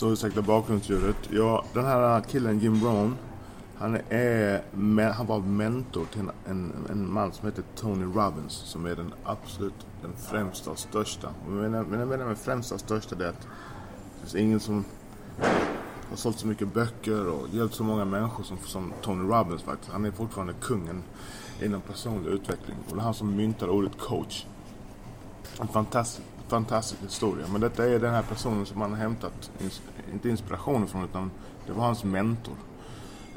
Så ursäkta bakgrundsljudet. Ja, den här killen Jim Brown, Han, är, han var mentor till en, en man som heter Tony Robbins. Som är den absolut den främsta och största. Men jag menar, menar med främsta och största det är att det finns ingen som har sålt så mycket böcker och hjälpt så många människor som, som Tony Robbins faktiskt. Han är fortfarande kungen inom personlig utveckling. Och det är han som myntade ordet coach. En fantastisk, fantastisk historia. Men detta är den här personen som han har hämtat, inte inspiration från, utan det var hans mentor.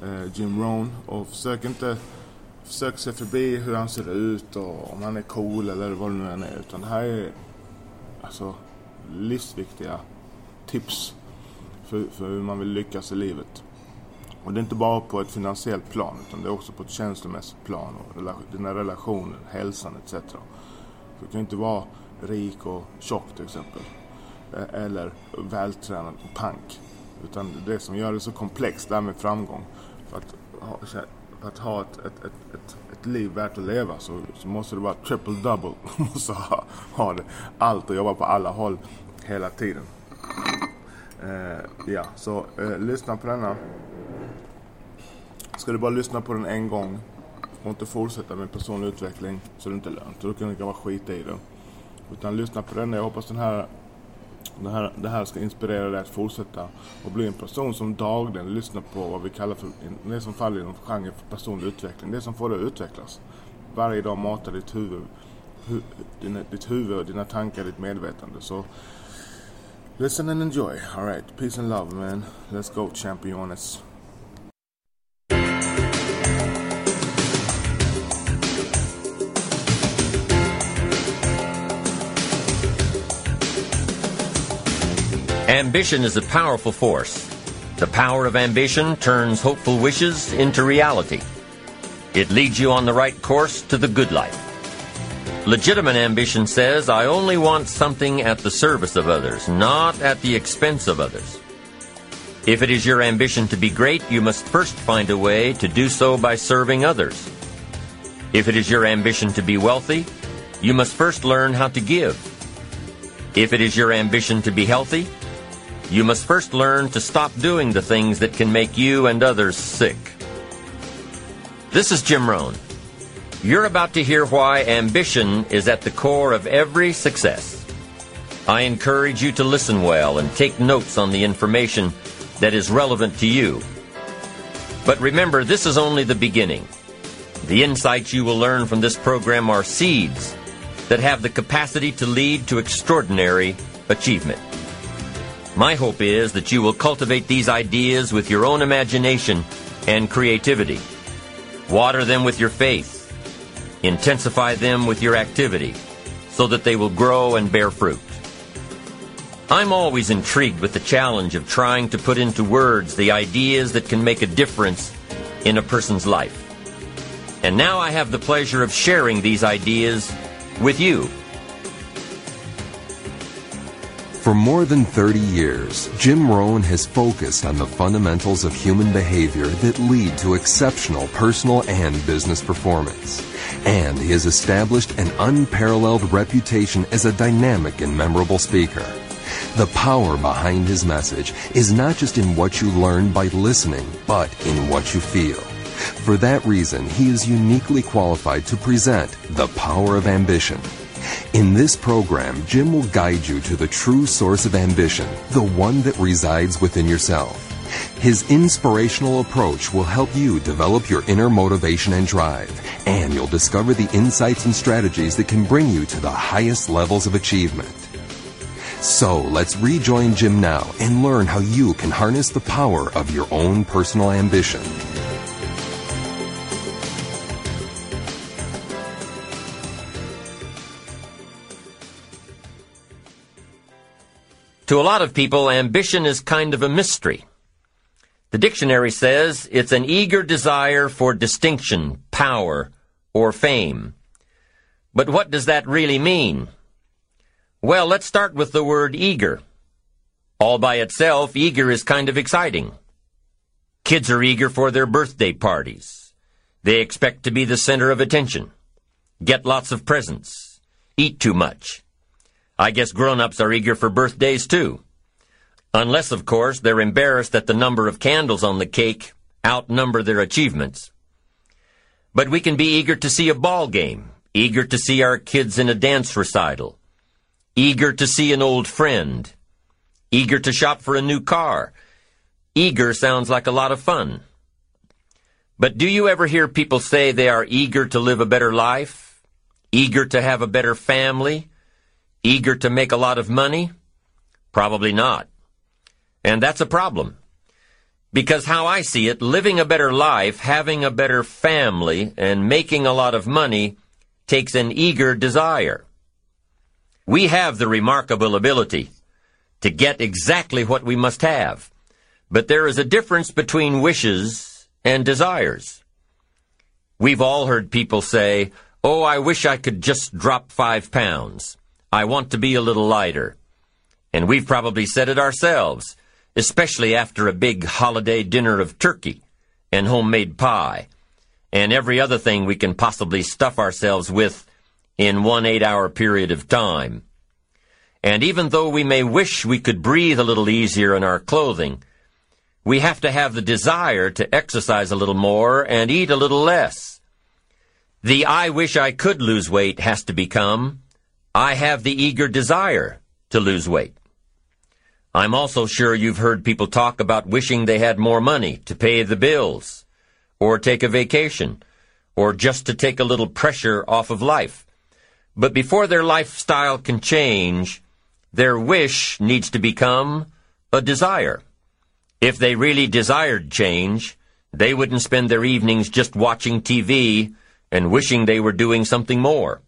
Eh, Jim Rohn. Och försök inte försök se förbi hur han ser ut och om han är cool eller vad det nu än är. Utan det här är alltså livsviktiga tips för, för hur man vill lyckas i livet. Och det är inte bara på ett finansiellt plan utan det är också på ett känslomässigt plan och dina relationer, hälsan etc. Du kan inte vara rik och tjock till exempel. Eh, eller vältränad och pank. Utan det som gör det så komplext, det här med framgång. För att ha, för att ha ett, ett, ett, ett, ett liv värt att leva så, så måste det vara triple double. Du måste ha, ha det, allt och jobba på alla håll hela tiden. Eh, ja, så eh, lyssna på denna. Ska du bara lyssna på den en gång och inte fortsätta med personlig utveckling så är det inte lönt. Då kan du bara skita i det. Utan lyssna på den. Jag hoppas den här, det, här, det här ska inspirera dig att fortsätta och bli en person som dagligen lyssnar på vad vi kallar för det som faller inom genren för personlig utveckling. Det som får dig att utvecklas. Varje dag matar ditt huvud, hu, dina, ditt huvud dina tankar, ditt medvetande. Så listen and enjoy. Alright, peace and love man. Let's go championess. Ambition is a powerful force. The power of ambition turns hopeful wishes into reality. It leads you on the right course to the good life. Legitimate ambition says, I only want something at the service of others, not at the expense of others. If it is your ambition to be great, you must first find a way to do so by serving others. If it is your ambition to be wealthy, you must first learn how to give. If it is your ambition to be healthy, you must first learn to stop doing the things that can make you and others sick. This is Jim Rohn. You're about to hear why ambition is at the core of every success. I encourage you to listen well and take notes on the information that is relevant to you. But remember, this is only the beginning. The insights you will learn from this program are seeds that have the capacity to lead to extraordinary achievement. My hope is that you will cultivate these ideas with your own imagination and creativity. Water them with your faith. Intensify them with your activity so that they will grow and bear fruit. I'm always intrigued with the challenge of trying to put into words the ideas that can make a difference in a person's life. And now I have the pleasure of sharing these ideas with you. For more than 30 years, Jim Rohn has focused on the fundamentals of human behavior that lead to exceptional personal and business performance. And he has established an unparalleled reputation as a dynamic and memorable speaker. The power behind his message is not just in what you learn by listening, but in what you feel. For that reason, he is uniquely qualified to present The Power of Ambition in this program, Jim will guide you to the true source of ambition, the one that resides within yourself. His inspirational approach will help you develop your inner motivation and drive, and you'll discover the insights and strategies that can bring you to the highest levels of achievement. So let's rejoin Jim now and learn how you can harness the power of your own personal ambition. To a lot of people, ambition is kind of a mystery. The dictionary says it's an eager desire for distinction, power, or fame. But what does that really mean? Well, let's start with the word eager. All by itself, eager is kind of exciting. Kids are eager for their birthday parties. They expect to be the center of attention, get lots of presents, eat too much, I guess grown-ups are eager for birthdays too. Unless, of course, they're embarrassed that the number of candles on the cake outnumber their achievements. But we can be eager to see a ball game, eager to see our kids in a dance recital, eager to see an old friend, eager to shop for a new car. Eager sounds like a lot of fun. But do you ever hear people say they are eager to live a better life? Eager to have a better family? Eager to make a lot of money? Probably not. And that's a problem. Because how I see it, living a better life, having a better family, and making a lot of money takes an eager desire. We have the remarkable ability to get exactly what we must have. But there is a difference between wishes and desires. We've all heard people say, Oh, I wish I could just drop five pounds. I want to be a little lighter. And we've probably said it ourselves especially after a big holiday dinner of turkey and homemade pie and every other thing we can possibly stuff ourselves with in one eight hour period of time. And even though we may wish we could breathe a little easier in our clothing, we have to have the desire to exercise a little more and eat a little less. The I wish I could lose weight has to become I have the eager desire to lose weight. I'm also sure you've heard people talk about wishing they had more money to pay the bills, or take a vacation, or just to take a little pressure off of life. But before their lifestyle can change, their wish needs to become a desire. If they really desired change, they wouldn't spend their evenings just watching TV and wishing they were doing something more.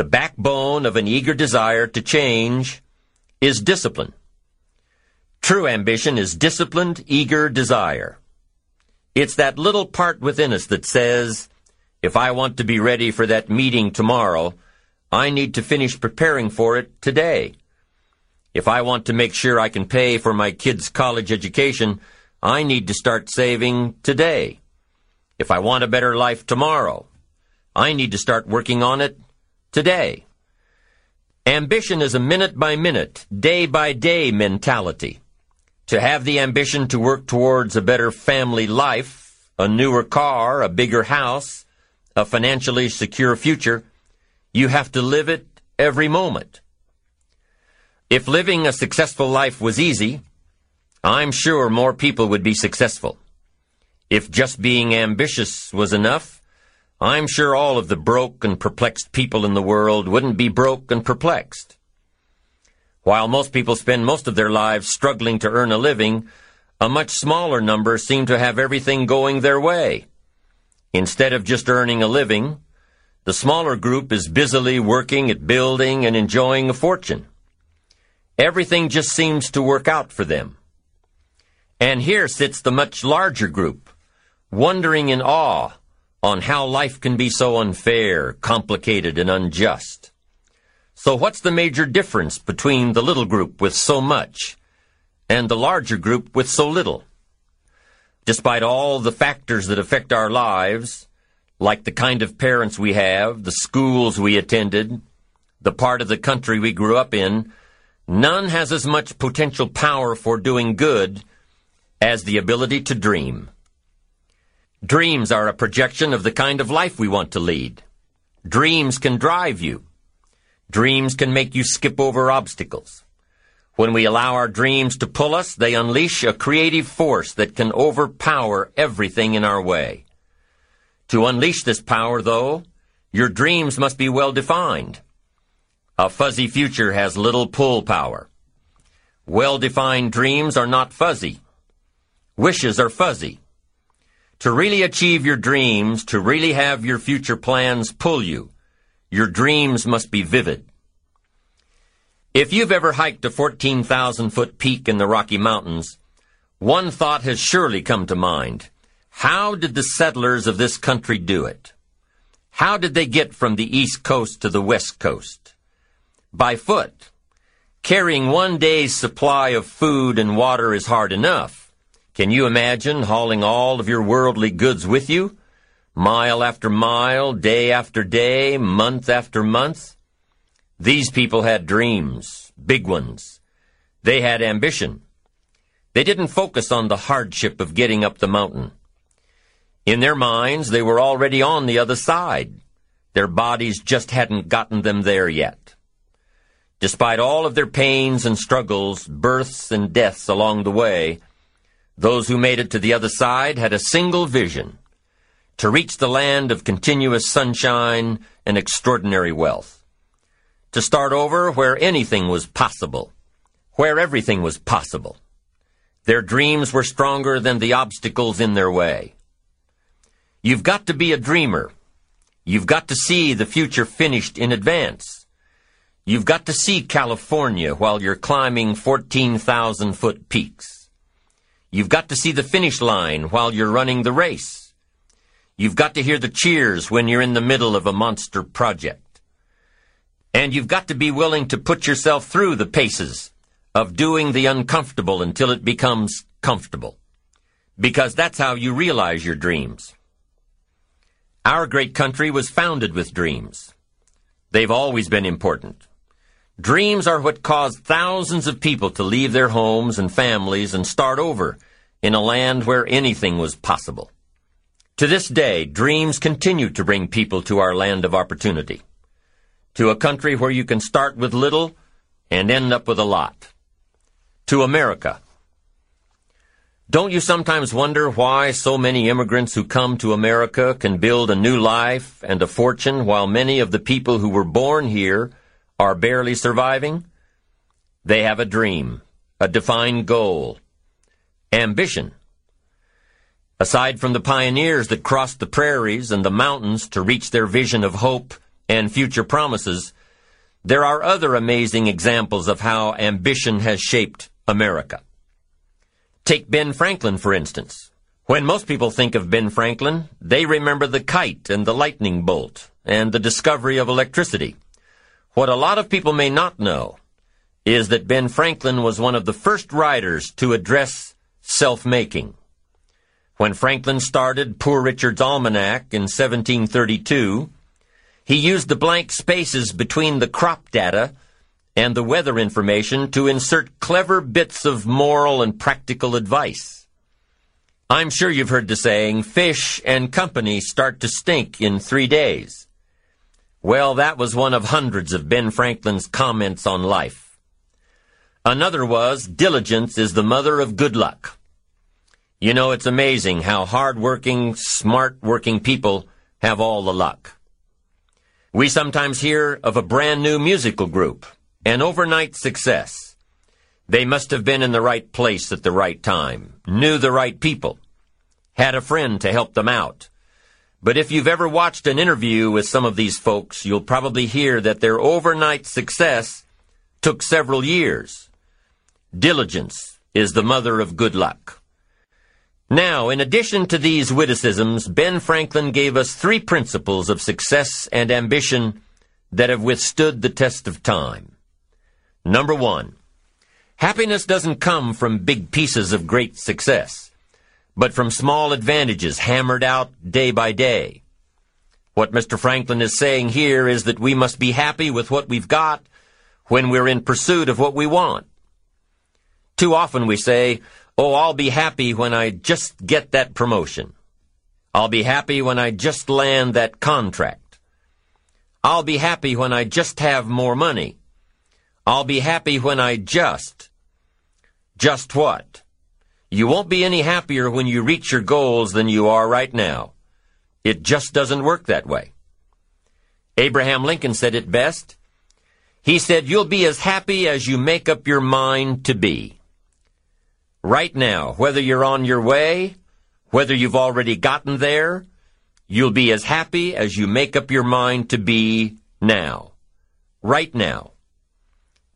The backbone of an eager desire to change is discipline. True ambition is disciplined, eager desire. It's that little part within us that says, if I want to be ready for that meeting tomorrow, I need to finish preparing for it today. If I want to make sure I can pay for my kids' college education, I need to start saving today. If I want a better life tomorrow, I need to start working on it today. Ambition is a minute by minute, day by day mentality to have the ambition to work towards a better family life, a newer car, a bigger house, a financially secure future, you have to live it every moment. If living a successful life was easy, I'm sure more people would be successful. If just being ambitious was enough, I'm sure all of the broke and perplexed people in the world wouldn't be broke and perplexed. While most people spend most of their lives struggling to earn a living, a much smaller number seem to have everything going their way. Instead of just earning a living, the smaller group is busily working at building and enjoying a fortune. Everything just seems to work out for them. And here sits the much larger group, wondering in awe on how life can be so unfair, complicated, and unjust. So what's the major difference between the little group with so much and the larger group with so little? Despite all the factors that affect our lives, like the kind of parents we have, the schools we attended, the part of the country we grew up in, none has as much potential power for doing good as the ability to dream. Dreams are a projection of the kind of life we want to lead. Dreams can drive you. Dreams can make you skip over obstacles. When we allow our dreams to pull us, they unleash a creative force that can overpower everything in our way. To unleash this power, though, your dreams must be well defined. A fuzzy future has little pull power. Well-defined dreams are not fuzzy. Wishes are fuzzy. To really achieve your dreams, to really have your future plans pull you, your dreams must be vivid. If you've ever hiked a 14,000 foot peak in the Rocky Mountains, one thought has surely come to mind. How did the settlers of this country do it? How did they get from the east coast to the west coast? By foot. Carrying one day's supply of food and water is hard enough. Can you imagine hauling all of your worldly goods with you? mile after mile, day after day, month after month. These people had dreams, big ones. They had ambition. They didn't focus on the hardship of getting up the mountain. In their minds, they were already on the other side. Their bodies just hadn't gotten them there yet. Despite all of their pains and struggles, births and deaths along the way, those who made it to the other side had a single vision to reach the land of continuous sunshine and extraordinary wealth. To start over where anything was possible, where everything was possible. Their dreams were stronger than the obstacles in their way. You've got to be a dreamer. You've got to see the future finished in advance. You've got to see California while you're climbing 14,000 foot peaks. You've got to see the finish line while you're running the race. You've got to hear the cheers when you're in the middle of a monster project. And you've got to be willing to put yourself through the paces of doing the uncomfortable until it becomes comfortable. Because that's how you realize your dreams. Our great country was founded with dreams. They've always been important. Dreams are what caused thousands of people to leave their homes and families and start over in a land where anything was possible. To this day, dreams continue to bring people to our land of opportunity. To a country where you can start with little and end up with a lot. To America, don't you sometimes wonder why so many immigrants who come to America can build a new life and a fortune while many of the people who were born here are barely surviving? They have a dream, a defined goal, ambition. Aside from the pioneers that crossed the prairies and the mountains to reach their vision of hope and future promises, there are other amazing examples of how ambition has shaped America. Take Ben Franklin, for instance. When most people think of Ben Franklin, they remember the kite and the lightning bolt and the discovery of electricity. What a lot of people may not know is that Ben Franklin was one of the first writers to address self-making. When Franklin started Poor Richard's Almanac in 1732, he used the blank spaces between the crop data and the weather information to insert clever bits of moral and practical advice. I'm sure you've heard the saying, fish and company start to stink in three days. Well, that was one of hundreds of Ben Franklin's comments on life. Another was, diligence is the mother of good luck. You know, it's amazing how hard-working, smart-working people have all the luck. We sometimes hear of a brand new musical group an overnight success. They must have been in the right place at the right time, knew the right people, had a friend to help them out. But if you've ever watched an interview with some of these folks, you'll probably hear that their overnight success took several years. Diligence is the mother of good luck. Now, in addition to these witticisms, Ben Franklin gave us three principles of success and ambition that have withstood the test of time. Number one, happiness doesn't come from big pieces of great success, but from small advantages hammered out day by day. What Mr. Franklin is saying here is that we must be happy with what we've got when we're in pursuit of what we want. Too often we say, oh, I'll be happy when I just get that promotion. I'll be happy when I just land that contract. I'll be happy when I just have more money. I'll be happy when I just. Just what? You won't be any happier when you reach your goals than you are right now. It just doesn't work that way. Abraham Lincoln said it best. He said, You'll be as happy as you make up your mind to be. Right now, whether you're on your way, whether you've already gotten there, you'll be as happy as you make up your mind to be now. Right now.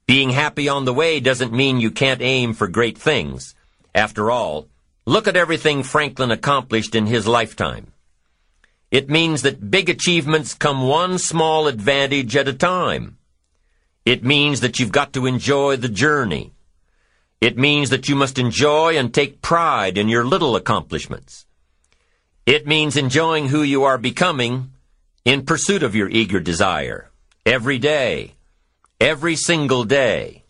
Being happy on the way doesn't mean you can't aim for great things. After all, look at everything Franklin accomplished in his lifetime. It means that big achievements come one small advantage at a time. It means that you've got to enjoy the journey. It means that you must enjoy and take pride in your little accomplishments. It means enjoying who you are becoming in pursuit of your eager desire every day every single day.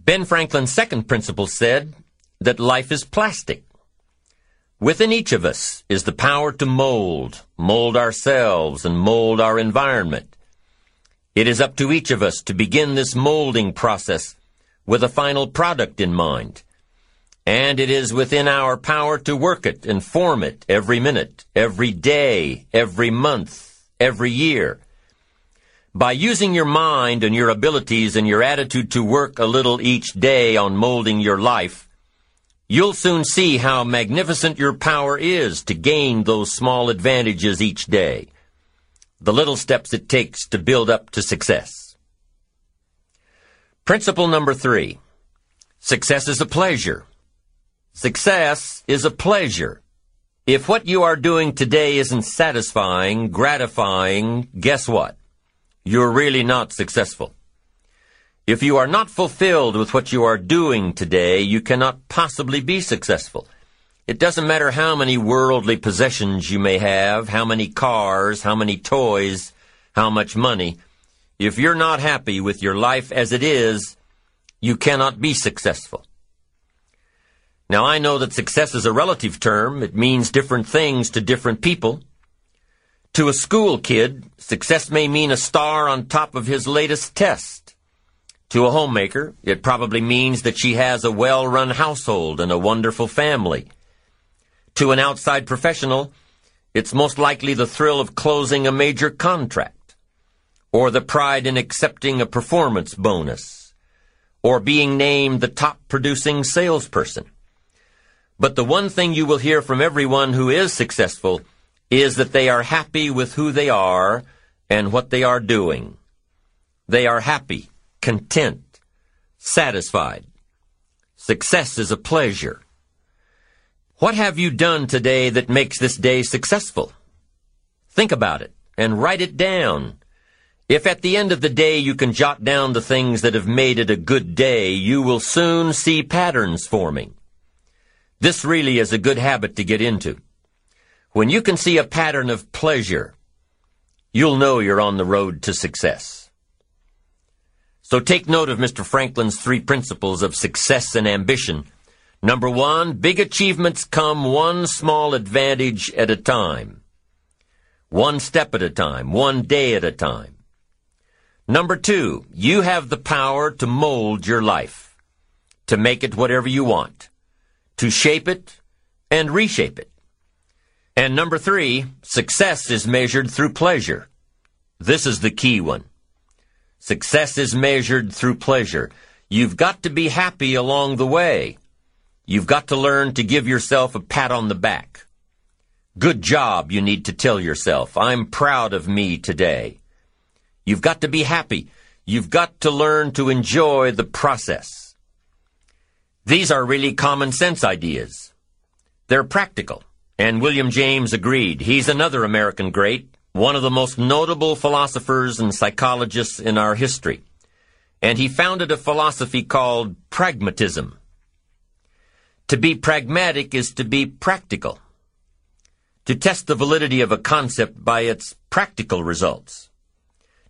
Ben Franklin's second principle said that life is plastic. Within each of us is the power to mold, mold ourselves and mold our environment. It is up to each of us to begin this molding process with a final product in mind. And it is within our power to work it and form it every minute, every day, every month, every year. By using your mind and your abilities and your attitude to work a little each day on molding your life, You'll soon see how magnificent your power is to gain those small advantages each day. The little steps it takes to build up to success. Principle number three. Success is a pleasure. Success is a pleasure. If what you are doing today isn't satisfying, gratifying, guess what? You're really not successful. If you are not fulfilled with what you are doing today, you cannot possibly be successful. It doesn't matter how many worldly possessions you may have, how many cars, how many toys, how much money. If you're not happy with your life as it is, you cannot be successful. Now I know that success is a relative term. It means different things to different people. To a school kid, success may mean a star on top of his latest test. To a homemaker, it probably means that she has a well-run household and a wonderful family. To an outside professional, it's most likely the thrill of closing a major contract, or the pride in accepting a performance bonus, or being named the top producing salesperson. But the one thing you will hear from everyone who is successful is that they are happy with who they are and what they are doing. They are happy content, satisfied. Success is a pleasure. What have you done today that makes this day successful? Think about it and write it down. If at the end of the day you can jot down the things that have made it a good day, you will soon see patterns forming. This really is a good habit to get into. When you can see a pattern of pleasure, you'll know you're on the road to success. So take note of Mr. Franklin's three principles of success and ambition. Number one, big achievements come one small advantage at a time. One step at a time, one day at a time. Number two, you have the power to mold your life, to make it whatever you want, to shape it and reshape it. And number three, success is measured through pleasure. This is the key one. Success is measured through pleasure. You've got to be happy along the way. You've got to learn to give yourself a pat on the back. Good job, you need to tell yourself. I'm proud of me today. You've got to be happy. You've got to learn to enjoy the process. These are really common sense ideas. They're practical. And William James agreed. He's another American great one of the most notable philosophers and psychologists in our history. And he founded a philosophy called pragmatism. To be pragmatic is to be practical. To test the validity of a concept by its practical results.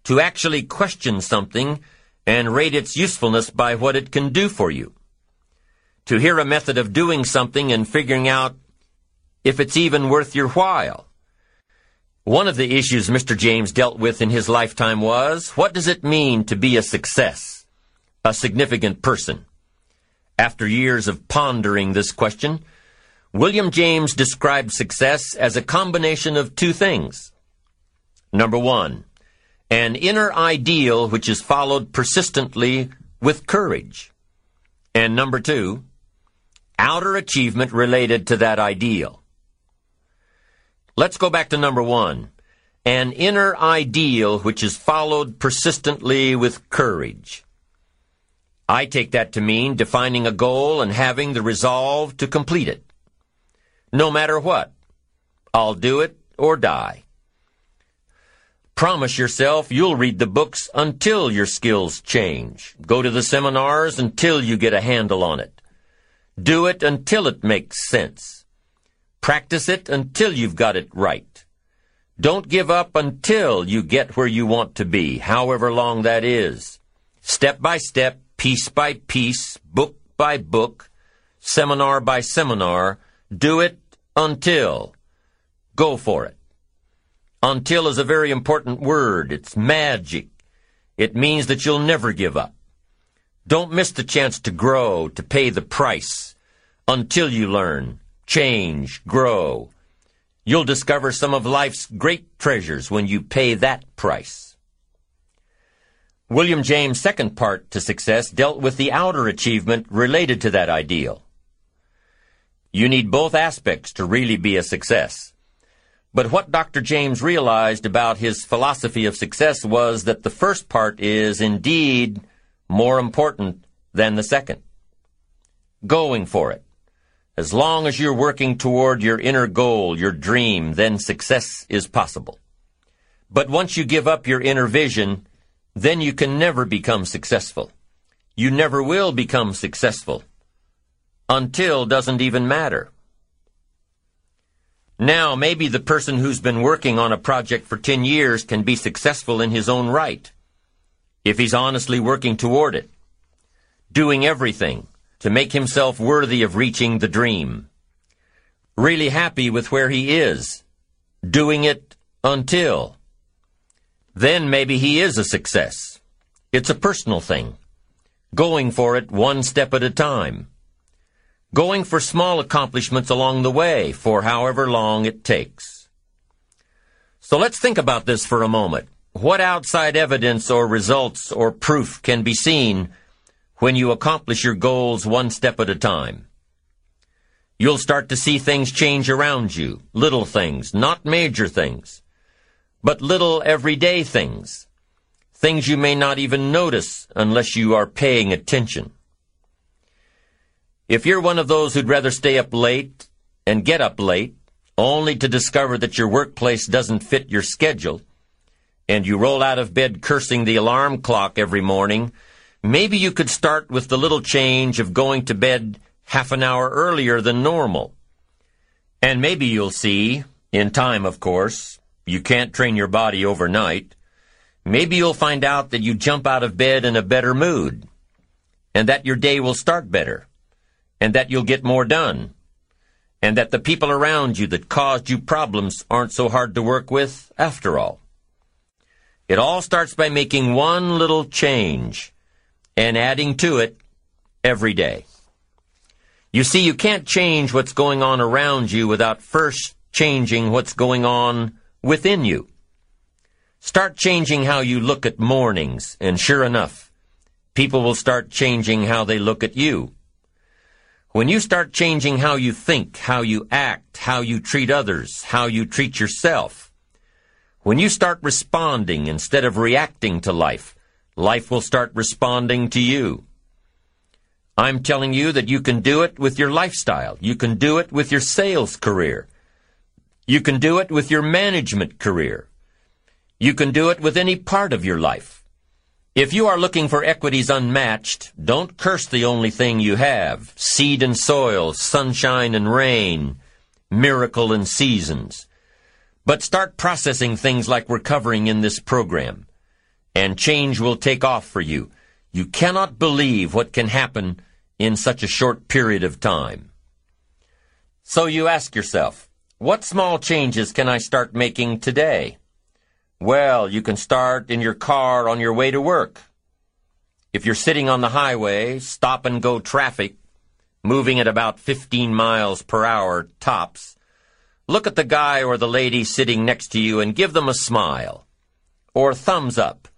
To actually question something and rate its usefulness by what it can do for you. To hear a method of doing something and figuring out if it's even worth your while one of the issues Mr. James dealt with in his lifetime was, what does it mean to be a success? A significant person? After years of pondering this question, William James described success as a combination of two things. Number one, an inner ideal which is followed persistently with courage. And number two, outer achievement related to that ideal. Let's go back to number one. An inner ideal which is followed persistently with courage. I take that to mean defining a goal and having the resolve to complete it. No matter what. I'll do it or die. Promise yourself you'll read the books until your skills change. Go to the seminars until you get a handle on it. Do it until it makes sense. Practice it until you've got it right. Don't give up until you get where you want to be, however long that is. Step by step, piece by piece, book by book, seminar by seminar. Do it until. Go for it. Until is a very important word. It's magic. It means that you'll never give up. Don't miss the chance to grow, to pay the price. Until you learn, change, grow. You'll discover some of life's great treasures when you pay that price. William James' second part to success dealt with the outer achievement related to that ideal. You need both aspects to really be a success. But what Dr. James realized about his philosophy of success was that the first part is indeed more important than the second. Going for it. As long as you're working toward your inner goal, your dream, then success is possible. But once you give up your inner vision, then you can never become successful. You never will become successful. Until doesn't even matter. Now, maybe the person who's been working on a project for 10 years can be successful in his own right, if he's honestly working toward it, doing everything to make himself worthy of reaching the dream, really happy with where he is, doing it until. Then maybe he is a success. It's a personal thing, going for it one step at a time going for small accomplishments along the way for however long it takes. So let's think about this for a moment. What outside evidence or results or proof can be seen when you accomplish your goals one step at a time? You'll start to see things change around you, little things, not major things, but little everyday things, things you may not even notice unless you are paying attention. If you're one of those who'd rather stay up late and get up late, only to discover that your workplace doesn't fit your schedule, and you roll out of bed cursing the alarm clock every morning, maybe you could start with the little change of going to bed half an hour earlier than normal. And maybe you'll see, in time of course, you can't train your body overnight, maybe you'll find out that you jump out of bed in a better mood, and that your day will start better and that you'll get more done, and that the people around you that caused you problems aren't so hard to work with after all. It all starts by making one little change and adding to it every day. You see, you can't change what's going on around you without first changing what's going on within you. Start changing how you look at mornings, and sure enough, people will start changing how they look at you. When you start changing how you think, how you act, how you treat others, how you treat yourself, when you start responding instead of reacting to life, life will start responding to you. I'm telling you that you can do it with your lifestyle. You can do it with your sales career. You can do it with your management career. You can do it with any part of your life. If you are looking for equities unmatched, don't curse the only thing you have seed and soil, sunshine and rain, miracle and seasons. But start processing things like we're covering in this program, and change will take off for you. You cannot believe what can happen in such a short period of time. So you ask yourself, what small changes can I start making today? Well, you can start in your car on your way to work. If you're sitting on the highway, stop and go traffic, moving at about 15 miles per hour tops, look at the guy or the lady sitting next to you and give them a smile, or thumbs up,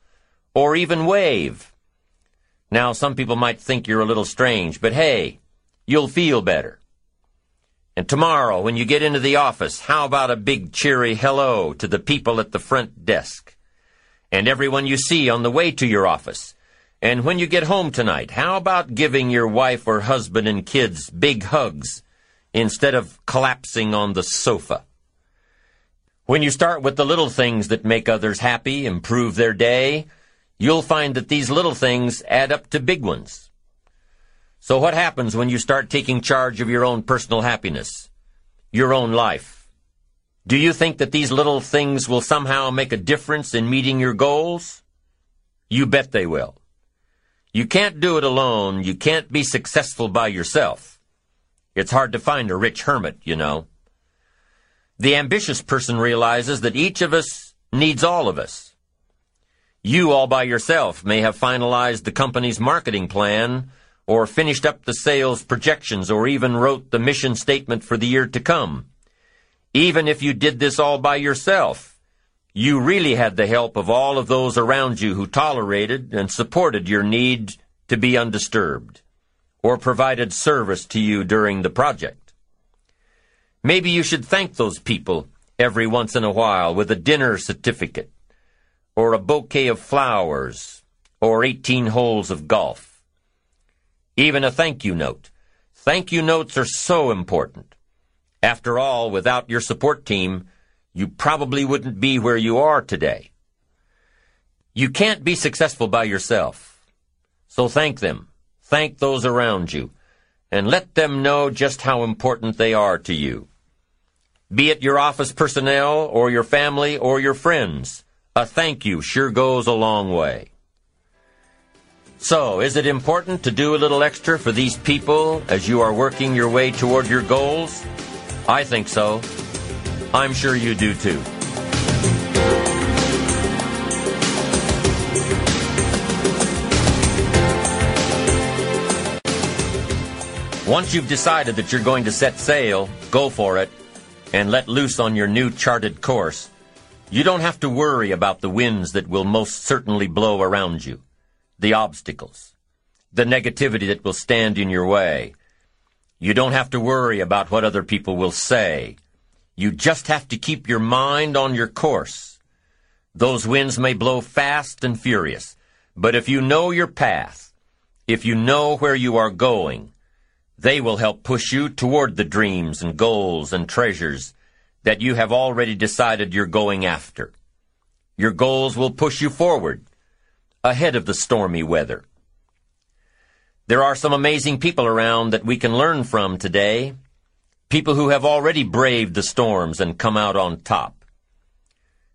or even wave. Now, some people might think you're a little strange, but hey, you'll feel better. And tomorrow, when you get into the office, how about a big cheery hello to the people at the front desk? And everyone you see on the way to your office? And when you get home tonight, how about giving your wife or husband and kids big hugs instead of collapsing on the sofa? When you start with the little things that make others happy, improve their day, you'll find that these little things add up to big ones. So what happens when you start taking charge of your own personal happiness, your own life? Do you think that these little things will somehow make a difference in meeting your goals? You bet they will. You can't do it alone. You can't be successful by yourself. It's hard to find a rich hermit, you know. The ambitious person realizes that each of us needs all of us. You all by yourself may have finalized the company's marketing plan, or finished up the sales projections, or even wrote the mission statement for the year to come. Even if you did this all by yourself, you really had the help of all of those around you who tolerated and supported your need to be undisturbed, or provided service to you during the project. Maybe you should thank those people every once in a while with a dinner certificate, or a bouquet of flowers, or 18 holes of golf. Even a thank you note. Thank you notes are so important. After all, without your support team, you probably wouldn't be where you are today. You can't be successful by yourself. So thank them. Thank those around you. And let them know just how important they are to you be it your office personnel or your family or your friends. A thank you sure goes a long way. So, is it important to do a little extra for these people as you are working your way toward your goals? I think so. I'm sure you do too. Once you've decided that you're going to set sail, go for it and let loose on your new charted course, you don't have to worry about the winds that will most certainly blow around you, the obstacles, the negativity that will stand in your way. You don't have to worry about what other people will say. You just have to keep your mind on your course. Those winds may blow fast and furious, but if you know your path, if you know where you are going, they will help push you toward the dreams and goals and treasures that you have already decided you're going after. Your goals will push you forward, ahead of the stormy weather. There are some amazing people around that we can learn from today. People who have already braved the storms and come out on top.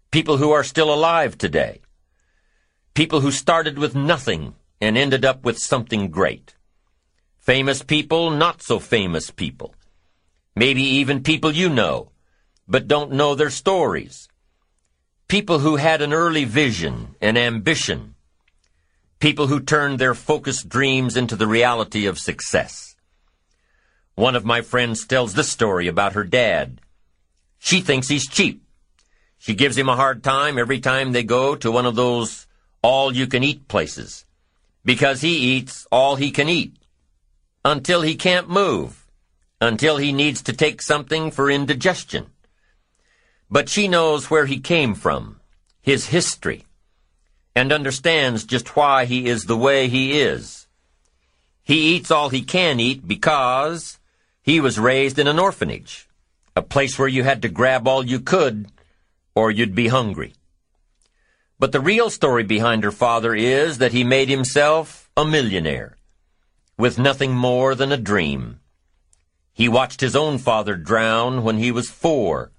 People who are still alive today. People who started with nothing and ended up with something great. Famous people, not so famous people. Maybe even people you know, but don't know their stories. People who had an early vision and ambition. People who turned their focused dreams into the reality of success. One of my friends tells this story about her dad. She thinks he's cheap. She gives him a hard time every time they go to one of those all-you-can-eat places, because he eats all he can eat until he can't move, until he needs to take something for indigestion. But she knows where he came from, his history, and understands just why he is the way he is. He eats all he can eat because he was raised in an orphanage, a place where you had to grab all you could or you'd be hungry. But the real story behind her father is that he made himself a millionaire with nothing more than a dream. He watched his own father drown when he was four,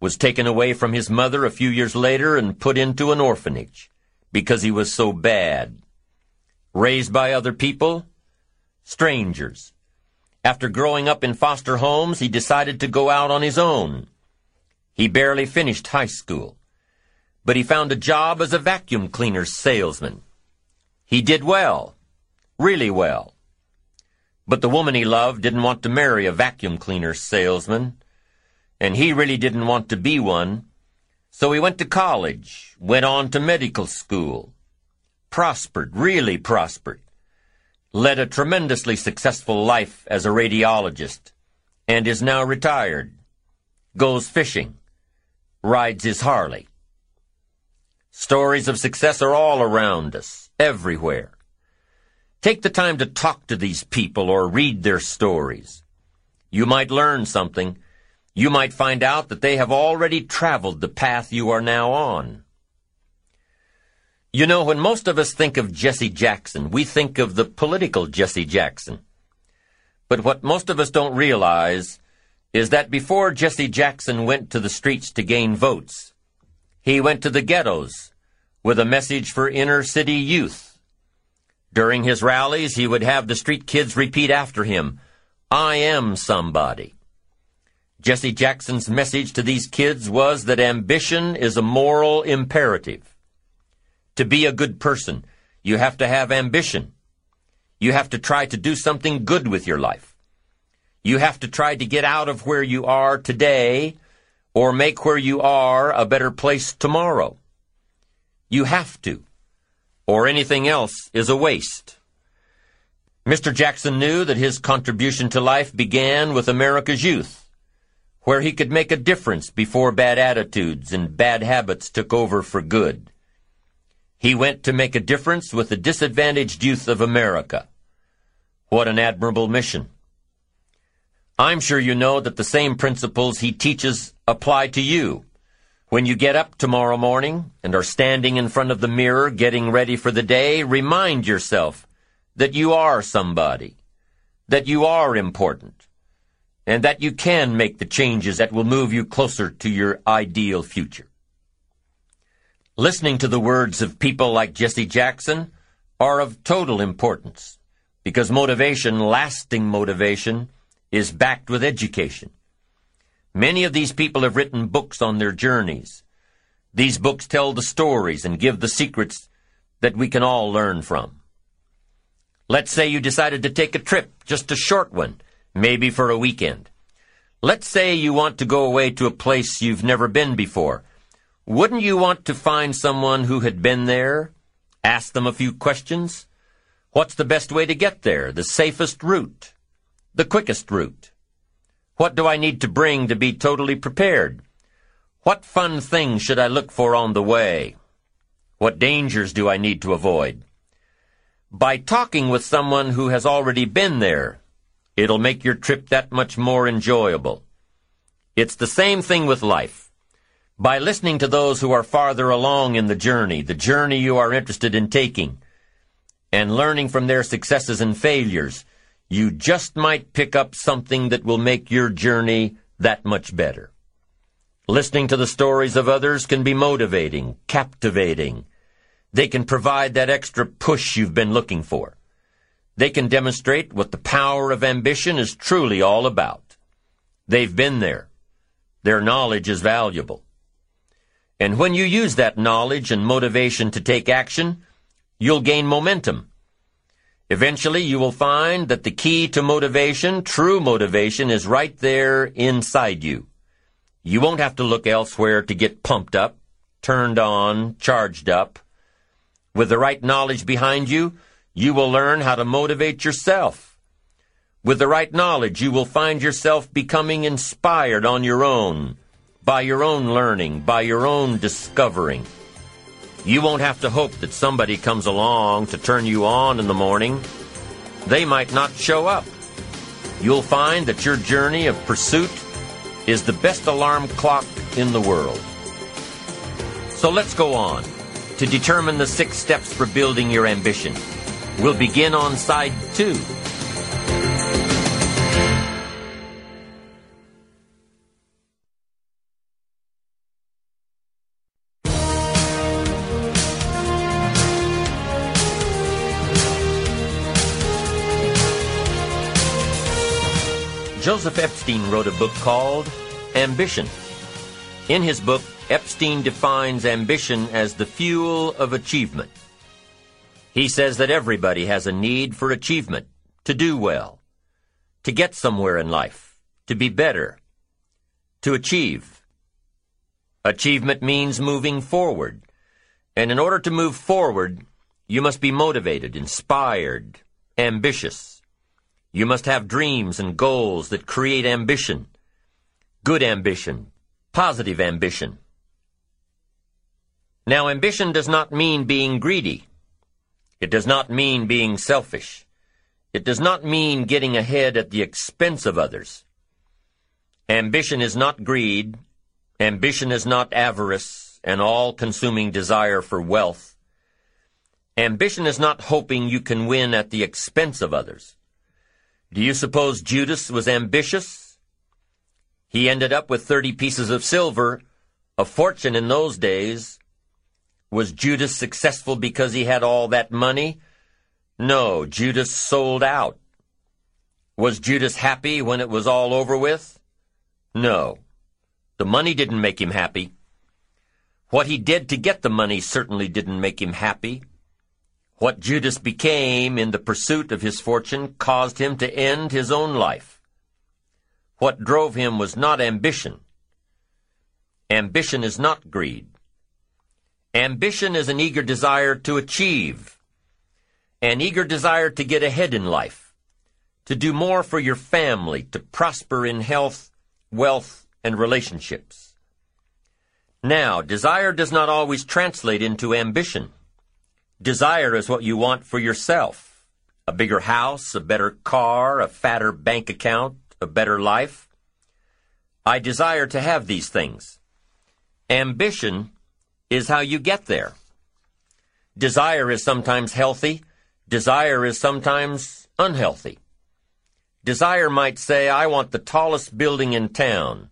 was taken away from his mother a few years later and put into an orphanage because he was so bad. Raised by other people, strangers. After growing up in foster homes, he decided to go out on his own. He barely finished high school, but he found a job as a vacuum cleaner salesman. He did well, really well. But the woman he loved didn't want to marry a vacuum cleaner salesman, and he really didn't want to be one. So he went to college, went on to medical school, prospered, really prospered, led a tremendously successful life as a radiologist, and is now retired, goes fishing, rides his Harley. Stories of success are all around us, everywhere. Take the time to talk to these people or read their stories. You might learn something. You might find out that they have already traveled the path you are now on. You know, when most of us think of Jesse Jackson, we think of the political Jesse Jackson. But what most of us don't realize is that before Jesse Jackson went to the streets to gain votes, he went to the ghettos with a message for inner city youth During his rallies, he would have the street kids repeat after him, I am somebody. Jesse Jackson's message to these kids was that ambition is a moral imperative. To be a good person, you have to have ambition. You have to try to do something good with your life. You have to try to get out of where you are today or make where you are a better place tomorrow. You have to, or anything else is a waste. Mr. Jackson knew that his contribution to life began with America's youth where he could make a difference before bad attitudes and bad habits took over for good. He went to make a difference with the disadvantaged youth of America. What an admirable mission. I'm sure you know that the same principles he teaches apply to you. When you get up tomorrow morning and are standing in front of the mirror getting ready for the day, remind yourself that you are somebody, that you are important, and that you can make the changes that will move you closer to your ideal future. Listening to the words of people like Jesse Jackson are of total importance because motivation, lasting motivation, is backed with education. Many of these people have written books on their journeys. These books tell the stories and give the secrets that we can all learn from. Let's say you decided to take a trip, just a short one, maybe for a weekend. Let's say you want to go away to a place you've never been before. Wouldn't you want to find someone who had been there? Ask them a few questions? What's the best way to get there? The safest route? The quickest route? What do I need to bring to be totally prepared? What fun things should I look for on the way? What dangers do I need to avoid? By talking with someone who has already been there, It'll make your trip that much more enjoyable. It's the same thing with life. By listening to those who are farther along in the journey, the journey you are interested in taking, and learning from their successes and failures, you just might pick up something that will make your journey that much better. Listening to the stories of others can be motivating, captivating. They can provide that extra push you've been looking for. They can demonstrate what the power of ambition is truly all about. They've been there. Their knowledge is valuable. And when you use that knowledge and motivation to take action, you'll gain momentum. Eventually, you will find that the key to motivation, true motivation, is right there inside you. You won't have to look elsewhere to get pumped up, turned on, charged up. With the right knowledge behind you, you will learn how to motivate yourself. With the right knowledge, you will find yourself becoming inspired on your own, by your own learning, by your own discovering. You won't have to hope that somebody comes along to turn you on in the morning. They might not show up. You'll find that your journey of pursuit is the best alarm clock in the world. So let's go on to determine the six steps for building your ambition. We'll begin on side two. Joseph Epstein wrote a book called Ambition. In his book, Epstein defines ambition as the fuel of achievement. He says that everybody has a need for achievement, to do well, to get somewhere in life, to be better, to achieve. Achievement means moving forward. And in order to move forward, you must be motivated, inspired, ambitious. You must have dreams and goals that create ambition. Good ambition. Positive ambition. Now, ambition does not mean being greedy. It does not mean being selfish. It does not mean getting ahead at the expense of others. Ambition is not greed. Ambition is not avarice, an all-consuming desire for wealth. Ambition is not hoping you can win at the expense of others. Do you suppose Judas was ambitious? He ended up with 30 pieces of silver, a fortune in those days, was Judas successful because he had all that money? No, Judas sold out. Was Judas happy when it was all over with? No. The money didn't make him happy. What he did to get the money certainly didn't make him happy. What Judas became in the pursuit of his fortune caused him to end his own life. What drove him was not ambition. Ambition is not greed. Ambition is an eager desire to achieve, an eager desire to get ahead in life, to do more for your family, to prosper in health, wealth, and relationships. Now, desire does not always translate into ambition. Desire is what you want for yourself. A bigger house, a better car, a fatter bank account, a better life. I desire to have these things. Ambition is how you get there. Desire is sometimes healthy. Desire is sometimes unhealthy. Desire might say, I want the tallest building in town.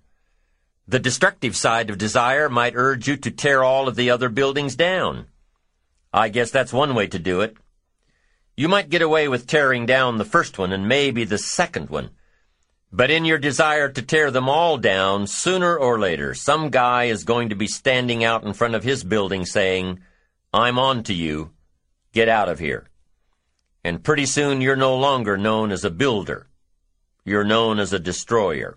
The destructive side of desire might urge you to tear all of the other buildings down. I guess that's one way to do it. You might get away with tearing down the first one and maybe the second one. But in your desire to tear them all down, sooner or later, some guy is going to be standing out in front of his building saying, I'm on to you. Get out of here. And pretty soon you're no longer known as a builder. You're known as a destroyer.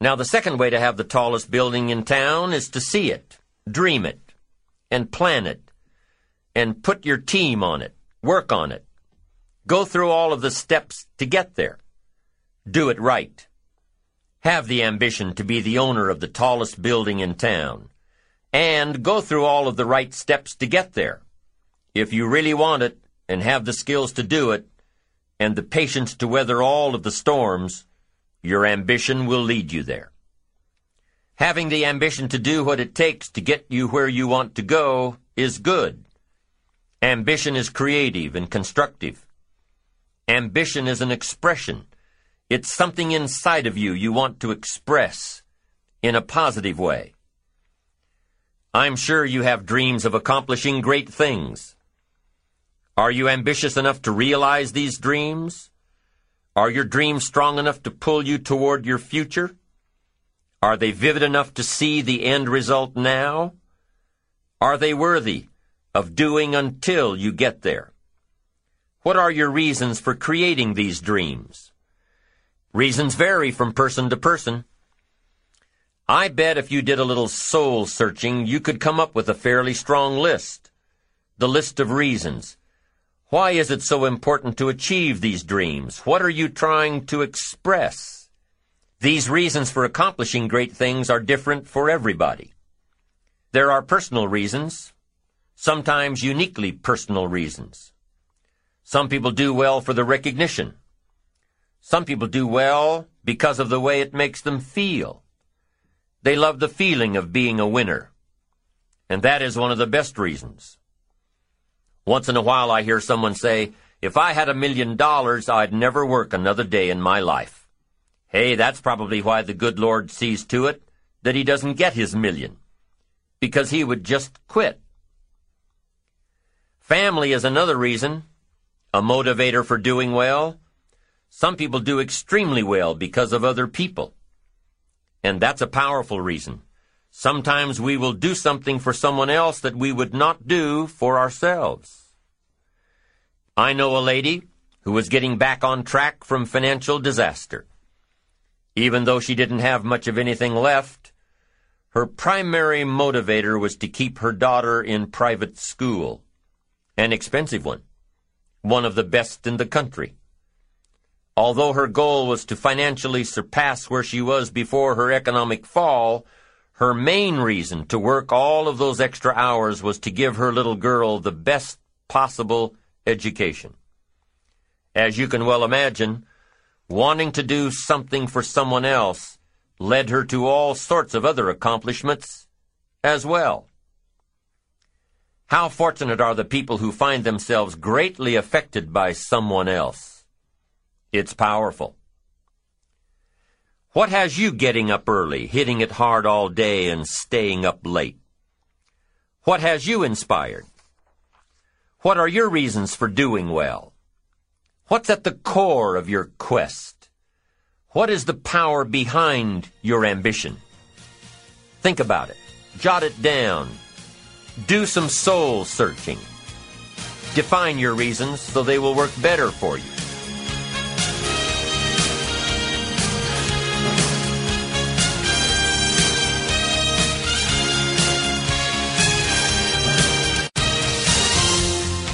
Now the second way to have the tallest building in town is to see it, dream it, and plan it, and put your team on it, work on it. Go through all of the steps to get there. Do it right. Have the ambition to be the owner of the tallest building in town. And go through all of the right steps to get there. If you really want it, and have the skills to do it, and the patience to weather all of the storms, your ambition will lead you there. Having the ambition to do what it takes to get you where you want to go is good. Ambition is creative and constructive. Ambition is an expression. It's something inside of you you want to express in a positive way. I'm sure you have dreams of accomplishing great things. Are you ambitious enough to realize these dreams? Are your dreams strong enough to pull you toward your future? Are they vivid enough to see the end result now? Are they worthy of doing until you get there? What are your reasons for creating these dreams? Reasons vary from person to person. I bet if you did a little soul searching, you could come up with a fairly strong list. The list of reasons. Why is it so important to achieve these dreams? What are you trying to express? These reasons for accomplishing great things are different for everybody. There are personal reasons, sometimes uniquely personal reasons. Some people do well for the recognition. Some people do well because of the way it makes them feel. They love the feeling of being a winner. And that is one of the best reasons. Once in a while I hear someone say, if I had a million dollars, I'd never work another day in my life. Hey, that's probably why the good Lord sees to it that he doesn't get his million. Because he would just quit. Family is another reason, a motivator for doing well. Some people do extremely well because of other people. And that's a powerful reason. Sometimes we will do something for someone else that we would not do for ourselves. I know a lady who was getting back on track from financial disaster. Even though she didn't have much of anything left, her primary motivator was to keep her daughter in private school, an expensive one, one of the best in the country. Although her goal was to financially surpass where she was before her economic fall, her main reason to work all of those extra hours was to give her little girl the best possible education. As you can well imagine, wanting to do something for someone else led her to all sorts of other accomplishments as well. How fortunate are the people who find themselves greatly affected by someone else. It's powerful. What has you getting up early, hitting it hard all day, and staying up late? What has you inspired? What are your reasons for doing well? What's at the core of your quest? What is the power behind your ambition? Think about it. Jot it down. Do some soul searching. Define your reasons so they will work better for you.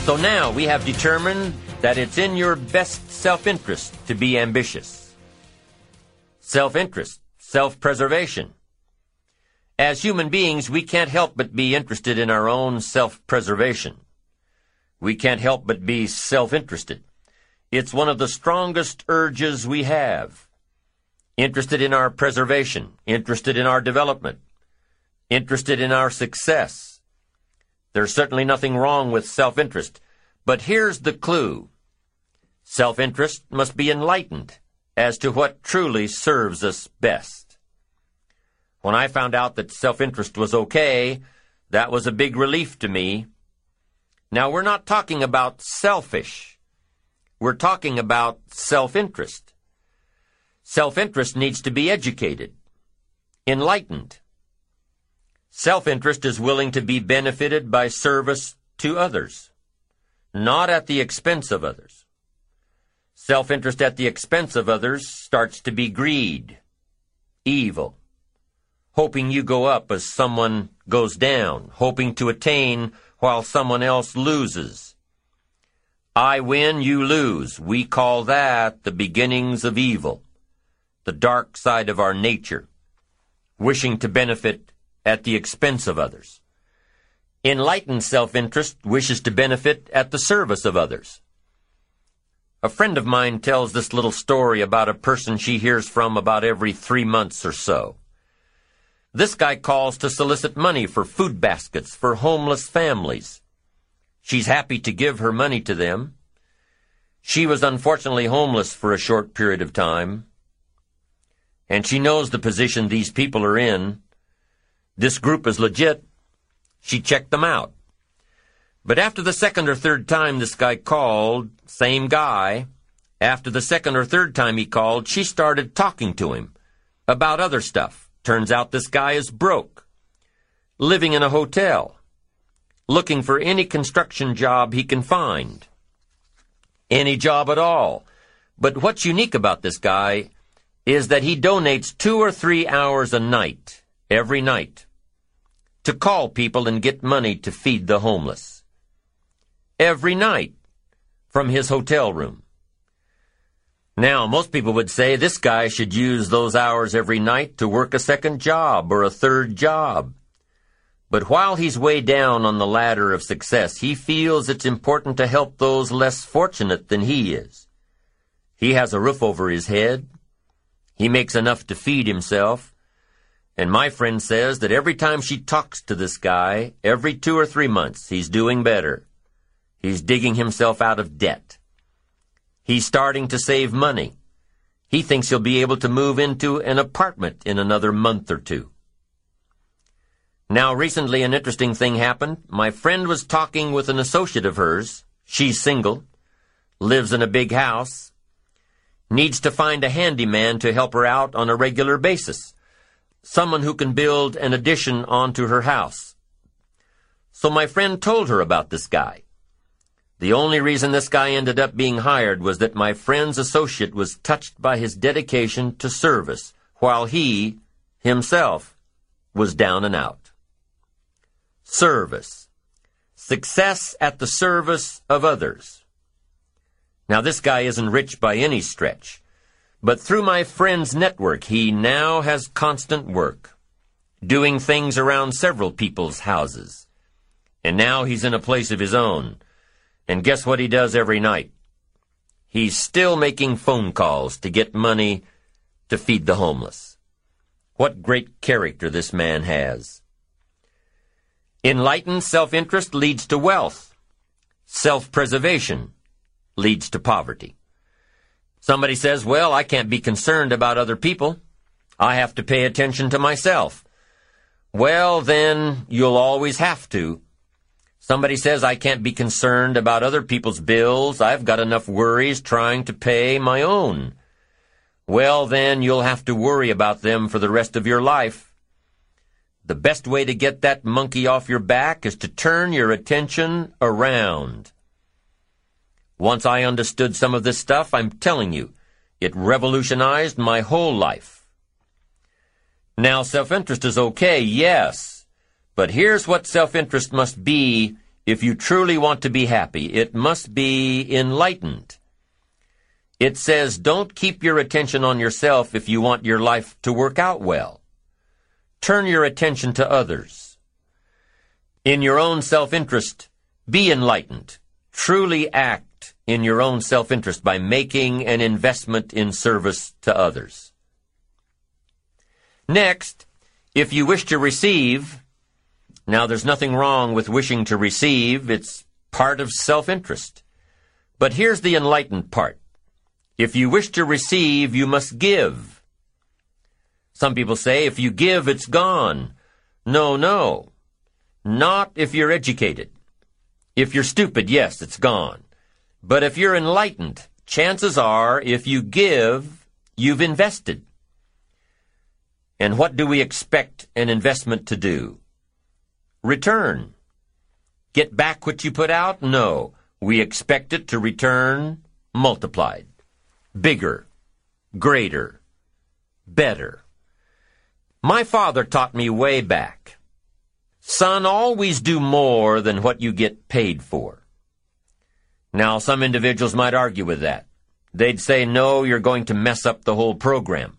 So now we have determined that it's in your best self-interest to be ambitious. Self-interest, self-preservation. As human beings, we can't help but be interested in our own self-preservation. We can't help but be self-interested. It's one of the strongest urges we have. Interested in our preservation, interested in our development, interested in our success, there's certainly nothing wrong with self-interest. But here's the clue. Self-interest must be enlightened as to what truly serves us best. When I found out that self-interest was okay, that was a big relief to me. Now, we're not talking about selfish. We're talking about self-interest. Self-interest needs to be educated, enlightened. Self-interest is willing to be benefited by service to others, not at the expense of others. Self-interest at the expense of others starts to be greed, evil, hoping you go up as someone goes down, hoping to attain while someone else loses. I win, you lose. We call that the beginnings of evil, the dark side of our nature, wishing to benefit at the expense of others. Enlightened self-interest wishes to benefit at the service of others. A friend of mine tells this little story about a person she hears from about every three months or so. This guy calls to solicit money for food baskets for homeless families. She's happy to give her money to them. She was unfortunately homeless for a short period of time, and she knows the position these people are in this group is legit. She checked them out. But after the second or third time this guy called, same guy, after the second or third time he called, she started talking to him about other stuff. Turns out this guy is broke, living in a hotel, looking for any construction job he can find. Any job at all. But what's unique about this guy is that he donates two or three hours a night every night to call people and get money to feed the homeless. Every night from his hotel room. Now, most people would say this guy should use those hours every night to work a second job or a third job. But while he's way down on the ladder of success, he feels it's important to help those less fortunate than he is. He has a roof over his head. He makes enough to feed himself. And my friend says that every time she talks to this guy, every two or three months, he's doing better. He's digging himself out of debt. He's starting to save money. He thinks he'll be able to move into an apartment in another month or two. Now, recently an interesting thing happened. My friend was talking with an associate of hers. She's single, lives in a big house, needs to find a handyman to help her out on a regular basis someone who can build an addition onto her house. So my friend told her about this guy. The only reason this guy ended up being hired was that my friend's associate was touched by his dedication to service, while he, himself, was down and out. Service. Success at the service of others. Now this guy isn't rich by any stretch. But through my friend's network, he now has constant work, doing things around several people's houses. And now he's in a place of his own. And guess what he does every night? He's still making phone calls to get money to feed the homeless. What great character this man has. Enlightened self-interest leads to wealth. Self-preservation leads to poverty. Somebody says, well, I can't be concerned about other people. I have to pay attention to myself. Well, then, you'll always have to. Somebody says I can't be concerned about other people's bills. I've got enough worries trying to pay my own. Well, then you'll have to worry about them for the rest of your life. The best way to get that monkey off your back is to turn your attention around. Once I understood some of this stuff, I'm telling you, it revolutionized my whole life. Now, self-interest is okay, yes, but here's what self-interest must be if you truly want to be happy. It must be enlightened. It says don't keep your attention on yourself if you want your life to work out well. Turn your attention to others. In your own self-interest, be enlightened. Truly act in your own self-interest by making an investment in service to others. Next, if you wish to receive, now, there's nothing wrong with wishing to receive. It's part of self-interest. But here's the enlightened part. If you wish to receive, you must give. Some people say, if you give, it's gone. No, no. Not if you're educated. If you're stupid, yes, it's gone. But if you're enlightened, chances are, if you give, you've invested. And what do we expect an investment to do? return. Get back what you put out? No. We expect it to return multiplied. Bigger. Greater. Better. My father taught me way back. Son, always do more than what you get paid for. Now, some individuals might argue with that. They'd say, no, you're going to mess up the whole program.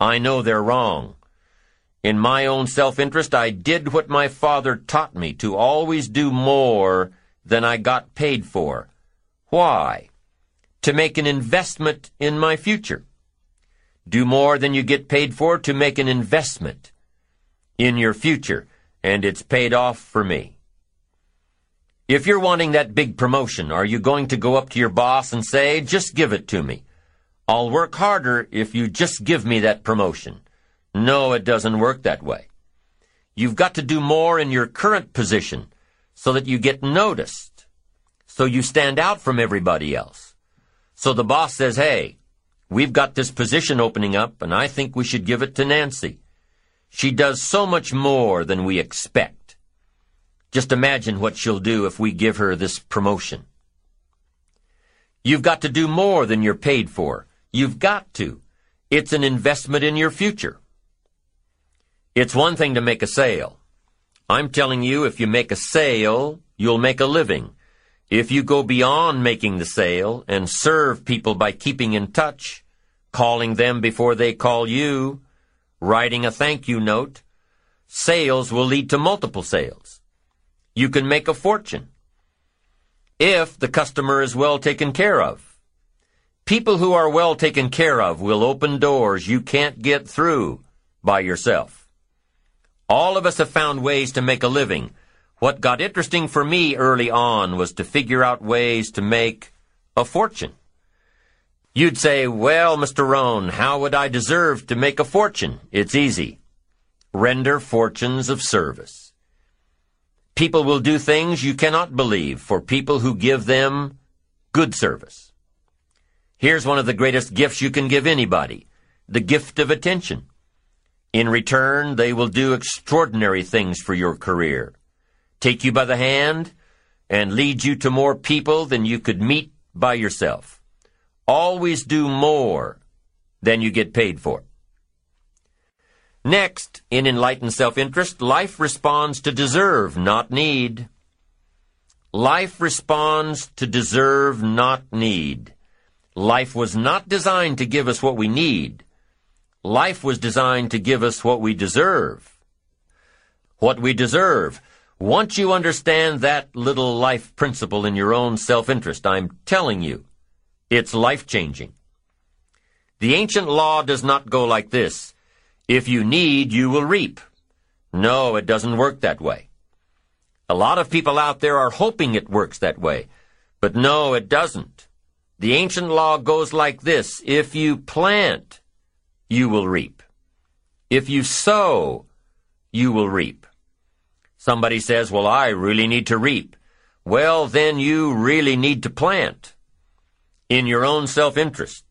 I know they're wrong. In my own self-interest, I did what my father taught me to always do more than I got paid for. Why? To make an investment in my future. Do more than you get paid for to make an investment in your future, and it's paid off for me. If you're wanting that big promotion, are you going to go up to your boss and say, just give it to me? I'll work harder if you just give me that promotion. No, it doesn't work that way. You've got to do more in your current position so that you get noticed, so you stand out from everybody else. So the boss says, hey, we've got this position opening up and I think we should give it to Nancy. She does so much more than we expect. Just imagine what she'll do if we give her this promotion. You've got to do more than you're paid for. You've got to. It's an investment in your future. It's one thing to make a sale. I'm telling you, if you make a sale, you'll make a living. If you go beyond making the sale and serve people by keeping in touch, calling them before they call you, writing a thank you note, sales will lead to multiple sales. You can make a fortune. If the customer is well taken care of. People who are well taken care of will open doors you can't get through by yourself. All of us have found ways to make a living. What got interesting for me early on was to figure out ways to make a fortune. You'd say, well, Mr. Rohn, how would I deserve to make a fortune? It's easy. Render fortunes of service. People will do things you cannot believe for people who give them good service. Here's one of the greatest gifts you can give anybody, the gift of attention. In return, they will do extraordinary things for your career, take you by the hand, and lead you to more people than you could meet by yourself. Always do more than you get paid for. Next, in enlightened self-interest, life responds to deserve, not need. Life responds to deserve, not need. Life was not designed to give us what we need. Life was designed to give us what we deserve. What we deserve. Once you understand that little life principle in your own self-interest, I'm telling you, it's life-changing. The ancient law does not go like this. If you need, you will reap. No, it doesn't work that way. A lot of people out there are hoping it works that way, but no, it doesn't. The ancient law goes like this. If you plant, you will reap. If you sow, you will reap. Somebody says, well, I really need to reap. Well, then you really need to plant in your own self-interest.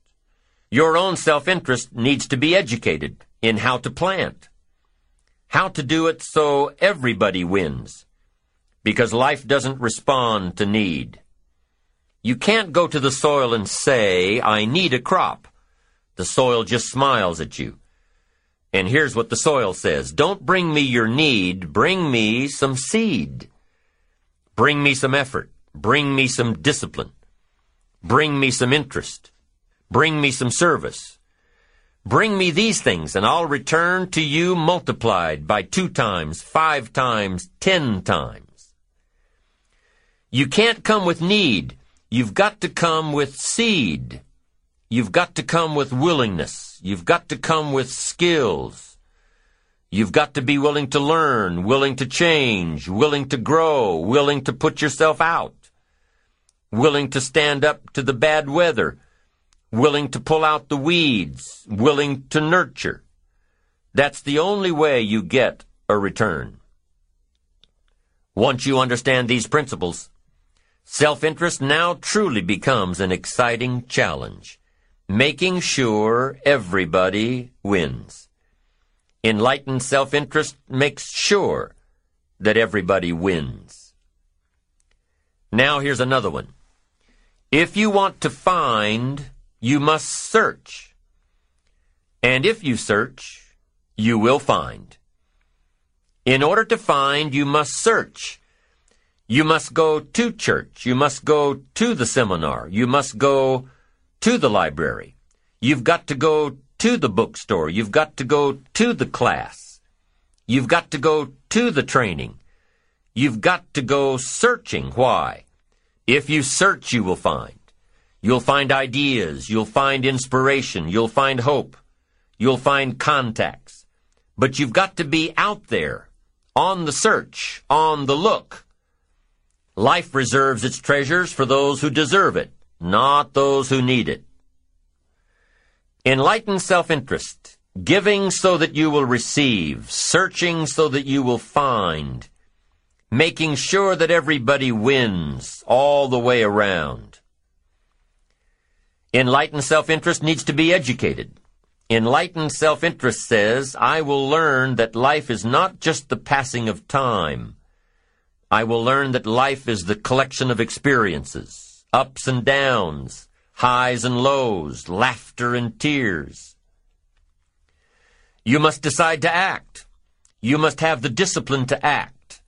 Your own self-interest needs to be educated in how to plant, how to do it so everybody wins, because life doesn't respond to need. You can't go to the soil and say, I need a crop. The soil just smiles at you. And here's what the soil says. Don't bring me your need, bring me some seed. Bring me some effort. Bring me some discipline. Bring me some interest. Bring me some service. Bring me these things, and I'll return to you multiplied by two times, five times, ten times. You can't come with need. You've got to come with seed. You've got to come with willingness. You've got to come with skills. You've got to be willing to learn, willing to change, willing to grow, willing to put yourself out, willing to stand up to the bad weather, willing to pull out the weeds, willing to nurture. That's the only way you get a return. Once you understand these principles, self-interest now truly becomes an exciting challenge making sure everybody wins. Enlightened self-interest makes sure that everybody wins. Now here's another one. If you want to find, you must search. And if you search, you will find. In order to find, you must search. You must go to church. You must go to the seminar. You must go to the library. You've got to go to the bookstore. You've got to go to the class. You've got to go to the training. You've got to go searching. Why? If you search, you will find. You'll find ideas. You'll find inspiration. You'll find hope. You'll find contacts. But you've got to be out there, on the search, on the look. Life reserves its treasures for those who deserve it not those who need it. Enlightened self-interest, giving so that you will receive, searching so that you will find, making sure that everybody wins all the way around. Enlightened self-interest needs to be educated. Enlightened self-interest says, I will learn that life is not just the passing of time. I will learn that life is the collection of experiences ups and downs, highs and lows, laughter and tears. You must decide to act. You must have the discipline to act.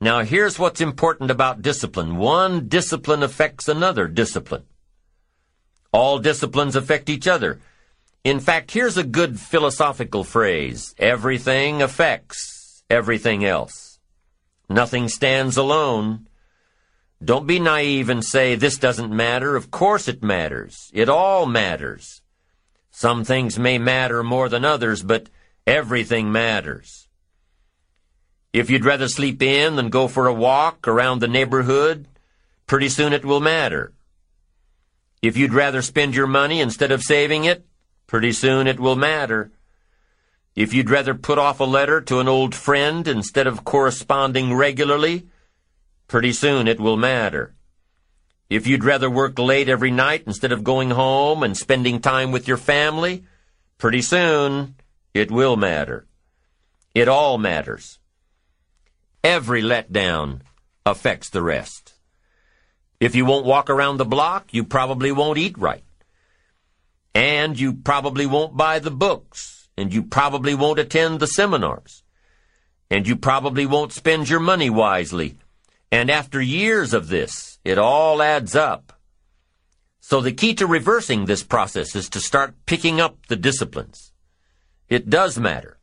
Now here's what's important about discipline. One discipline affects another discipline. All disciplines affect each other. In fact, here's a good philosophical phrase. Everything affects everything else. Nothing stands alone. Don't be naive and say this doesn't matter. Of course it matters. It all matters. Some things may matter more than others, but everything matters. If you'd rather sleep in than go for a walk around the neighborhood, pretty soon it will matter. If you'd rather spend your money instead of saving it, pretty soon it will matter. If you'd rather put off a letter to an old friend instead of corresponding regularly, Pretty soon it will matter. If you'd rather work late every night instead of going home and spending time with your family, pretty soon it will matter. It all matters. Every letdown affects the rest. If you won't walk around the block, you probably won't eat right. And you probably won't buy the books. And you probably won't attend the seminars. And you probably won't spend your money wisely and after years of this, it all adds up. So the key to reversing this process is to start picking up the disciplines. It does matter.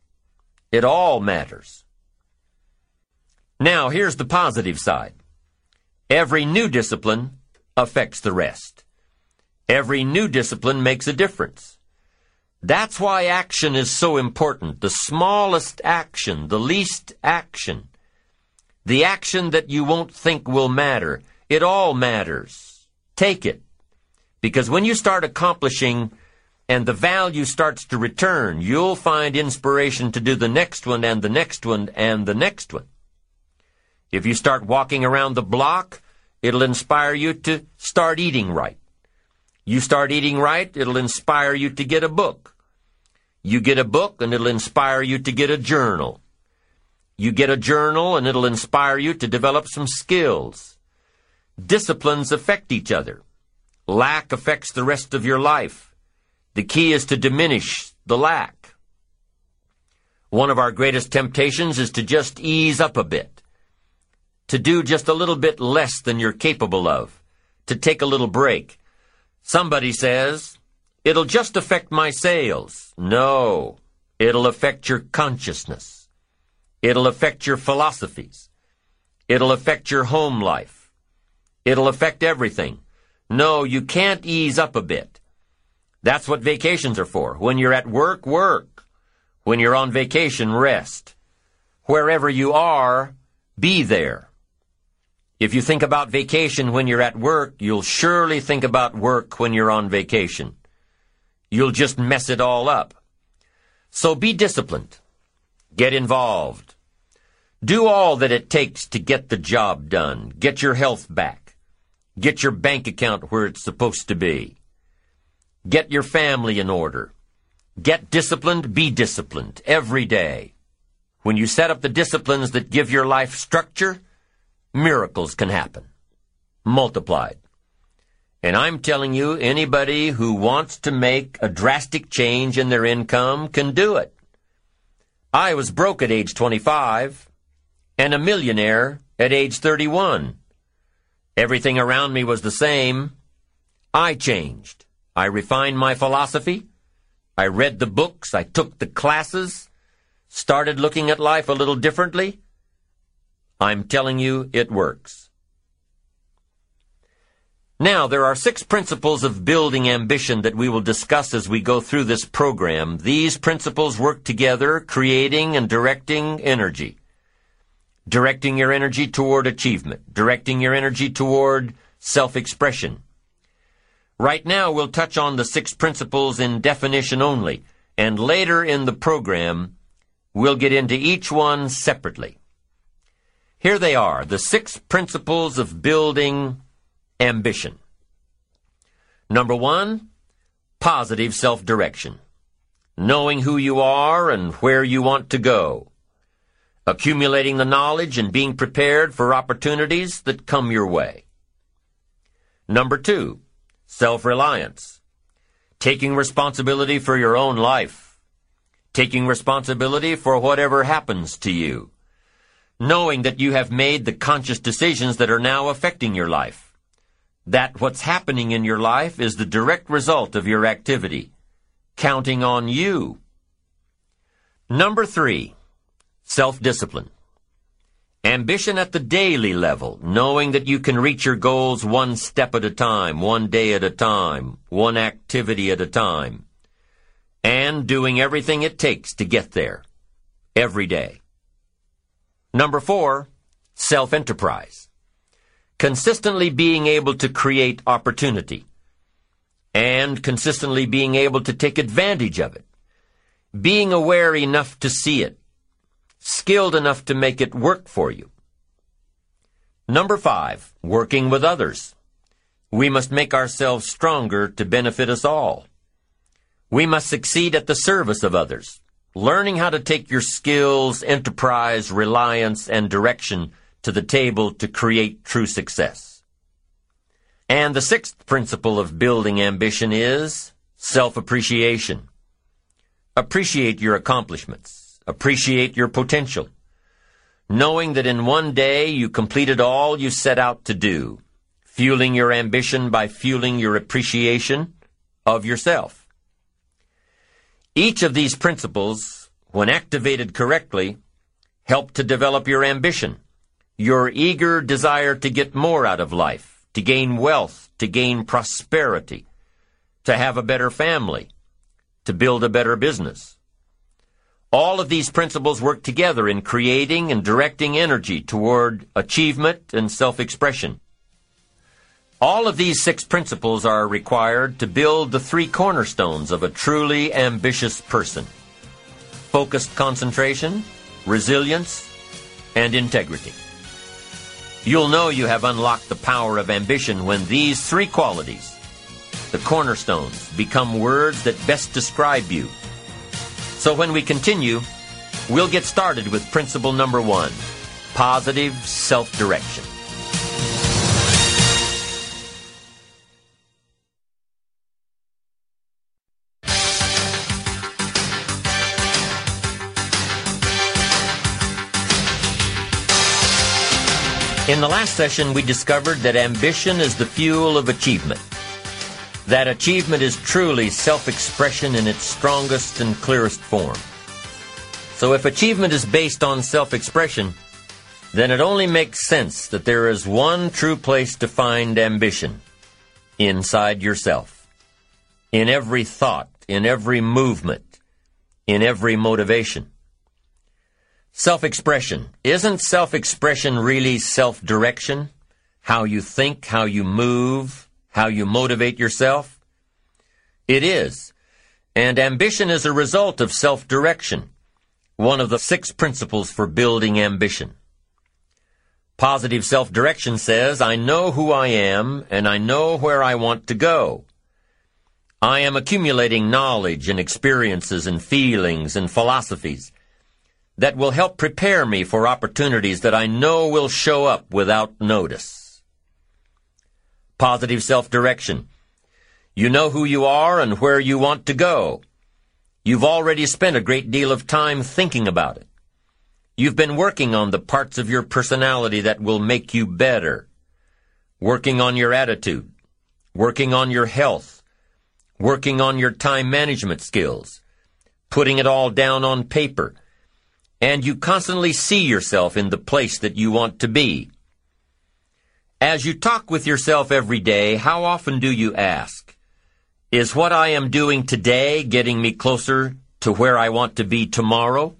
It all matters. Now, here's the positive side. Every new discipline affects the rest. Every new discipline makes a difference. That's why action is so important. The smallest action, the least action, the action that you won't think will matter. It all matters. Take it. Because when you start accomplishing and the value starts to return, you'll find inspiration to do the next one and the next one and the next one. If you start walking around the block, it'll inspire you to start eating right. You start eating right, it'll inspire you to get a book. You get a book and it'll inspire you to get a journal. You get a journal and it'll inspire you to develop some skills. Disciplines affect each other. Lack affects the rest of your life. The key is to diminish the lack. One of our greatest temptations is to just ease up a bit. To do just a little bit less than you're capable of. To take a little break. Somebody says, it'll just affect my sales. No, it'll affect your consciousness. It'll affect your philosophies. It'll affect your home life. It'll affect everything. No, you can't ease up a bit. That's what vacations are for. When you're at work, work. When you're on vacation, rest. Wherever you are, be there. If you think about vacation when you're at work, you'll surely think about work when you're on vacation. You'll just mess it all up. So be disciplined. Get involved. Do all that it takes to get the job done. Get your health back. Get your bank account where it's supposed to be. Get your family in order. Get disciplined, be disciplined every day. When you set up the disciplines that give your life structure, miracles can happen. Multiplied. And I'm telling you, anybody who wants to make a drastic change in their income can do it. I was broke at age 25 and a millionaire at age 31. Everything around me was the same. I changed. I refined my philosophy. I read the books. I took the classes. Started looking at life a little differently I'm telling you, it works. Now, there are six principles of building ambition that we will discuss as we go through this program. These principles work together, creating and directing energy. Directing your energy toward achievement. Directing your energy toward self-expression. Right now, we'll touch on the six principles in definition only, and later in the program, we'll get into each one separately. Here they are, the six principles of building ambition. Number one, positive self-direction. Knowing who you are and where you want to go. Accumulating the knowledge and being prepared for opportunities that come your way. Number two, self-reliance. Taking responsibility for your own life. Taking responsibility for whatever happens to you knowing that you have made the conscious decisions that are now affecting your life. That what's happening in your life is the direct result of your activity. Counting on you. Number three, self-discipline. Ambition at the daily level, knowing that you can reach your goals one step at a time, one day at a time, one activity at a time, and doing everything it takes to get there, every day. Number four, self-enterprise. Consistently being able to create opportunity and consistently being able to take advantage of it. Being aware enough to see it. Skilled enough to make it work for you. Number five, working with others. We must make ourselves stronger to benefit us all. We must succeed at the service of others learning how to take your skills, enterprise, reliance, and direction to the table to create true success. And the sixth principle of building ambition is self-appreciation. Appreciate your accomplishments. Appreciate your potential. Knowing that in one day you completed all you set out to do. Fueling your ambition by fueling your appreciation of yourself. Each of these principles, when activated correctly, help to develop your ambition, your eager desire to get more out of life, to gain wealth, to gain prosperity, to have a better family, to build a better business. All of these principles work together in creating and directing energy toward achievement and self-expression. All of these six principles are required to build the three cornerstones of a truly ambitious person. Focused concentration, resilience, and integrity. You'll know you have unlocked the power of ambition when these three qualities, the cornerstones, become words that best describe you. So when we continue, we'll get started with principle number one positive self direction. In the last session, we discovered that ambition is the fuel of achievement. That achievement is truly self-expression in its strongest and clearest form. So if achievement is based on self-expression, then it only makes sense that there is one true place to find ambition. Inside yourself. In every thought, in every movement, in every motivation. Self-expression. Isn't self-expression really self-direction? How you think, how you move, how you motivate yourself? It is. And ambition is a result of self-direction. One of the six principles for building ambition. Positive self-direction says, I know who I am and I know where I want to go. I am accumulating knowledge and experiences and feelings and philosophies that will help prepare me for opportunities that I know will show up without notice. Positive self-direction. You know who you are and where you want to go. You've already spent a great deal of time thinking about it. You've been working on the parts of your personality that will make you better. Working on your attitude. Working on your health. Working on your time management skills. Putting it all down on paper and you constantly see yourself in the place that you want to be. As you talk with yourself every day, how often do you ask, is what I am doing today getting me closer to where I want to be tomorrow?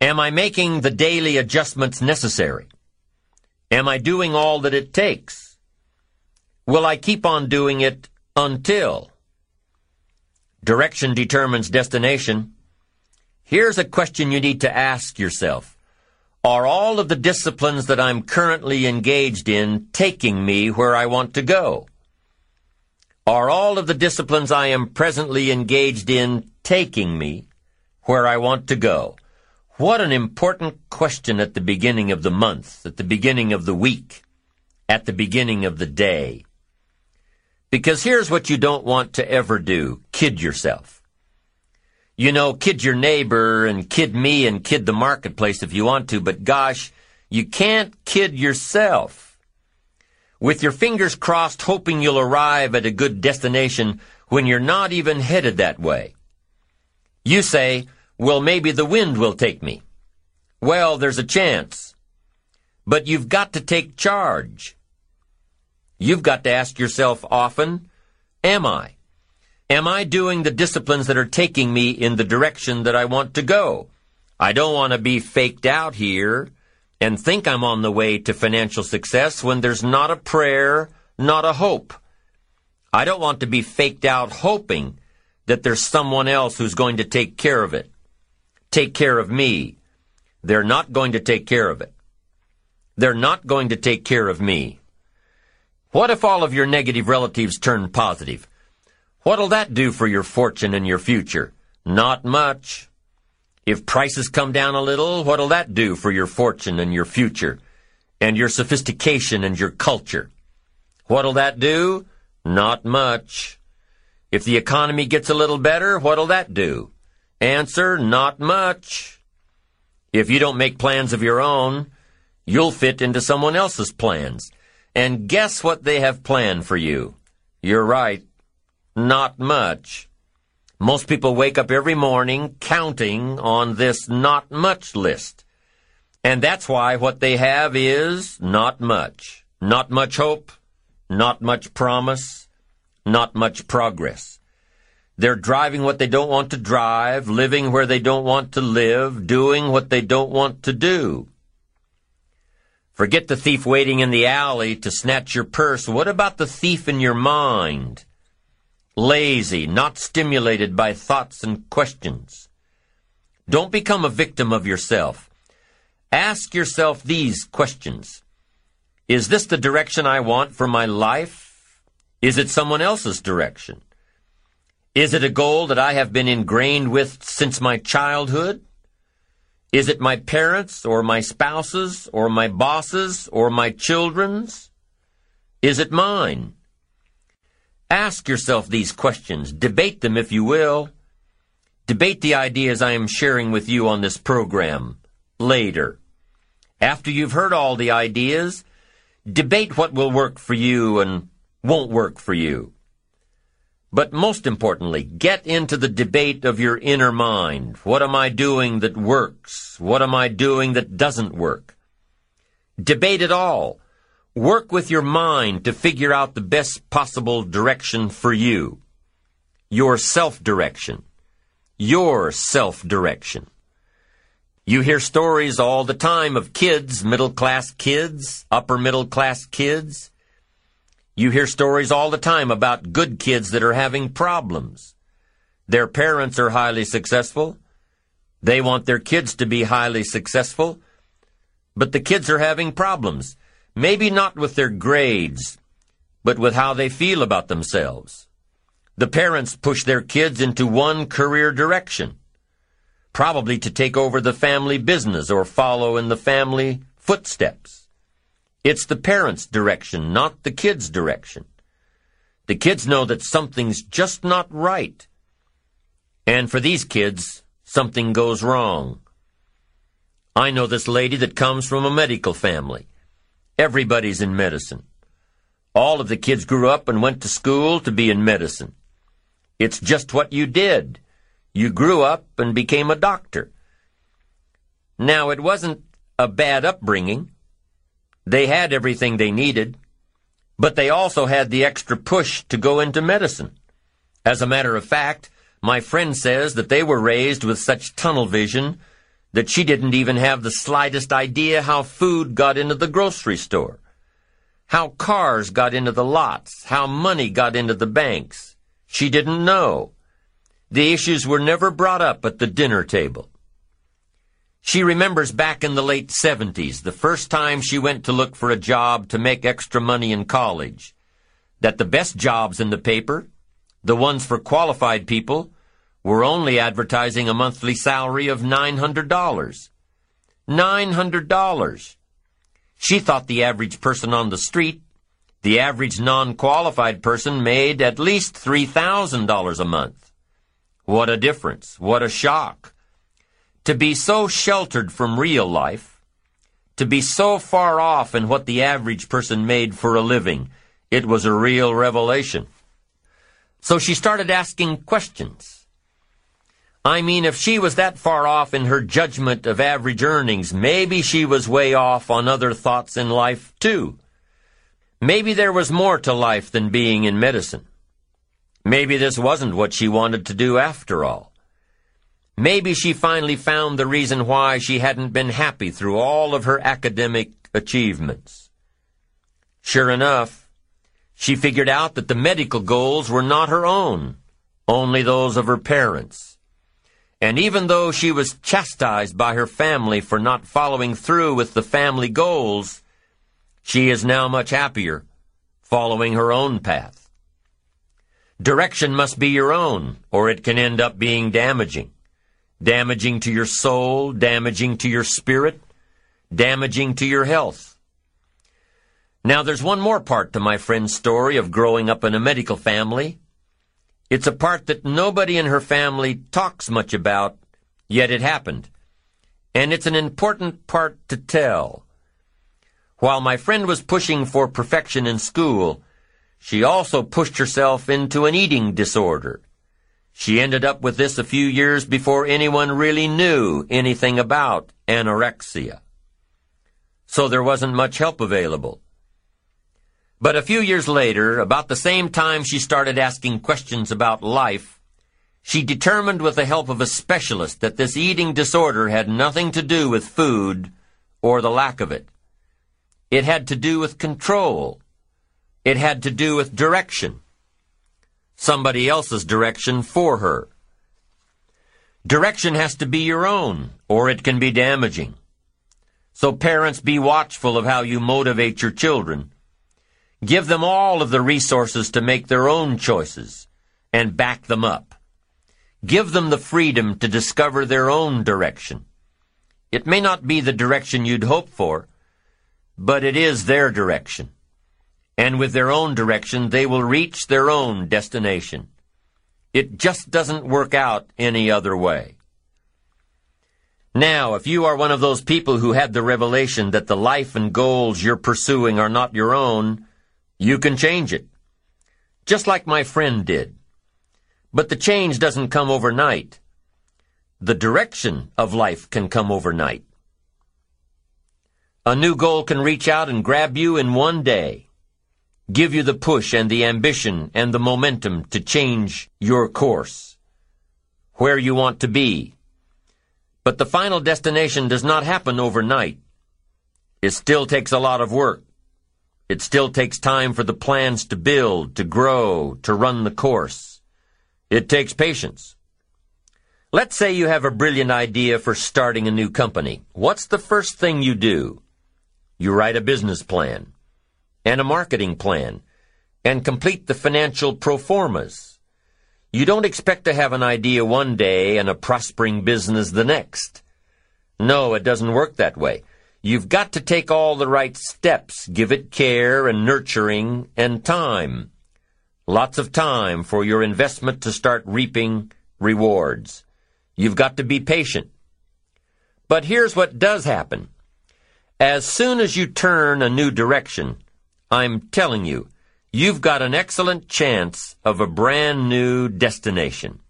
Am I making the daily adjustments necessary? Am I doing all that it takes? Will I keep on doing it until? Direction determines destination. Here's a question you need to ask yourself. Are all of the disciplines that I'm currently engaged in taking me where I want to go? Are all of the disciplines I am presently engaged in taking me where I want to go? What an important question at the beginning of the month, at the beginning of the week, at the beginning of the day. Because here's what you don't want to ever do. Kid yourself. You know, kid your neighbor and kid me and kid the marketplace if you want to, but gosh, you can't kid yourself. With your fingers crossed hoping you'll arrive at a good destination when you're not even headed that way. You say, well, maybe the wind will take me. Well, there's a chance. But you've got to take charge. You've got to ask yourself often, am I? Am I doing the disciplines that are taking me in the direction that I want to go? I don't want to be faked out here and think I'm on the way to financial success when there's not a prayer, not a hope. I don't want to be faked out hoping that there's someone else who's going to take care of it. Take care of me. They're not going to take care of it. They're not going to take care of me. What if all of your negative relatives turn positive? What'll that do for your fortune and your future? Not much. If prices come down a little, what'll that do for your fortune and your future? And your sophistication and your culture? What'll that do? Not much. If the economy gets a little better, what'll that do? Answer, not much. If you don't make plans of your own, you'll fit into someone else's plans. And guess what they have planned for you? You're right. Not much. Most people wake up every morning counting on this not much list. And that's why what they have is not much. Not much hope, not much promise, not much progress. They're driving what they don't want to drive, living where they don't want to live, doing what they don't want to do. Forget the thief waiting in the alley to snatch your purse. What about the thief in your mind? Lazy, not stimulated by thoughts and questions. Don't become a victim of yourself. Ask yourself these questions. Is this the direction I want for my life? Is it someone else's direction? Is it a goal that I have been ingrained with since my childhood? Is it my parents or my spouses or my bosses or my children's? Is it mine? Ask yourself these questions. Debate them if you will. Debate the ideas I am sharing with you on this program later. After you've heard all the ideas, debate what will work for you and won't work for you. But most importantly, get into the debate of your inner mind. What am I doing that works? What am I doing that doesn't work? Debate it all. Work with your mind to figure out the best possible direction for you. Your self-direction your self-direction. You hear stories all the time of kids, middle-class kids, upper-middle-class kids. You hear stories all the time about good kids that are having problems. Their parents are highly successful. They want their kids to be highly successful. But the kids are having problems. Maybe not with their grades, but with how they feel about themselves. The parents push their kids into one career direction, probably to take over the family business or follow in the family footsteps. It's the parents' direction, not the kids' direction. The kids know that something's just not right. And for these kids, something goes wrong. I know this lady that comes from a medical family. Everybody's in medicine. All of the kids grew up and went to school to be in medicine. It's just what you did. You grew up and became a doctor. Now, it wasn't a bad upbringing. They had everything they needed, but they also had the extra push to go into medicine. As a matter of fact, my friend says that they were raised with such tunnel vision that she didn't even have the slightest idea how food got into the grocery store, how cars got into the lots, how money got into the banks. She didn't know. The issues were never brought up at the dinner table. She remembers back in the late 70s, the first time she went to look for a job to make extra money in college, that the best jobs in the paper, the ones for qualified people, were only advertising a monthly salary of $900. $900. She thought the average person on the street the average non-qualified person made at least $3,000 a month. What a difference. What a shock. To be so sheltered from real life, to be so far off in what the average person made for a living, it was a real revelation. So she started asking questions. I mean, if she was that far off in her judgment of average earnings, maybe she was way off on other thoughts in life, too. Maybe there was more to life than being in medicine. Maybe this wasn't what she wanted to do after all. Maybe she finally found the reason why she hadn't been happy through all of her academic achievements. Sure enough, she figured out that the medical goals were not her own, only those of her parents. And even though she was chastised by her family for not following through with the family goals, she is now much happier, following her own path. Direction must be your own, or it can end up being damaging. Damaging to your soul, damaging to your spirit, damaging to your health. Now there's one more part to my friend's story of growing up in a medical family. It's a part that nobody in her family talks much about, yet it happened. And it's an important part to tell. While my friend was pushing for perfection in school, she also pushed herself into an eating disorder. She ended up with this a few years before anyone really knew anything about anorexia. So there wasn't much help available. But a few years later, about the same time she started asking questions about life, she determined with the help of a specialist that this eating disorder had nothing to do with food or the lack of it. It had to do with control. It had to do with direction. Somebody else's direction for her. Direction has to be your own, or it can be damaging. So parents, be watchful of how you motivate your children. Give them all of the resources to make their own choices and back them up. Give them the freedom to discover their own direction. It may not be the direction you'd hope for, but it is their direction. And with their own direction, they will reach their own destination. It just doesn't work out any other way. Now, if you are one of those people who had the revelation that the life and goals you're pursuing are not your own, you can change it. Just like my friend did. But the change doesn't come overnight. The direction of life can come overnight. A new goal can reach out and grab you in one day, give you the push and the ambition and the momentum to change your course, where you want to be. But the final destination does not happen overnight. It still takes a lot of work. It still takes time for the plans to build, to grow, to run the course. It takes patience. Let's say you have a brilliant idea for starting a new company. What's the first thing you do? You write a business plan and a marketing plan and complete the financial pro formas. You don't expect to have an idea one day and a prospering business the next. No, it doesn't work that way. You've got to take all the right steps, give it care and nurturing and time. Lots of time for your investment to start reaping rewards. You've got to be patient. But here's what does happen. As soon as you turn a new direction, I'm telling you, you've got an excellent chance of a brand new destination.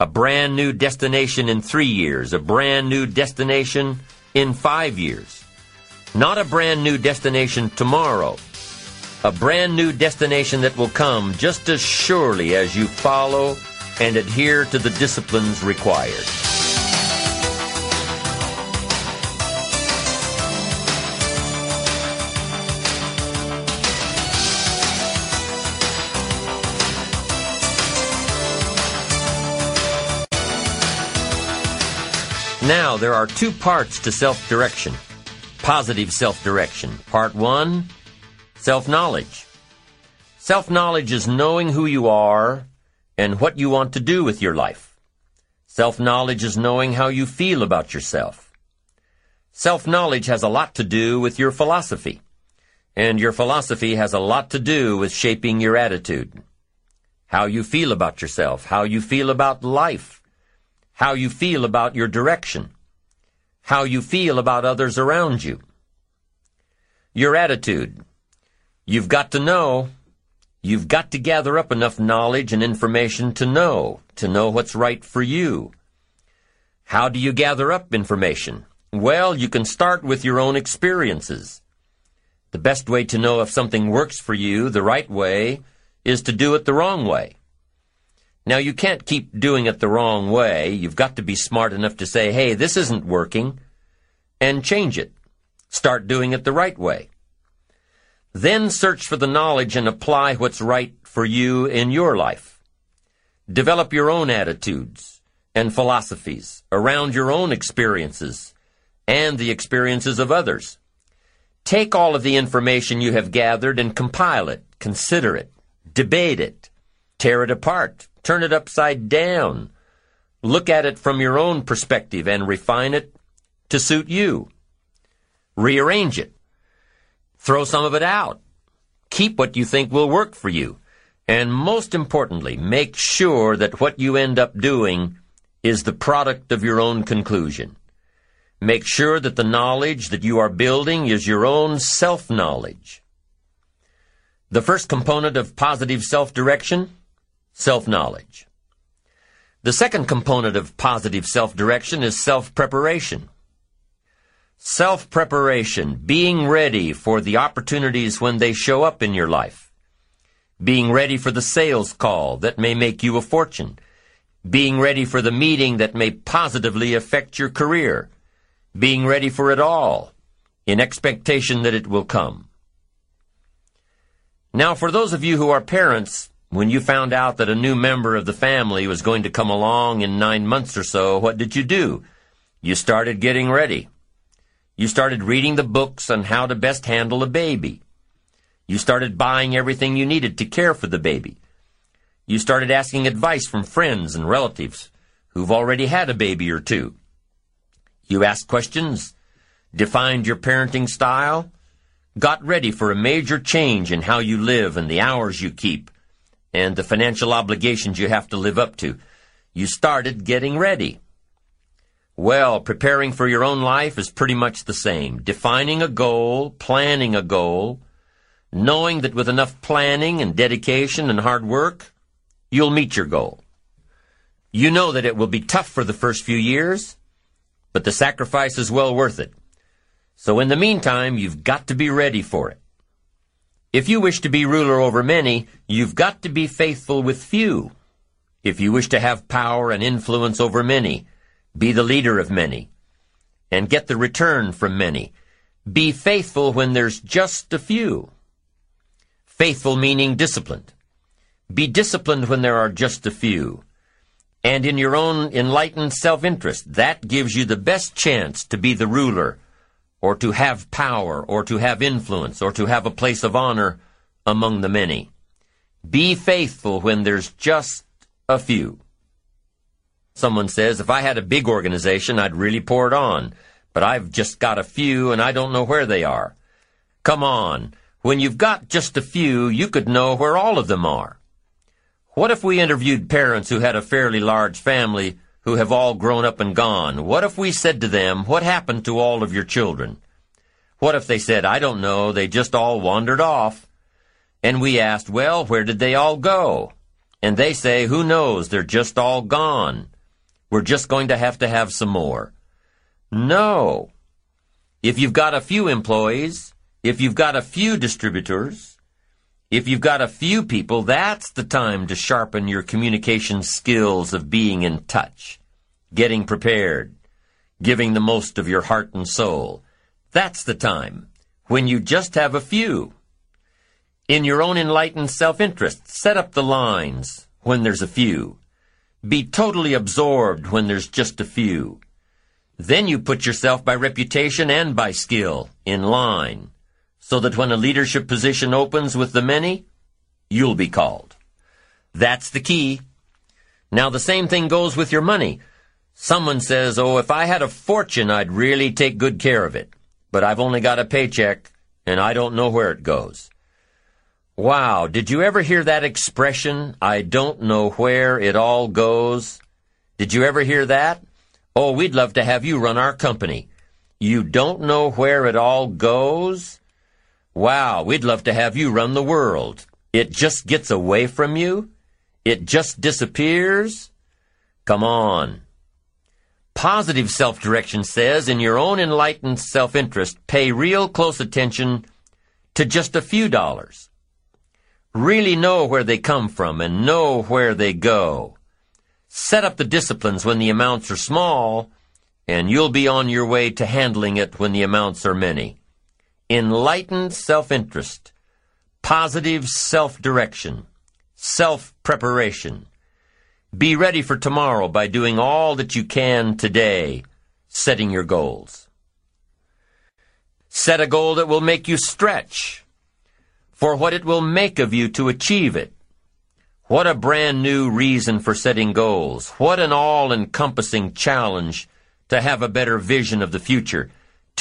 A brand new destination in three years, a brand new destination in five years. Not a brand new destination tomorrow. A brand new destination that will come just as surely as you follow and adhere to the disciplines required. Now, there are two parts to self direction positive self direction. Part one self knowledge. Self knowledge is knowing who you are and what you want to do with your life. Self knowledge is knowing how you feel about yourself. Self knowledge has a lot to do with your philosophy, and your philosophy has a lot to do with shaping your attitude. How you feel about yourself, how you feel about life, how you feel about your direction, how you feel about others around you. Your attitude. You've got to know. You've got to gather up enough knowledge and information to know, to know what's right for you. How do you gather up information? Well, you can start with your own experiences. The best way to know if something works for you the right way is to do it the wrong way. Now, you can't keep doing it the wrong way. You've got to be smart enough to say, hey, this isn't working, and change it. Start doing it the right way. Then search for the knowledge and apply what's right for you in your life. Develop your own attitudes and philosophies around your own experiences and the experiences of others. Take all of the information you have gathered and compile it, consider it, debate it, tear it apart, turn it upside down. Look at it from your own perspective and refine it to suit you. Rearrange it. Throw some of it out. Keep what you think will work for you. And most importantly, make sure that what you end up doing is the product of your own conclusion. Make sure that the knowledge that you are building is your own self-knowledge. The first component of positive self-direction self-knowledge. The second component of positive self-direction is self-preparation. Self-preparation, being ready for the opportunities when they show up in your life. Being ready for the sales call that may make you a fortune. Being ready for the meeting that may positively affect your career. Being ready for it all in expectation that it will come. Now, for those of you who are parents, when you found out that a new member of the family was going to come along in nine months or so, what did you do? You started getting ready. You started reading the books on how to best handle a baby. You started buying everything you needed to care for the baby. You started asking advice from friends and relatives who've already had a baby or two. You asked questions, defined your parenting style, got ready for a major change in how you live and the hours you keep, and the financial obligations you have to live up to. You started getting ready. Well, preparing for your own life is pretty much the same. Defining a goal, planning a goal, knowing that with enough planning and dedication and hard work, you'll meet your goal. You know that it will be tough for the first few years, but the sacrifice is well worth it. So in the meantime, you've got to be ready for it. If you wish to be ruler over many, you've got to be faithful with few. If you wish to have power and influence over many, be the leader of many, and get the return from many. Be faithful when there's just a few. Faithful meaning disciplined. Be disciplined when there are just a few. And in your own enlightened self-interest, that gives you the best chance to be the ruler, or to have power, or to have influence, or to have a place of honor among the many. Be faithful when there's just a few. Someone says, if I had a big organization, I'd really pour it on. But I've just got a few and I don't know where they are. Come on. When you've got just a few, you could know where all of them are. What if we interviewed parents who had a fairly large family who have all grown up and gone? What if we said to them, what happened to all of your children? What if they said, I don't know, they just all wandered off? And we asked, well, where did they all go? And they say, who knows, they're just all gone. We're just going to have to have some more. No. If you've got a few employees, if you've got a few distributors, if you've got a few people, that's the time to sharpen your communication skills of being in touch, getting prepared, giving the most of your heart and soul. That's the time when you just have a few. In your own enlightened self-interest, set up the lines when there's a few. Be totally absorbed when there's just a few. Then you put yourself by reputation and by skill in line so that when a leadership position opens with the many, you'll be called. That's the key. Now the same thing goes with your money. Someone says, oh, if I had a fortune, I'd really take good care of it. But I've only got a paycheck, and I don't know where it goes. Wow, did you ever hear that expression, I don't know where it all goes? Did you ever hear that? Oh, we'd love to have you run our company. You don't know where it all goes? Wow, we'd love to have you run the world. It just gets away from you? It just disappears? Come on. Positive self-direction says, in your own enlightened self-interest, pay real close attention to just a few dollars. Really know where they come from and know where they go. Set up the disciplines when the amounts are small, and you'll be on your way to handling it when the amounts are many enlightened self-interest, positive self-direction, self-preparation. Be ready for tomorrow by doing all that you can today, setting your goals. Set a goal that will make you stretch for what it will make of you to achieve it. What a brand new reason for setting goals. What an all-encompassing challenge to have a better vision of the future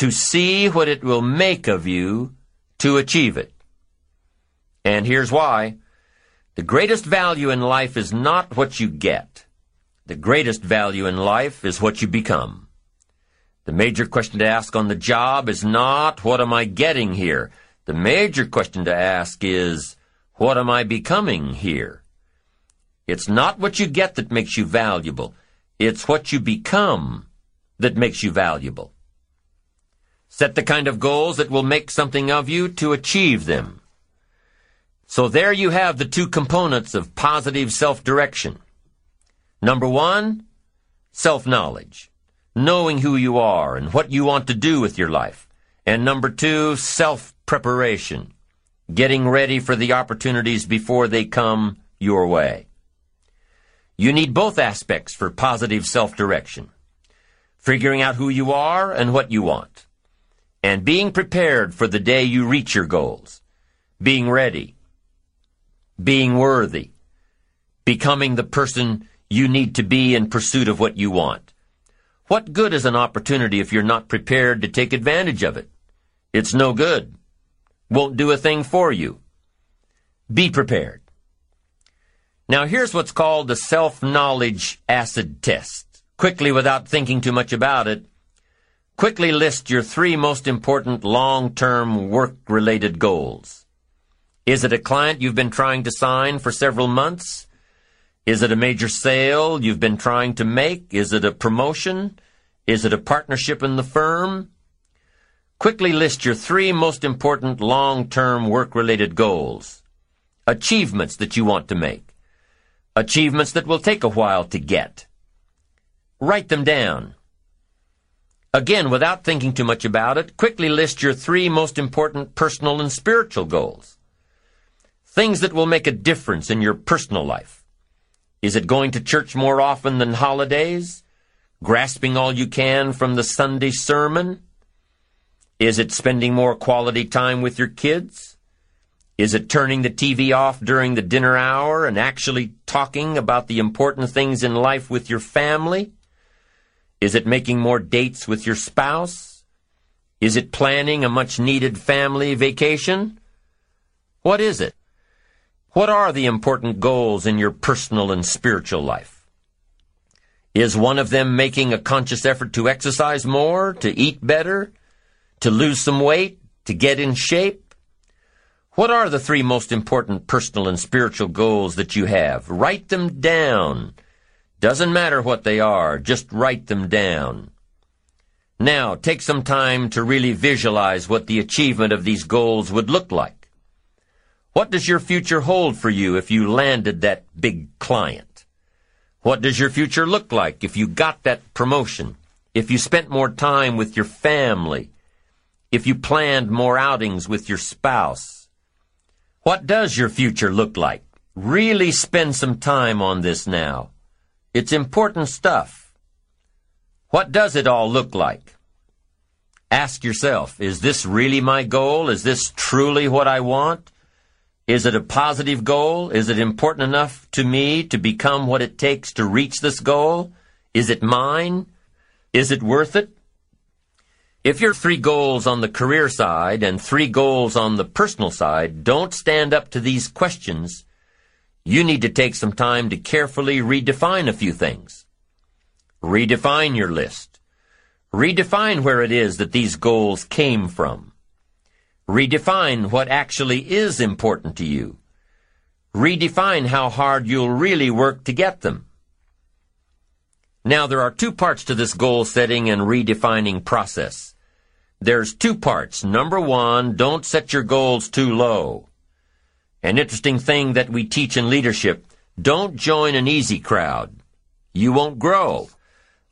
to see what it will make of you to achieve it. And here's why. The greatest value in life is not what you get. The greatest value in life is what you become. The major question to ask on the job is not, what am I getting here? The major question to ask is, what am I becoming here? It's not what you get that makes you valuable. It's what you become that makes you valuable. Set the kind of goals that will make something of you to achieve them. So there you have the two components of positive self-direction. Number one, self-knowledge. Knowing who you are and what you want to do with your life. And number two, self-preparation. Getting ready for the opportunities before they come your way. You need both aspects for positive self-direction. Figuring out who you are and what you want and being prepared for the day you reach your goals. Being ready. Being worthy. Becoming the person you need to be in pursuit of what you want. What good is an opportunity if you're not prepared to take advantage of it? It's no good. Won't do a thing for you. Be prepared. Now here's what's called the self-knowledge acid test. Quickly, without thinking too much about it, quickly list your three most important long-term work-related goals. Is it a client you've been trying to sign for several months? Is it a major sale you've been trying to make? Is it a promotion? Is it a partnership in the firm? Quickly list your three most important long-term work-related goals. Achievements that you want to make. Achievements that will take a while to get. Write them down. Again, without thinking too much about it, quickly list your three most important personal and spiritual goals. Things that will make a difference in your personal life. Is it going to church more often than holidays? Grasping all you can from the Sunday sermon? Is it spending more quality time with your kids? Is it turning the TV off during the dinner hour and actually talking about the important things in life with your family? Is it making more dates with your spouse? Is it planning a much needed family vacation? What is it? What are the important goals in your personal and spiritual life? Is one of them making a conscious effort to exercise more, to eat better, to lose some weight, to get in shape? What are the three most important personal and spiritual goals that you have? Write them down. Doesn't matter what they are, just write them down. Now, take some time to really visualize what the achievement of these goals would look like. What does your future hold for you if you landed that big client? What does your future look like if you got that promotion? If you spent more time with your family? If you planned more outings with your spouse? What does your future look like? Really spend some time on this now. It's important stuff. What does it all look like? Ask yourself, is this really my goal? Is this truly what I want? Is it a positive goal? Is it important enough to me to become what it takes to reach this goal? Is it mine? Is it worth it? If your three goals on the career side and three goals on the personal side don't stand up to these questions, you need to take some time to carefully redefine a few things. Redefine your list. Redefine where it is that these goals came from. Redefine what actually is important to you. Redefine how hard you'll really work to get them. Now, there are two parts to this goal setting and redefining process. There's two parts. Number one, don't set your goals too low. An interesting thing that we teach in leadership, don't join an easy crowd. You won't grow.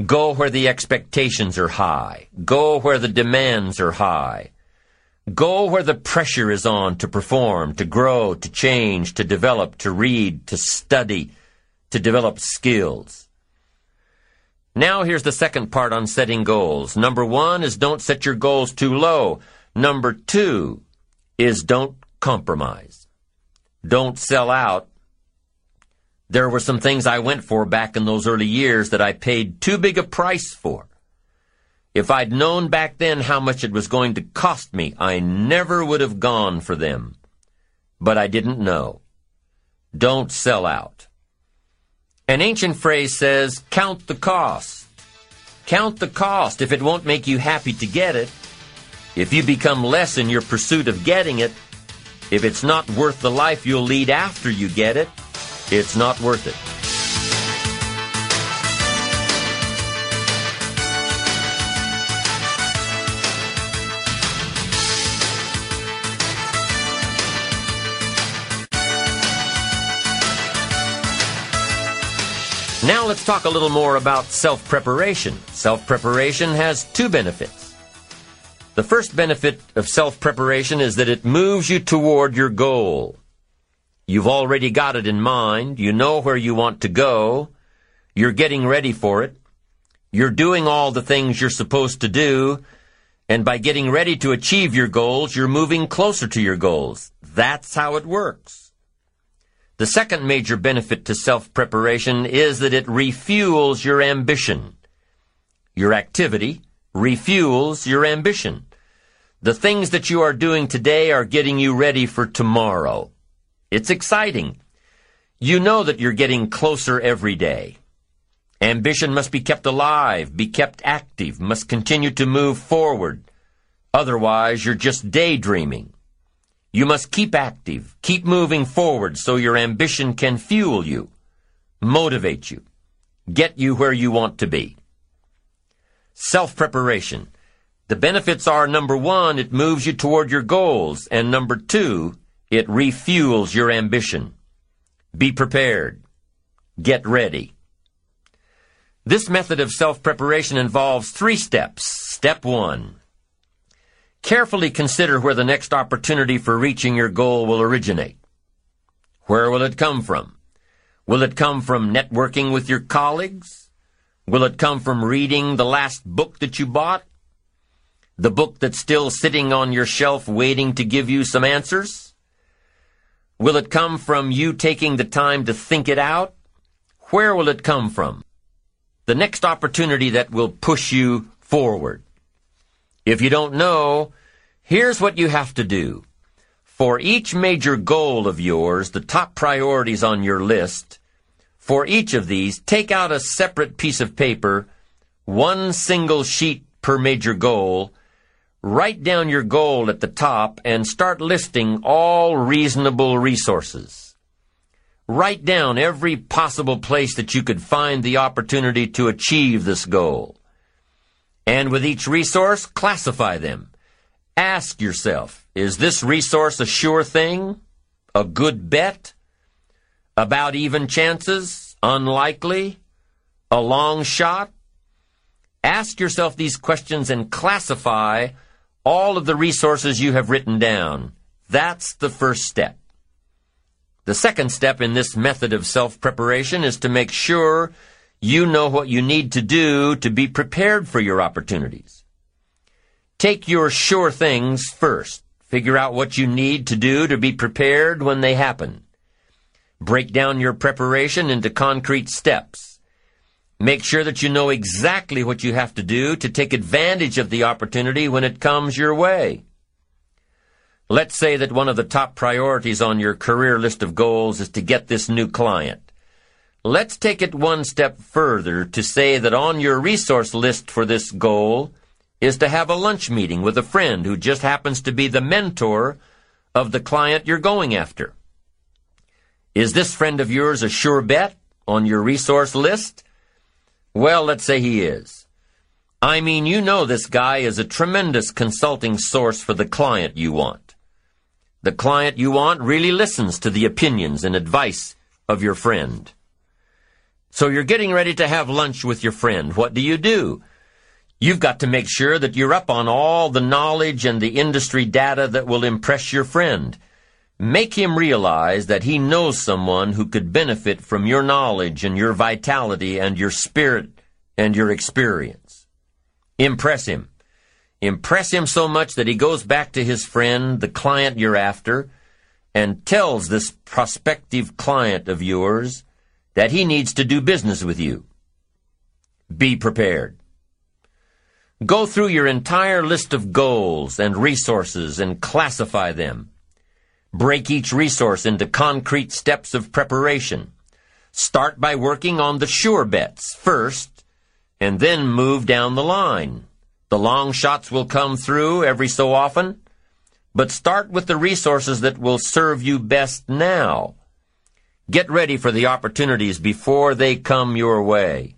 Go where the expectations are high. Go where the demands are high. Go where the pressure is on to perform, to grow, to change, to develop, to read, to study, to develop skills. Now here's the second part on setting goals. Number one is don't set your goals too low. Number two is don't compromise. Don't sell out. There were some things I went for back in those early years that I paid too big a price for. If I'd known back then how much it was going to cost me, I never would have gone for them. But I didn't know. Don't sell out. An ancient phrase says, count the cost. Count the cost if it won't make you happy to get it. If you become less in your pursuit of getting it, if it's not worth the life you'll lead after you get it, it's not worth it. Now let's talk a little more about self-preparation. Self-preparation has two benefits. The first benefit of self-preparation is that it moves you toward your goal. You've already got it in mind. You know where you want to go. You're getting ready for it. You're doing all the things you're supposed to do. And by getting ready to achieve your goals, you're moving closer to your goals. That's how it works. The second major benefit to self-preparation is that it refuels your ambition. Your activity refuels your ambition. The things that you are doing today are getting you ready for tomorrow. It's exciting. You know that you're getting closer every day. Ambition must be kept alive, be kept active, must continue to move forward. Otherwise, you're just daydreaming. You must keep active, keep moving forward so your ambition can fuel you, motivate you, get you where you want to be. Self-preparation. The benefits are number one, it moves you toward your goals, and number two, it refuels your ambition. Be prepared. Get ready. This method of self-preparation involves three steps. Step one. Carefully consider where the next opportunity for reaching your goal will originate. Where will it come from? Will it come from networking with your colleagues? Will it come from reading the last book that you bought? The book that's still sitting on your shelf waiting to give you some answers? Will it come from you taking the time to think it out? Where will it come from? the next opportunity that will push you forward. If you don't know, here's what you have to do. For each major goal of yours, the top priorities on your list, for each of these, take out a separate piece of paper, one single sheet per major goal, write down your goal at the top, and start listing all reasonable resources. Write down every possible place that you could find the opportunity to achieve this goal. And with each resource, classify them. Ask yourself, is this resource a sure thing? A good bet? About even chances? Unlikely? A long shot? Ask yourself these questions and classify all of the resources you have written down. That's the first step. The second step in this method of self-preparation is to make sure you know what you need to do to be prepared for your opportunities. Take your sure things first. Figure out what you need to do to be prepared when they happen. Break down your preparation into concrete steps. Make sure that you know exactly what you have to do to take advantage of the opportunity when it comes your way. Let's say that one of the top priorities on your career list of goals is to get this new client. Let's take it one step further to say that on your resource list for this goal is to have a lunch meeting with a friend who just happens to be the mentor of the client you're going after. Is this friend of yours a sure bet on your resource list? Well, let's say he is. I mean, you know this guy is a tremendous consulting source for the client you want. The client you want really listens to the opinions and advice of your friend. So you're getting ready to have lunch with your friend. What do you do? You've got to make sure that you're up on all the knowledge and the industry data that will impress your friend. Make him realize that he knows someone who could benefit from your knowledge and your vitality and your spirit and your experience. Impress him. Impress him so much that he goes back to his friend, the client you're after, and tells this prospective client of yours that he needs to do business with you. Be prepared. Go through your entire list of goals and resources and classify them. Break each resource into concrete steps of preparation. Start by working on the sure bets first, and then move down the line. The long shots will come through every so often, but start with the resources that will serve you best now. Get ready for the opportunities before they come your way.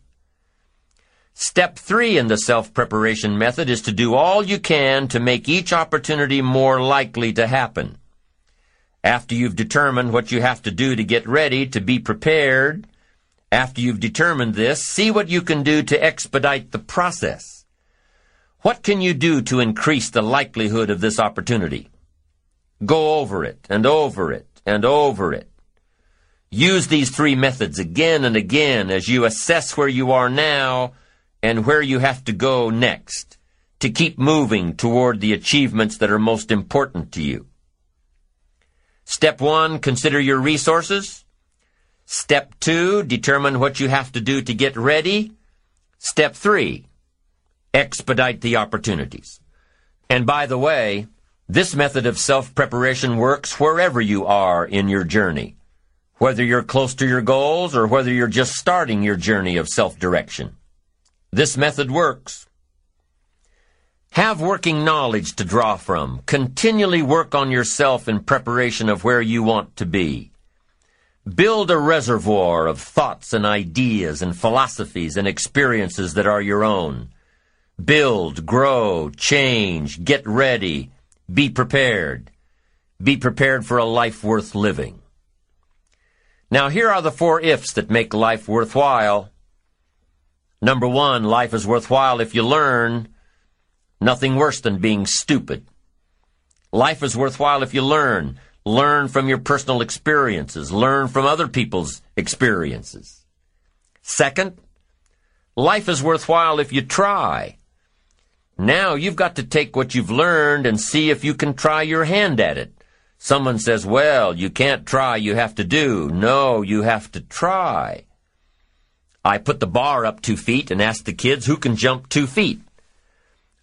Step three in the self-preparation method is to do all you can to make each opportunity more likely to happen. After you've determined what you have to do to get ready, to be prepared, after you've determined this, see what you can do to expedite the process. What can you do to increase the likelihood of this opportunity? Go over it and over it and over it. Use these three methods again and again as you assess where you are now and where you have to go next to keep moving toward the achievements that are most important to you. Step one, consider your resources. Step two, determine what you have to do to get ready. Step three, expedite the opportunities. And by the way, this method of self-preparation works wherever you are in your journey, whether you're close to your goals or whether you're just starting your journey of self-direction. This method works. Have working knowledge to draw from. Continually work on yourself in preparation of where you want to be. Build a reservoir of thoughts and ideas and philosophies and experiences that are your own. Build, grow, change, get ready, be prepared. Be prepared for a life worth living. Now here are the four ifs that make life worthwhile. Number one, life is worthwhile if you learn. Nothing worse than being stupid. Life is worthwhile if you learn. Learn from your personal experiences. Learn from other people's experiences. Second, life is worthwhile if you try. Now you've got to take what you've learned and see if you can try your hand at it. Someone says, well, you can't try, you have to do. No, you have to try. I put the bar up two feet and asked the kids who can jump two feet.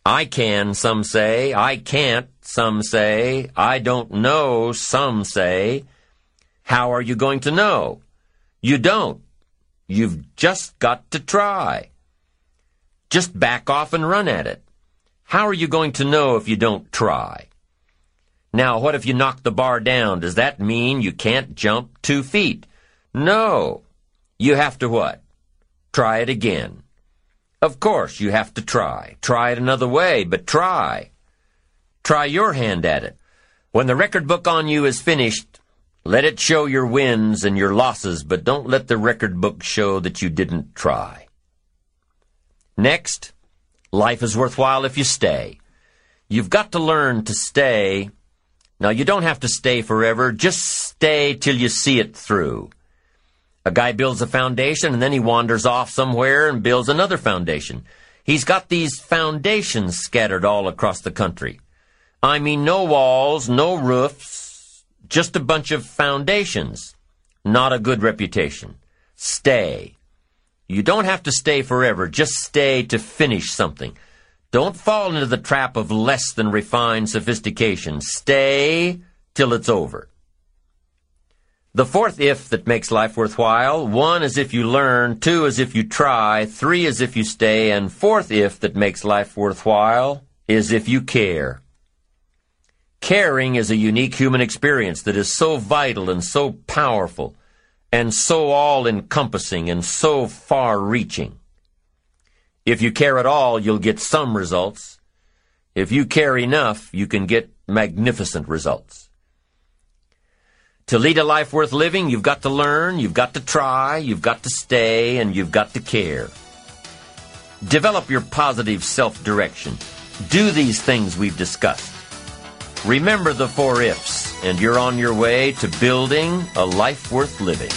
I can, some say. I can't, some say. I don't know, some say. How are you going to know? You don't. You've just got to try. Just back off and run at it. How are you going to know if you don't try? Now, what if you knock the bar down? Does that mean you can't jump two feet? No. You have to what? Try it again. Of course, you have to try. Try it another way, but try. Try your hand at it. When the record book on you is finished, let it show your wins and your losses, but don't let the record book show that you didn't try. Next, Life is worthwhile if you stay. You've got to learn to stay. Now, you don't have to stay forever. Just stay till you see it through. A guy builds a foundation and then he wanders off somewhere and builds another foundation. He's got these foundations scattered all across the country. I mean, no walls, no roofs, just a bunch of foundations. Not a good reputation. Stay. You don't have to stay forever. Just stay to finish something. Don't fall into the trap of less than refined sophistication. Stay till it's over. The fourth if that makes life worthwhile, one is if you learn, two is if you try, three is if you stay, and fourth if that makes life worthwhile is if you care. Caring is a unique human experience that is so vital and so powerful and so all encompassing and so far reaching. If you care at all, you'll get some results. If you care enough, you can get magnificent results. To lead a life worth living, you've got to learn, you've got to try, you've got to stay, and you've got to care. Develop your positive self-direction. Do these things we've discussed. Remember the four ifs, and you're on your way to building a life worth living.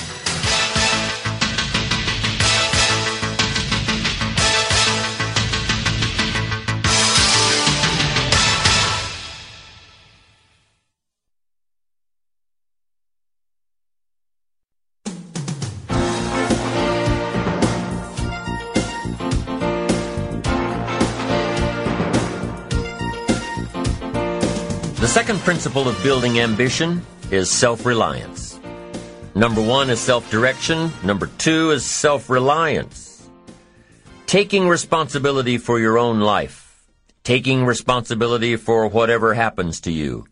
Principle of building ambition is self-reliance. Number one is self-direction. Number two is self-reliance. Taking responsibility for your own life. Taking responsibility for whatever happens to you.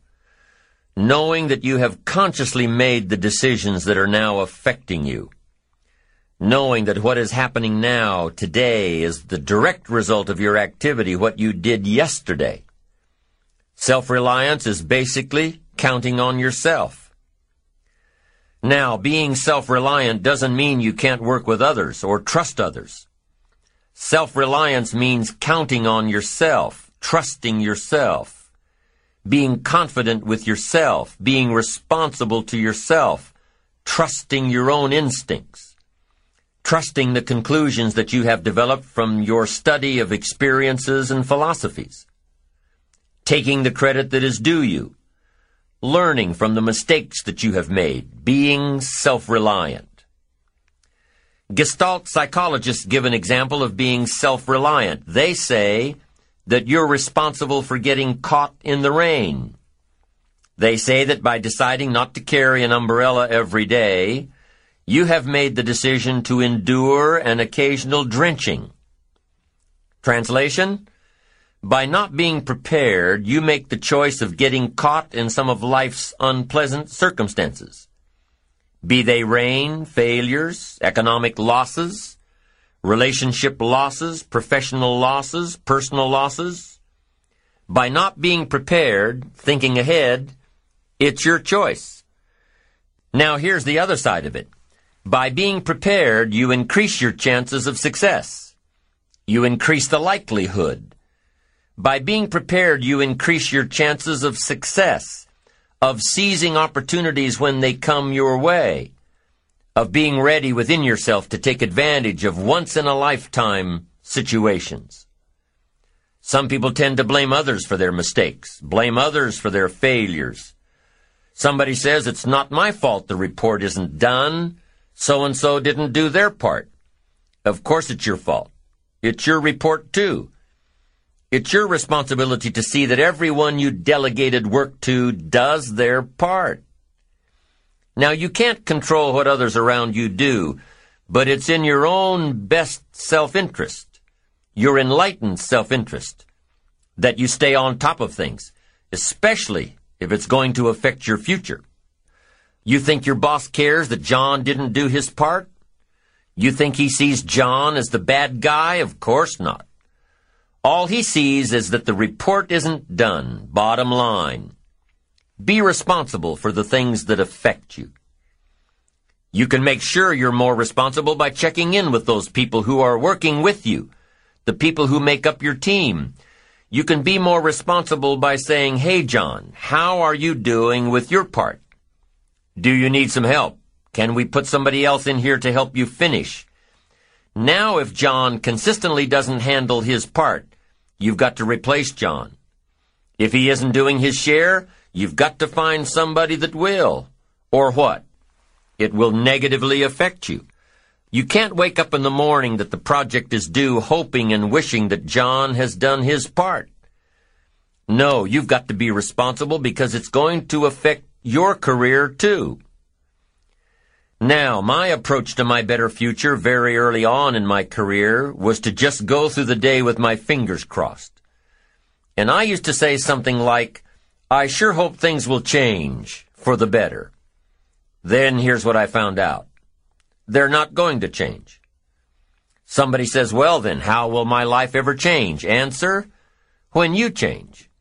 Knowing that you have consciously made the decisions that are now affecting you. Knowing that what is happening now, today, is the direct result of your activity, what you did yesterday. Self-reliance is basically counting on yourself. Now, being self-reliant doesn't mean you can't work with others or trust others. Self-reliance means counting on yourself, trusting yourself, being confident with yourself, being responsible to yourself, trusting your own instincts. trusting the conclusions that you have developed from your study of experiences and philosophies, taking the credit that is due you, learning from the mistakes that you have made, being self-reliant. Gestalt psychologists give an example of being self-reliant. They say that you're responsible for getting caught in the rain. They say that by deciding not to carry an umbrella every day, you have made the decision to endure an occasional drenching. Translation? By not being prepared, you make the choice of getting caught in some of life's unpleasant circumstances. Be they rain, failures, economic losses, relationship losses, professional losses, personal losses. By not being prepared, thinking ahead, it's your choice. Now here's the other side of it. By being prepared, you increase your chances of success. You increase the likelihood. By being prepared, you increase your chances of success, of seizing opportunities when they come your way, of being ready within yourself to take advantage of once in a lifetime situations. Some people tend to blame others for their mistakes, blame others for their failures. Somebody says it's not my fault the report isn't done so and so didn't do their part. Of course it's your fault. It's your report too. It's your responsibility to see that everyone you delegated work to does their part. Now you can't control what others around you do, but it's in your own best self-interest, your enlightened self-interest, that you stay on top of things, especially if it's going to affect your future. You think your boss cares that John didn't do his part? You think he sees John as the bad guy? Of course not. All he sees is that the report isn't done, bottom line. Be responsible for the things that affect you. You can make sure you're more responsible by checking in with those people who are working with you, the people who make up your team. You can be more responsible by saying, Hey John, how are you doing with your part? Do you need some help? Can we put somebody else in here to help you finish? Now if John consistently doesn't handle his part, you've got to replace John. If he isn't doing his share, you've got to find somebody that will. Or what? It will negatively affect you. You can't wake up in the morning that the project is due hoping and wishing that John has done his part. No, you've got to be responsible because it's going to affect your career too. Now, my approach to my better future very early on in my career was to just go through the day with my fingers crossed. And I used to say something like, I sure hope things will change for the better. Then here's what I found out. They're not going to change. Somebody says, well then, how will my life ever change? Answer, when you change.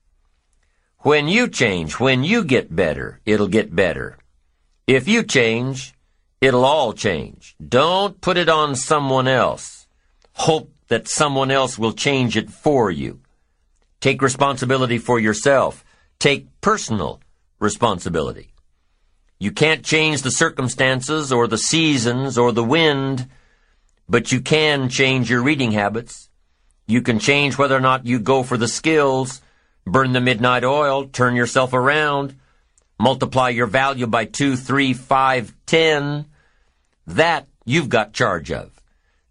When you change, when you get better, it'll get better. If you change, it'll all change. Don't put it on someone else. Hope that someone else will change it for you. Take responsibility for yourself. Take personal responsibility. You can't change the circumstances or the seasons or the wind, but you can change your reading habits. You can change whether or not you go for the skills burn the midnight oil, turn yourself around, multiply your value by two, three, five, ten. That you've got charge of.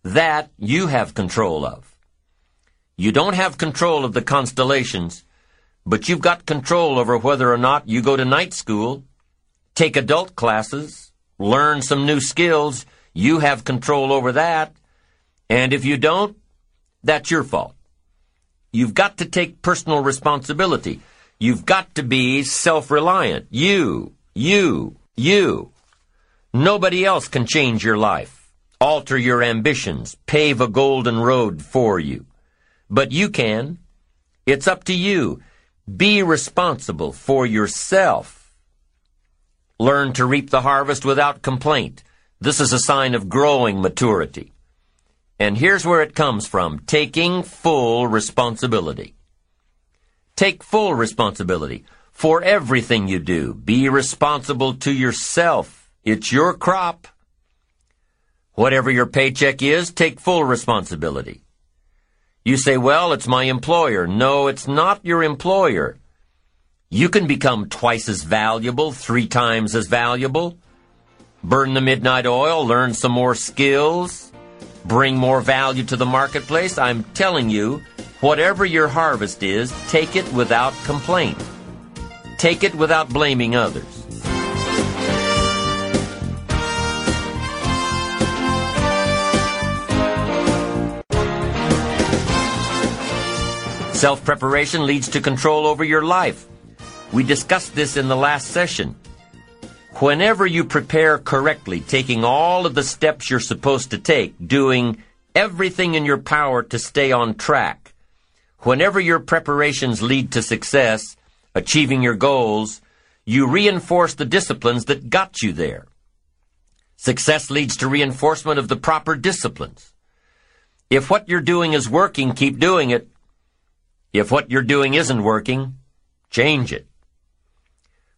That you have control of. You don't have control of the constellations, but you've got control over whether or not you go to night school, take adult classes, learn some new skills. You have control over that. And if you don't, that's your fault. You've got to take personal responsibility. You've got to be self-reliant. You, you, you. Nobody else can change your life, alter your ambitions, pave a golden road for you. But you can. It's up to you. Be responsible for yourself. Learn to reap the harvest without complaint. This is a sign of growing maturity. And here's where it comes from taking full responsibility. Take full responsibility for everything you do. Be responsible to yourself. It's your crop. Whatever your paycheck is, take full responsibility. You say, well, it's my employer. No, it's not your employer. You can become twice as valuable, three times as valuable. Burn the midnight oil, learn some more skills, bring more value to the marketplace. I'm telling you, whatever your harvest is, take it without complaint. Take it without blaming others. Self preparation leads to control over your life. We discussed this in the last session. Whenever you prepare correctly, taking all of the steps you're supposed to take, doing everything in your power to stay on track, whenever your preparations lead to success, achieving your goals, you reinforce the disciplines that got you there. Success leads to reinforcement of the proper disciplines. If what you're doing is working, keep doing it. If what you're doing isn't working, change it.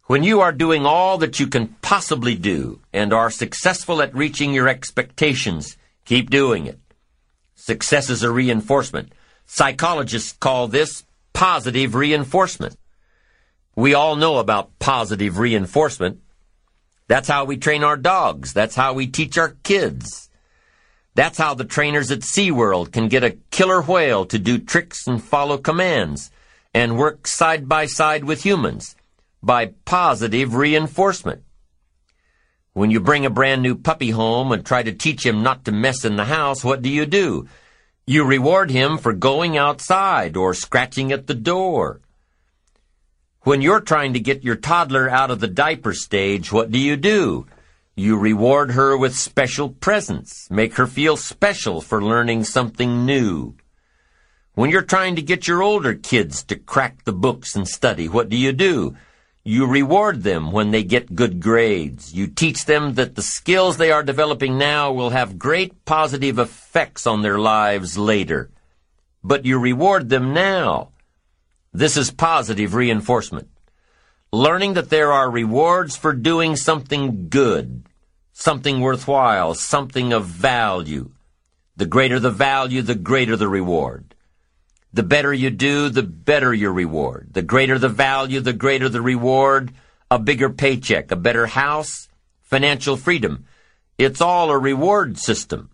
When you are doing all that you can possibly do and are successful at reaching your expectations, keep doing it. Success is a reinforcement. Psychologists call this positive reinforcement. We all know about positive reinforcement. That's how we train our dogs. That's how we teach our kids. That's how the trainers at SeaWorld can get a killer whale to do tricks and follow commands and work side by side with humans by positive reinforcement. When you bring a brand new puppy home and try to teach him not to mess in the house, what do you do? You reward him for going outside or scratching at the door. When you're trying to get your toddler out of the diaper stage, what do you do? You reward her with special presents, make her feel special for learning something new. When you're trying to get your older kids to crack the books and study, what do you do? You reward them when they get good grades. You teach them that the skills they are developing now will have great positive effects on their lives later. But you reward them now. This is positive reinforcement learning that there are rewards for doing something good, something worthwhile, something of value. The greater the value, the greater the reward. The better you do, the better your reward. The greater the value, the greater the reward. A bigger paycheck, a better house, financial freedom. It's all a reward system.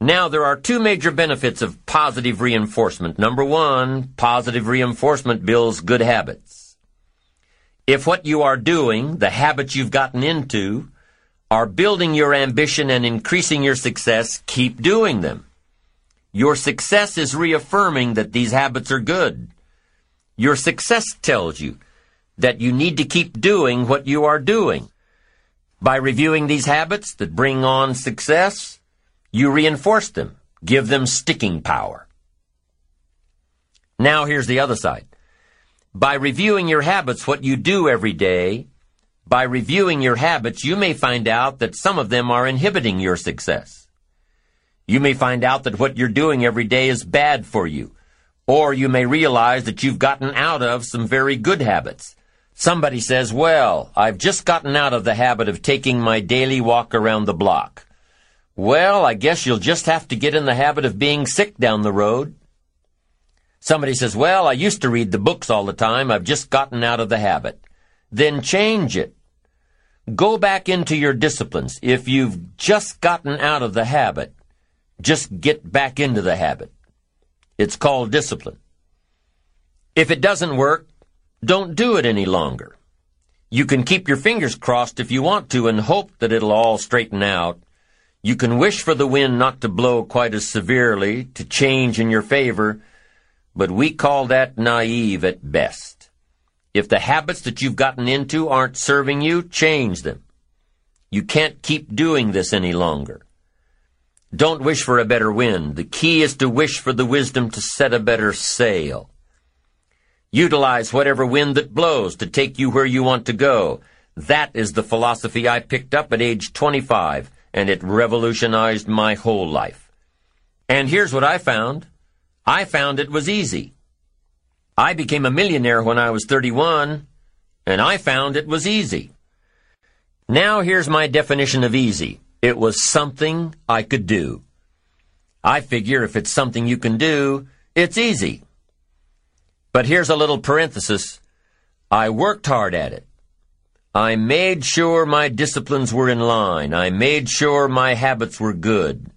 Now, there are two major benefits of positive reinforcement. Number one, positive reinforcement builds good habits. If what you are doing, the habits you've gotten into, are building your ambition and increasing your success, keep doing them. Your success is reaffirming that these habits are good. Your success tells you that you need to keep doing what you are doing. By reviewing these habits that bring on success, you reinforce them, give them sticking power. Now here's the other side. By reviewing your habits, what you do every day, by reviewing your habits, you may find out that some of them are inhibiting your success. You may find out that what you're doing every day is bad for you. Or you may realize that you've gotten out of some very good habits. Somebody says, well, I've just gotten out of the habit of taking my daily walk around the block. Well, I guess you'll just have to get in the habit of being sick down the road. Somebody says, well, I used to read the books all the time. I've just gotten out of the habit. Then change it. Go back into your disciplines. If you've just gotten out of the habit, just get back into the habit. It's called discipline. If it doesn't work, don't do it any longer. You can keep your fingers crossed if you want to and hope that it'll all straighten out. You can wish for the wind not to blow quite as severely, to change in your favor, but we call that naive at best. If the habits that you've gotten into aren't serving you, change them. You can't keep doing this any longer. Don't wish for a better wind. The key is to wish for the wisdom to set a better sail. Utilize whatever wind that blows to take you where you want to go. That is the philosophy I picked up at age 25, and it revolutionized my whole life. And here's what I found. I found it was easy. I became a millionaire when I was 31, and I found it was easy. Now here's my definition of easy. It was something I could do. I figure if it's something you can do, it's easy. But here's a little parenthesis. I worked hard at it. I made sure my disciplines were in line. I made sure my habits were good.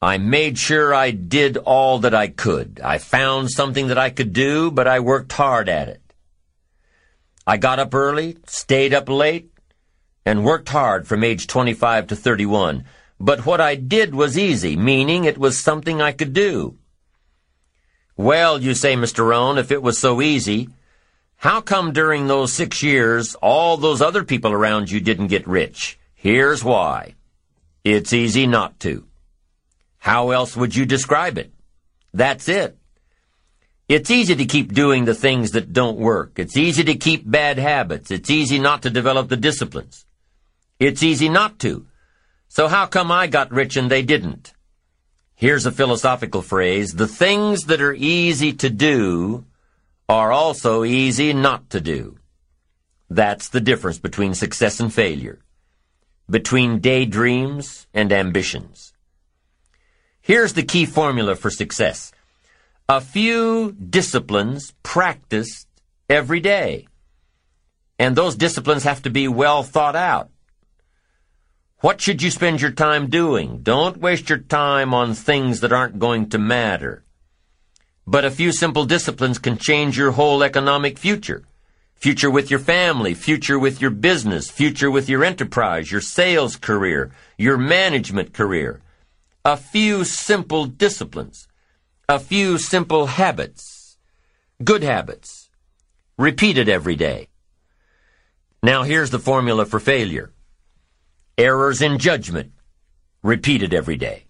I made sure I did all that I could. I found something that I could do, but I worked hard at it. I got up early, stayed up late, and worked hard from age 25 to 31. But what I did was easy, meaning it was something I could do. Well, you say, Mr. Rohn, if it was so easy, how come during those six years all those other people around you didn't get rich? Here's why. It's easy not to. How else would you describe it? That's it. It's easy to keep doing the things that don't work. It's easy to keep bad habits. It's easy not to develop the disciplines. It's easy not to. So how come I got rich and they didn't? Here's a philosophical phrase. The things that are easy to do are also easy not to do. That's the difference between success and failure, between daydreams and ambitions. Here's the key formula for success. A few disciplines practiced every day. And those disciplines have to be well thought out. What should you spend your time doing? Don't waste your time on things that aren't going to matter. But a few simple disciplines can change your whole economic future. Future with your family, future with your business, future with your enterprise, your sales career, your management career. A few simple disciplines. A few simple habits. Good habits. Repeated every day. Now here's the formula for failure errors in judgment, repeated every day.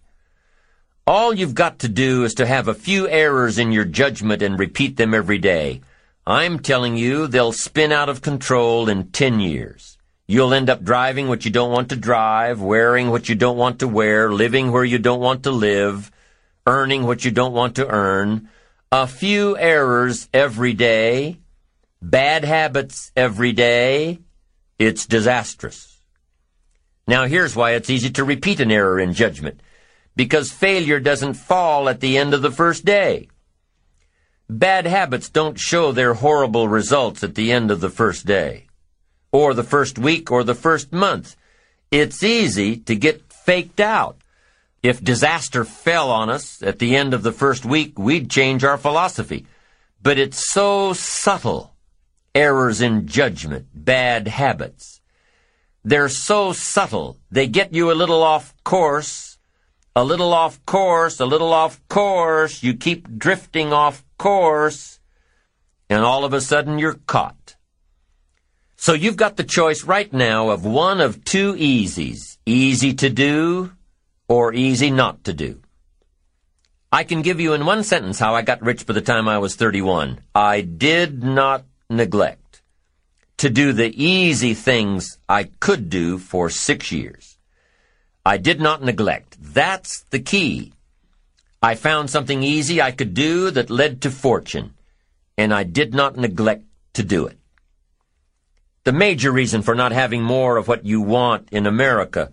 All you've got to do is to have a few errors in your judgment and repeat them every day. I'm telling you, they'll spin out of control in 10 years. You'll end up driving what you don't want to drive, wearing what you don't want to wear, living where you don't want to live, earning what you don't want to earn. A few errors every day, bad habits every day. It's disastrous. Now here's why it's easy to repeat an error in judgment. Because failure doesn't fall at the end of the first day. Bad habits don't show their horrible results at the end of the first day. Or the first week or the first month. It's easy to get faked out. If disaster fell on us at the end of the first week, we'd change our philosophy. But it's so subtle. Errors in judgment, bad habits. They're so subtle. They get you a little off course, a little off course, a little off course. You keep drifting off course, and all of a sudden you're caught. So you've got the choice right now of one of two easies. Easy to do or easy not to do. I can give you in one sentence how I got rich by the time I was 31. I did not neglect to do the easy things I could do for six years. I did not neglect. That's the key. I found something easy I could do that led to fortune, and I did not neglect to do it. The major reason for not having more of what you want in America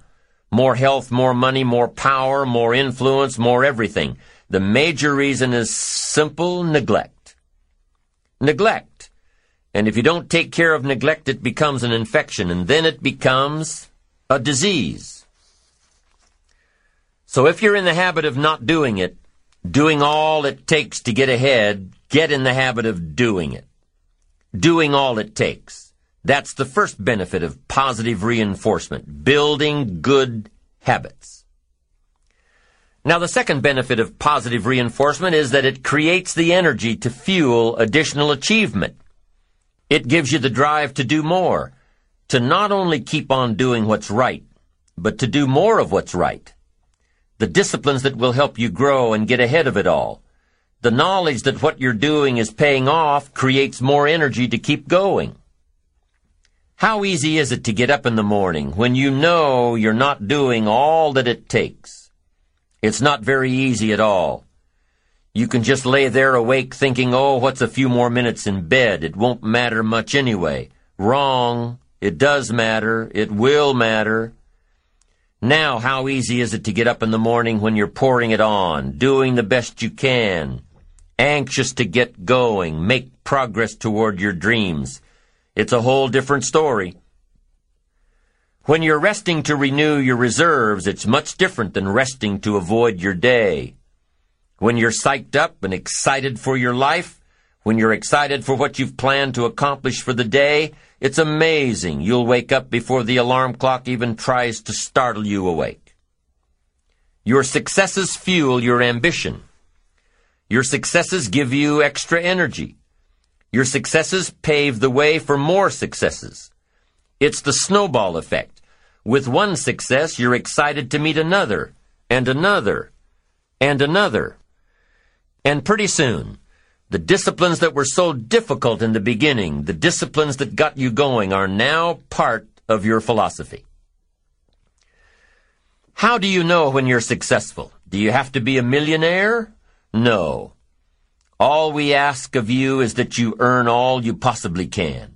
more health, more money, more power, more influence, more everything. The major reason is simple neglect. Neglect. And if you don't take care of neglect, it becomes an infection, and then it becomes a disease. So if you're in the habit of not doing it, doing all it takes to get ahead, get in the habit of doing it. Doing all it takes. That's the first benefit of positive reinforcement, building good habits. Now, the second benefit of positive reinforcement is that it creates the energy to fuel additional achievement. It gives you the drive to do more, to not only keep on doing what's right, but to do more of what's right. The disciplines that will help you grow and get ahead of it all. The knowledge that what you're doing is paying off creates more energy to keep going. How easy is it to get up in the morning when you know you're not doing all that it takes? It's not very easy at all. You can just lay there awake thinking, oh, what's a few more minutes in bed? It won't matter much anyway. Wrong. It does matter. It will matter. Now, how easy is it to get up in the morning when you're pouring it on, doing the best you can, anxious to get going, make progress toward your dreams? It's a whole different story. When you're resting to renew your reserves, it's much different than resting to avoid your day. When you're psyched up and excited for your life, when you're excited for what you've planned to accomplish for the day, it's amazing you'll wake up before the alarm clock even tries to startle you awake. Your successes fuel your ambition. Your successes give you extra energy. Your successes pave the way for more successes. It's the snowball effect. With one success, you're excited to meet another, and another, and another. And pretty soon, the disciplines that were so difficult in the beginning, the disciplines that got you going, are now part of your philosophy. How do you know when you're successful? Do you have to be a millionaire? No. All we ask of you is that you earn all you possibly can.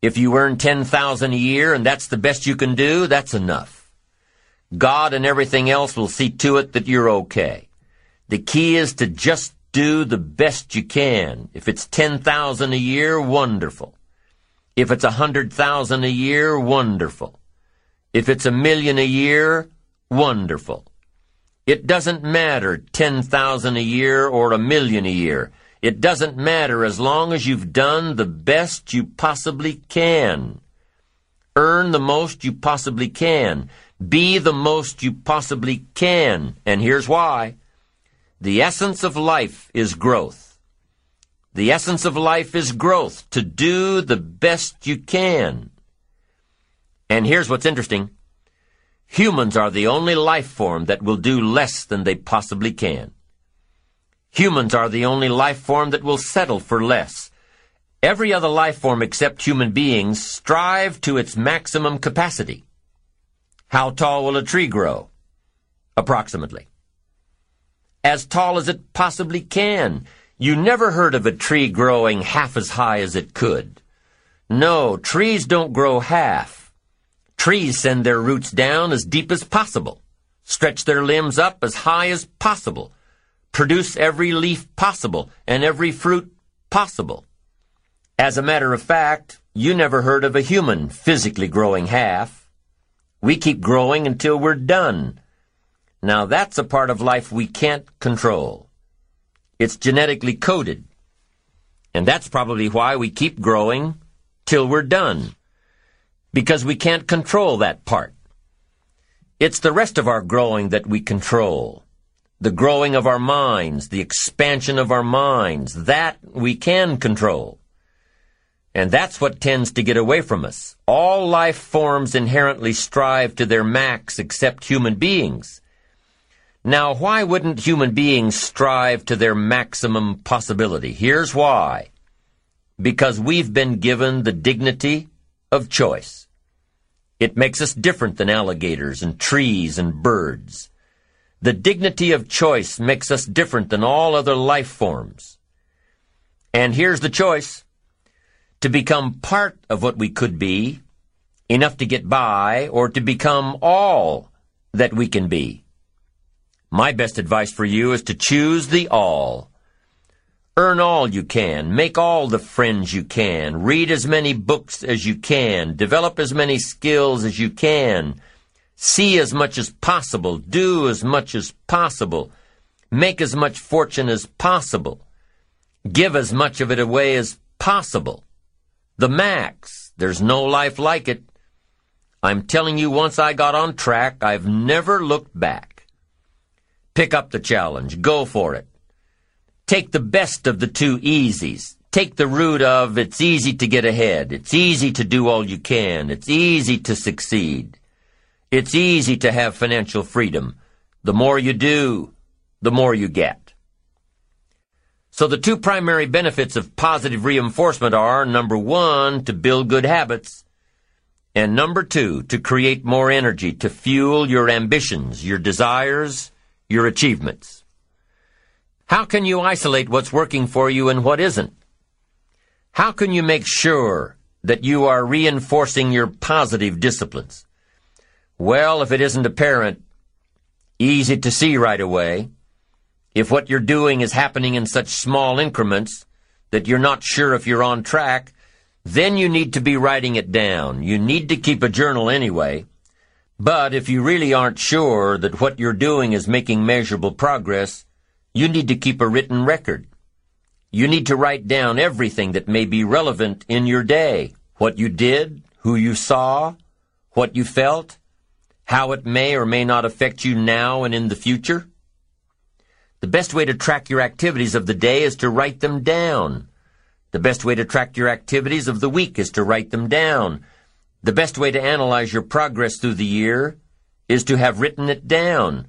If you earn 10,000 a year and that's the best you can do, that's enough. God and everything else will see to it that you're okay. The key is to just do the best you can. If it's 10,000 a year, wonderful. If it's a 100,000 a year, wonderful. If it's a million a year, wonderful. It doesn't matter 10,000 a year or a million a year. It doesn't matter as long as you've done the best you possibly can. Earn the most you possibly can. Be the most you possibly can. And here's why. The essence of life is growth. The essence of life is growth, to do the best you can. And here's what's interesting. Humans are the only life form that will do less than they possibly can. Humans are the only life form that will settle for less. Every other life form except human beings strive to its maximum capacity. How tall will a tree grow? Approximately. As tall as it possibly can. You never heard of a tree growing half as high as it could. No, trees don't grow half. Trees send their roots down as deep as possible, stretch their limbs up as high as possible, produce every leaf possible and every fruit possible. As a matter of fact, you never heard of a human physically growing half. We keep growing until we're done. Now that's a part of life we can't control. It's genetically coded. And that's probably why we keep growing till we're done. Because we can't control that part. It's the rest of our growing that we control the growing of our minds, the expansion of our minds, that we can control. And that's what tends to get away from us. All life forms inherently strive to their max except human beings. Now, why wouldn't human beings strive to their maximum possibility? Here's why. Because we've been given the dignity of choice. It makes us different than alligators and trees and birds. The dignity of choice makes us different than all other life forms. And here's the choice. To become part of what we could be, enough to get by, or to become all that we can be. My best advice for you is to choose the all. Earn all you can, make all the friends you can, read as many books as you can, develop as many skills as you can, see as much as possible, do as much as possible, make as much fortune as possible, give as much of it away as possible. The max. There's no life like it. I'm telling you, once I got on track, I've never looked back. Pick up the challenge. Go for it. Take the best of the two easies. Take the route of it's easy to get ahead. It's easy to do all you can. It's easy to succeed. It's easy to have financial freedom. The more you do, the more you get. So the two primary benefits of positive reinforcement are, number one, to build good habits, and number two, to create more energy to fuel your ambitions, your desires, your achievements. How can you isolate what's working for you and what isn't? How can you make sure that you are reinforcing your positive disciplines? Well, if it isn't apparent, easy to see right away, if what you're doing is happening in such small increments that you're not sure if you're on track, then you need to be writing it down. You need to keep a journal anyway. But if you really aren't sure that what you're doing is making measurable progress, you need to keep a written record. You need to write down everything that may be relevant in your day. What you did, who you saw, what you felt, how it may or may not affect you now and in the future. The best way to track your activities of the day is to write them down. The best way to track your activities of the week is to write them down. The best way to analyze your progress through the year is to have written it down.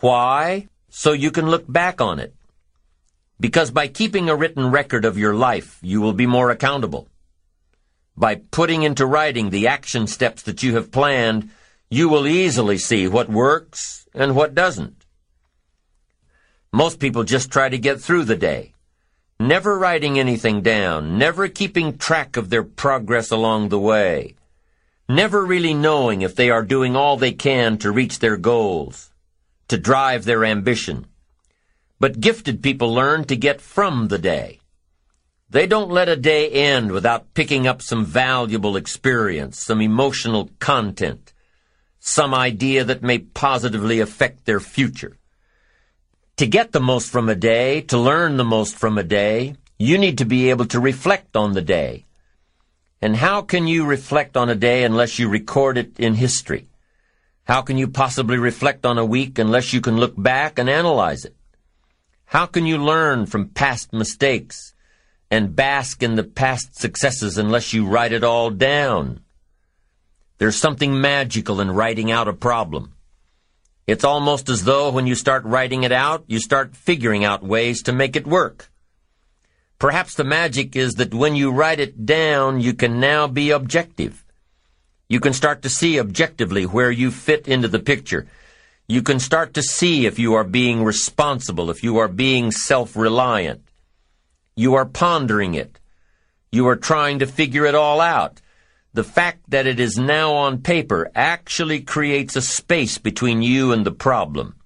Why? So you can look back on it. Because by keeping a written record of your life, you will be more accountable. By putting into writing the action steps that you have planned, you will easily see what works and what doesn't. Most people just try to get through the day never writing anything down, never keeping track of their progress along the way, never really knowing if they are doing all they can to reach their goals, to drive their ambition. But gifted people learn to get from the day. They don't let a day end without picking up some valuable experience, some emotional content, some idea that may positively affect their future. To get the most from a day, to learn the most from a day, you need to be able to reflect on the day. And how can you reflect on a day unless you record it in history? How can you possibly reflect on a week unless you can look back and analyze it? How can you learn from past mistakes and bask in the past successes unless you write it all down? There's something magical in writing out a problem. It's almost as though when you start writing it out, you start figuring out ways to make it work. Perhaps the magic is that when you write it down, you can now be objective. You can start to see objectively where you fit into the picture. You can start to see if you are being responsible, if you are being self-reliant. You are pondering it. You are trying to figure it all out. The fact that it is now on paper actually creates a space between you and the problem.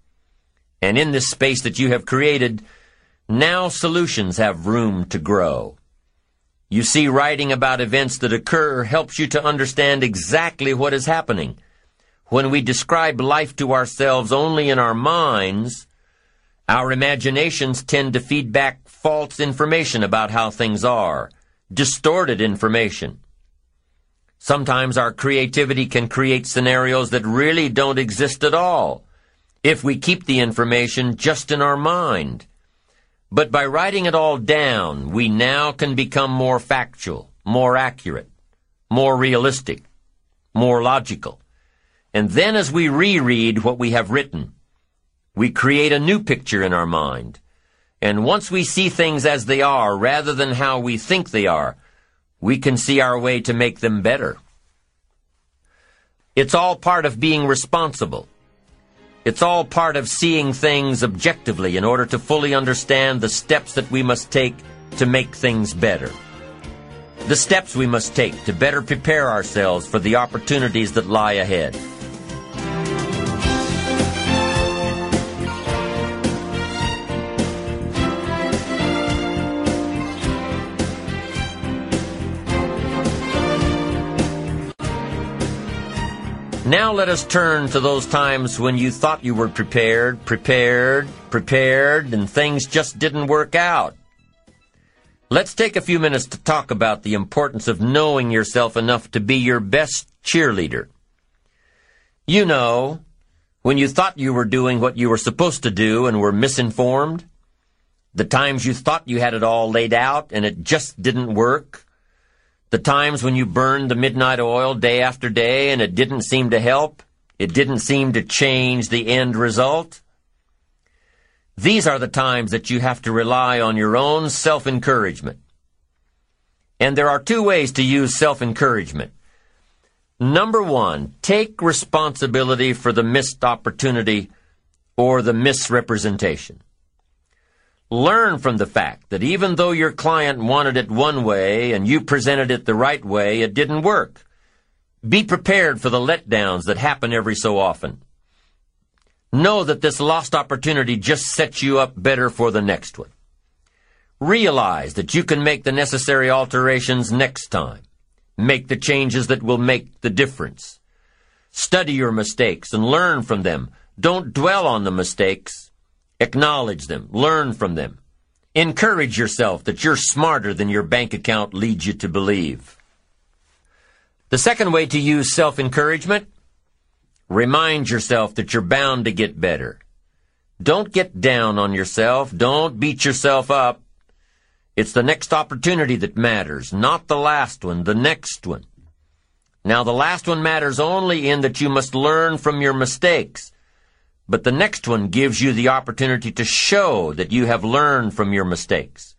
And in this space that you have created, now solutions have room to grow. You see, writing about events that occur helps you to understand exactly what is happening. When we describe life to ourselves only in our minds, our imaginations tend to feed back false information about how things are, distorted information. Sometimes our creativity can create scenarios that really don't exist at all if we keep the information just in our mind. But by writing it all down, we now can become more factual, more accurate, more realistic, more logical. And then as we reread what we have written, we create a new picture in our mind. And once we see things as they are rather than how we think they are, we can see our way to make them better. It's all part of being responsible. It's all part of seeing things objectively in order to fully understand the steps that we must take to make things better. The steps we must take to better prepare ourselves for the opportunities that lie ahead. Now let us turn to those times when you thought you were prepared, prepared, prepared, and things just didn't work out. Let's take a few minutes to talk about the importance of knowing yourself enough to be your best cheerleader. You know, when you thought you were doing what you were supposed to do and were misinformed, the times you thought you had it all laid out and it just didn't work, the times when you burned the midnight oil day after day and it didn't seem to help, it didn't seem to change the end result. These are the times that you have to rely on your own self-encouragement. And there are two ways to use self-encouragement. Number one, take responsibility for the missed opportunity or the misrepresentation. Learn from the fact that even though your client wanted it one way and you presented it the right way, it didn't work. Be prepared for the letdowns that happen every so often. Know that this lost opportunity just sets you up better for the next one. Realize that you can make the necessary alterations next time. Make the changes that will make the difference. Study your mistakes and learn from them. Don't dwell on the mistakes. Acknowledge them. Learn from them. Encourage yourself that you're smarter than your bank account leads you to believe. The second way to use self-encouragement, remind yourself that you're bound to get better. Don't get down on yourself. Don't beat yourself up. It's the next opportunity that matters, not the last one, the next one. Now, the last one matters only in that you must learn from your mistakes. But the next one gives you the opportunity to show that you have learned from your mistakes.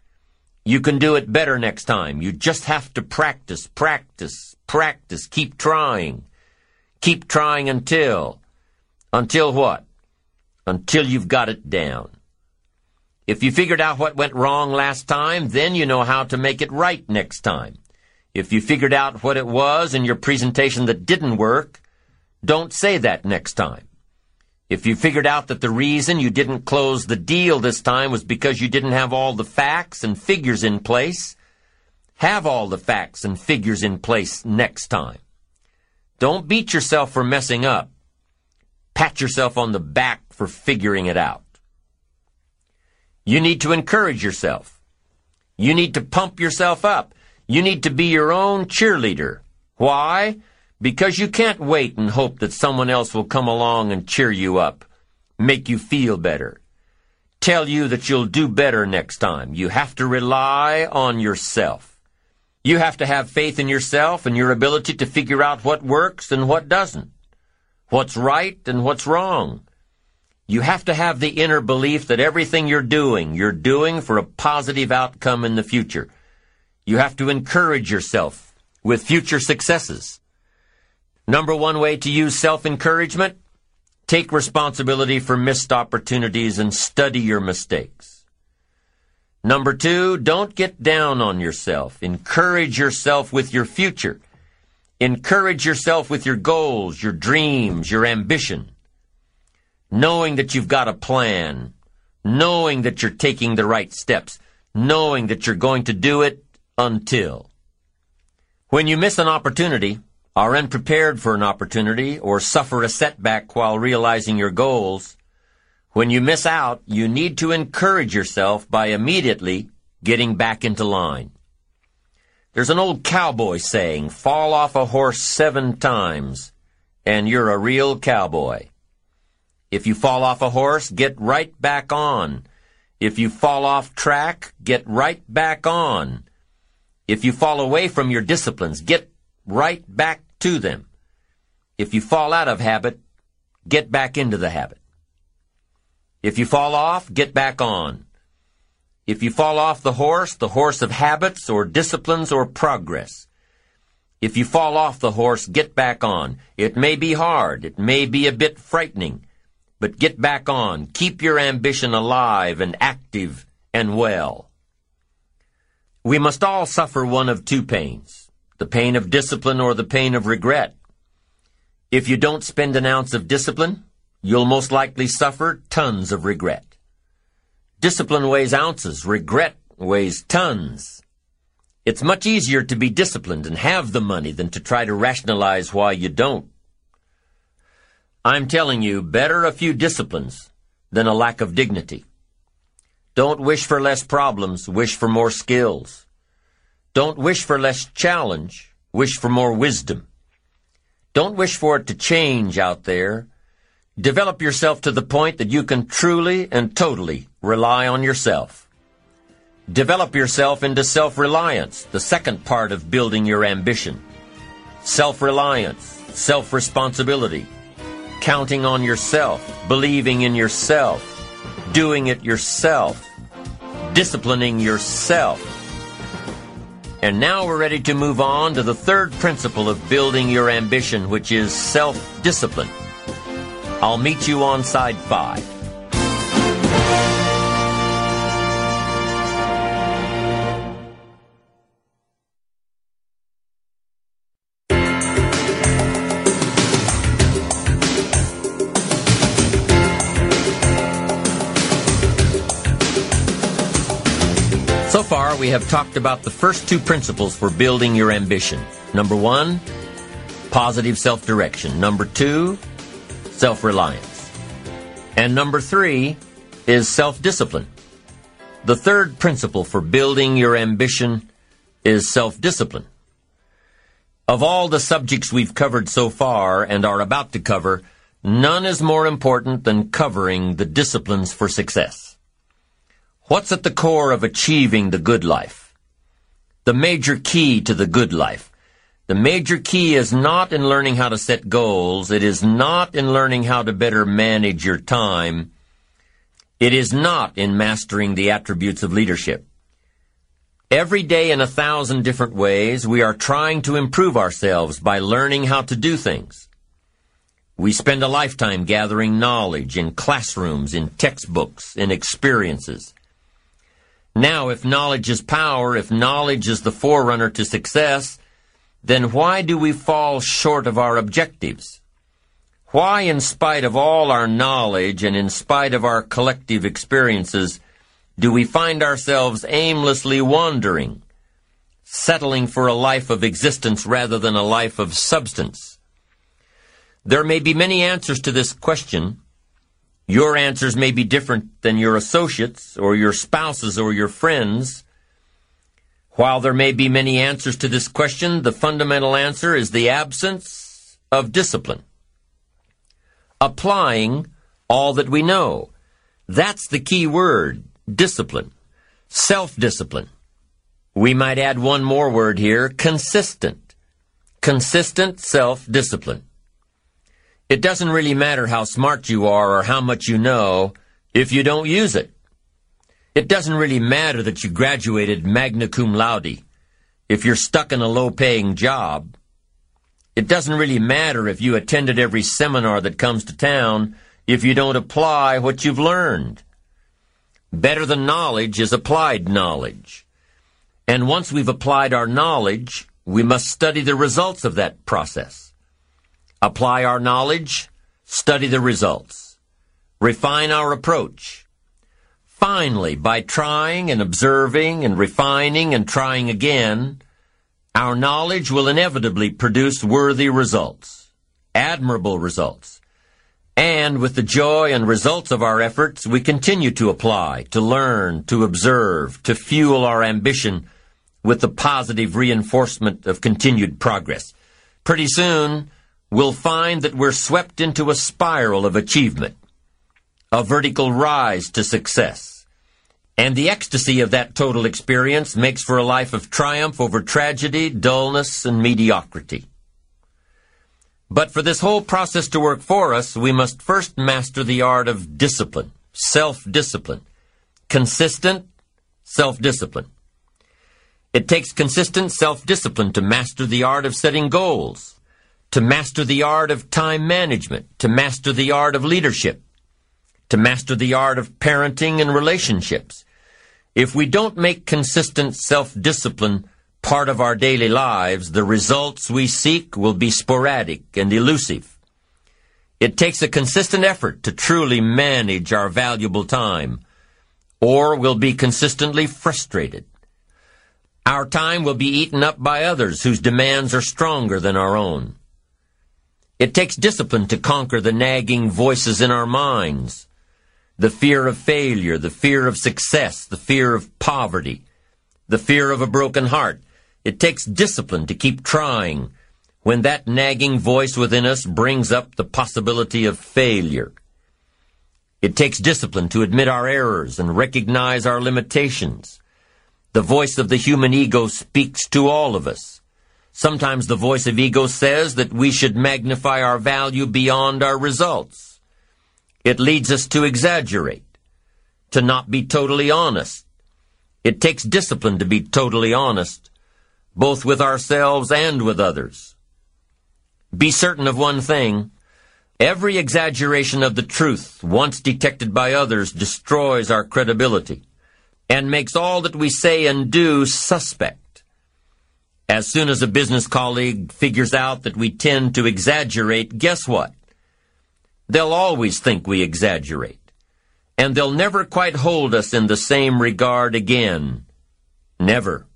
You can do it better next time. You just have to practice, practice, practice. Keep trying. Keep trying until. Until what? Until you've got it down. If you figured out what went wrong last time, then you know how to make it right next time. If you figured out what it was in your presentation that didn't work, don't say that next time. If you figured out that the reason you didn't close the deal this time was because you didn't have all the facts and figures in place, have all the facts and figures in place next time. Don't beat yourself for messing up. Pat yourself on the back for figuring it out. You need to encourage yourself. You need to pump yourself up. You need to be your own cheerleader. Why? Because you can't wait and hope that someone else will come along and cheer you up, make you feel better, tell you that you'll do better next time. You have to rely on yourself. You have to have faith in yourself and your ability to figure out what works and what doesn't, what's right and what's wrong. You have to have the inner belief that everything you're doing, you're doing for a positive outcome in the future. You have to encourage yourself with future successes. Number one way to use self-encouragement? Take responsibility for missed opportunities and study your mistakes. Number two, don't get down on yourself. Encourage yourself with your future. Encourage yourself with your goals, your dreams, your ambition. Knowing that you've got a plan. Knowing that you're taking the right steps. Knowing that you're going to do it until. When you miss an opportunity, are unprepared for an opportunity, or suffer a setback while realizing your goals, when you miss out, you need to encourage yourself by immediately getting back into line. There's an old cowboy saying, fall off a horse seven times, and you're a real cowboy. If you fall off a horse, get right back on. If you fall off track, get right back on. If you fall away from your disciplines, get right back to them. If you fall out of habit, get back into the habit. If you fall off, get back on. If you fall off the horse, the horse of habits or disciplines or progress. If you fall off the horse, get back on. It may be hard. It may be a bit frightening. But get back on. Keep your ambition alive and active and well. We must all suffer one of two pains, the pain of discipline or the pain of regret. If you don't spend an ounce of discipline, you'll most likely suffer tons of regret. Discipline weighs ounces, regret weighs tons. It's much easier to be disciplined and have the money than to try to rationalize why you don't. I'm telling you, better a few disciplines than a lack of dignity. Don't wish for less problems, wish for more skills. Don't wish for less challenge, wish for more wisdom. Don't wish for it to change out there. Develop yourself to the point that you can truly and totally rely on yourself. Develop yourself into self-reliance, the second part of building your ambition. Self-reliance, self-responsibility, counting on yourself, believing in yourself, doing it yourself, disciplining yourself. And now we're ready to move on to the third principle of building your ambition, which is self-discipline. I'll meet you on side five. We have talked about the first two principles for building your ambition. Number one, positive self direction. Number two, self reliance. And number three is self discipline. The third principle for building your ambition is self discipline. Of all the subjects we've covered so far and are about to cover, none is more important than covering the disciplines for success. What's at the core of achieving the good life? The major key to the good life. The major key is not in learning how to set goals. It is not in learning how to better manage your time. It is not in mastering the attributes of leadership. Every day in a thousand different ways, we are trying to improve ourselves by learning how to do things. We spend a lifetime gathering knowledge in classrooms, in textbooks, in experiences. Now, if knowledge is power, if knowledge is the forerunner to success, then why do we fall short of our objectives? Why, in spite of all our knowledge and in spite of our collective experiences, do we find ourselves aimlessly wandering, settling for a life of existence rather than a life of substance? There may be many answers to this question. Your answers may be different than your associates or your spouses or your friends. While there may be many answers to this question, the fundamental answer is the absence of discipline. Applying all that we know. That's the key word discipline, self-discipline. We might add one more word here, consistent. Consistent self-discipline. It doesn't really matter how smart you are or how much you know if you don't use it. It doesn't really matter that you graduated magna cum laude if you're stuck in a low-paying job. It doesn't really matter if you attended every seminar that comes to town if you don't apply what you've learned. Better than knowledge is applied knowledge. And once we've applied our knowledge, we must study the results of that process. Apply our knowledge, study the results. Refine our approach. Finally, by trying and observing and refining and trying again, our knowledge will inevitably produce worthy results, admirable results. And with the joy and results of our efforts, we continue to apply, to learn, to observe, to fuel our ambition with the positive reinforcement of continued progress. Pretty soon, we'll find that we're swept into a spiral of achievement, a vertical rise to success. And the ecstasy of that total experience makes for a life of triumph over tragedy, dullness, and mediocrity. But for this whole process to work for us, we must first master the art of discipline, self-discipline, consistent self-discipline. It takes consistent self-discipline to master the art of setting goals, to master the art of time management, to master the art of leadership, to master the art of parenting and relationships. If we don't make consistent self-discipline part of our daily lives, the results we seek will be sporadic and elusive. It takes a consistent effort to truly manage our valuable time, or we'll be consistently frustrated. Our time will be eaten up by others whose demands are stronger than our own. It takes discipline to conquer the nagging voices in our minds. The fear of failure, the fear of success, the fear of poverty, the fear of a broken heart, it takes discipline to keep trying when that nagging voice within us brings up the possibility of failure. It takes discipline to admit our errors and recognize our limitations. The voice of the human ego speaks to all of us. Sometimes the voice of ego says that we should magnify our value beyond our results. It leads us to exaggerate, to not be totally honest. It takes discipline to be totally honest both with ourselves and with others. Be certain of one thing. Every exaggeration of the truth, once detected by others, destroys our credibility and makes all that we say and do suspect. As soon as a business colleague figures out that we tend to exaggerate, guess what? They'll always think we exaggerate. And they'll never quite hold us in the same regard again Never.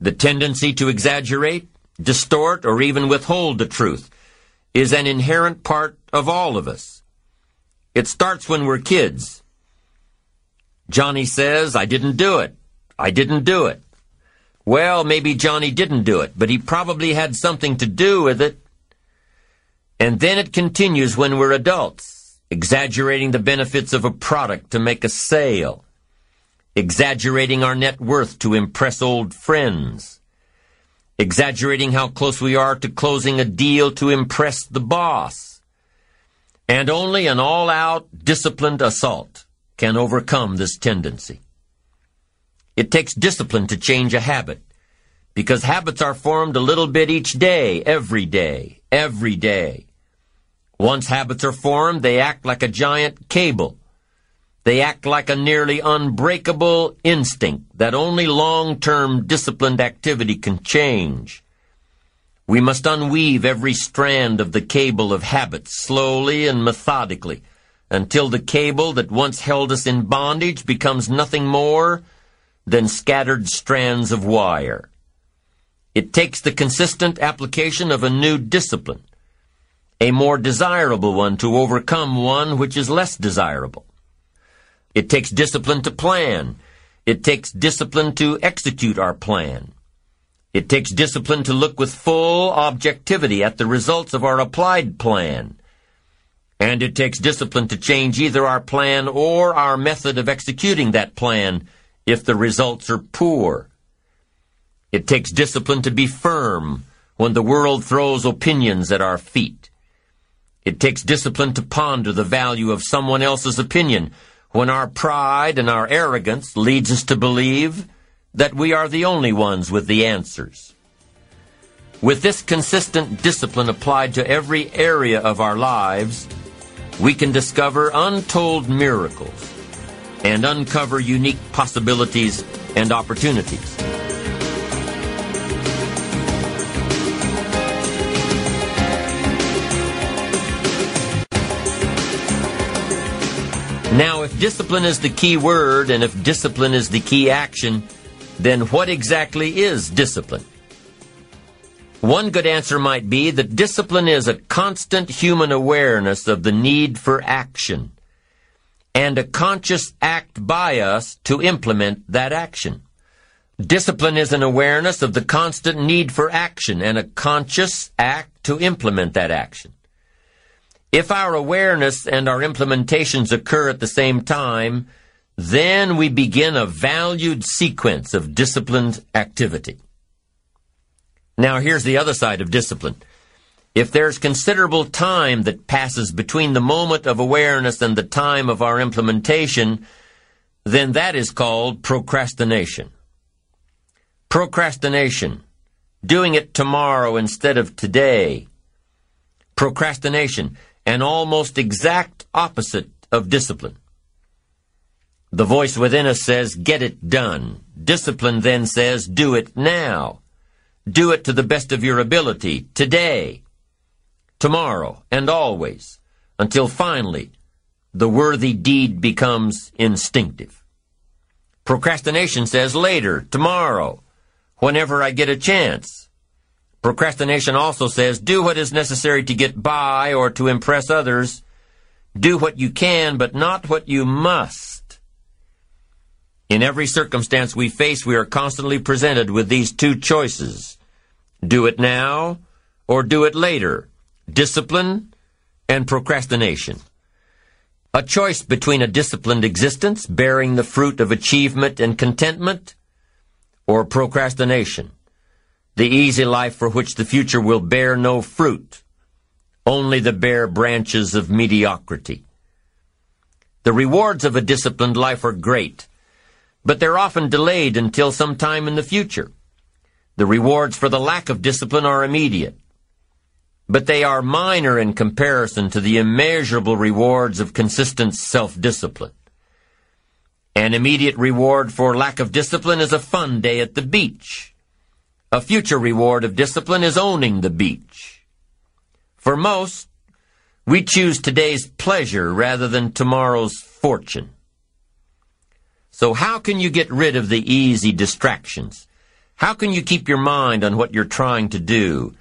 The tendency to exaggerate, distort, or even withhold the truth is an inherent part of all of us. It starts when we're kids. Johnny says, I didn't do it. I didn't do it. Well, maybe Johnny didn't do it, but he probably had something to do with it. And then it continues when we're adults, exaggerating the benefits of a product to make a sale, exaggerating our net worth to impress old friends, exaggerating how close we are to closing a deal to impress the boss. And only an all-out, disciplined assault can overcome this tendency. It takes discipline to change a habit, because habits are formed a little bit each day, every day, every day. Once habits are formed, they act like a giant cable. They act like a nearly unbreakable instinct that only long-term disciplined activity can change. We must unweave every strand of the cable of habits slowly and methodically until the cable that once held us in bondage becomes nothing more than scattered strands of wire. It takes the consistent application of a new discipline, a more desirable one to overcome one which is less desirable. It takes discipline to plan. It takes discipline to execute our plan. It takes discipline to look with full objectivity at the results of our applied plan. And it takes discipline to change either our plan or our method of executing that plan if the results are poor. It takes discipline to be firm when the world throws opinions at our feet. It takes discipline to ponder the value of someone else's opinion when our pride and our arrogance leads us to believe that we are the only ones with the answers. With this consistent discipline applied to every area of our lives, we can discover untold miracles and uncover unique possibilities and opportunities. Now, if discipline is the key word and if discipline is the key action, then what exactly is discipline? One good answer might be that discipline is a constant human awareness of the need for action and a conscious act by us to implement that action. Discipline is an awareness of the constant need for action and a conscious act to implement that action. If our awareness and our implementations occur at the same time, then we begin a valued sequence of disciplined activity. Now here's the other side of discipline. If there's considerable time that passes between the moment of awareness and the time of our implementation, then that is called procrastination. Procrastination. Doing it tomorrow instead of today. Procrastination an almost exact opposite of discipline. The voice within us says, get it done. Discipline then says, do it now. Do it to the best of your ability, today, tomorrow, and always, until finally the worthy deed becomes instinctive. Procrastination says later, tomorrow, whenever I get a chance. Procrastination also says, do what is necessary to get by or to impress others. Do what you can, but not what you must. In every circumstance we face, we are constantly presented with these two choices. Do it now or do it later. Discipline and procrastination. A choice between a disciplined existence bearing the fruit of achievement and contentment or procrastination the easy life for which the future will bear no fruit, only the bare branches of mediocrity. The rewards of a disciplined life are great, but they're often delayed until some time in the future. The rewards for the lack of discipline are immediate, but they are minor in comparison to the immeasurable rewards of consistent self-discipline. An immediate reward for lack of discipline is a fun day at the beach a future reward of discipline is owning the beach. For most, we choose today's pleasure rather than tomorrow's fortune. So how can you get rid of the easy distractions? How can you keep your mind on what you're trying to do?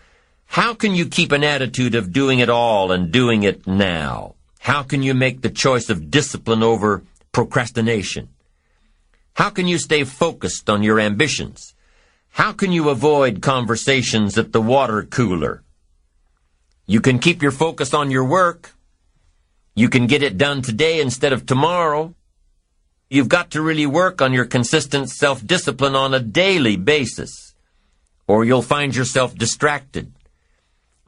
How can you keep an attitude of doing it all and doing it now? How can you make the choice of discipline over procrastination? How can you stay focused on your ambitions? How can you avoid conversations at the water cooler? You can keep your focus on your work. You can get it done today instead of tomorrow. You've got to really work on your consistent self-discipline on a daily basis, or you'll find yourself distracted.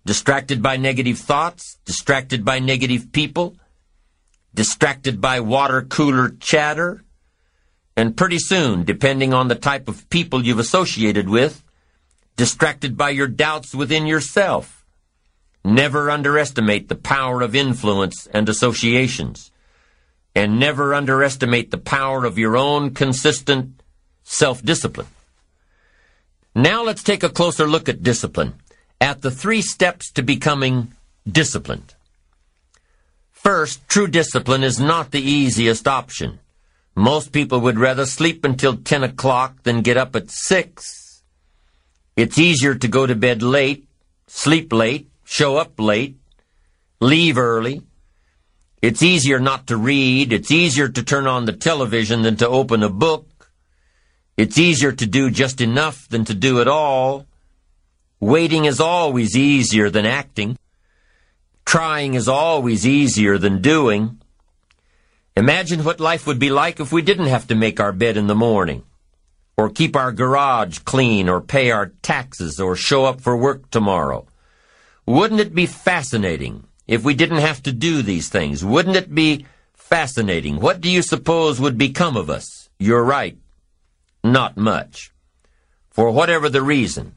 Distracted by negative thoughts, distracted by negative people, distracted by water cooler chatter, and pretty soon, depending on the type of people you've associated with, distracted by your doubts within yourself. Never underestimate the power of influence and associations. And never underestimate the power of your own consistent self-discipline. Now let's take a closer look at discipline, at the three steps to becoming disciplined. First, true discipline is not the easiest option. Most people would rather sleep until 10 o'clock than get up at 6. It's easier to go to bed late, sleep late, show up late, leave early. It's easier not to read. It's easier to turn on the television than to open a book. It's easier to do just enough than to do it all. Waiting is always easier than acting. Trying is always easier than doing. Imagine what life would be like if we didn't have to make our bed in the morning, or keep our garage clean, or pay our taxes, or show up for work tomorrow. Wouldn't it be fascinating if we didn't have to do these things? Wouldn't it be fascinating? What do you suppose would become of us? You're right. Not much. For whatever the reason,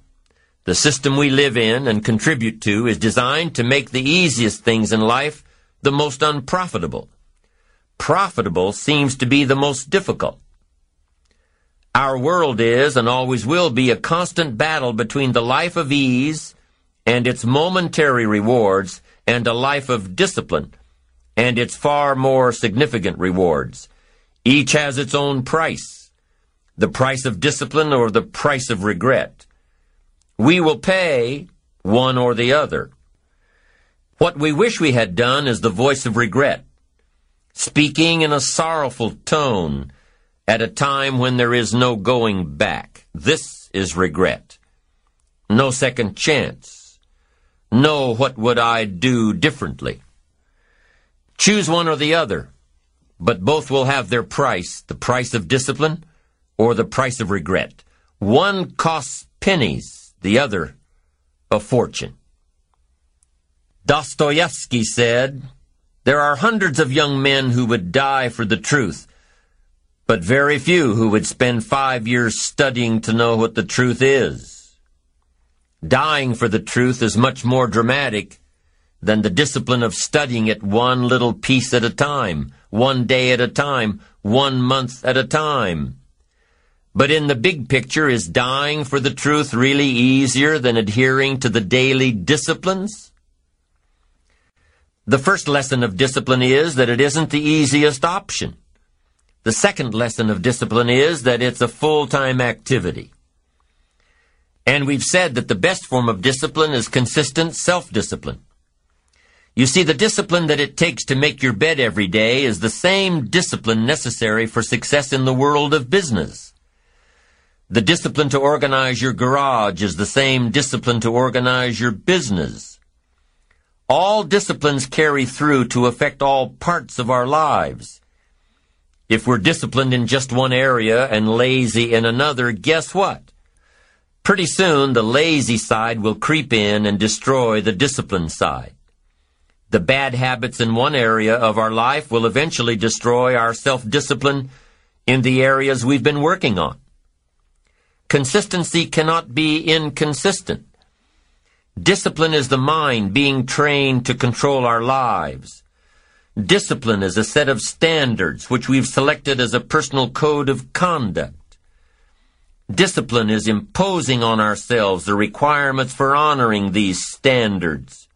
the system we live in and contribute to is designed to make the easiest things in life the most unprofitable profitable seems to be the most difficult. Our world is and always will be a constant battle between the life of ease and its momentary rewards and a life of discipline and its far more significant rewards. Each has its own price. The price of discipline or the price of regret. We will pay one or the other. What we wish we had done is the voice of regret speaking in a sorrowful tone at a time when there is no going back. This is regret. No second chance. No what would I do differently. Choose one or the other, but both will have their price, the price of discipline or the price of regret. One costs pennies, the other a fortune. Dostoevsky said, there are hundreds of young men who would die for the truth, but very few who would spend five years studying to know what the truth is. Dying for the truth is much more dramatic than the discipline of studying it one little piece at a time, one day at a time, one month at a time. But in the big picture, is dying for the truth really easier than adhering to the daily disciplines? The first lesson of discipline is that it isn't the easiest option. The second lesson of discipline is that it's a full-time activity. And we've said that the best form of discipline is consistent self-discipline. You see, the discipline that it takes to make your bed every day is the same discipline necessary for success in the world of business. The discipline to organize your garage is the same discipline to organize your business. All disciplines carry through to affect all parts of our lives. If we're disciplined in just one area and lazy in another, guess what? Pretty soon the lazy side will creep in and destroy the disciplined side. The bad habits in one area of our life will eventually destroy our self-discipline in the areas we've been working on. Consistency cannot be inconsistent. Discipline is the mind being trained to control our lives. Discipline is a set of standards which we've selected as a personal code of conduct. Discipline is imposing on ourselves the requirements for honoring these standards.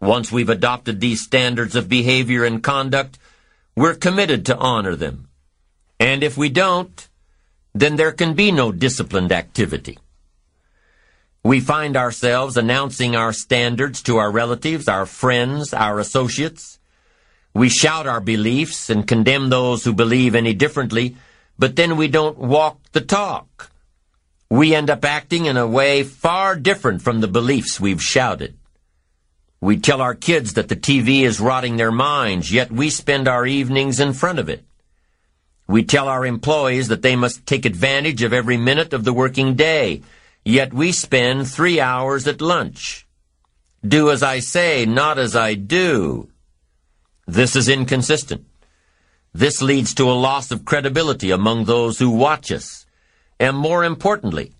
Once we've adopted these standards of behavior and conduct, we're committed to honor them. And if we don't, then there can be no disciplined activity. We find ourselves announcing our standards to our relatives, our friends, our associates. We shout our beliefs and condemn those who believe any differently, but then we don't walk the talk. We end up acting in a way far different from the beliefs we've shouted. We tell our kids that the TV is rotting their minds, yet we spend our evenings in front of it. We tell our employees that they must take advantage of every minute of the working day, yet we spend three hours at lunch. Do as I say, not as I do. This is inconsistent. This leads to a loss of credibility among those who watch us. And more importantly,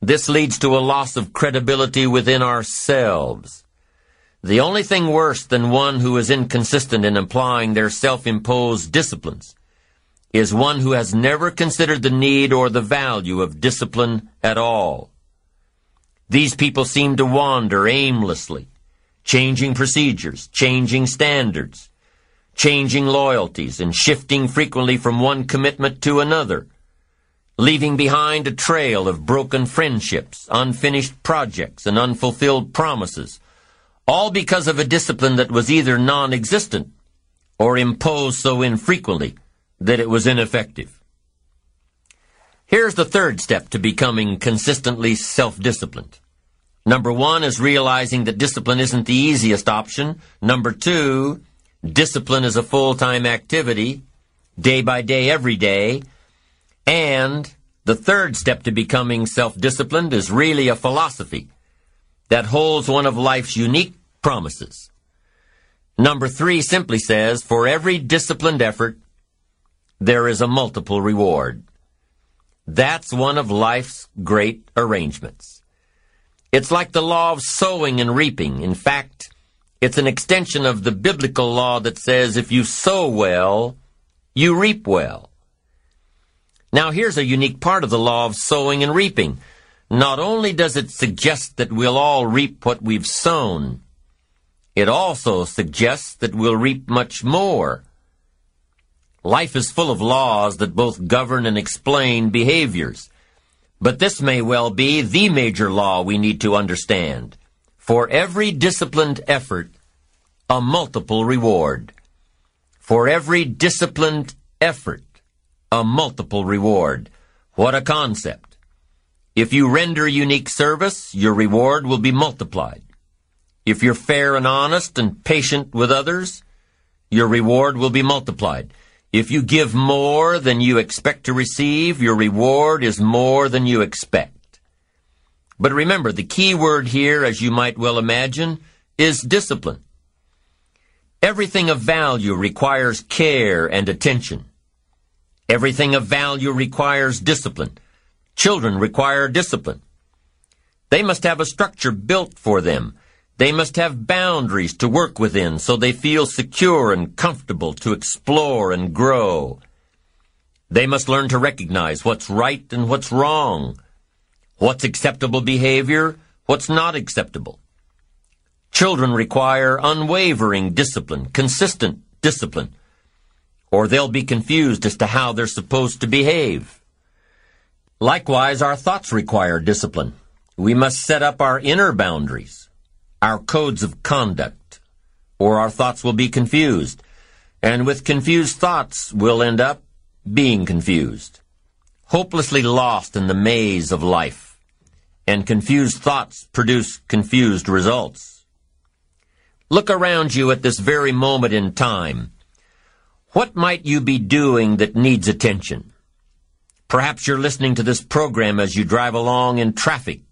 this leads to a loss of credibility within ourselves. The only thing worse than one who is inconsistent in applying their self-imposed disciplines is one who has never considered the need or the value of discipline at all. These people seem to wander aimlessly, changing procedures, changing standards, changing loyalties, and shifting frequently from one commitment to another, leaving behind a trail of broken friendships, unfinished projects, and unfulfilled promises, all because of a discipline that was either non-existent or imposed so infrequently that it was ineffective. Here's the third step to becoming consistently self-disciplined. Number one is realizing that discipline isn't the easiest option. Number two, discipline is a full-time activity, day by day, every day. And the third step to becoming self-disciplined is really a philosophy that holds one of life's unique promises. Number three simply says, for every disciplined effort, there is a multiple reward. That's one of life's great arrangements. It's like the law of sowing and reaping. In fact, it's an extension of the biblical law that says if you sow well, you reap well. Now here's a unique part of the law of sowing and reaping. Not only does it suggest that we'll all reap what we've sown, it also suggests that we'll reap much more. Life is full of laws that both govern and explain behaviors. But this may well be the major law we need to understand. For every disciplined effort, a multiple reward. For every disciplined effort, a multiple reward. What a concept. If you render unique service, your reward will be multiplied. If you're fair and honest and patient with others, your reward will be multiplied. If you give more than you expect to receive, your reward is more than you expect. But remember, the key word here, as you might well imagine, is discipline. Everything of value requires care and attention. Everything of value requires discipline. Children require discipline. They must have a structure built for them they must have boundaries to work within so they feel secure and comfortable to explore and grow. They must learn to recognize what's right and what's wrong, what's acceptable behavior, what's not acceptable. Children require unwavering discipline, consistent discipline, or they'll be confused as to how they're supposed to behave. Likewise, our thoughts require discipline. We must set up our inner boundaries our codes of conduct, or our thoughts will be confused. And with confused thoughts, we'll end up being confused, hopelessly lost in the maze of life. And confused thoughts produce confused results. Look around you at this very moment in time. What might you be doing that needs attention? Perhaps you're listening to this program as you drive along in traffic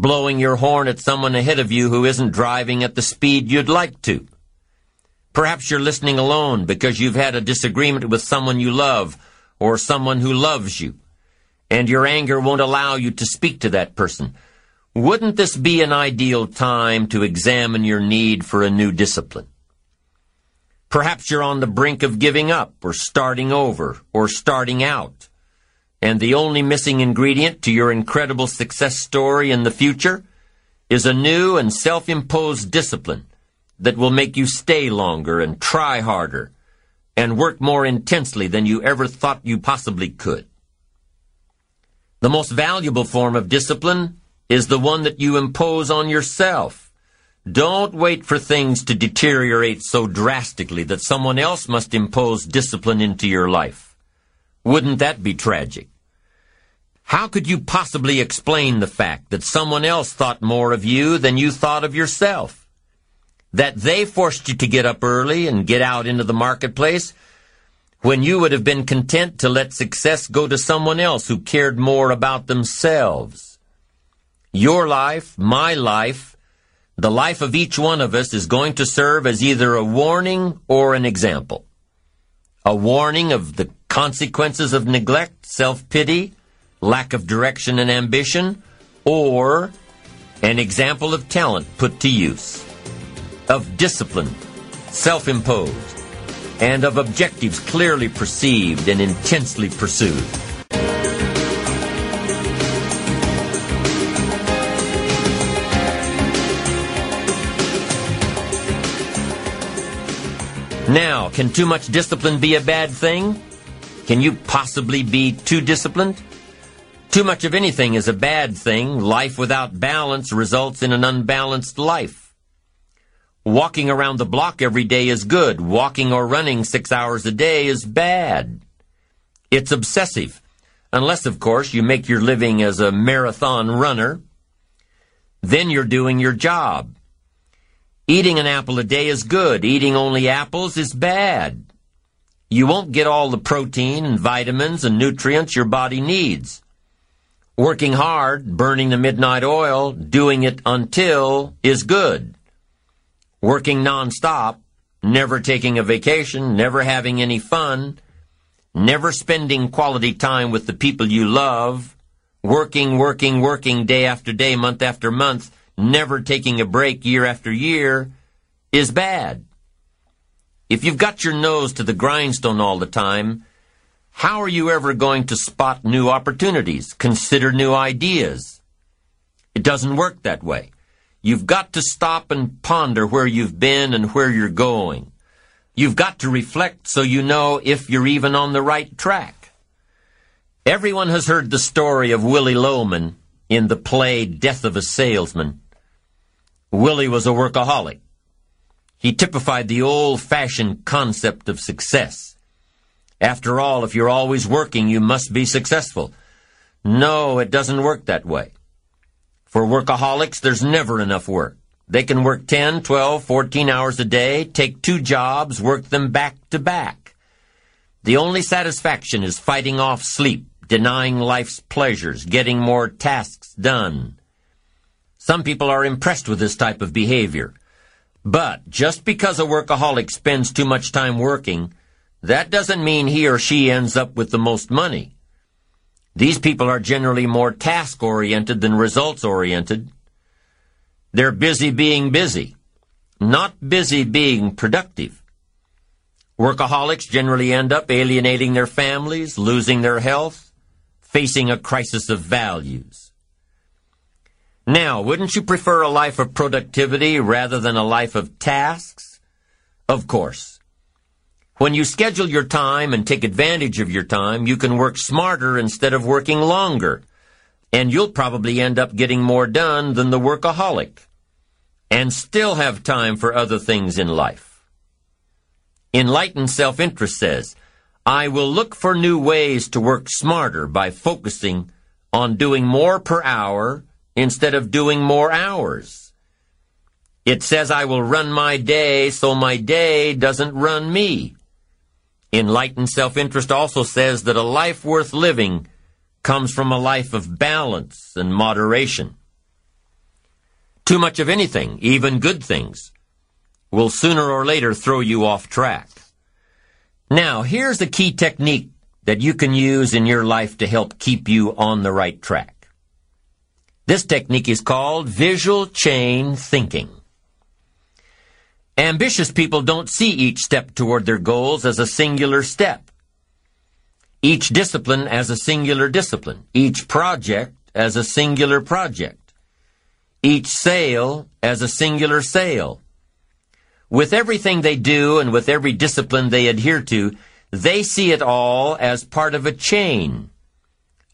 blowing your horn at someone ahead of you who isn't driving at the speed you'd like to. Perhaps you're listening alone because you've had a disagreement with someone you love or someone who loves you, and your anger won't allow you to speak to that person. Wouldn't this be an ideal time to examine your need for a new discipline? Perhaps you're on the brink of giving up or starting over or starting out. And the only missing ingredient to your incredible success story in the future is a new and self-imposed discipline that will make you stay longer and try harder and work more intensely than you ever thought you possibly could. The most valuable form of discipline is the one that you impose on yourself. Don't wait for things to deteriorate so drastically that someone else must impose discipline into your life. Wouldn't that be tragic? How could you possibly explain the fact that someone else thought more of you than you thought of yourself? that they forced you to get up early and get out into the marketplace when you would have been content to let success go to someone else who cared more about themselves. Your life, my life, the life of each one of us is going to serve as either a warning or an example. A warning of the consequences of neglect, self-pity, lack of direction and ambition, or an example of talent put to use of discipline, self-imposed, and of objectives clearly perceived and intensely pursued. Now, can too much discipline be a bad thing? Can you possibly be too disciplined? Too much of anything is a bad thing. Life without balance results in an unbalanced life. Walking around the block every day is good. Walking or running six hours a day is bad. It's obsessive. Unless, of course, you make your living as a marathon runner. Then you're doing your job. Eating an apple a day is good. Eating only apples is bad. You won't get all the protein and vitamins and nutrients your body needs. Working hard, burning the midnight oil, doing it until is good working nonstop, never taking a vacation, never having any fun, never spending quality time with the people you love, working, working, working day after day, month after month, never taking a break year after year, is bad. If you've got your nose to the grindstone all the time, how are you ever going to spot new opportunities, consider new ideas? It doesn't work that way. You've got to stop and ponder where you've been and where you're going. You've got to reflect so you know if you're even on the right track. Everyone has heard the story of Willy Loman in the play Death of a Salesman. Willy was a workaholic. He typified the old-fashioned concept of success. After all, if you're always working, you must be successful. No, it doesn't work that way. For workaholics, there's never enough work. They can work 10, 12, 14 hours a day, take two jobs, work them back to back. The only satisfaction is fighting off sleep, denying life's pleasures, getting more tasks done. Some people are impressed with this type of behavior. But just because a workaholic spends too much time working, that doesn't mean he or she ends up with the most money. These people are generally more task-oriented than results-oriented. They're busy being busy, not busy being productive. Workaholics generally end up alienating their families, losing their health, facing a crisis of values. Now, wouldn't you prefer a life of productivity rather than a life of tasks? Of course. When you schedule your time and take advantage of your time, you can work smarter instead of working longer. And you'll probably end up getting more done than the workaholic. And still have time for other things in life. Enlightened self-interest says, I will look for new ways to work smarter by focusing on doing more per hour instead of doing more hours. It says I will run my day so my day doesn't run me. Enlightened self-interest also says that a life worth living comes from a life of balance and moderation. Too much of anything, even good things, will sooner or later throw you off track. Now, here's a key technique that you can use in your life to help keep you on the right track. This technique is called visual chain thinking. Ambitious people don't see each step toward their goals as a singular step. Each discipline as a singular discipline. Each project as a singular project. Each sale as a singular sale. With everything they do and with every discipline they adhere to, they see it all as part of a chain.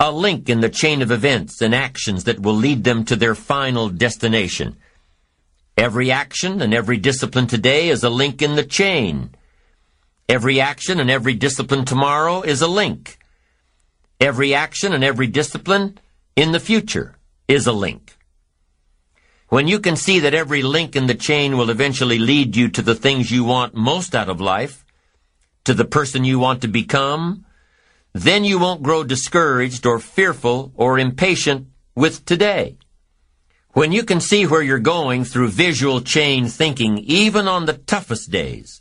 A link in the chain of events and actions that will lead them to their final destination. Every action and every discipline today is a link in the chain. Every action and every discipline tomorrow is a link. Every action and every discipline in the future is a link. When you can see that every link in the chain will eventually lead you to the things you want most out of life, to the person you want to become, then you won't grow discouraged or fearful or impatient with today. When you can see where you're going through visual chain thinking, even on the toughest days,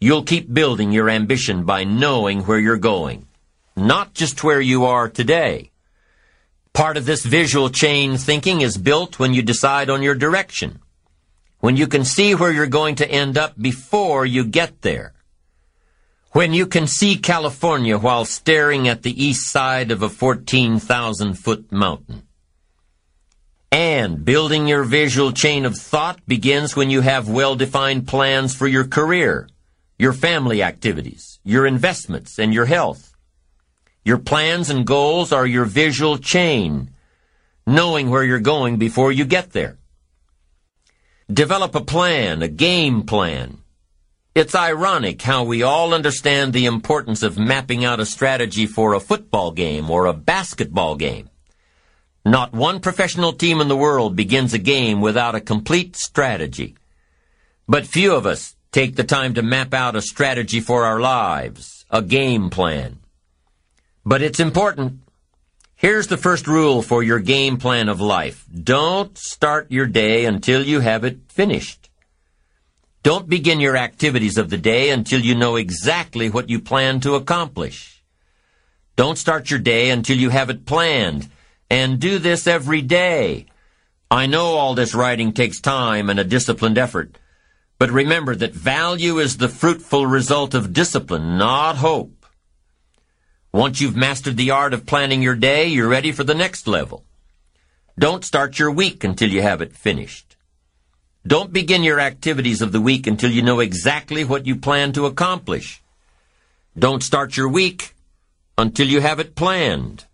you'll keep building your ambition by knowing where you're going, not just where you are today. Part of this visual chain thinking is built when you decide on your direction, when you can see where you're going to end up before you get there. When you can see California while staring at the east side of a 14,000 foot mountain. And building your visual chain of thought begins when you have well-defined plans for your career, your family activities, your investments, and your health. Your plans and goals are your visual chain, knowing where you're going before you get there. Develop a plan, a game plan, it's ironic how we all understand the importance of mapping out a strategy for a football game or a basketball game. Not one professional team in the world begins a game without a complete strategy. But few of us take the time to map out a strategy for our lives, a game plan. But it's important. Here's the first rule for your game plan of life. Don't start your day until you have it finished. Don't begin your activities of the day until you know exactly what you plan to accomplish. Don't start your day until you have it planned, and do this every day. I know all this writing takes time and a disciplined effort, but remember that value is the fruitful result of discipline, not hope. Once you've mastered the art of planning your day, you're ready for the next level. Don't start your week until you have it finished. Don't begin your activities of the week until you know exactly what you plan to accomplish. Don't start your week until you have it planned.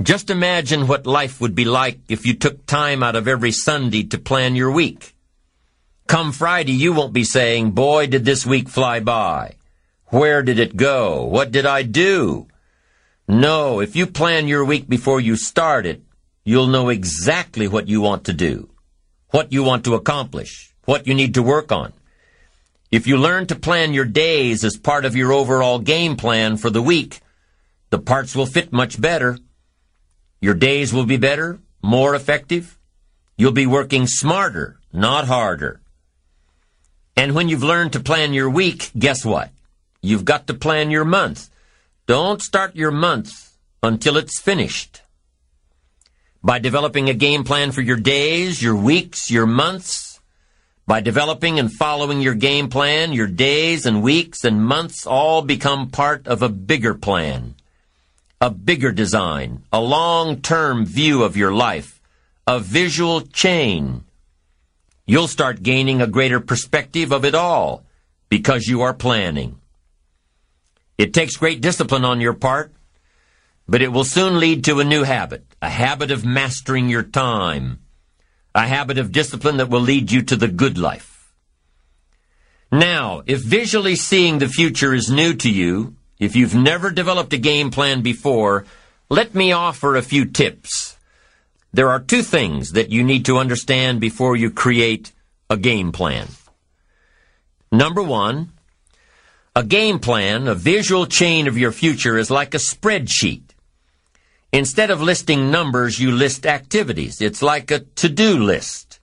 Just imagine what life would be like if you took time out of every Sunday to plan your week. Come Friday, you won't be saying, boy, did this week fly by. Where did it go? What did I do? No, if you plan your week before you start it, you'll know exactly what you want to do what you want to accomplish, what you need to work on. If you learn to plan your days as part of your overall game plan for the week, the parts will fit much better. Your days will be better, more effective. You'll be working smarter, not harder. And when you've learned to plan your week, guess what? You've got to plan your month. Don't start your month until it's finished by developing a game plan for your days, your weeks, your months. By developing and following your game plan, your days and weeks and months all become part of a bigger plan, a bigger design, a long-term view of your life, a visual chain. You'll start gaining a greater perspective of it all because you are planning. It takes great discipline on your part, but it will soon lead to a new habit, a habit of mastering your time, a habit of discipline that will lead you to the good life. Now, if visually seeing the future is new to you, if you've never developed a game plan before, let me offer a few tips. There are two things that you need to understand before you create a game plan. Number one, a game plan, a visual chain of your future is like a spreadsheet. Instead of listing numbers, you list activities. It's like a to-do list.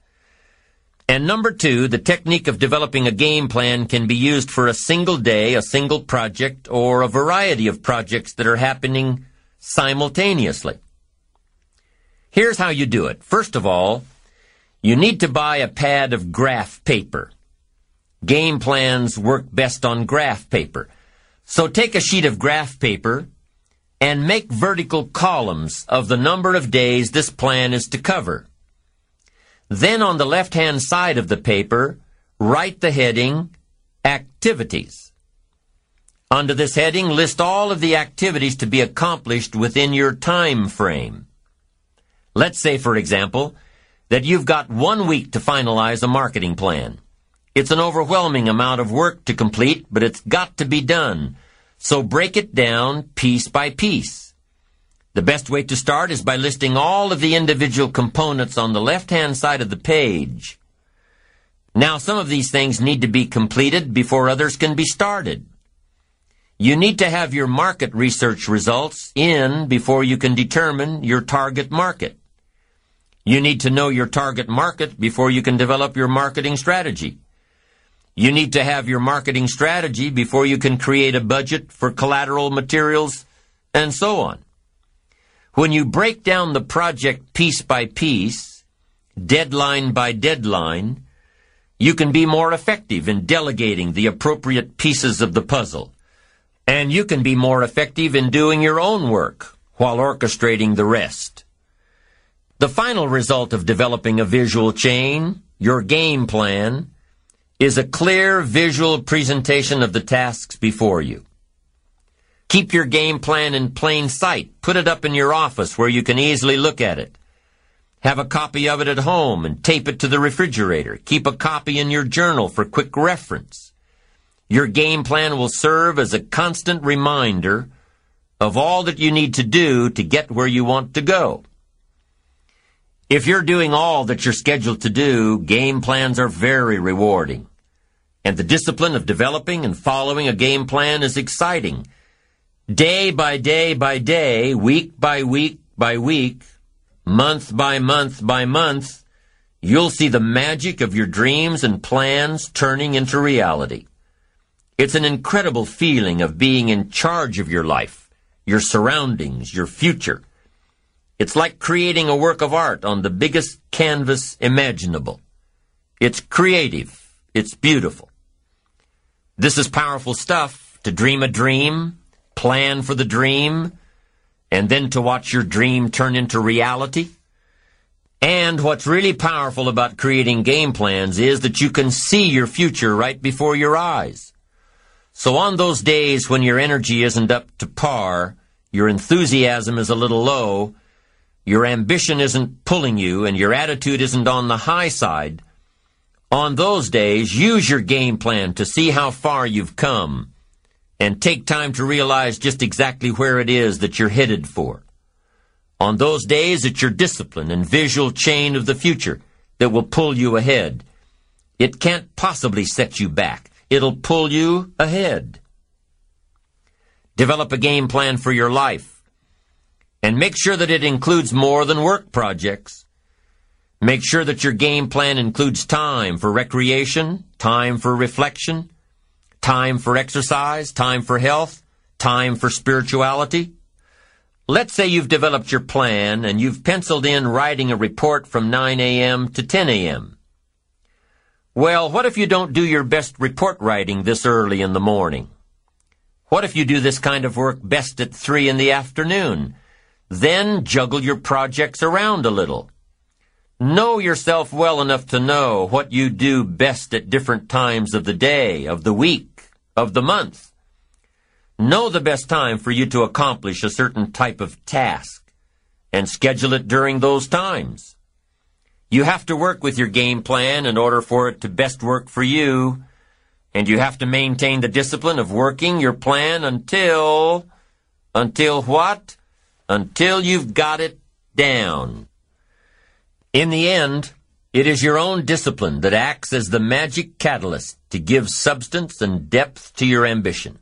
And number two, the technique of developing a game plan can be used for a single day, a single project, or a variety of projects that are happening simultaneously. Here's how you do it. First of all, you need to buy a pad of graph paper. Game plans work best on graph paper. So take a sheet of graph paper and make vertical columns of the number of days this plan is to cover. Then on the left-hand side of the paper, write the heading Activities. Under this heading, list all of the activities to be accomplished within your time frame. Let's say, for example, that you've got one week to finalize a marketing plan. It's an overwhelming amount of work to complete, but it's got to be done. So break it down piece by piece. The best way to start is by listing all of the individual components on the left-hand side of the page. Now, some of these things need to be completed before others can be started. You need to have your market research results in before you can determine your target market. You need to know your target market before you can develop your marketing strategy. You need to have your marketing strategy before you can create a budget for collateral materials and so on. When you break down the project piece by piece, deadline by deadline, you can be more effective in delegating the appropriate pieces of the puzzle. And you can be more effective in doing your own work while orchestrating the rest. The final result of developing a visual chain, your game plan, is a clear visual presentation of the tasks before you. Keep your game plan in plain sight. Put it up in your office where you can easily look at it. Have a copy of it at home and tape it to the refrigerator. Keep a copy in your journal for quick reference. Your game plan will serve as a constant reminder of all that you need to do to get where you want to go. If you're doing all that you're scheduled to do, game plans are very rewarding. And the discipline of developing and following a game plan is exciting. Day by day by day, week by week by week, month by month by month, you'll see the magic of your dreams and plans turning into reality. It's an incredible feeling of being in charge of your life, your surroundings, your future. It's like creating a work of art on the biggest canvas imaginable. It's creative. It's beautiful. This is powerful stuff to dream a dream, plan for the dream, and then to watch your dream turn into reality. And what's really powerful about creating game plans is that you can see your future right before your eyes. So on those days when your energy isn't up to par, your enthusiasm is a little low, your ambition isn't pulling you and your attitude isn't on the high side, on those days, use your game plan to see how far you've come and take time to realize just exactly where it is that you're headed for. On those days, it's your discipline and visual chain of the future that will pull you ahead. It can't possibly set you back. It'll pull you ahead. Develop a game plan for your life and make sure that it includes more than work projects. Make sure that your game plan includes time for recreation, time for reflection, time for exercise, time for health, time for spirituality. Let's say you've developed your plan and you've penciled in writing a report from 9 a.m. to 10 a.m. Well, what if you don't do your best report writing this early in the morning? What if you do this kind of work best at 3 in the afternoon? Then juggle your projects around a little. Know yourself well enough to know what you do best at different times of the day, of the week, of the month. Know the best time for you to accomplish a certain type of task and schedule it during those times. You have to work with your game plan in order for it to best work for you, and you have to maintain the discipline of working your plan until, until what? Until you've got it down. In the end, it is your own discipline that acts as the magic catalyst to give substance and depth to your ambition.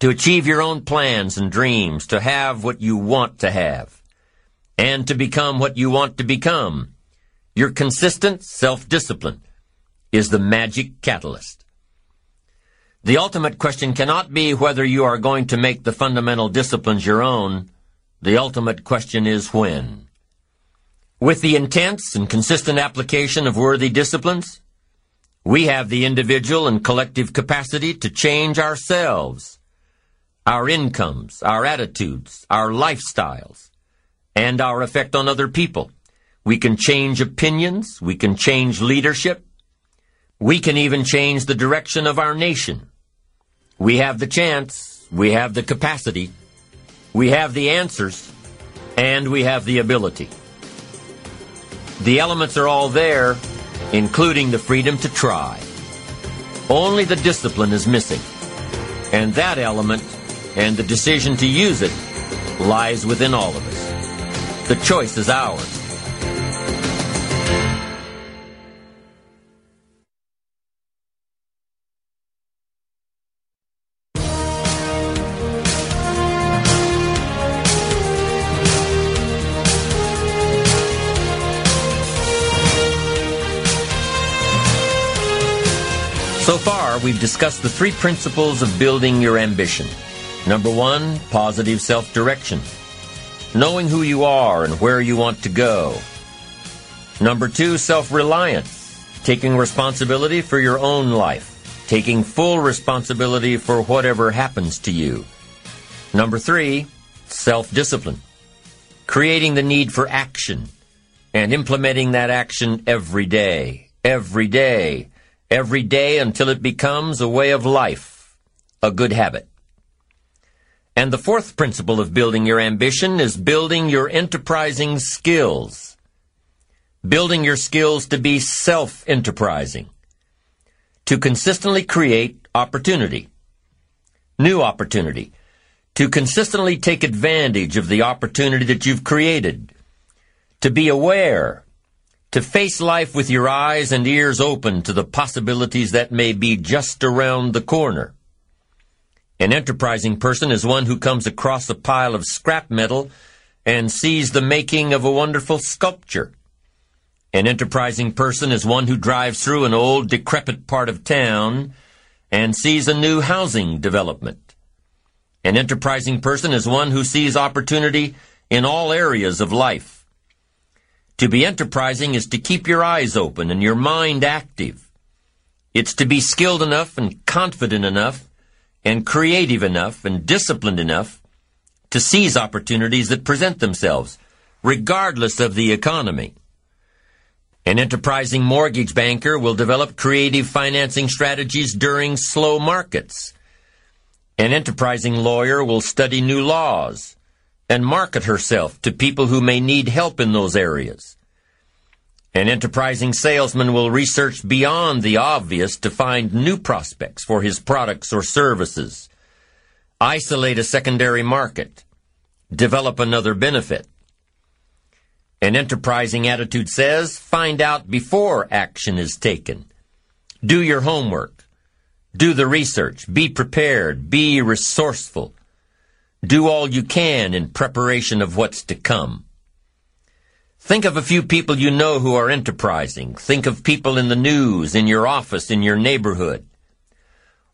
To achieve your own plans and dreams, to have what you want to have, and to become what you want to become. Your consistent self-discipline is the magic catalyst. The ultimate question cannot be whether you are going to make the fundamental disciplines your own, the ultimate question is when. With the intense and consistent application of worthy disciplines, we have the individual and collective capacity to change ourselves, our incomes, our attitudes, our lifestyles, and our effect on other people. We can change opinions, we can change leadership, We can even change the direction of our nation. We have the chance, we have the capacity, we have the answers, and we have the ability. The elements are all there, including the freedom to try. Only the discipline is missing. And that element and the decision to use it lies within all of us. The choice is ours. We've discussed the three principles of building your ambition. Number one, positive self-direction. Knowing who you are and where you want to go. Number two, self-reliance. Taking responsibility for your own life. Taking full responsibility for whatever happens to you. Number three, self-discipline. Creating the need for action and implementing that action every day. Every day every day until it becomes a way of life, a good habit. And the fourth principle of building your ambition is building your enterprising skills. Building your skills to be self-enterprising. To consistently create opportunity. New opportunity. To consistently take advantage of the opportunity that you've created. To be aware to face life with your eyes and ears open to the possibilities that may be just around the corner. An enterprising person is one who comes across a pile of scrap metal and sees the making of a wonderful sculpture. An enterprising person is one who drives through an old decrepit part of town and sees a new housing development. An enterprising person is one who sees opportunity in all areas of life. To be enterprising is to keep your eyes open and your mind active. It's to be skilled enough and confident enough and creative enough and disciplined enough to seize opportunities that present themselves, regardless of the economy. An enterprising mortgage banker will develop creative financing strategies during slow markets. An enterprising lawyer will study new laws and market herself to people who may need help in those areas. An enterprising salesman will research beyond the obvious to find new prospects for his products or services. Isolate a secondary market. Develop another benefit. An enterprising attitude says, find out before action is taken. Do your homework. Do the research. Be prepared. Be resourceful. Do all you can in preparation of what's to come. Think of a few people you know who are enterprising. Think of people in the news, in your office, in your neighborhood.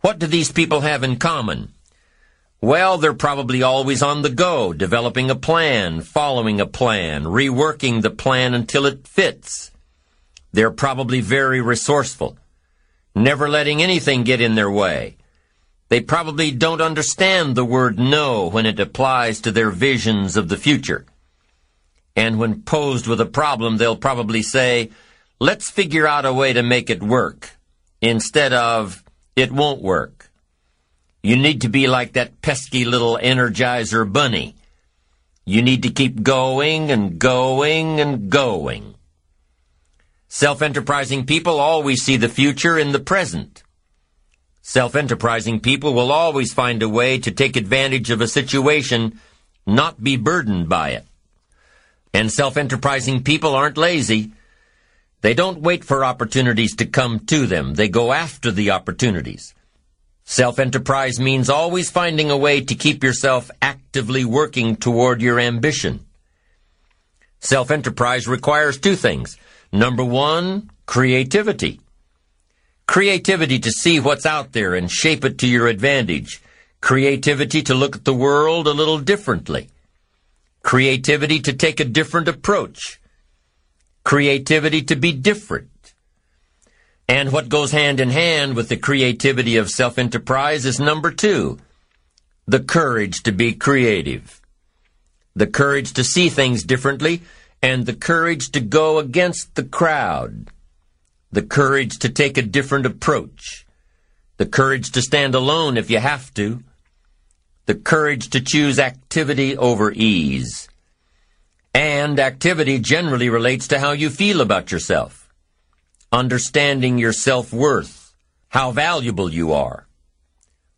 What do these people have in common? Well, they're probably always on the go, developing a plan, following a plan, reworking the plan until it fits. They're probably very resourceful, never letting anything get in their way. They probably don't understand the word no when it applies to their visions of the future. And when posed with a problem, they'll probably say, let's figure out a way to make it work, instead of, it won't work. You need to be like that pesky little Energizer bunny. You need to keep going and going and going. Self-enterprising people always see the future in the present. Self-enterprising people will always find a way to take advantage of a situation, not be burdened by it. And self-enterprising people aren't lazy. They don't wait for opportunities to come to them. They go after the opportunities. Self-enterprise means always finding a way to keep yourself actively working toward your ambition. Self-enterprise requires two things. Number one, creativity. Creativity to see what's out there and shape it to your advantage. Creativity to look at the world a little differently. Creativity to take a different approach. Creativity to be different. And what goes hand in hand with the creativity of self-enterprise is number two, the courage to be creative. The courage to see things differently and the courage to go against the crowd the courage to take a different approach, the courage to stand alone if you have to, the courage to choose activity over ease. And activity generally relates to how you feel about yourself, understanding your self-worth, how valuable you are.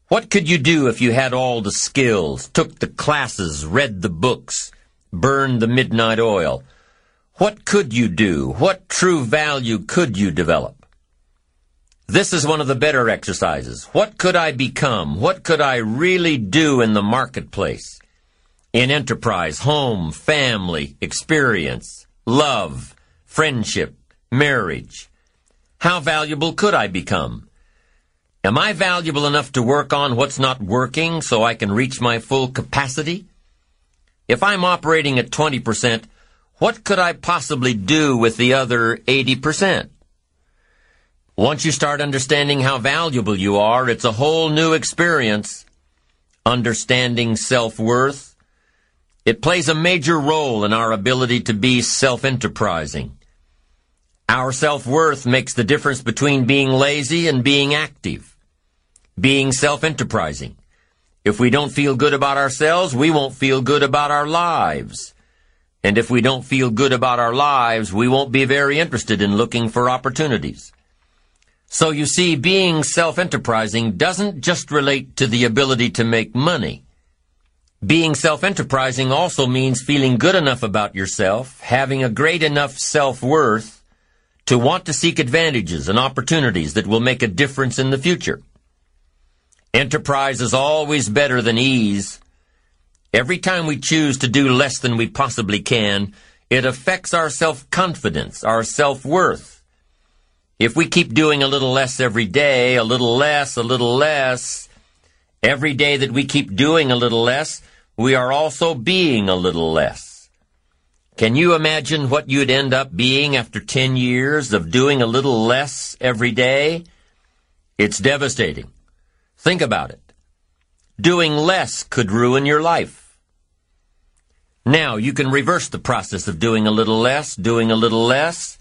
What could you do if you had all the skills, took the classes, read the books, burned the midnight oil? What could you do? What true value could you develop? This is one of the better exercises. What could I become? What could I really do in the marketplace? In enterprise, home, family, experience, love, friendship, marriage. How valuable could I become? Am I valuable enough to work on what's not working so I can reach my full capacity? If I'm operating at 20%, what could I possibly do with the other 80%? Once you start understanding how valuable you are, it's a whole new experience. Understanding self-worth. It plays a major role in our ability to be self-enterprising. Our self-worth makes the difference between being lazy and being active. Being self-enterprising. If we don't feel good about ourselves, we won't feel good about our lives. And if we don't feel good about our lives, we won't be very interested in looking for opportunities. So you see, being self-enterprising doesn't just relate to the ability to make money. Being self-enterprising also means feeling good enough about yourself, having a great enough self-worth to want to seek advantages and opportunities that will make a difference in the future. Enterprise is always better than ease, Every time we choose to do less than we possibly can, it affects our self-confidence, our self-worth. If we keep doing a little less every day, a little less, a little less, every day that we keep doing a little less, we are also being a little less. Can you imagine what you'd end up being after 10 years of doing a little less every day? It's devastating. Think about it. Doing less could ruin your life. Now, you can reverse the process of doing a little less, doing a little less.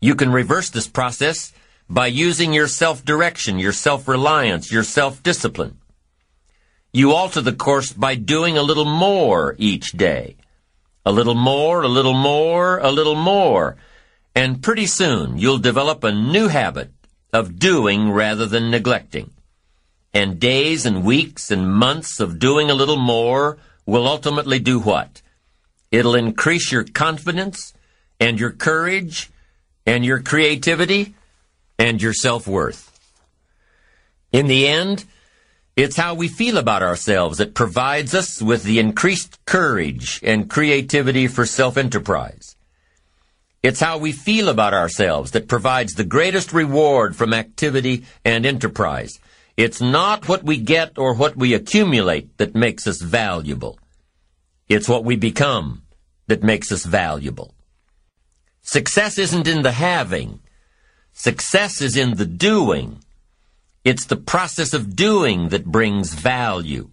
You can reverse this process by using your self-direction, your self-reliance, your self-discipline. You alter the course by doing a little more each day. A little more, a little more, a little more. And pretty soon you'll develop a new habit of doing rather than neglecting. And days and weeks and months of doing a little more will ultimately do what? It'll increase your confidence and your courage and your creativity and your self-worth. In the end, it's how we feel about ourselves that provides us with the increased courage and creativity for self-enterprise. It's how we feel about ourselves that provides the greatest reward from activity and enterprise. It's not what we get or what we accumulate that makes us valuable. It's what we become that makes us valuable. Success isn't in the having. Success is in the doing. It's the process of doing that brings value.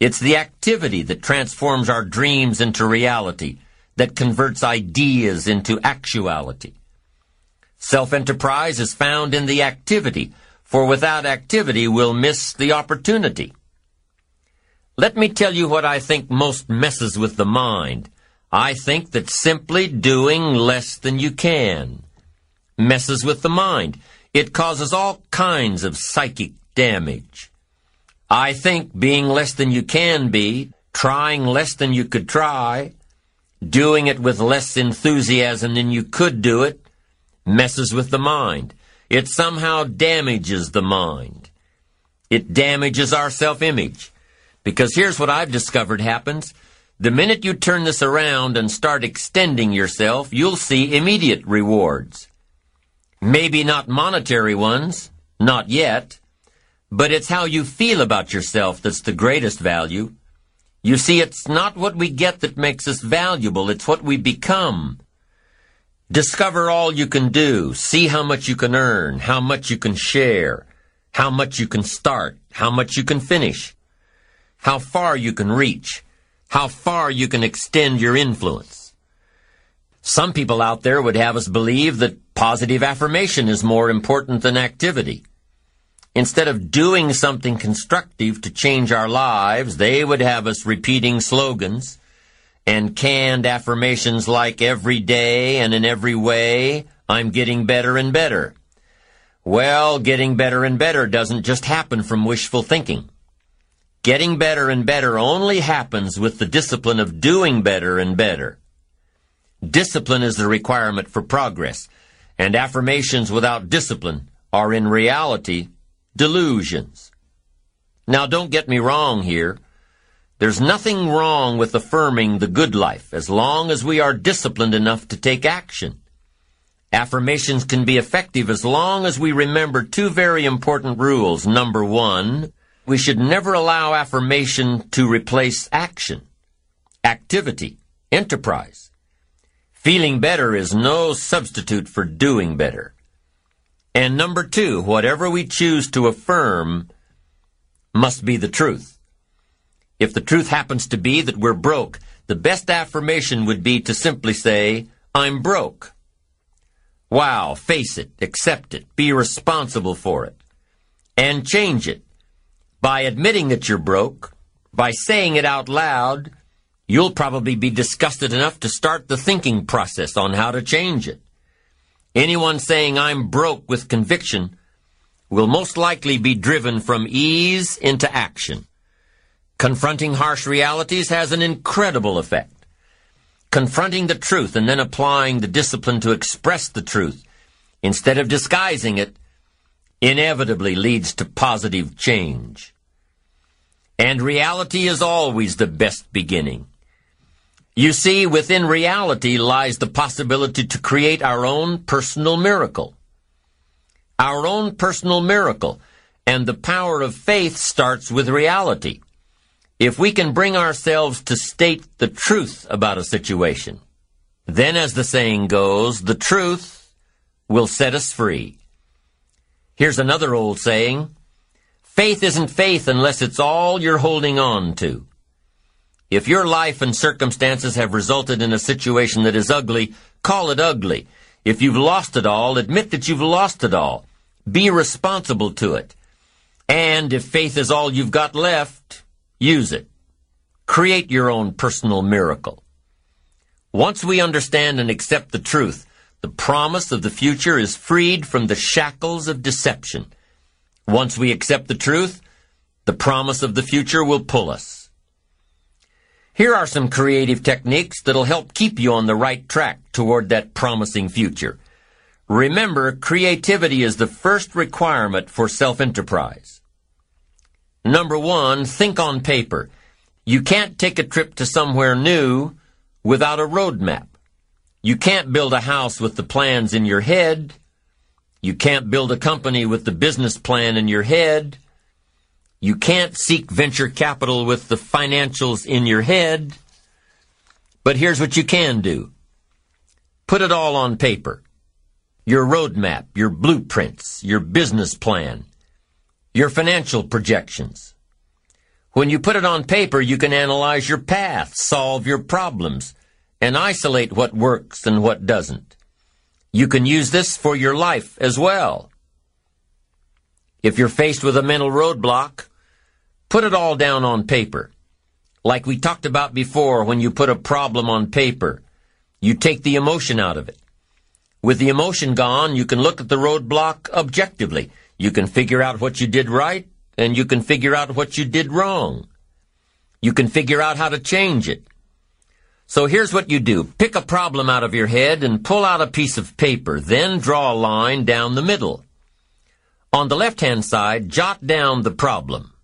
It's the activity that transforms our dreams into reality, that converts ideas into actuality. Self-enterprise is found in the activity, for without activity we'll miss the opportunity. Let me tell you what I think most messes with the mind. I think that simply doing less than you can messes with the mind. It causes all kinds of psychic damage. I think being less than you can be, trying less than you could try, doing it with less enthusiasm than you could do it, messes with the mind. It somehow damages the mind. It damages our self-image. Because here's what I've discovered happens. The minute you turn this around and start extending yourself, you'll see immediate rewards. Maybe not monetary ones, not yet, but it's how you feel about yourself that's the greatest value. You see, it's not what we get that makes us valuable, it's what we become. Discover all you can do, see how much you can earn, how much you can share, how much you can start, how much you can finish how far you can reach, how far you can extend your influence. Some people out there would have us believe that positive affirmation is more important than activity. Instead of doing something constructive to change our lives, they would have us repeating slogans and canned affirmations like every day and in every way, I'm getting better and better. Well, getting better and better doesn't just happen from wishful thinking. Getting better and better only happens with the discipline of doing better and better. Discipline is the requirement for progress, and affirmations without discipline are in reality delusions. Now don't get me wrong here. There's nothing wrong with affirming the good life as long as we are disciplined enough to take action. Affirmations can be effective as long as we remember two very important rules. Number one, we should never allow affirmation to replace action, activity, enterprise. Feeling better is no substitute for doing better. And number two, whatever we choose to affirm must be the truth. If the truth happens to be that we're broke, the best affirmation would be to simply say, I'm broke. Wow, face it, accept it, be responsible for it, and change it. By admitting that you're broke, by saying it out loud, you'll probably be disgusted enough to start the thinking process on how to change it. Anyone saying I'm broke with conviction will most likely be driven from ease into action. Confronting harsh realities has an incredible effect. Confronting the truth and then applying the discipline to express the truth instead of disguising it inevitably leads to positive change. And reality is always the best beginning. You see, within reality lies the possibility to create our own personal miracle. Our own personal miracle. And the power of faith starts with reality. If we can bring ourselves to state the truth about a situation, then as the saying goes, the truth will set us free. Here's another old saying. Faith isn't faith unless it's all you're holding on to. If your life and circumstances have resulted in a situation that is ugly, call it ugly. If you've lost it all, admit that you've lost it all. Be responsible to it. And if faith is all you've got left, use it. Create your own personal miracle. Once we understand and accept the truth, the promise of the future is freed from the shackles of deception. Once we accept the truth, the promise of the future will pull us. Here are some creative techniques that'll help keep you on the right track toward that promising future. Remember, creativity is the first requirement for self-enterprise. Number one, think on paper. You can't take a trip to somewhere new without a roadmap. You can't build a house with the plans in your head. You can't build a company with the business plan in your head. You can't seek venture capital with the financials in your head. But here's what you can do. Put it all on paper. Your roadmap, your blueprints, your business plan, your financial projections. When you put it on paper, you can analyze your path, solve your problems, and isolate what works and what doesn't. You can use this for your life as well. If you're faced with a mental roadblock, Put it all down on paper. Like we talked about before when you put a problem on paper. You take the emotion out of it. With the emotion gone, you can look at the roadblock objectively. You can figure out what you did right, and you can figure out what you did wrong. You can figure out how to change it. So here's what you do. Pick a problem out of your head and pull out a piece of paper. Then draw a line down the middle. On the left-hand side, jot down the problem.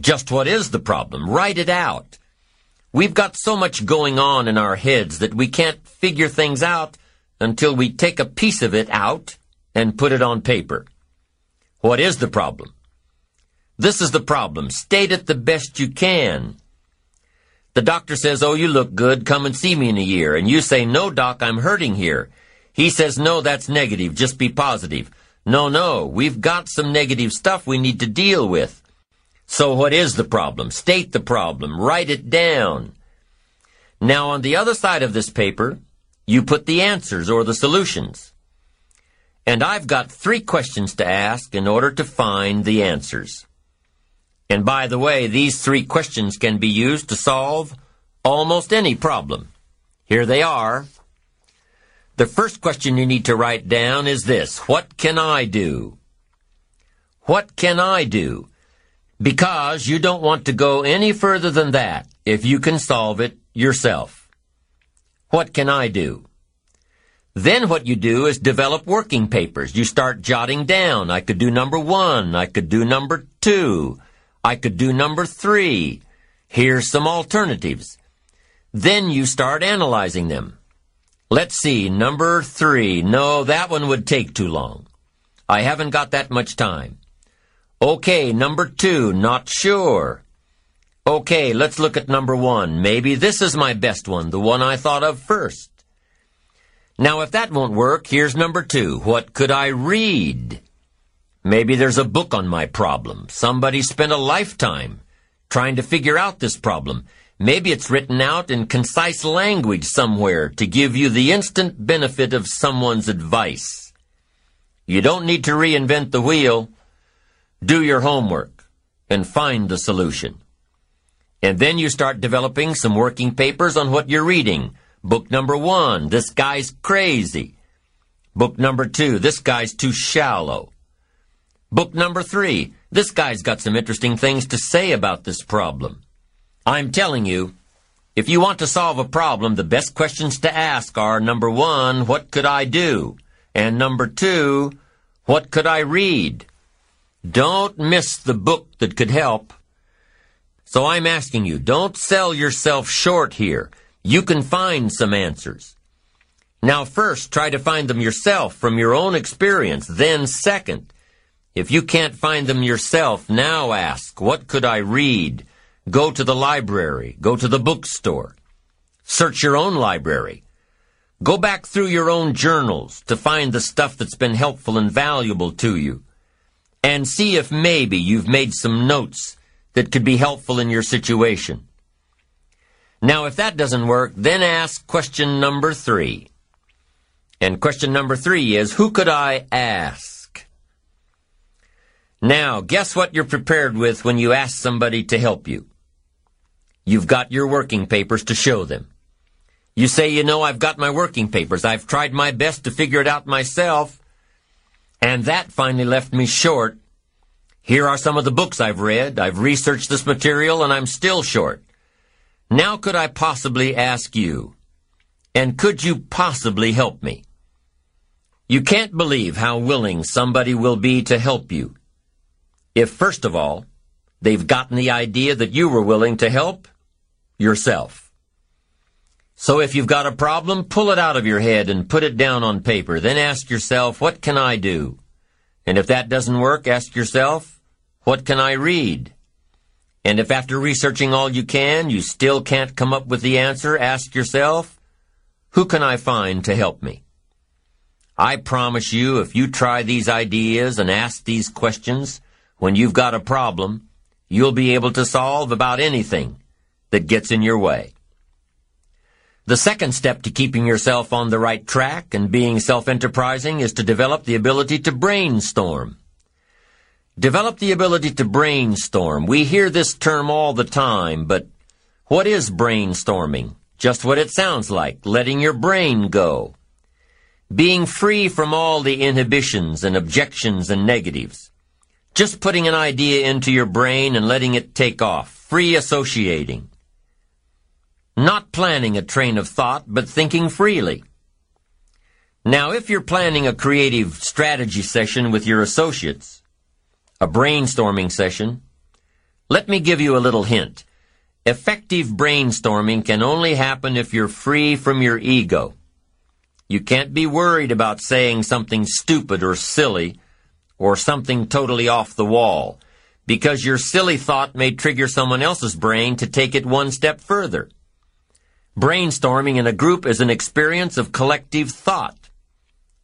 Just what is the problem? Write it out. We've got so much going on in our heads that we can't figure things out until we take a piece of it out and put it on paper. What is the problem? This is the problem. State it the best you can. The doctor says, oh, you look good. Come and see me in a year. And you say, no, doc, I'm hurting here. He says, no, that's negative. Just be positive. No, no, we've got some negative stuff we need to deal with. So what is the problem? State the problem. Write it down. Now on the other side of this paper, you put the answers or the solutions. And I've got three questions to ask in order to find the answers. And by the way, these three questions can be used to solve almost any problem. Here they are. The first question you need to write down is this. What can I do? What can I do? Because you don't want to go any further than that if you can solve it yourself. What can I do? Then what you do is develop working papers. You start jotting down. I could do number one. I could do number two. I could do number three. Here's some alternatives. Then you start analyzing them. Let's see, number three. No, that one would take too long. I haven't got that much time. Okay, number two, not sure. Okay, let's look at number one. Maybe this is my best one, the one I thought of first. Now, if that won't work, here's number two. What could I read? Maybe there's a book on my problem. Somebody spent a lifetime trying to figure out this problem. Maybe it's written out in concise language somewhere to give you the instant benefit of someone's advice. You don't need to reinvent the wheel. Do your homework and find the solution. And then you start developing some working papers on what you're reading. Book number one, this guy's crazy. Book number two, this guy's too shallow. Book number three, this guy's got some interesting things to say about this problem. I'm telling you, if you want to solve a problem, the best questions to ask are number one, what could I do? And number two, what could I read? Don't miss the book that could help. So I'm asking you, don't sell yourself short here. You can find some answers. Now first, try to find them yourself from your own experience. Then second, if you can't find them yourself, now ask, what could I read? Go to the library. Go to the bookstore. Search your own library. Go back through your own journals to find the stuff that's been helpful and valuable to you. And see if maybe you've made some notes that could be helpful in your situation. Now, if that doesn't work, then ask question number three. And question number three is, who could I ask? Now, guess what you're prepared with when you ask somebody to help you? You've got your working papers to show them. You say, you know, I've got my working papers. I've tried my best to figure it out myself. And that finally left me short. Here are some of the books I've read. I've researched this material and I'm still short. Now could I possibly ask you, and could you possibly help me? You can't believe how willing somebody will be to help you. If first of all, they've gotten the idea that you were willing to help yourself. So if you've got a problem, pull it out of your head and put it down on paper. Then ask yourself, what can I do? And if that doesn't work, ask yourself, what can I read? And if after researching all you can, you still can't come up with the answer, ask yourself, who can I find to help me? I promise you, if you try these ideas and ask these questions, when you've got a problem, you'll be able to solve about anything that gets in your way. The second step to keeping yourself on the right track and being self-enterprising is to develop the ability to brainstorm. Develop the ability to brainstorm. We hear this term all the time, but what is brainstorming? Just what it sounds like, letting your brain go. Being free from all the inhibitions and objections and negatives. Just putting an idea into your brain and letting it take off. Free associating. Not planning a train of thought, but thinking freely. Now, if you're planning a creative strategy session with your associates, a brainstorming session, let me give you a little hint. Effective brainstorming can only happen if you're free from your ego. You can't be worried about saying something stupid or silly or something totally off the wall because your silly thought may trigger someone else's brain to take it one step further. Brainstorming in a group is an experience of collective thought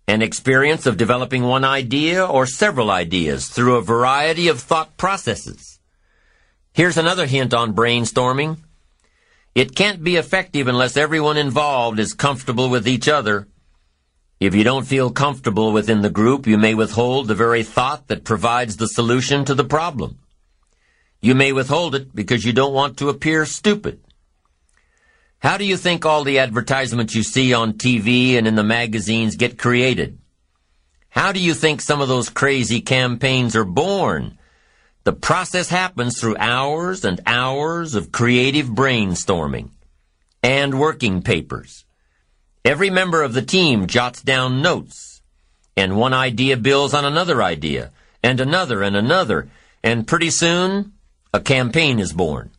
an experience of developing one idea or several ideas through a variety of thought processes. Here's another hint on brainstorming. It can't be effective unless everyone involved is comfortable with each other. If you don't feel comfortable within the group, you may withhold the very thought that provides the solution to the problem. You may withhold it because you don't want to appear stupid. How do you think all the advertisements you see on TV and in the magazines get created? How do you think some of those crazy campaigns are born? The process happens through hours and hours of creative brainstorming and working papers. Every member of the team jots down notes, and one idea builds on another idea, and another and another, and pretty soon a campaign is born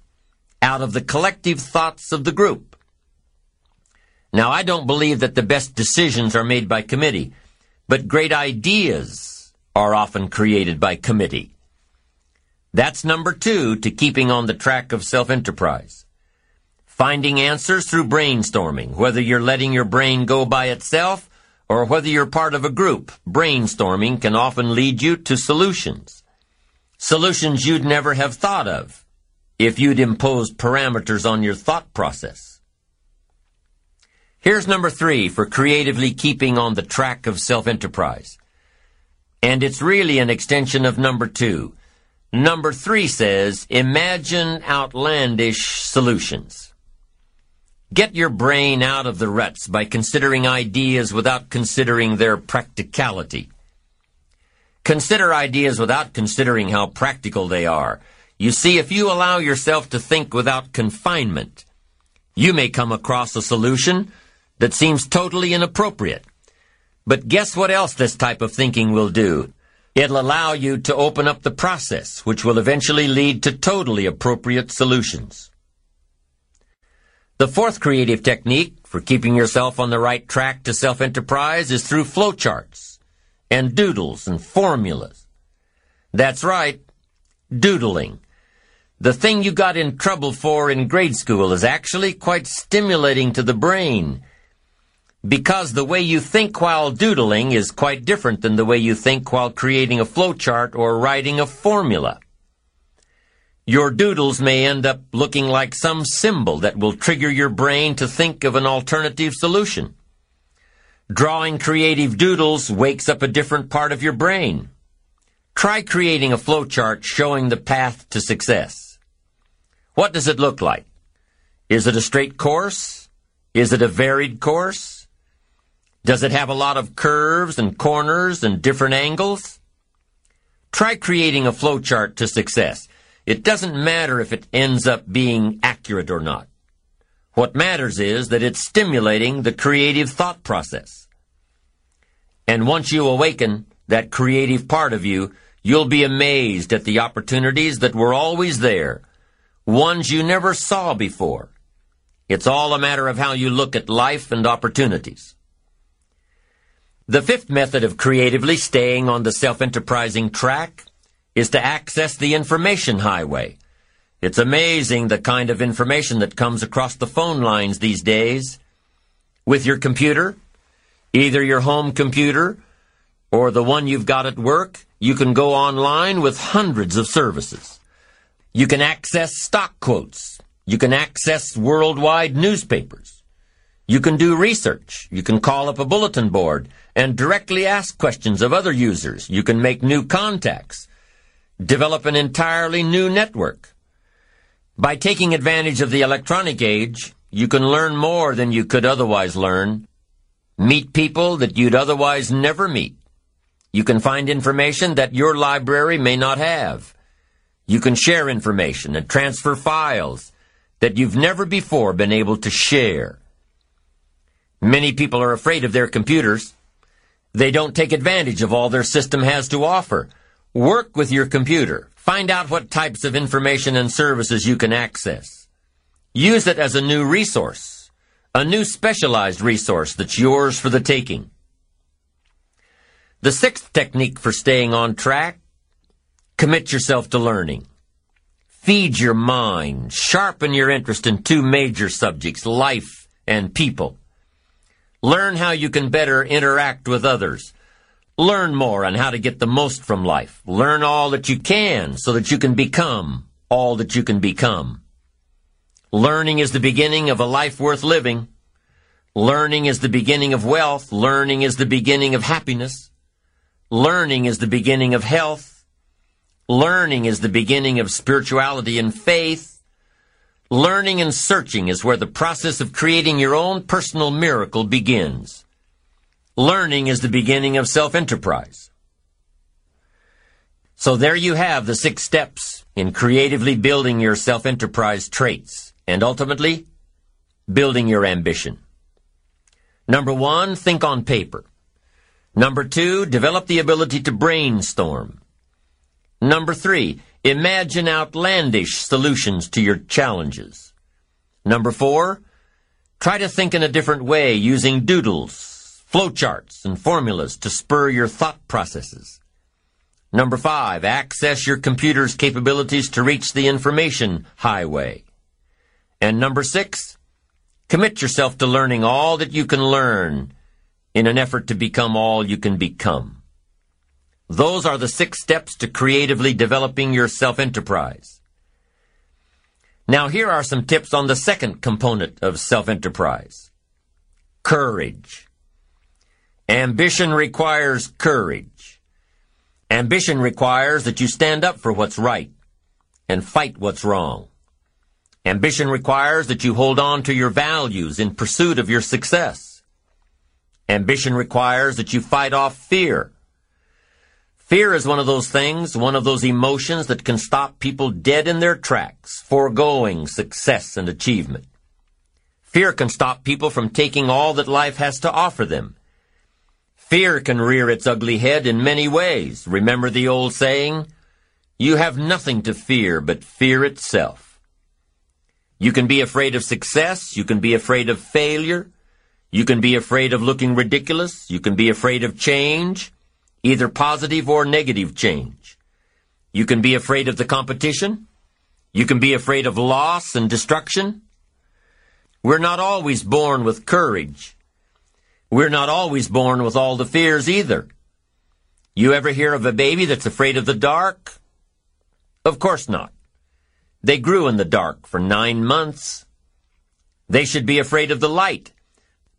out of the collective thoughts of the group. Now, I don't believe that the best decisions are made by committee, but great ideas are often created by committee. That's number two to keeping on the track of self-enterprise. Finding answers through brainstorming, whether you're letting your brain go by itself or whether you're part of a group, brainstorming can often lead you to solutions. Solutions you'd never have thought of if you'd imposed parameters on your thought process. Here's number three for creatively keeping on the track of self-enterprise. And it's really an extension of number two. Number three says, imagine outlandish solutions. Get your brain out of the ruts by considering ideas without considering their practicality. Consider ideas without considering how practical they are. You see, if you allow yourself to think without confinement, you may come across a solution that seems totally inappropriate. But guess what else this type of thinking will do? It'll allow you to open up the process, which will eventually lead to totally appropriate solutions. The fourth creative technique for keeping yourself on the right track to self-enterprise is through flowcharts and doodles and formulas. That's right, doodling. The thing you got in trouble for in grade school is actually quite stimulating to the brain because the way you think while doodling is quite different than the way you think while creating a flowchart or writing a formula. Your doodles may end up looking like some symbol that will trigger your brain to think of an alternative solution. Drawing creative doodles wakes up a different part of your brain. Try creating a flowchart showing the path to success. What does it look like? Is it a straight course? Is it a varied course? Does it have a lot of curves and corners and different angles? Try creating a flowchart to success. It doesn't matter if it ends up being accurate or not. What matters is that it's stimulating the creative thought process. And once you awaken that creative part of you, you'll be amazed at the opportunities that were always there, ones you never saw before. It's all a matter of how you look at life and opportunities. The fifth method of creatively staying on the self-enterprising track is to access the information highway. It's amazing the kind of information that comes across the phone lines these days. With your computer, either your home computer or the one you've got at work, you can go online with hundreds of services. You can access stock quotes. You can access worldwide newspapers. You can do research. You can call up a bulletin board and directly ask questions of other users. You can make new contacts, develop an entirely new network. By taking advantage of the electronic age, you can learn more than you could otherwise learn, meet people that you'd otherwise never meet. You can find information that your library may not have. You can share information and transfer files that you've never before been able to share. Many people are afraid of their computers. They don't take advantage of all their system has to offer. Work with your computer. Find out what types of information and services you can access. Use it as a new resource, a new specialized resource that's yours for the taking. The sixth technique for staying on track, commit yourself to learning. Feed your mind, sharpen your interest in two major subjects, life and people. Learn how you can better interact with others. Learn more on how to get the most from life. Learn all that you can so that you can become all that you can become. Learning is the beginning of a life worth living. Learning is the beginning of wealth. Learning is the beginning of happiness. Learning is the beginning of health. Learning is the beginning of spirituality and faith. Learning and searching is where the process of creating your own personal miracle begins. Learning is the beginning of self-enterprise. So there you have the six steps in creatively building your self-enterprise traits and ultimately building your ambition. Number one, think on paper. Number two, develop the ability to brainstorm. Number three, imagine outlandish solutions to your challenges. Number four, try to think in a different way using doodles, flowcharts, and formulas to spur your thought processes. Number five, access your computer's capabilities to reach the information highway. And number six, commit yourself to learning all that you can learn in an effort to become all you can become. Those are the six steps to creatively developing your self-enterprise. Now here are some tips on the second component of self-enterprise. Courage. Ambition requires courage. Ambition requires that you stand up for what's right and fight what's wrong. Ambition requires that you hold on to your values in pursuit of your success. Ambition requires that you fight off fear. Fear is one of those things, one of those emotions that can stop people dead in their tracks, foregoing success and achievement. Fear can stop people from taking all that life has to offer them. Fear can rear its ugly head in many ways. Remember the old saying? You have nothing to fear but fear itself. You can be afraid of success. You can be afraid of failure. You can be afraid of looking ridiculous. You can be afraid of change, either positive or negative change. You can be afraid of the competition. You can be afraid of loss and destruction. We're not always born with courage. We're not always born with all the fears either. You ever hear of a baby that's afraid of the dark? Of course not. They grew in the dark for nine months. They should be afraid of the light.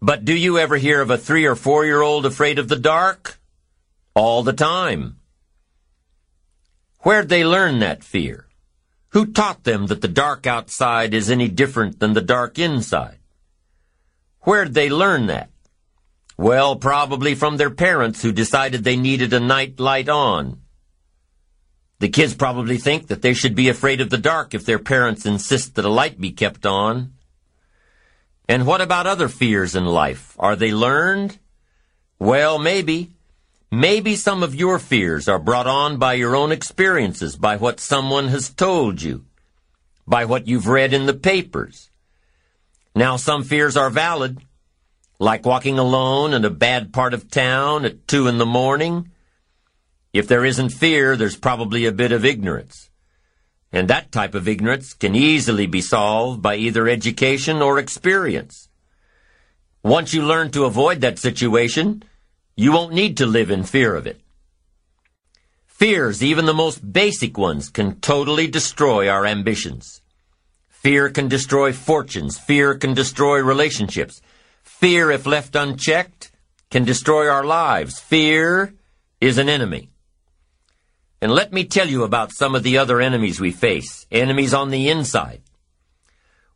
But do you ever hear of a three or four year old afraid of the dark? All the time. Where'd they learn that fear? Who taught them that the dark outside is any different than the dark inside? Where'd they learn that? Well, probably from their parents who decided they needed a night light on. The kids probably think that they should be afraid of the dark if their parents insist that a light be kept on. And what about other fears in life? Are they learned? Well, maybe. Maybe some of your fears are brought on by your own experiences, by what someone has told you, by what you've read in the papers. Now, some fears are valid, like walking alone in a bad part of town at two in the morning, if there isn't fear, there's probably a bit of ignorance. And that type of ignorance can easily be solved by either education or experience. Once you learn to avoid that situation, you won't need to live in fear of it. Fears, even the most basic ones, can totally destroy our ambitions. Fear can destroy fortunes. Fear can destroy relationships. Fear, if left unchecked, can destroy our lives. Fear is an enemy. And let me tell you about some of the other enemies we face, enemies on the inside.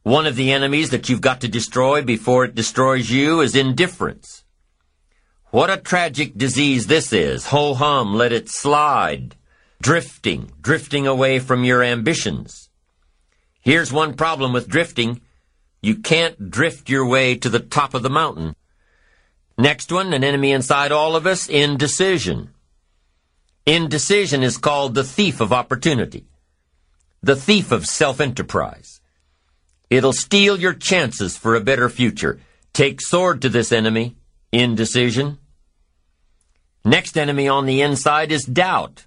One of the enemies that you've got to destroy before it destroys you is indifference. What a tragic disease this is. Ho hum, let it slide. Drifting, drifting away from your ambitions. Here's one problem with drifting. You can't drift your way to the top of the mountain. Next one, an enemy inside all of us, indecision. Indecision is called the thief of opportunity, the thief of self-enterprise. It'll steal your chances for a better future. Take sword to this enemy, indecision. Next enemy on the inside is doubt.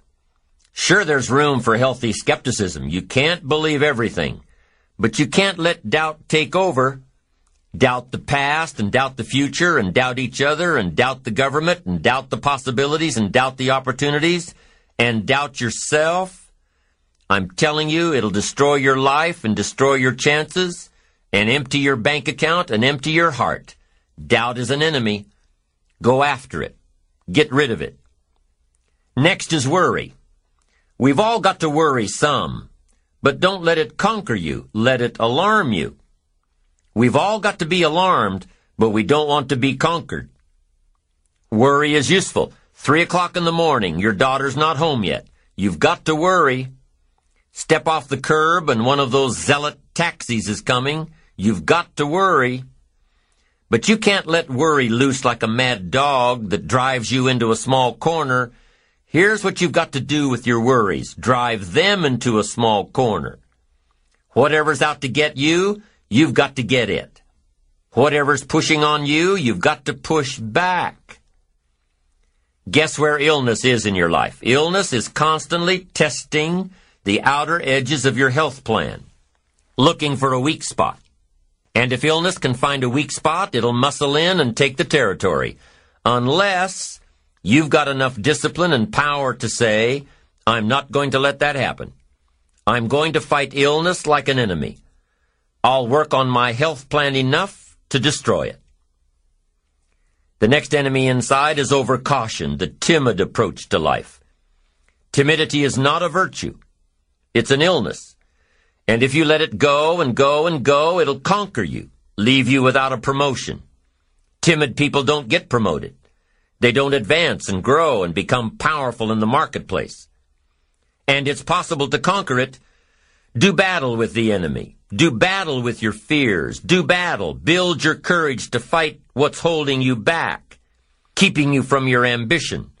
Sure, there's room for healthy skepticism. You can't believe everything. But you can't let doubt take over doubt the past and doubt the future and doubt each other and doubt the government and doubt the possibilities and doubt the opportunities and doubt yourself, I'm telling you, it'll destroy your life and destroy your chances and empty your bank account and empty your heart. Doubt is an enemy. Go after it. Get rid of it. Next is worry. We've all got to worry some, but don't let it conquer you. Let it alarm you. We've all got to be alarmed, but we don't want to be conquered. Worry is useful. Three o'clock in the morning, your daughter's not home yet. You've got to worry. Step off the curb and one of those zealot taxis is coming. You've got to worry. But you can't let worry loose like a mad dog that drives you into a small corner. Here's what you've got to do with your worries. Drive them into a small corner. Whatever's out to get you, you've got to get it. Whatever's pushing on you, you've got to push back. Guess where illness is in your life? Illness is constantly testing the outer edges of your health plan, looking for a weak spot. And if illness can find a weak spot, it'll muscle in and take the territory. Unless you've got enough discipline and power to say, I'm not going to let that happen. I'm going to fight illness like an enemy. I'll work on my health plan enough to destroy it. The next enemy inside is overcaution, the timid approach to life. Timidity is not a virtue. It's an illness. And if you let it go and go and go, it'll conquer you, leave you without a promotion. Timid people don't get promoted. They don't advance and grow and become powerful in the marketplace. And it's possible to conquer it. Do battle with the enemy. Do battle with your fears. Do battle. Build your courage to fight what's holding you back, keeping you from your ambition.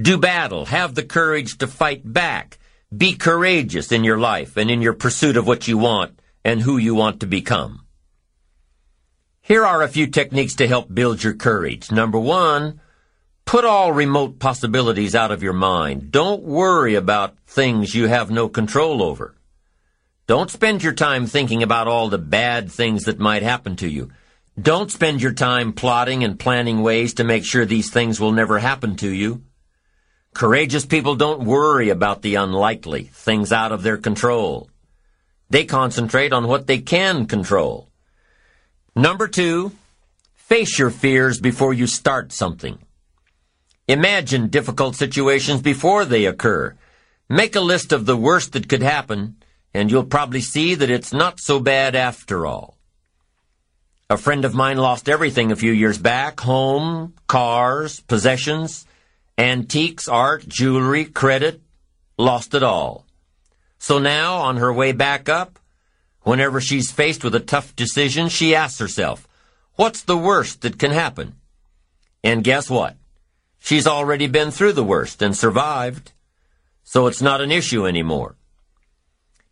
Do battle. Have the courage to fight back. Be courageous in your life and in your pursuit of what you want and who you want to become. Here are a few techniques to help build your courage. Number one, put all remote possibilities out of your mind. Don't worry about things you have no control over. Don't spend your time thinking about all the bad things that might happen to you. Don't spend your time plotting and planning ways to make sure these things will never happen to you. Courageous people don't worry about the unlikely, things out of their control. They concentrate on what they can control. Number two, face your fears before you start something. Imagine difficult situations before they occur. Make a list of the worst that could happen, and you'll probably see that it's not so bad after all. A friend of mine lost everything a few years back home, cars, possessions Antiques, art, jewelry, credit, lost it all. So now, on her way back up, whenever she's faced with a tough decision, she asks herself, what's the worst that can happen? And guess what? She's already been through the worst and survived. So it's not an issue anymore.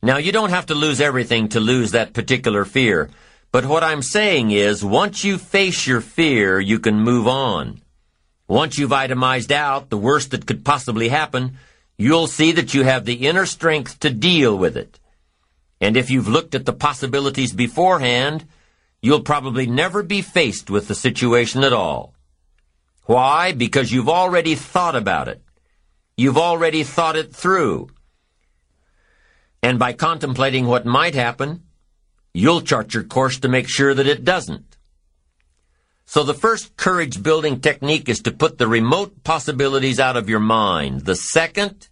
Now, you don't have to lose everything to lose that particular fear. But what I'm saying is, once you face your fear, you can move on. Once you've itemized out the worst that could possibly happen, you'll see that you have the inner strength to deal with it. And if you've looked at the possibilities beforehand, you'll probably never be faced with the situation at all. Why? Because you've already thought about it. You've already thought it through. And by contemplating what might happen, you'll chart your course to make sure that it doesn't. So the first courage building technique is to put the remote possibilities out of your mind. The second,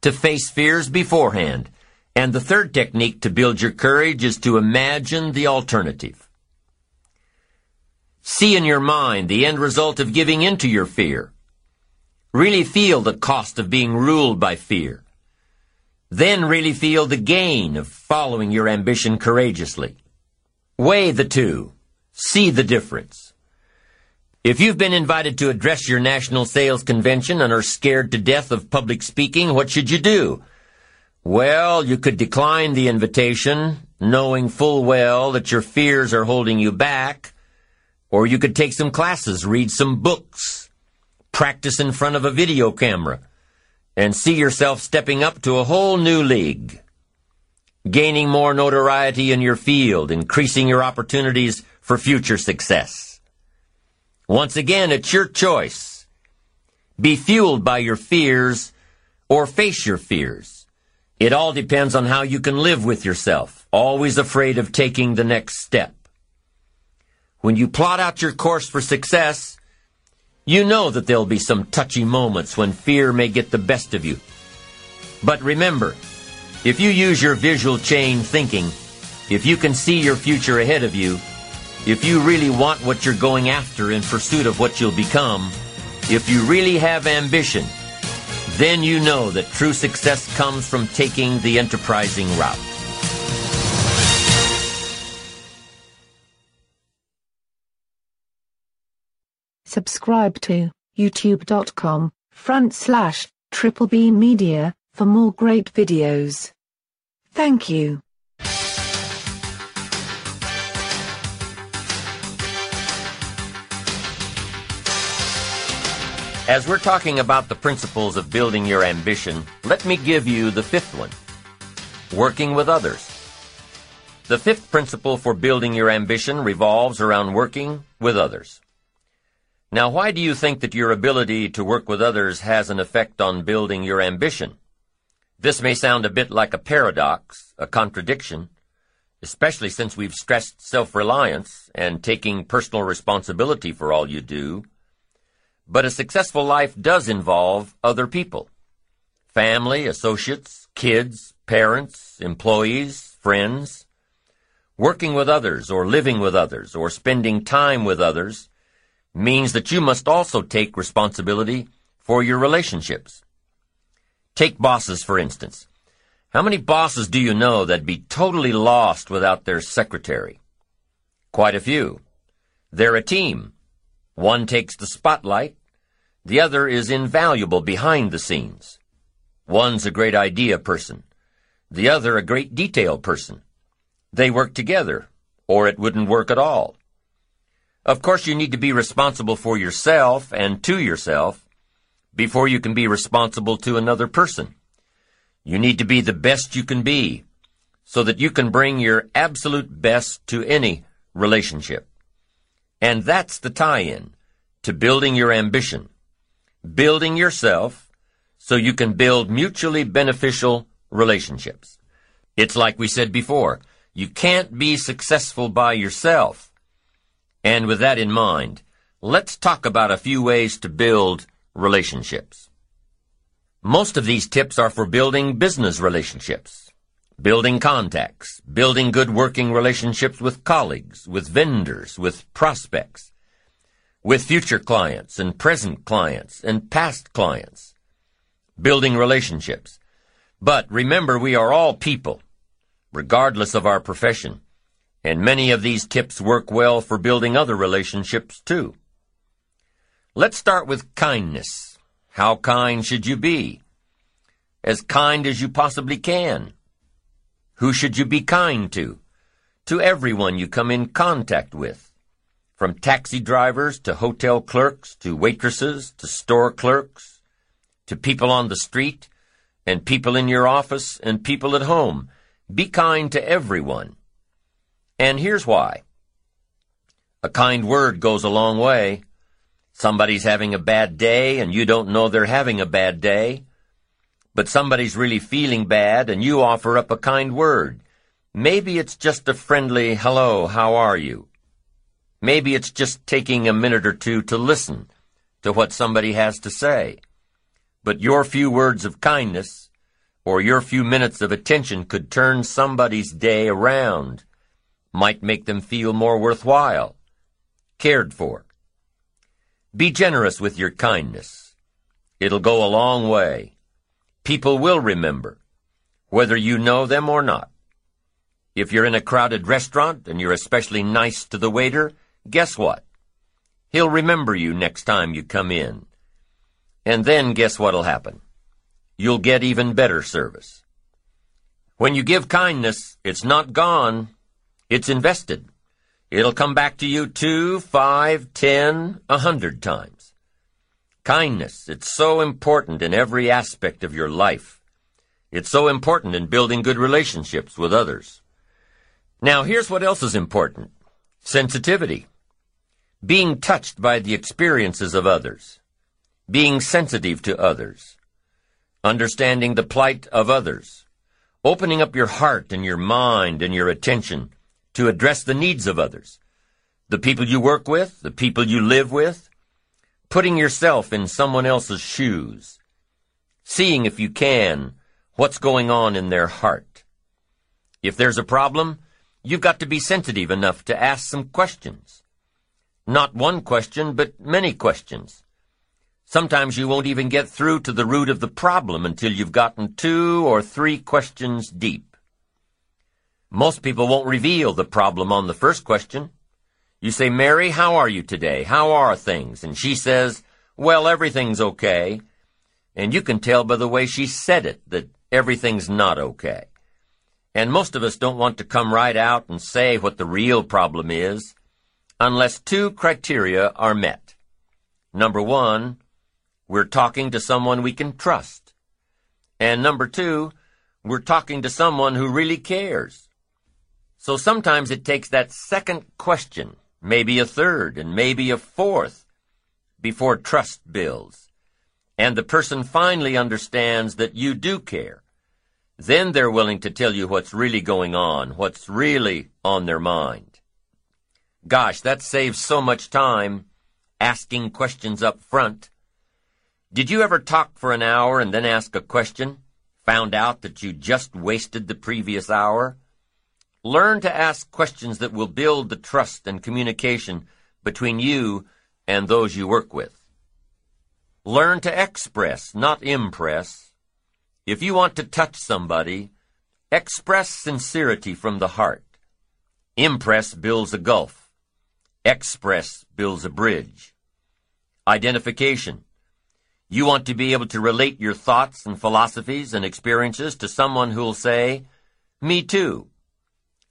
to face fears beforehand. And the third technique to build your courage is to imagine the alternative. See in your mind the end result of giving into your fear. Really feel the cost of being ruled by fear. Then really feel the gain of following your ambition courageously. Weigh the two. See the difference. If you've been invited to address your national sales convention and are scared to death of public speaking, what should you do? Well, you could decline the invitation, knowing full well that your fears are holding you back, or you could take some classes, read some books, practice in front of a video camera, and see yourself stepping up to a whole new league, gaining more notoriety in your field, increasing your opportunities for future success. Once again, it's your choice. Be fueled by your fears or face your fears. It all depends on how you can live with yourself, always afraid of taking the next step. When you plot out your course for success, you know that there'll be some touchy moments when fear may get the best of you. But remember, if you use your visual chain thinking, if you can see your future ahead of you, if you really want what you're going after in pursuit of what you'll become, if you really have ambition, then you know that true success comes from taking the enterprising route. Subscribe to youtube.com front slash triple B media for more great videos. Thank you. As we're talking about the principles of building your ambition, let me give you the fifth one working with others. The fifth principle for building your ambition revolves around working with others. Now, why do you think that your ability to work with others has an effect on building your ambition? This may sound a bit like a paradox, a contradiction, especially since we've stressed self-reliance and taking personal responsibility for all you do but a successful life does involve other people. Family, associates, kids, parents, employees, friends. Working with others or living with others or spending time with others means that you must also take responsibility for your relationships. Take bosses, for instance. How many bosses do you know that'd be totally lost without their secretary? Quite a few. They're a team. One takes the spotlight, the other is invaluable behind the scenes. One's a great idea person. The other a great detail person. They work together, or it wouldn't work at all. Of course, you need to be responsible for yourself and to yourself before you can be responsible to another person. You need to be the best you can be so that you can bring your absolute best to any relationship. And that's the tie-in to building your ambition building yourself so you can build mutually beneficial relationships. It's like we said before, you can't be successful by yourself. And with that in mind, let's talk about a few ways to build relationships. Most of these tips are for building business relationships, building contacts, building good working relationships with colleagues, with vendors, with prospects, with future clients and present clients and past clients, building relationships. But remember, we are all people, regardless of our profession, and many of these tips work well for building other relationships too. Let's start with kindness. How kind should you be? As kind as you possibly can. Who should you be kind to? To everyone you come in contact with from taxi drivers to hotel clerks to waitresses to store clerks to people on the street and people in your office and people at home. Be kind to everyone. And here's why. A kind word goes a long way. Somebody's having a bad day and you don't know they're having a bad day. But somebody's really feeling bad and you offer up a kind word. Maybe it's just a friendly, hello, how are you? Maybe it's just taking a minute or two to listen to what somebody has to say. But your few words of kindness or your few minutes of attention could turn somebody's day around, might make them feel more worthwhile, cared for. Be generous with your kindness. It'll go a long way. People will remember, whether you know them or not. If you're in a crowded restaurant and you're especially nice to the waiter, guess what? He'll remember you next time you come in. And then guess what'll happen? You'll get even better service. When you give kindness, it's not gone. It's invested. It'll come back to you two, five, ten, a hundred times. Kindness, it's so important in every aspect of your life. It's so important in building good relationships with others. Now, here's what else is important. Sensitivity being touched by the experiences of others, being sensitive to others, understanding the plight of others, Opening up your heart and your mind and your attention to address the needs of others. The people you work with, the people you live with. Putting yourself in someone else's shoes. Seeing if you can what's going on in their heart. If there's a problem, you've got to be sensitive enough to ask some questions. Not one question, but many questions. Sometimes you won't even get through to the root of the problem until you've gotten two or three questions deep. Most people won't reveal the problem on the first question. You say, Mary, how are you today? How are things? And she says, well, everything's okay. And you can tell by the way she said it that everything's not okay. And most of us don't want to come right out and say what the real problem is unless two criteria are met. Number one, we're talking to someone we can trust. And number two, we're talking to someone who really cares. So sometimes it takes that second question, maybe a third, and maybe a fourth, before trust builds. And the person finally understands that you do care. Then they're willing to tell you what's really going on, what's really on their mind. Gosh, that saves so much time asking questions up front did you ever talk for an hour and then ask a question? Found out that you just wasted the previous hour? Learn to ask questions that will build the trust and communication between you and those you work with. Learn to express, not impress. If you want to touch somebody, express sincerity from the heart. Impress builds a gulf. Express builds a bridge. Identification. You want to be able to relate your thoughts and philosophies and experiences to someone who'll say, Me too.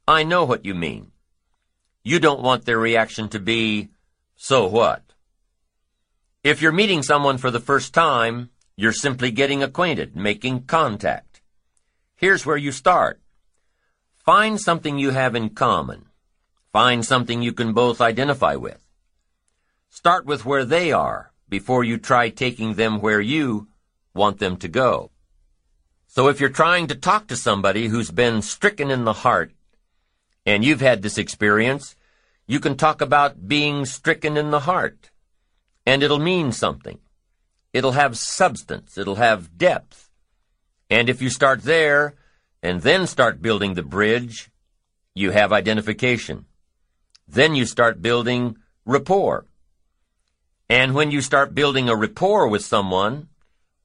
I know what you mean. You don't want their reaction to be, So what? If you're meeting someone for the first time, you're simply getting acquainted, making contact. Here's where you start. Find something you have in common. Find something you can both identify with. Start with where they are before you try taking them where you want them to go. So if you're trying to talk to somebody who's been stricken in the heart, and you've had this experience, you can talk about being stricken in the heart. And it'll mean something. It'll have substance. It'll have depth. And if you start there, and then start building the bridge, you have identification. Then you start building rapport. And when you start building a rapport with someone,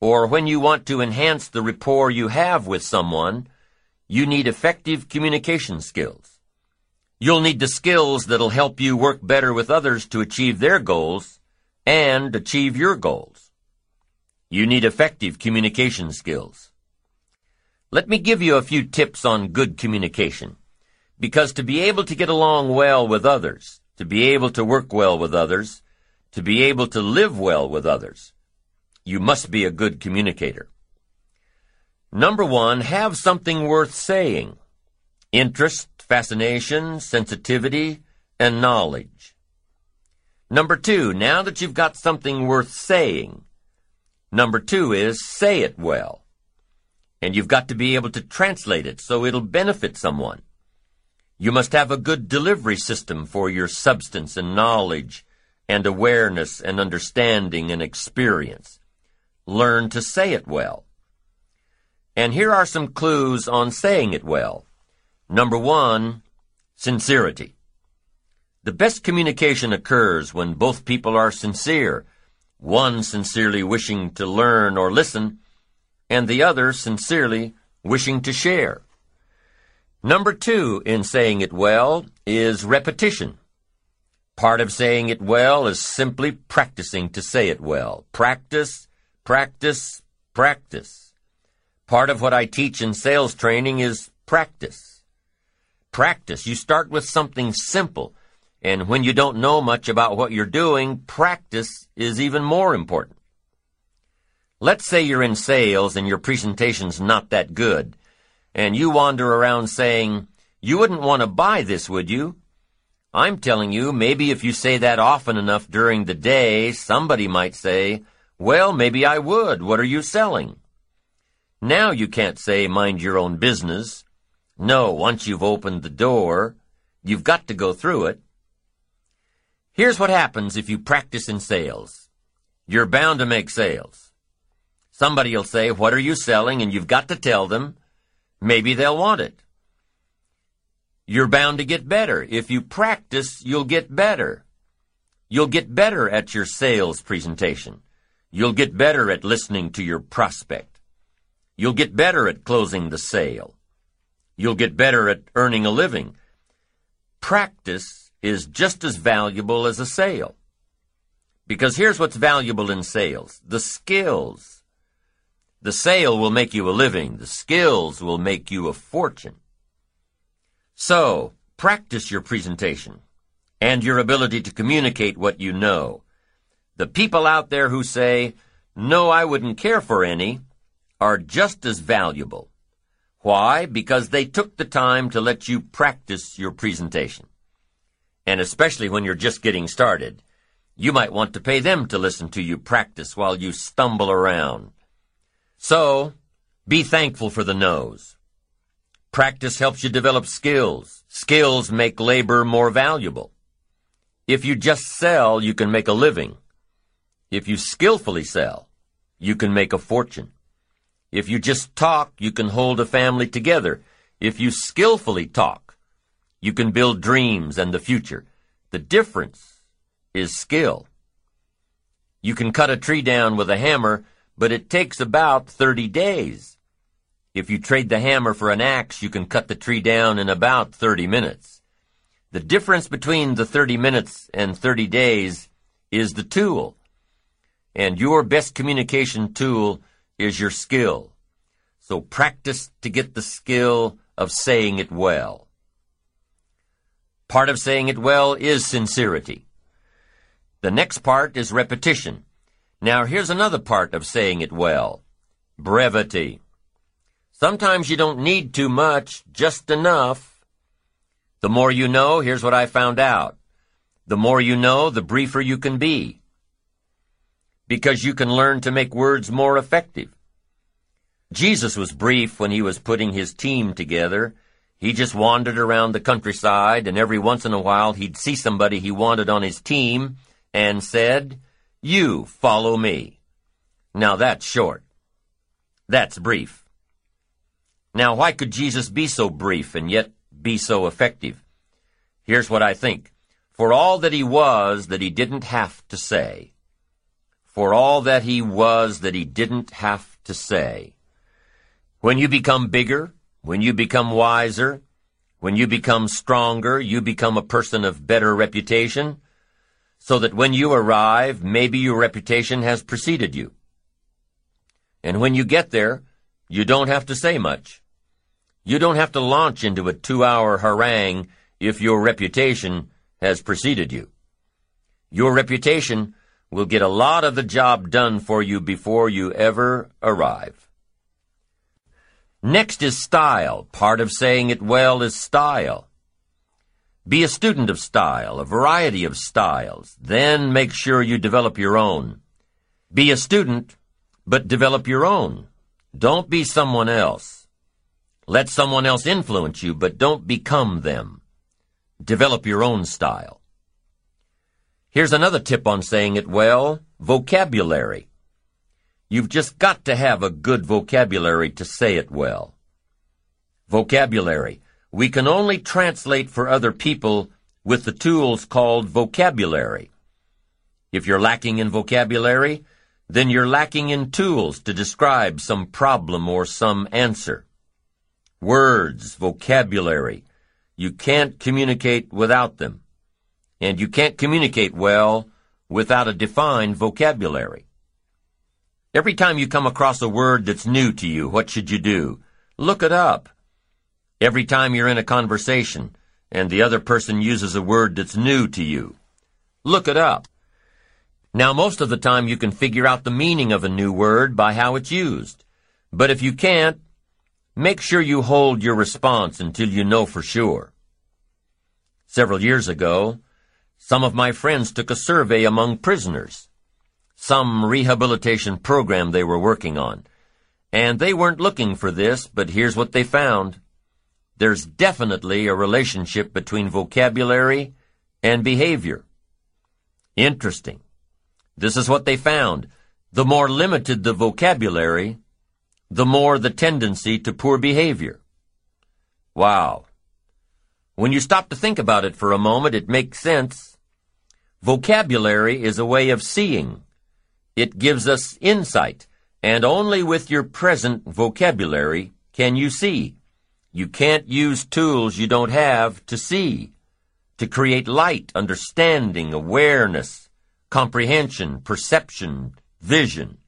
or when you want to enhance the rapport you have with someone, you need effective communication skills. You'll need the skills that'll help you work better with others to achieve their goals and achieve your goals. You need effective communication skills. Let me give you a few tips on good communication. Because to be able to get along well with others, to be able to work well with others, to be able to live well with others, you must be a good communicator. Number one, have something worth saying. Interest, fascination, sensitivity, and knowledge. Number two, now that you've got something worth saying, number two is say it well. And you've got to be able to translate it so it'll benefit someone. You must have a good delivery system for your substance and knowledge and awareness and understanding and experience. Learn to say it well. And here are some clues on saying it well. Number one, sincerity. The best communication occurs when both people are sincere, one sincerely wishing to learn or listen, and the other sincerely wishing to share. Number two in saying it well is repetition. Part of saying it well is simply practicing to say it well. Practice, practice, practice. Part of what I teach in sales training is practice. Practice. You start with something simple, and when you don't know much about what you're doing, practice is even more important. Let's say you're in sales and your presentation's not that good, and you wander around saying, you wouldn't want to buy this, would you? I'm telling you, maybe if you say that often enough during the day, somebody might say, well, maybe I would. What are you selling? Now you can't say mind your own business. No, once you've opened the door, you've got to go through it. Here's what happens if you practice in sales. You're bound to make sales. Somebody will say, what are you selling? And you've got to tell them. Maybe they'll want it. You're bound to get better. If you practice, you'll get better. You'll get better at your sales presentation. You'll get better at listening to your prospect. You'll get better at closing the sale. You'll get better at earning a living. Practice is just as valuable as a sale. Because here's what's valuable in sales. The skills. The sale will make you a living. The skills will make you a fortune. So, practice your presentation and your ability to communicate what you know. The people out there who say, no, I wouldn't care for any, are just as valuable. Why? Because they took the time to let you practice your presentation. And especially when you're just getting started, you might want to pay them to listen to you practice while you stumble around. So, be thankful for the no's. Practice helps you develop skills. Skills make labor more valuable. If you just sell, you can make a living. If you skillfully sell, you can make a fortune. If you just talk, you can hold a family together. If you skillfully talk, you can build dreams and the future. The difference is skill. You can cut a tree down with a hammer, but it takes about 30 days. If you trade the hammer for an axe, you can cut the tree down in about 30 minutes. The difference between the 30 minutes and 30 days is the tool. And your best communication tool is your skill. So practice to get the skill of saying it well. Part of saying it well is sincerity. The next part is repetition. Now here's another part of saying it well. Brevity. Sometimes you don't need too much, just enough. The more you know, here's what I found out. The more you know, the briefer you can be. Because you can learn to make words more effective. Jesus was brief when he was putting his team together. He just wandered around the countryside, and every once in a while he'd see somebody he wanted on his team and said, You follow me. Now that's short. That's brief. Now, why could Jesus be so brief and yet be so effective? Here's what I think. For all that he was that he didn't have to say. For all that he was that he didn't have to say. When you become bigger, when you become wiser, when you become stronger, you become a person of better reputation, so that when you arrive, maybe your reputation has preceded you. And when you get there, you don't have to say much. You don't have to launch into a two-hour harangue if your reputation has preceded you. Your reputation will get a lot of the job done for you before you ever arrive. Next is style. Part of saying it well is style. Be a student of style, a variety of styles. Then make sure you develop your own. Be a student, but develop your own. Don't be someone else. Let someone else influence you, but don't become them. Develop your own style. Here's another tip on saying it well, vocabulary. You've just got to have a good vocabulary to say it well. Vocabulary. We can only translate for other people with the tools called vocabulary. If you're lacking in vocabulary, then you're lacking in tools to describe some problem or some answer. Words, vocabulary. You can't communicate without them. And you can't communicate well without a defined vocabulary. Every time you come across a word that's new to you, what should you do? Look it up. Every time you're in a conversation and the other person uses a word that's new to you, look it up. Now, most of the time you can figure out the meaning of a new word by how it's used. But if you can't, Make sure you hold your response until you know for sure. Several years ago, some of my friends took a survey among prisoners, some rehabilitation program they were working on, And they weren't looking for this, but here's what they found. There's definitely a relationship between vocabulary and behavior. Interesting. This is what they found. The more limited the vocabulary, the more the tendency to poor behavior. Wow. When you stop to think about it for a moment, it makes sense. Vocabulary is a way of seeing. It gives us insight, and only with your present vocabulary can you see. You can't use tools you don't have to see, to create light, understanding, awareness, comprehension, perception, vision.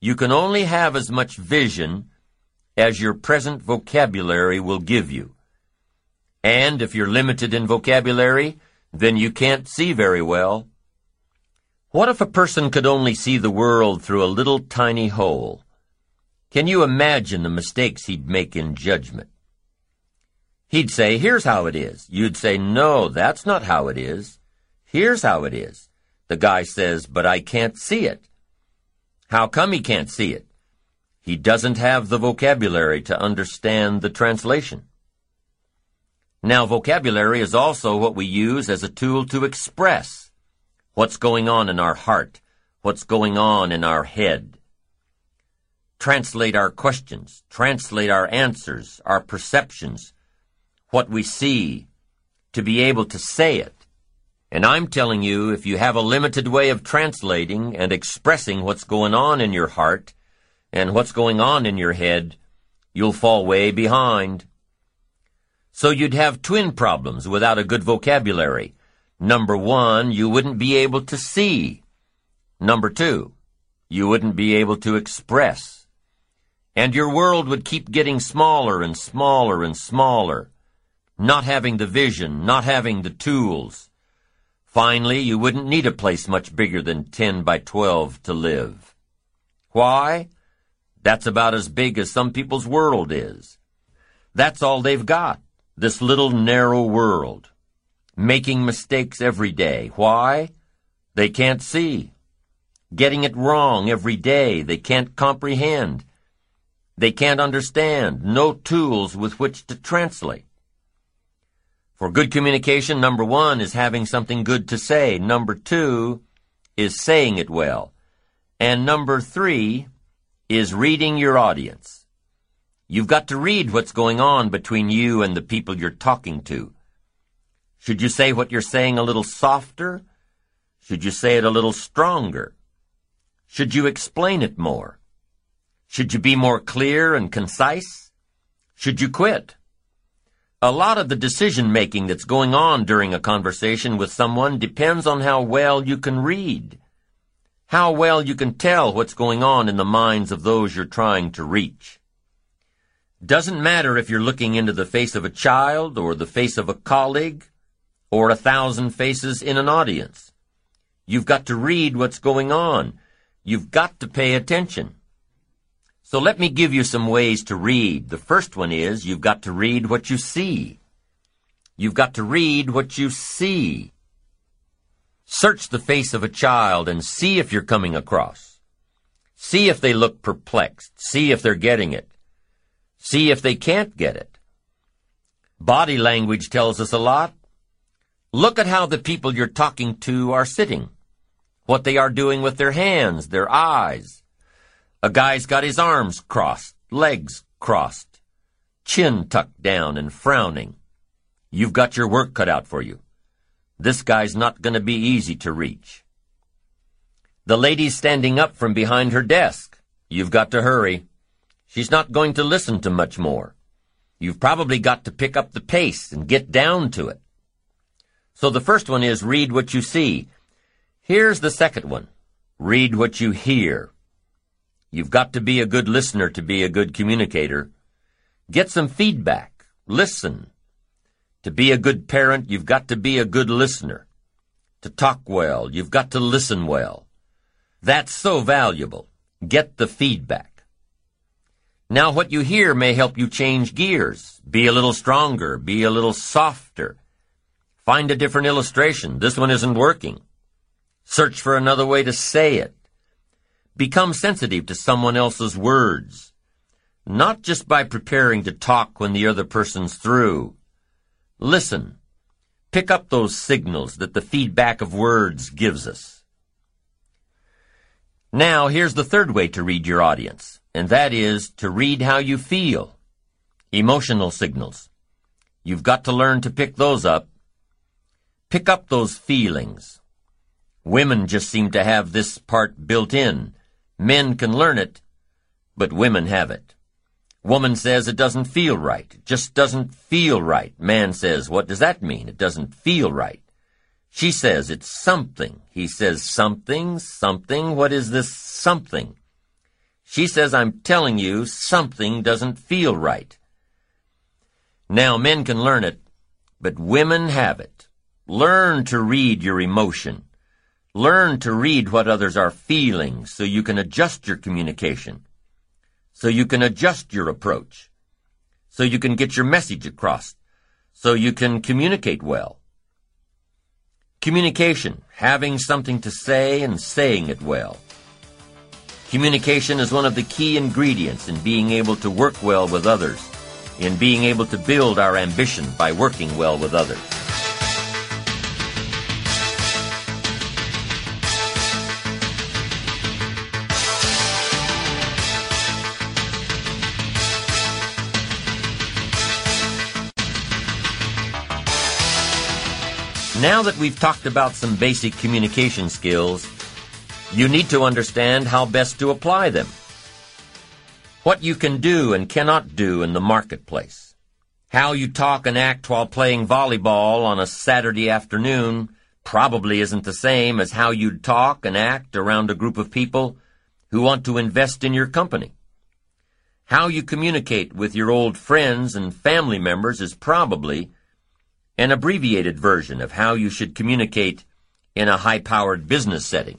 You can only have as much vision as your present vocabulary will give you. And if you're limited in vocabulary, then you can't see very well. What if a person could only see the world through a little tiny hole? Can you imagine the mistakes he'd make in judgment? He'd say, here's how it is. You'd say, no, that's not how it is. Here's how it is. The guy says, but I can't see it. How come he can't see it? He doesn't have the vocabulary to understand the translation. Now, vocabulary is also what we use as a tool to express what's going on in our heart, what's going on in our head. Translate our questions, translate our answers, our perceptions, what we see, to be able to say it. And I'm telling you, if you have a limited way of translating and expressing what's going on in your heart and what's going on in your head, you'll fall way behind. So you'd have twin problems without a good vocabulary. Number one, you wouldn't be able to see. Number two, you wouldn't be able to express. And your world would keep getting smaller and smaller and smaller not having the vision, not having the tools. Finally, you wouldn't need a place much bigger than 10 by 12 to live. Why? That's about as big as some people's world is. That's all they've got, this little narrow world. Making mistakes every day. Why? They can't see. Getting it wrong every day. They can't comprehend. They can't understand. No tools with which to translate. For good communication, number one is having something good to say. Number two is saying it well. And number three is reading your audience. You've got to read what's going on between you and the people you're talking to. Should you say what you're saying a little softer? Should you say it a little stronger? Should you explain it more? Should you be more clear and concise? Should you quit? A lot of the decision making that's going on during a conversation with someone depends on how well you can read. How well you can tell what's going on in the minds of those you're trying to reach. Doesn't matter if you're looking into the face of a child or the face of a colleague or a thousand faces in an audience. You've got to read what's going on. You've got to pay attention. So let me give you some ways to read. The first one is you've got to read what you see. You've got to read what you see. Search the face of a child and see if you're coming across. See if they look perplexed. See if they're getting it. See if they can't get it. Body language tells us a lot. Look at how the people you're talking to are sitting, what they are doing with their hands, their eyes, a guy's got his arms crossed, legs crossed, chin tucked down and frowning. You've got your work cut out for you. This guy's not going to be easy to reach. The lady's standing up from behind her desk. You've got to hurry. She's not going to listen to much more. You've probably got to pick up the pace and get down to it. So the first one is read what you see. Here's the second one. Read what you hear. You've got to be a good listener to be a good communicator. Get some feedback. Listen. To be a good parent, you've got to be a good listener. To talk well, you've got to listen well. That's so valuable. Get the feedback. Now what you hear may help you change gears. Be a little stronger. Be a little softer. Find a different illustration. This one isn't working. Search for another way to say it. Become sensitive to someone else's words. not just by preparing to talk when the other person's through. Listen. Pick up those signals that the feedback of words gives us. Now, here's the third way to read your audience, and that is to read how you feel. Emotional signals. You've got to learn to pick those up. Pick up those feelings. Women just seem to have this part built in. Men can learn it, but women have it. Woman says it doesn't feel right. It just doesn't feel right. Man says, what does that mean? It doesn't feel right. She says it's something. He says something, something. What is this something? She says, I'm telling you, something doesn't feel right. Now men can learn it, but women have it. Learn to read your emotion. Learn to read what others are feeling so you can adjust your communication so you can adjust your approach, so you can get your message across, so you can communicate well. Communication, having something to say and saying it well. Communication is one of the key ingredients in being able to work well with others, in being able to build our ambition by working well with others. Now that we've talked about some basic communication skills, you need to understand how best to apply them. What you can do and cannot do in the marketplace. How you talk and act while playing volleyball on a Saturday afternoon probably isn't the same as how you'd talk and act around a group of people who want to invest in your company. How you communicate with your old friends and family members is probably an abbreviated version of how you should communicate in a high-powered business setting.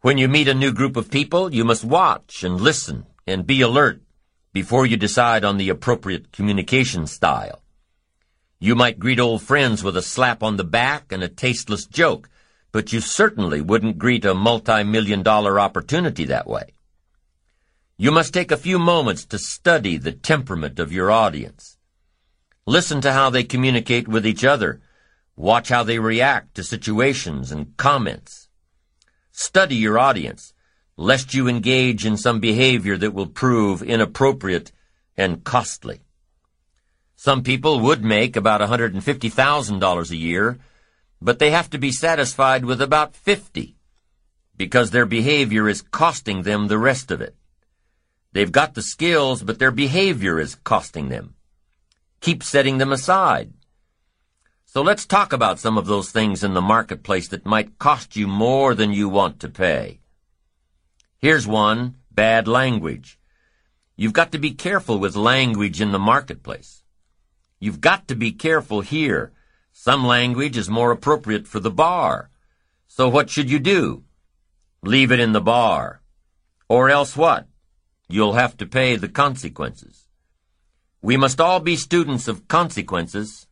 When you meet a new group of people, you must watch and listen and be alert before you decide on the appropriate communication style. You might greet old friends with a slap on the back and a tasteless joke, but you certainly wouldn't greet a multi-million dollar opportunity that way. You must take a few moments to study the temperament of your audience. Listen to how they communicate with each other. Watch how they react to situations and comments. Study your audience, lest you engage in some behavior that will prove inappropriate and costly. Some people would make about $150,000 a year, but they have to be satisfied with about 50 because their behavior is costing them the rest of it. They've got the skills, but their behavior is costing them keep setting them aside. So let's talk about some of those things in the marketplace that might cost you more than you want to pay. Here's one, bad language. You've got to be careful with language in the marketplace. You've got to be careful here. Some language is more appropriate for the bar. So what should you do? Leave it in the bar. Or else what? You'll have to pay the consequences. We must all be students of consequences,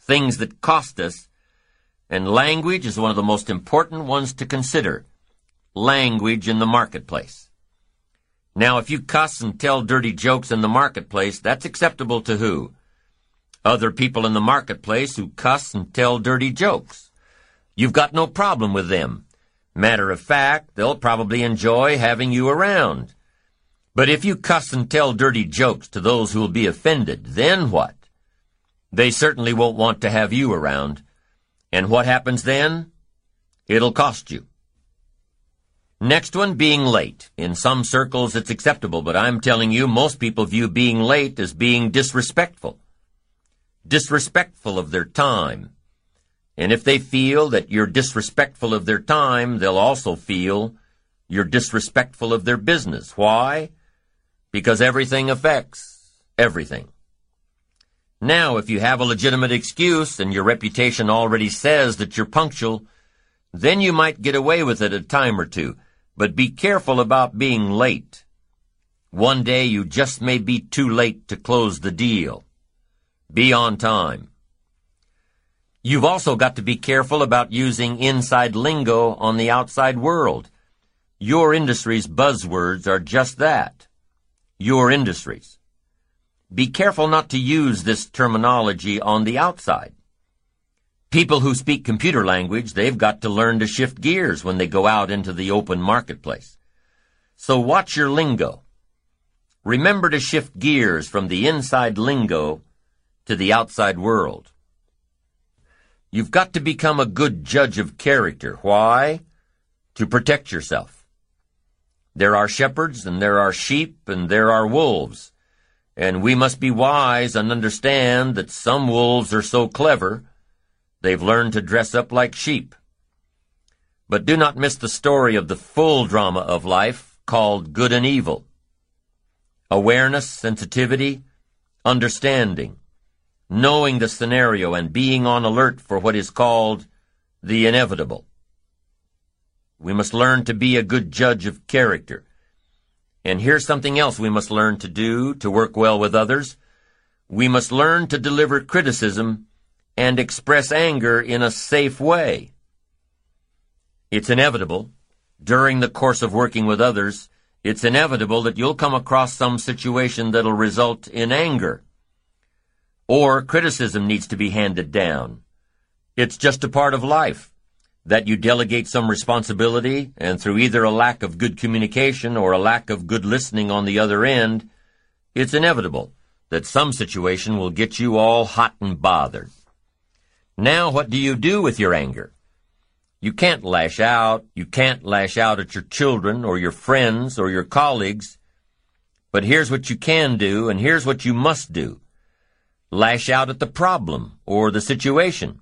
things that cost us, and language is one of the most important ones to consider. Language in the marketplace. Now, if you cuss and tell dirty jokes in the marketplace, that's acceptable to who? Other people in the marketplace who cuss and tell dirty jokes. You've got no problem with them. Matter of fact, they'll probably enjoy having you around. But if you cuss and tell dirty jokes to those who will be offended, then what? They certainly won't want to have you around. And what happens then? It'll cost you. Next one, being late. In some circles it's acceptable, but I'm telling you, most people view being late as being disrespectful. Disrespectful of their time. And if they feel that you're disrespectful of their time, they'll also feel you're disrespectful of their business. Why? Because everything affects everything. Now, if you have a legitimate excuse and your reputation already says that you're punctual, then you might get away with it a time or two, but be careful about being late. One day you just may be too late to close the deal. Be on time. You've also got to be careful about using inside lingo on the outside world. Your industry's buzzwords are just that your industries. Be careful not to use this terminology on the outside. People who speak computer language, they've got to learn to shift gears when they go out into the open marketplace. So watch your lingo. Remember to shift gears from the inside lingo to the outside world. You've got to become a good judge of character. Why? To protect yourself. There are shepherds, and there are sheep, and there are wolves. And we must be wise and understand that some wolves are so clever, they've learned to dress up like sheep. But do not miss the story of the full drama of life called good and evil. Awareness, sensitivity, understanding, knowing the scenario and being on alert for what is called the inevitable. We must learn to be a good judge of character and here's something else we must learn to do to work well with others. We must learn to deliver criticism and express anger in a safe way. It's inevitable, during the course of working with others, it's inevitable that you'll come across some situation that'll result in anger. Or criticism needs to be handed down. It's just a part of life that you delegate some responsibility, and through either a lack of good communication or a lack of good listening on the other end, it's inevitable that some situation will get you all hot and bothered. Now what do you do with your anger? You can't lash out, you can't lash out at your children or your friends or your colleagues, but here's what you can do and here's what you must do. Lash out at the problem or the situation.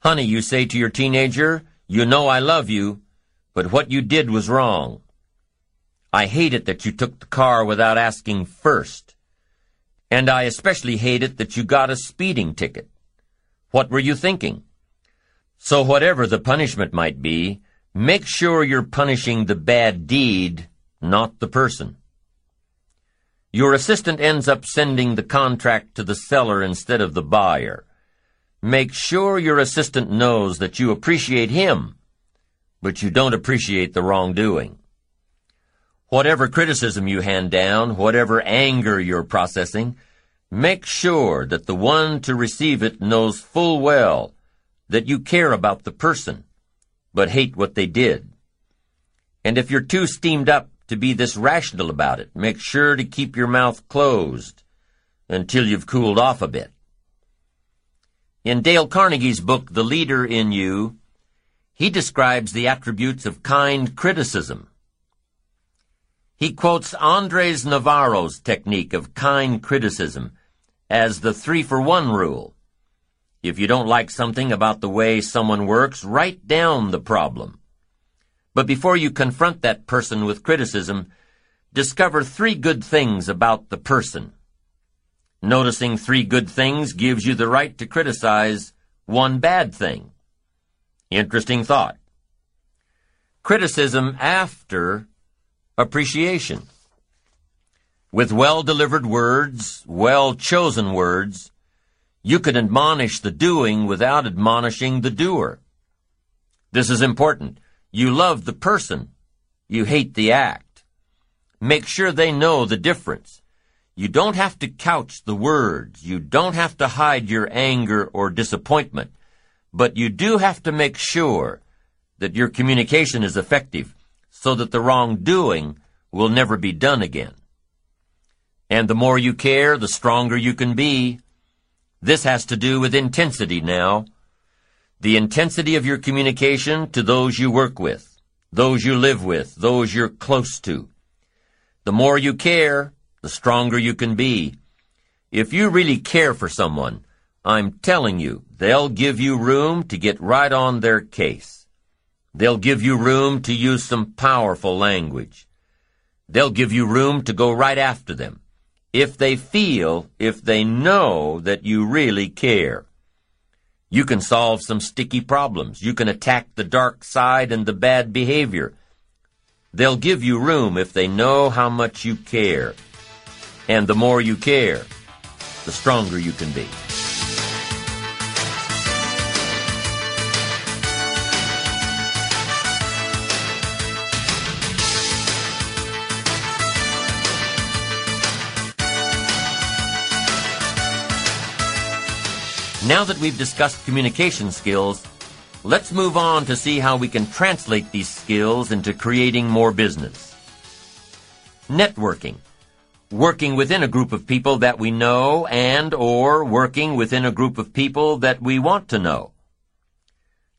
Honey, you say to your teenager, you know I love you, but what you did was wrong. I hate it that you took the car without asking first. And I especially hate it that you got a speeding ticket. What were you thinking? So whatever the punishment might be, make sure you're punishing the bad deed, not the person. Your assistant ends up sending the contract to the seller instead of the buyer. Make sure your assistant knows that you appreciate him, but you don't appreciate the wrongdoing. Whatever criticism you hand down, whatever anger you're processing, make sure that the one to receive it knows full well that you care about the person, but hate what they did. And if you're too steamed up to be this rational about it, make sure to keep your mouth closed until you've cooled off a bit. In Dale Carnegie's book, The Leader in You, he describes the attributes of kind criticism. He quotes Andres Navarro's technique of kind criticism as the three for one rule. If you don't like something about the way someone works, write down the problem. But before you confront that person with criticism, discover three good things about the person. Noticing three good things gives you the right to criticize one bad thing. Interesting thought. Criticism after appreciation. With well-delivered words, well-chosen words, you can admonish the doing without admonishing the doer. This is important. You love the person. You hate the act. Make sure they know the difference. You don't have to couch the words. You don't have to hide your anger or disappointment. But you do have to make sure that your communication is effective so that the wrongdoing will never be done again. And the more you care, the stronger you can be. This has to do with intensity now. The intensity of your communication to those you work with, those you live with, those you're close to. The more you care, the stronger you can be. If you really care for someone, I'm telling you, they'll give you room to get right on their case. They'll give you room to use some powerful language. They'll give you room to go right after them. If they feel, if they know that you really care. You can solve some sticky problems. You can attack the dark side and the bad behavior. They'll give you room if they know how much you care. And the more you care, the stronger you can be. Now that we've discussed communication skills, let's move on to see how we can translate these skills into creating more business. Networking. Working within a group of people that we know and or working within a group of people that we want to know.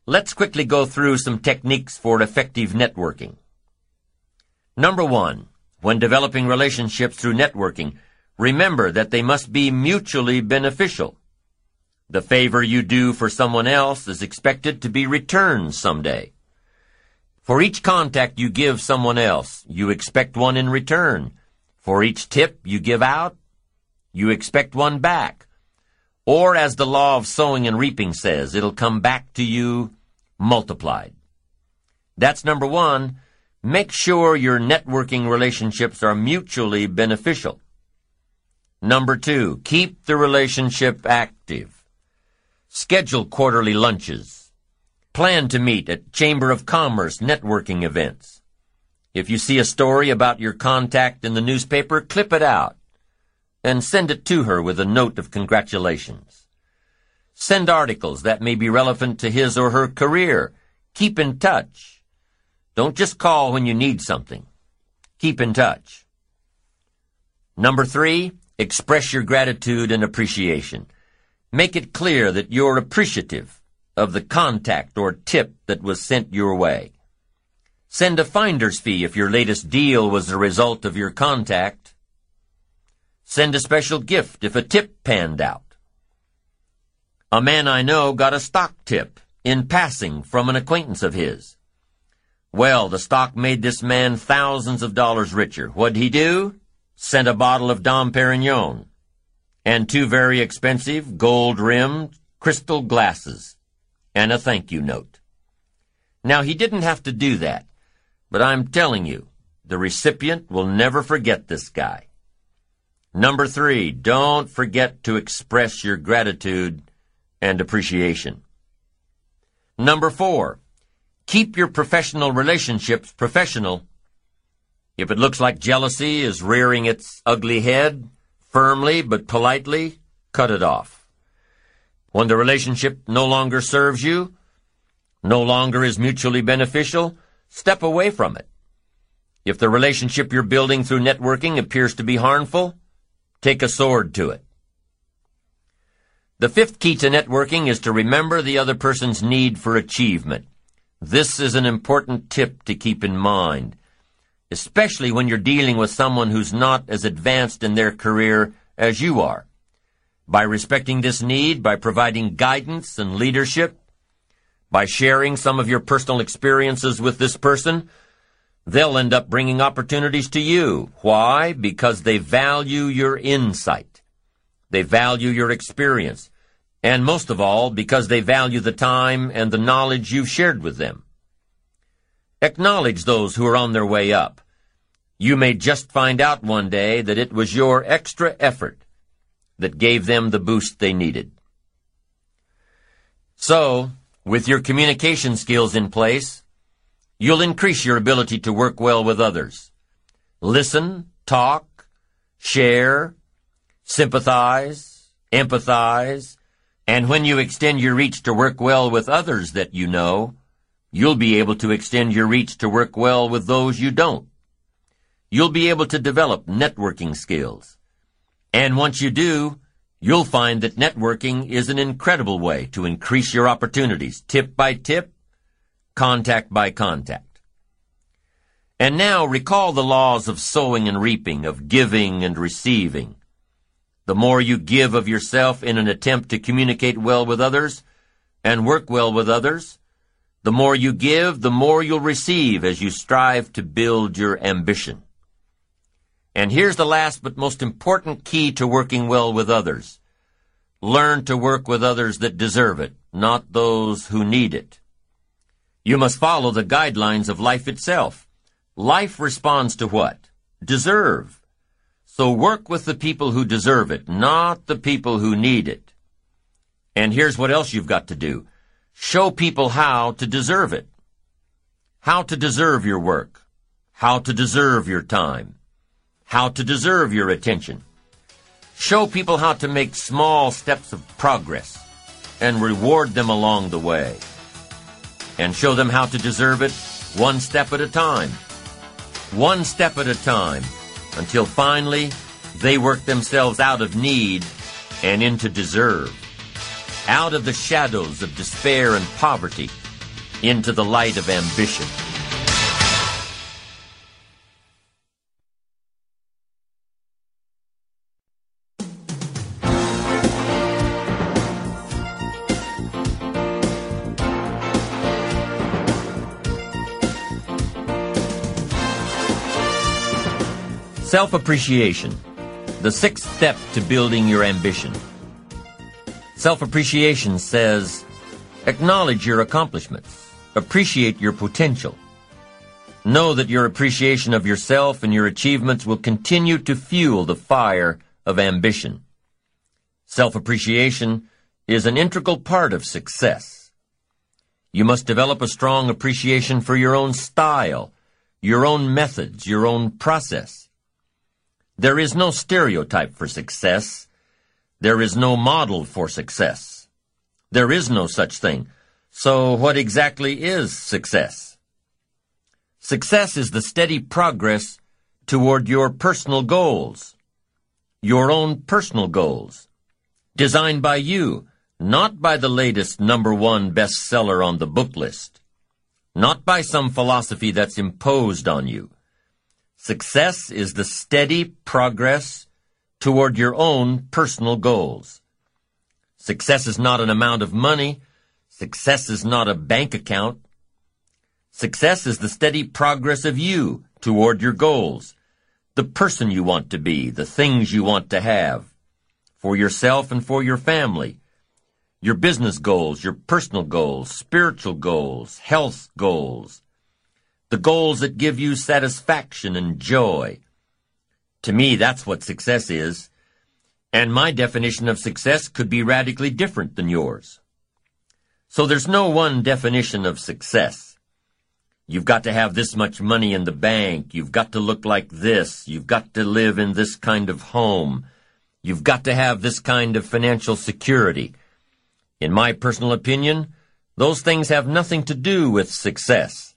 Let's quickly go through some techniques for effective networking. Number one, when developing relationships through networking, remember that they must be mutually beneficial. The favor you do for someone else is expected to be returned someday. For each contact you give someone else, you expect one in return. For each tip you give out, you expect one back. Or as the law of sowing and reaping says, it'll come back to you multiplied. That's number one. Make sure your networking relationships are mutually beneficial. Number two, keep the relationship active. Schedule quarterly lunches. Plan to meet at Chamber of Commerce networking events. If you see a story about your contact in the newspaper, clip it out and send it to her with a note of congratulations. Send articles that may be relevant to his or her career. Keep in touch. Don't just call when you need something. Keep in touch. Number three, express your gratitude and appreciation. Make it clear that you're appreciative of the contact or tip that was sent your way. Send a finder's fee if your latest deal was the result of your contact. Send a special gift if a tip panned out. A man I know got a stock tip in passing from an acquaintance of his. Well, the stock made this man thousands of dollars richer. What'd he do? Sent a bottle of Dom Perignon and two very expensive gold-rimmed crystal glasses and a thank you note. Now, he didn't have to do that, but I'm telling you, the recipient will never forget this guy. Number three, don't forget to express your gratitude and appreciation. Number four, keep your professional relationships professional. If it looks like jealousy is rearing its ugly head, firmly but politely cut it off. When the relationship no longer serves you, no longer is mutually beneficial, step away from it. If the relationship you're building through networking appears to be harmful, take a sword to it. The fifth key to networking is to remember the other person's need for achievement. This is an important tip to keep in mind especially when you're dealing with someone who's not as advanced in their career as you are. By respecting this need, by providing guidance and leadership, by sharing some of your personal experiences with this person, they'll end up bringing opportunities to you. Why? Because they value your insight. They value your experience. And most of all, because they value the time and the knowledge you've shared with them. Acknowledge those who are on their way up. You may just find out one day that it was your extra effort that gave them the boost they needed. So, with your communication skills in place, you'll increase your ability to work well with others. Listen, talk, share, sympathize, empathize, and when you extend your reach to work well with others that you know, You'll be able to extend your reach to work well with those you don't. You'll be able to develop networking skills. And once you do, you'll find that networking is an incredible way to increase your opportunities, tip by tip, contact by contact. And now recall the laws of sowing and reaping, of giving and receiving. The more you give of yourself in an attempt to communicate well with others and work well with others, the more you give, the more you'll receive as you strive to build your ambition. And here's the last but most important key to working well with others. Learn to work with others that deserve it, not those who need it. You must follow the guidelines of life itself. Life responds to what? Deserve. So work with the people who deserve it, not the people who need it. And here's what else you've got to do. Show people how to deserve it. How to deserve your work. How to deserve your time. How to deserve your attention. Show people how to make small steps of progress and reward them along the way. And show them how to deserve it one step at a time. One step at a time until finally they work themselves out of need and into deserve. Out of the shadows of despair and poverty into the light of ambition. Self appreciation, the sixth step to building your ambition. Self appreciation says, acknowledge your accomplishments, appreciate your potential. Know that your appreciation of yourself and your achievements will continue to fuel the fire of ambition. Self appreciation is an integral part of success. You must develop a strong appreciation for your own style, your own methods, your own process. There is no stereotype for success. There is no model for success. There is no such thing. So what exactly is success? Success is the steady progress toward your personal goals. Your own personal goals. Designed by you, not by the latest number one bestseller on the book list. Not by some philosophy that's imposed on you. Success is the steady progress toward your own personal goals. Success is not an amount of money. Success is not a bank account. Success is the steady progress of you toward your goals, the person you want to be, the things you want to have, for yourself and for your family, your business goals, your personal goals, spiritual goals, health goals, the goals that give you satisfaction and joy. To me, that's what success is, and my definition of success could be radically different than yours. So there's no one definition of success. You've got to have this much money in the bank. You've got to look like this. You've got to live in this kind of home. You've got to have this kind of financial security. In my personal opinion, those things have nothing to do with success.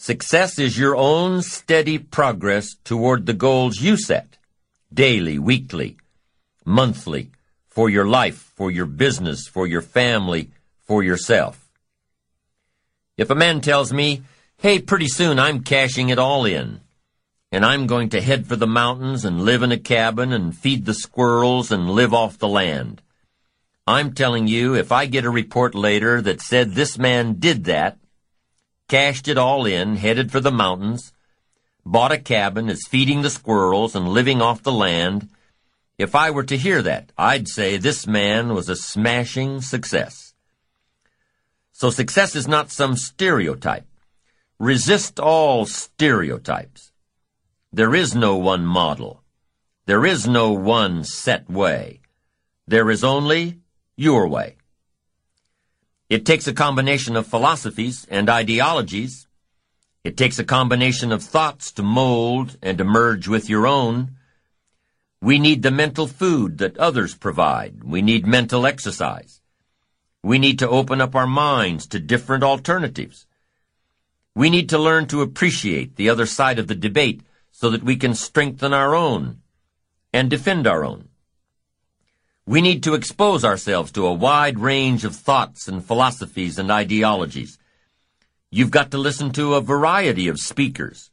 Success is your own steady progress toward the goals you set, daily, weekly, monthly, for your life, for your business, for your family, for yourself. If a man tells me, hey, pretty soon I'm cashing it all in, and I'm going to head for the mountains and live in a cabin and feed the squirrels and live off the land. I'm telling you, if I get a report later that said this man did that, cashed it all in, headed for the mountains, bought a cabin, is feeding the squirrels and living off the land. If I were to hear that, I'd say this man was a smashing success. So success is not some stereotype. Resist all stereotypes. There is no one model. There is no one set way. There is only your way. It takes a combination of philosophies and ideologies. It takes a combination of thoughts to mold and emerge with your own. We need the mental food that others provide. We need mental exercise. We need to open up our minds to different alternatives. We need to learn to appreciate the other side of the debate so that we can strengthen our own and defend our own. We need to expose ourselves to a wide range of thoughts and philosophies and ideologies. You've got to listen to a variety of speakers.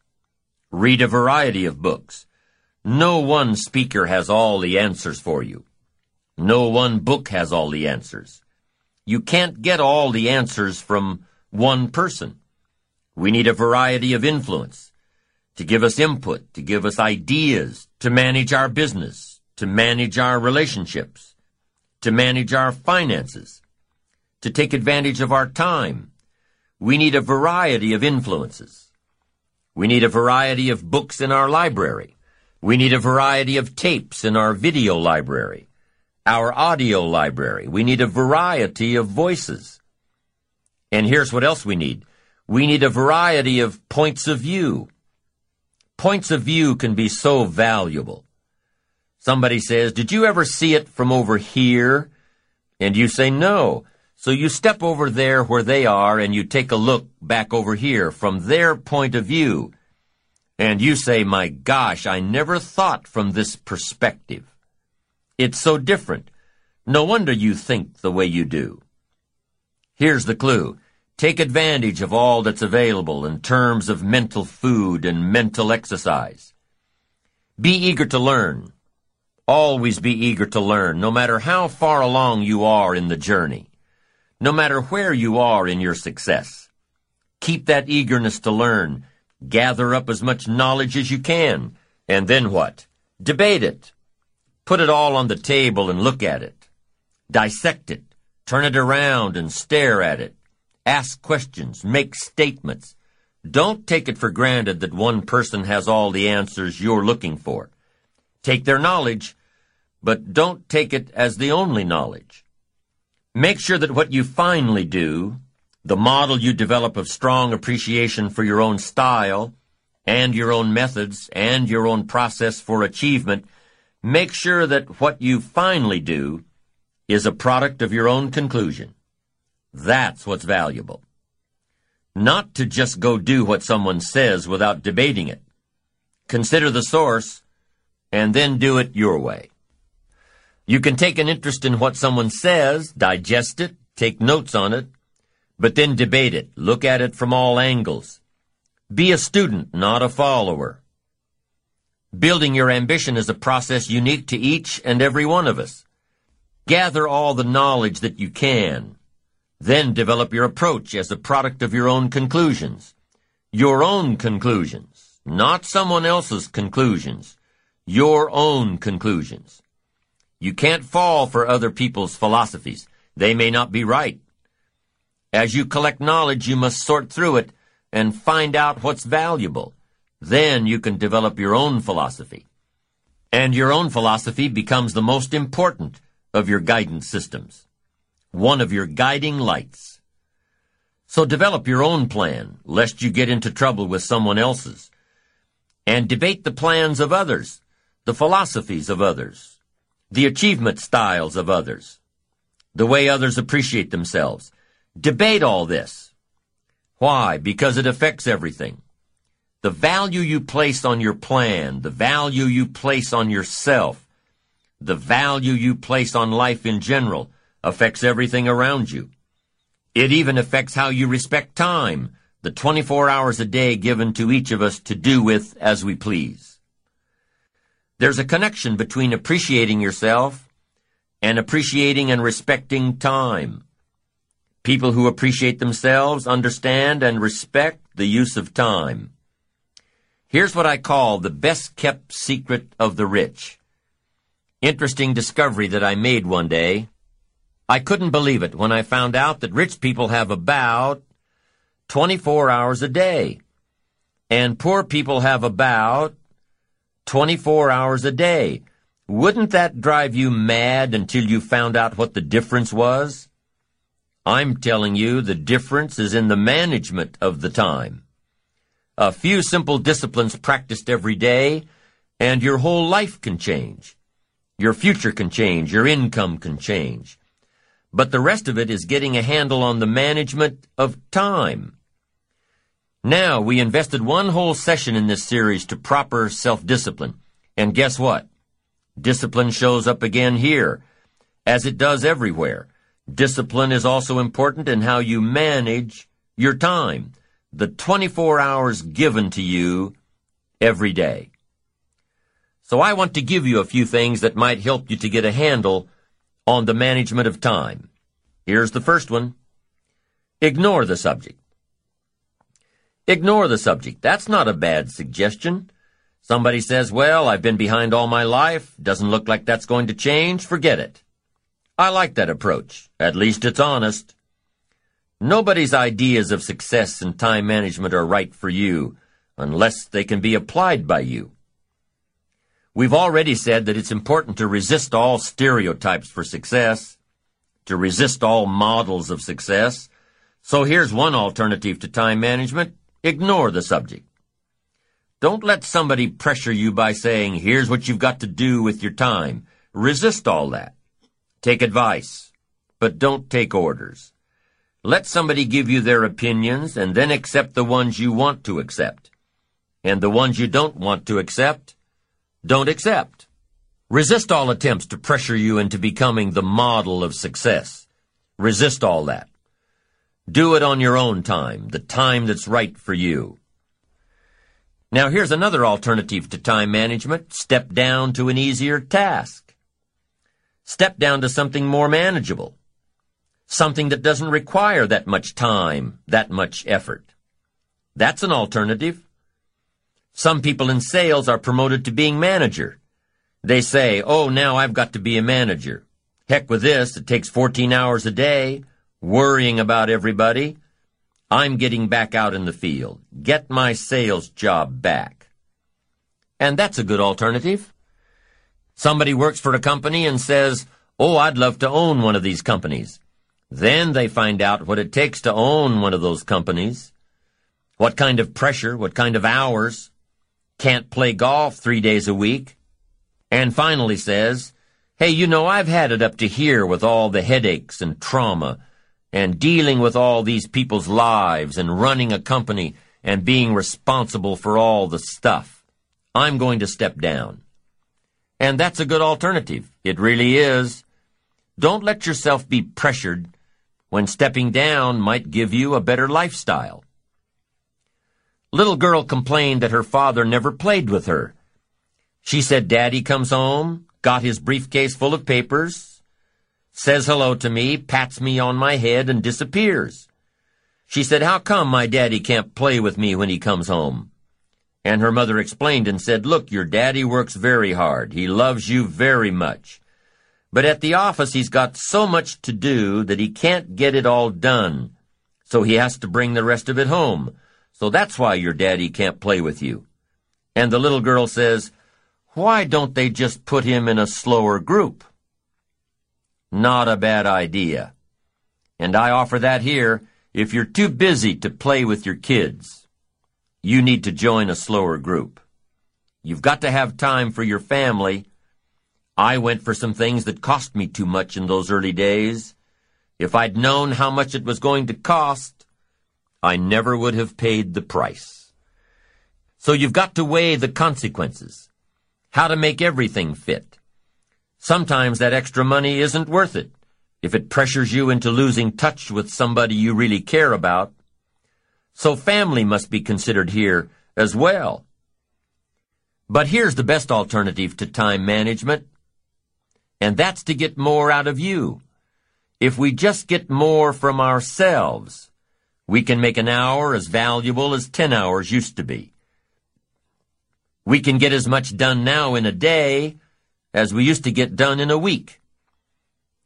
Read a variety of books. No one speaker has all the answers for you. No one book has all the answers. You can't get all the answers from one person. We need a variety of influence to give us input, to give us ideas, to manage our business, to manage our relationships, to manage our finances, to take advantage of our time. We need a variety of influences. We need a variety of books in our library. We need a variety of tapes in our video library, our audio library. We need a variety of voices. And here's what else we need. We need a variety of points of view. Points of view can be so valuable. Somebody says, Did you ever see it from over here? And you say, No. So you step over there where they are and you take a look back over here from their point of view. And you say, my gosh, I never thought from this perspective. It's so different. No wonder you think the way you do. Here's the clue. Take advantage of all that's available in terms of mental food and mental exercise. Be eager to learn. Always be eager to learn, no matter how far along you are in the journey no matter where you are in your success. Keep that eagerness to learn. Gather up as much knowledge as you can. And then what? Debate it. Put it all on the table and look at it. Dissect it. Turn it around and stare at it. Ask questions. Make statements. Don't take it for granted that one person has all the answers you're looking for. Take their knowledge, but don't take it as the only knowledge. Make sure that what you finally do, the model you develop of strong appreciation for your own style, and your own methods, and your own process for achievement, make sure that what you finally do is a product of your own conclusion. That's what's valuable. Not to just go do what someone says without debating it. Consider the source, and then do it your way. You can take an interest in what someone says, digest it, take notes on it, but then debate it, look at it from all angles. Be a student, not a follower. Building your ambition is a process unique to each and every one of us. Gather all the knowledge that you can. Then develop your approach as a product of your own conclusions. Your own conclusions, not someone else's conclusions. Your own conclusions. You can't fall for other people's philosophies. They may not be right. As you collect knowledge, you must sort through it and find out what's valuable. Then you can develop your own philosophy. And your own philosophy becomes the most important of your guidance systems. One of your guiding lights. So develop your own plan, lest you get into trouble with someone else's. And debate the plans of others, the philosophies of others, the achievement styles of others, the way others appreciate themselves. Debate all this. Why? Because it affects everything. The value you place on your plan, the value you place on yourself, the value you place on life in general affects everything around you. It even affects how you respect time, the 24 hours a day given to each of us to do with as we please. There's a connection between appreciating yourself and appreciating and respecting time. People who appreciate themselves understand and respect the use of time. Here's what I call the best kept secret of the rich. Interesting discovery that I made one day. I couldn't believe it when I found out that rich people have about 24 hours a day, and poor people have about 24 hours a day. Wouldn't that drive you mad until you found out what the difference was? I'm telling you the difference is in the management of the time. A few simple disciplines practiced every day, and your whole life can change. Your future can change, your income can change. But the rest of it is getting a handle on the management of time. Now, we invested one whole session in this series to proper self-discipline. And guess what? Discipline shows up again here, as it does everywhere. Discipline is also important in how you manage your time, the 24 hours given to you every day. So I want to give you a few things that might help you to get a handle on the management of time. Here's the first one. Ignore the subject. Ignore the subject. That's not a bad suggestion. Somebody says, well, I've been behind all my life. Doesn't look like that's going to change. Forget it. I like that approach. At least it's honest. Nobody's ideas of success and time management are right for you unless they can be applied by you. We've already said that it's important to resist all stereotypes for success, to resist all models of success. So here's one alternative to time management. Ignore the subject. Don't let somebody pressure you by saying, here's what you've got to do with your time. Resist all that. Take advice. but don't take orders. Let somebody give you their opinions and then accept the ones you want to accept. And the ones you don't want to accept, don't accept. Resist all attempts to pressure you into becoming the model of success. Resist all that. Do it on your own time, the time that's right for you. Now here's another alternative to time management. Step down to an easier task. Step down to something more manageable. Something that doesn't require that much time, that much effort. That's an alternative. Some people in sales are promoted to being manager. They say, oh, now I've got to be a manager. Heck with this, it takes 14 hours a day, worrying about everybody. I'm getting back out in the field. Get my sales job back. And that's a good alternative. Somebody works for a company and says, Oh, I'd love to own one of these companies. Then they find out what it takes to own one of those companies. What kind of pressure, what kind of hours. Can't play golf three days a week. And finally says, Hey, you know, I've had it up to here with all the headaches and trauma and dealing with all these people's lives and running a company and being responsible for all the stuff. I'm going to step down. And that's a good alternative. It really is. Don't let yourself be pressured when stepping down might give you a better lifestyle. Little girl complained that her father never played with her. She said Daddy comes home, got his briefcase full of papers, says hello to me, pats me on my head, and disappears. She said, How come my daddy can't play with me when he comes home? And her mother explained and said, Look, your daddy works very hard. He loves you very much. But at the office, he's got so much to do that he can't get it all done. So he has to bring the rest of it home. So that's why your daddy can't play with you. And the little girl says, Why don't they just put him in a slower group? Not a bad idea. And I offer that here if you're too busy to play with your kids. You need to join a slower group. You've got to have time for your family. I went for some things that cost me too much in those early days. If I'd known how much it was going to cost, I never would have paid the price. So you've got to weigh the consequences. How to make everything fit. Sometimes that extra money isn't worth it if it pressures you into losing touch with somebody you really care about. So family must be considered here as well. But here's the best alternative to time management, and that's to get more out of you. If we just get more from ourselves, we can make an hour as valuable as 10 hours used to be. We can get as much done now in a day as we used to get done in a week.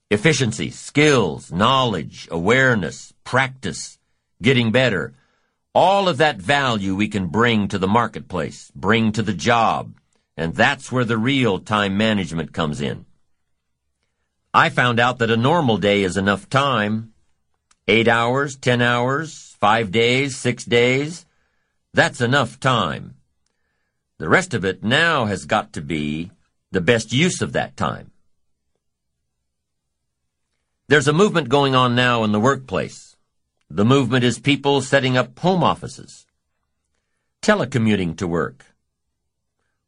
Efficiency, skills, knowledge, awareness, practice, getting better, all of that value we can bring to the marketplace, bring to the job, and that's where the real time management comes in. I found out that a normal day is enough time. Eight hours, ten hours, five days, six days. That's enough time. The rest of it now has got to be the best use of that time. There's a movement going on now in the workplace. The movement is people setting up home offices, telecommuting to work,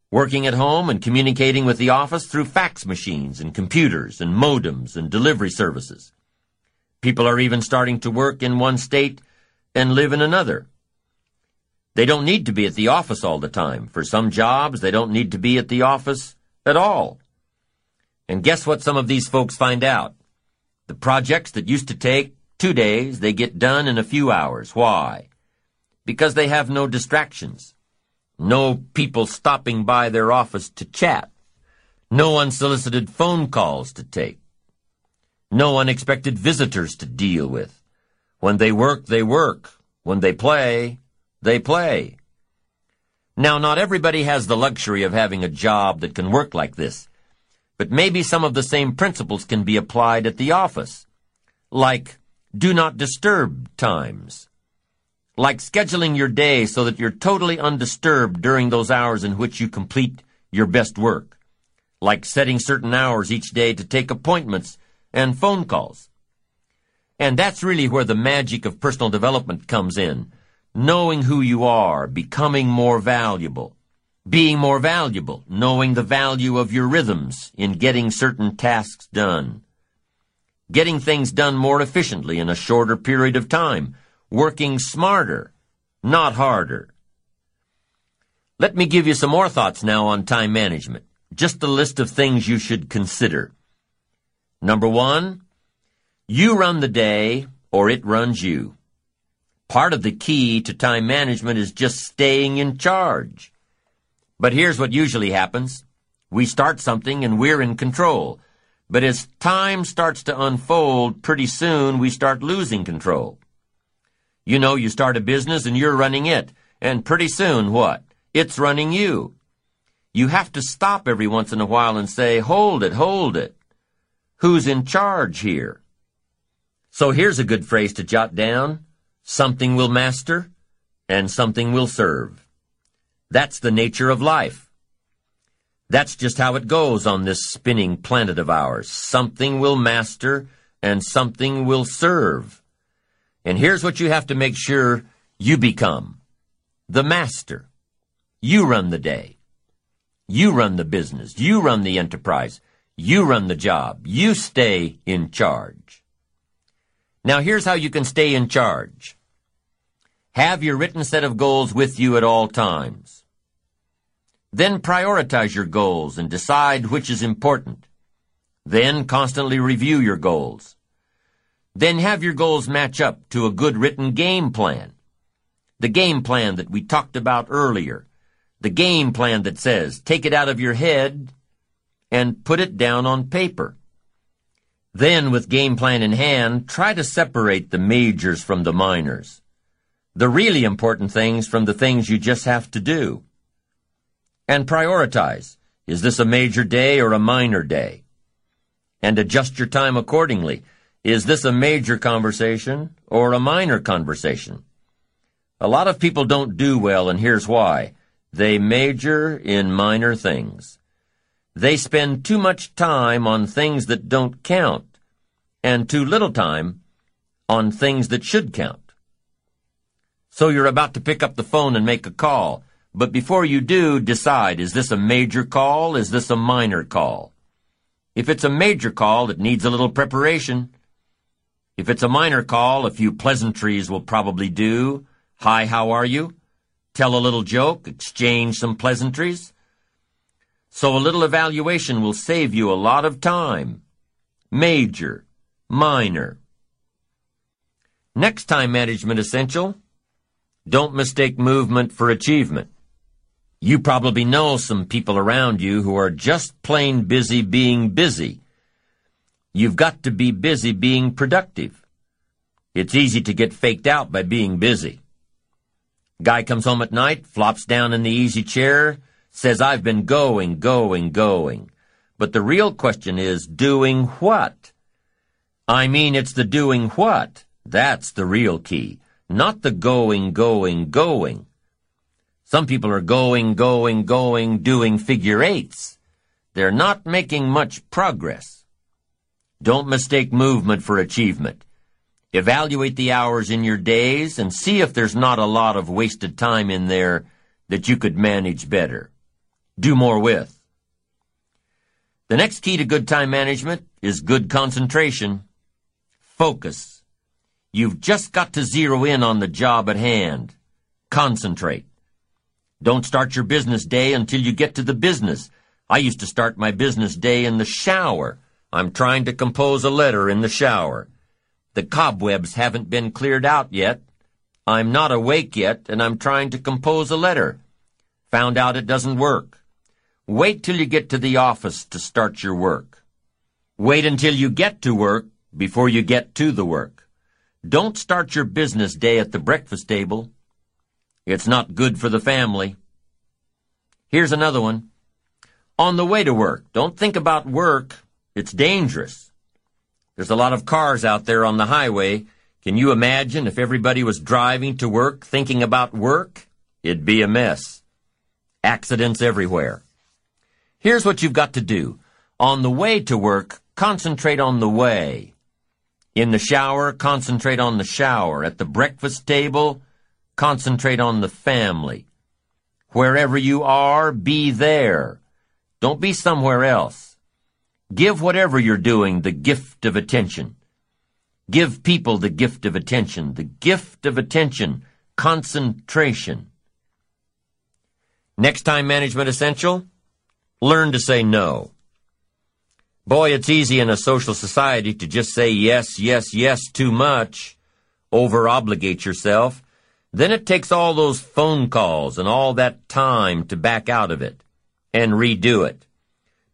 working at home and communicating with the office through fax machines and computers and modems and delivery services. People are even starting to work in one state and live in another. They don't need to be at the office all the time. For some jobs, they don't need to be at the office at all. And guess what some of these folks find out? The projects that used to take two days, they get done in a few hours. Why? Because they have no distractions. No people stopping by their office to chat. No unsolicited phone calls to take. No unexpected visitors to deal with. When they work, they work. When they play, they play. Now, not everybody has the luxury of having a job that can work like this, but maybe some of the same principles can be applied at the office, like do not disturb times, like scheduling your day so that you're totally undisturbed during those hours in which you complete your best work, like setting certain hours each day to take appointments and phone calls, And that's really where the magic of personal development comes in. Knowing who you are, becoming more valuable. Being more valuable, knowing the value of your rhythms in getting certain tasks done. Getting things done more efficiently in a shorter period of time. Working smarter, not harder. Let me give you some more thoughts now on time management. Just a list of things you should consider. Number one, you run the day or it runs you. Part of the key to time management is just staying in charge. But here's what usually happens. We start something and we're in control. But as time starts to unfold, pretty soon we start losing control. You know, you start a business and you're running it. And pretty soon, what? It's running you. You have to stop every once in a while and say, hold it, hold it. Who's in charge here? So here's a good phrase to jot down. Something will master and something will serve. That's the nature of life. That's just how it goes on this spinning planet of ours. Something will master and something will serve. And here's what you have to make sure you become. The master. You run the day. You run the business. You run the enterprise. You run the job. You stay in charge. Now here's how you can stay in charge. Have your written set of goals with you at all times. Then prioritize your goals and decide which is important. Then constantly review your goals. Then have your goals match up to a good written game plan. The game plan that we talked about earlier the game plan that says take it out of your head and put it down on paper. Then, with game plan in hand, try to separate the majors from the minors. The really important things from the things you just have to do. And prioritize. Is this a major day or a minor day? And adjust your time accordingly. Is this a major conversation or a minor conversation? A lot of people don't do well, and here's why. They major in minor things. They spend too much time on things that don't count, and too little time on things that should count. So you're about to pick up the phone and make a call, but before you do, decide, is this a major call? Is this a minor call? If it's a major call, it needs a little preparation. If it's a minor call, a few pleasantries will probably do. Hi, how are you? tell a little joke, exchange some pleasantries. So a little evaluation will save you a lot of time. Major, minor. Next time management essential, don't mistake movement for achievement. You probably know some people around you who are just plain busy being busy. You've got to be busy being productive. It's easy to get faked out by being busy. Guy comes home at night, flops down in the easy chair, says, I've been going, going, going. But the real question is, doing what? I mean, it's the doing what. That's the real key. Not the going, going, going. Some people are going, going, going, doing figure eights. They're not making much progress. Don't mistake movement for achievement. Evaluate the hours in your days and see if there's not a lot of wasted time in there that you could manage better. Do more with. The next key to good time management is good concentration. Focus. You've just got to zero in on the job at hand. Concentrate. Don't start your business day until you get to the business. I used to start my business day in the shower. I'm trying to compose a letter in the shower. The cobwebs haven't been cleared out yet. I'm not awake yet, and I'm trying to compose a letter. Found out it doesn't work. Wait till you get to the office to start your work. Wait until you get to work before you get to the work. Don't start your business day at the breakfast table. It's not good for the family. Here's another one. On the way to work, don't think about work. It's dangerous. There's a lot of cars out there on the highway. Can you imagine if everybody was driving to work thinking about work? It'd be a mess. Accidents everywhere. Here's what you've got to do. On the way to work, concentrate on the way. In the shower, concentrate on the shower. At the breakfast table, concentrate on the family. Wherever you are, be there. Don't be somewhere else. Give whatever you're doing the gift of attention. Give people the gift of attention. The gift of attention. Concentration. Next time management essential, learn to say no. Boy, it's easy in a social society to just say yes, yes, yes too much, over obligate yourself. Then it takes all those phone calls and all that time to back out of it and redo it.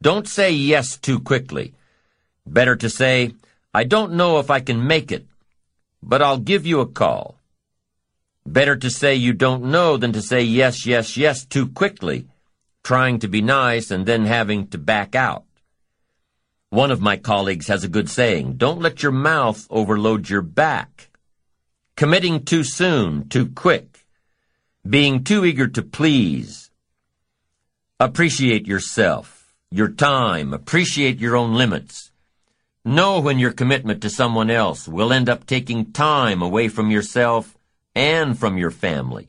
Don't say yes too quickly. Better to say, I don't know if I can make it, but I'll give you a call. Better to say you don't know than to say yes, yes, yes too quickly, trying to be nice and then having to back out. One of my colleagues has a good saying, don't let your mouth overload your back. Committing too soon, too quick. Being too eager to please. Appreciate yourself, your time, appreciate your own limits. Know when your commitment to someone else will end up taking time away from yourself and from your family.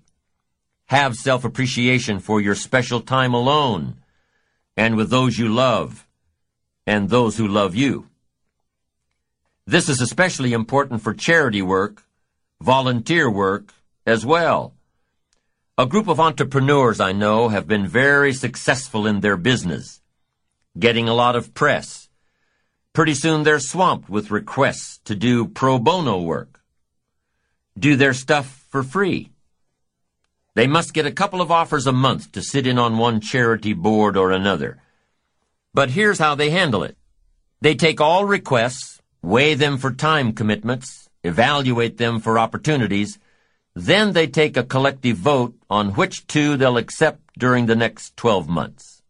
Have self-appreciation for your special time alone and with those you love and those who love you. This is especially important for charity work volunteer work as well. A group of entrepreneurs I know have been very successful in their business, getting a lot of press. Pretty soon they're swamped with requests to do pro bono work, do their stuff for free. They must get a couple of offers a month to sit in on one charity board or another. But here's how they handle it. They take all requests, weigh them for time commitments, evaluate them for opportunities, then they take a collective vote on which two they'll accept during the next 12 months.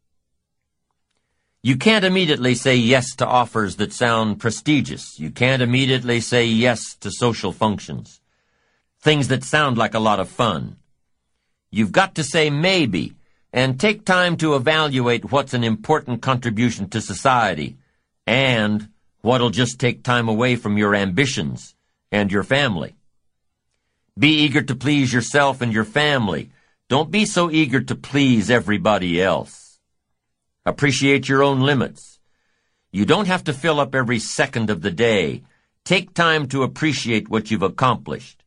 You can't immediately say yes to offers that sound prestigious. You can't immediately say yes to social functions. Things that sound like a lot of fun. You've got to say maybe and take time to evaluate what's an important contribution to society and what'll just take time away from your ambitions and your family. Be eager to please yourself and your family. Don't be so eager to please everybody else. Appreciate your own limits. You don't have to fill up every second of the day. Take time to appreciate what you've accomplished.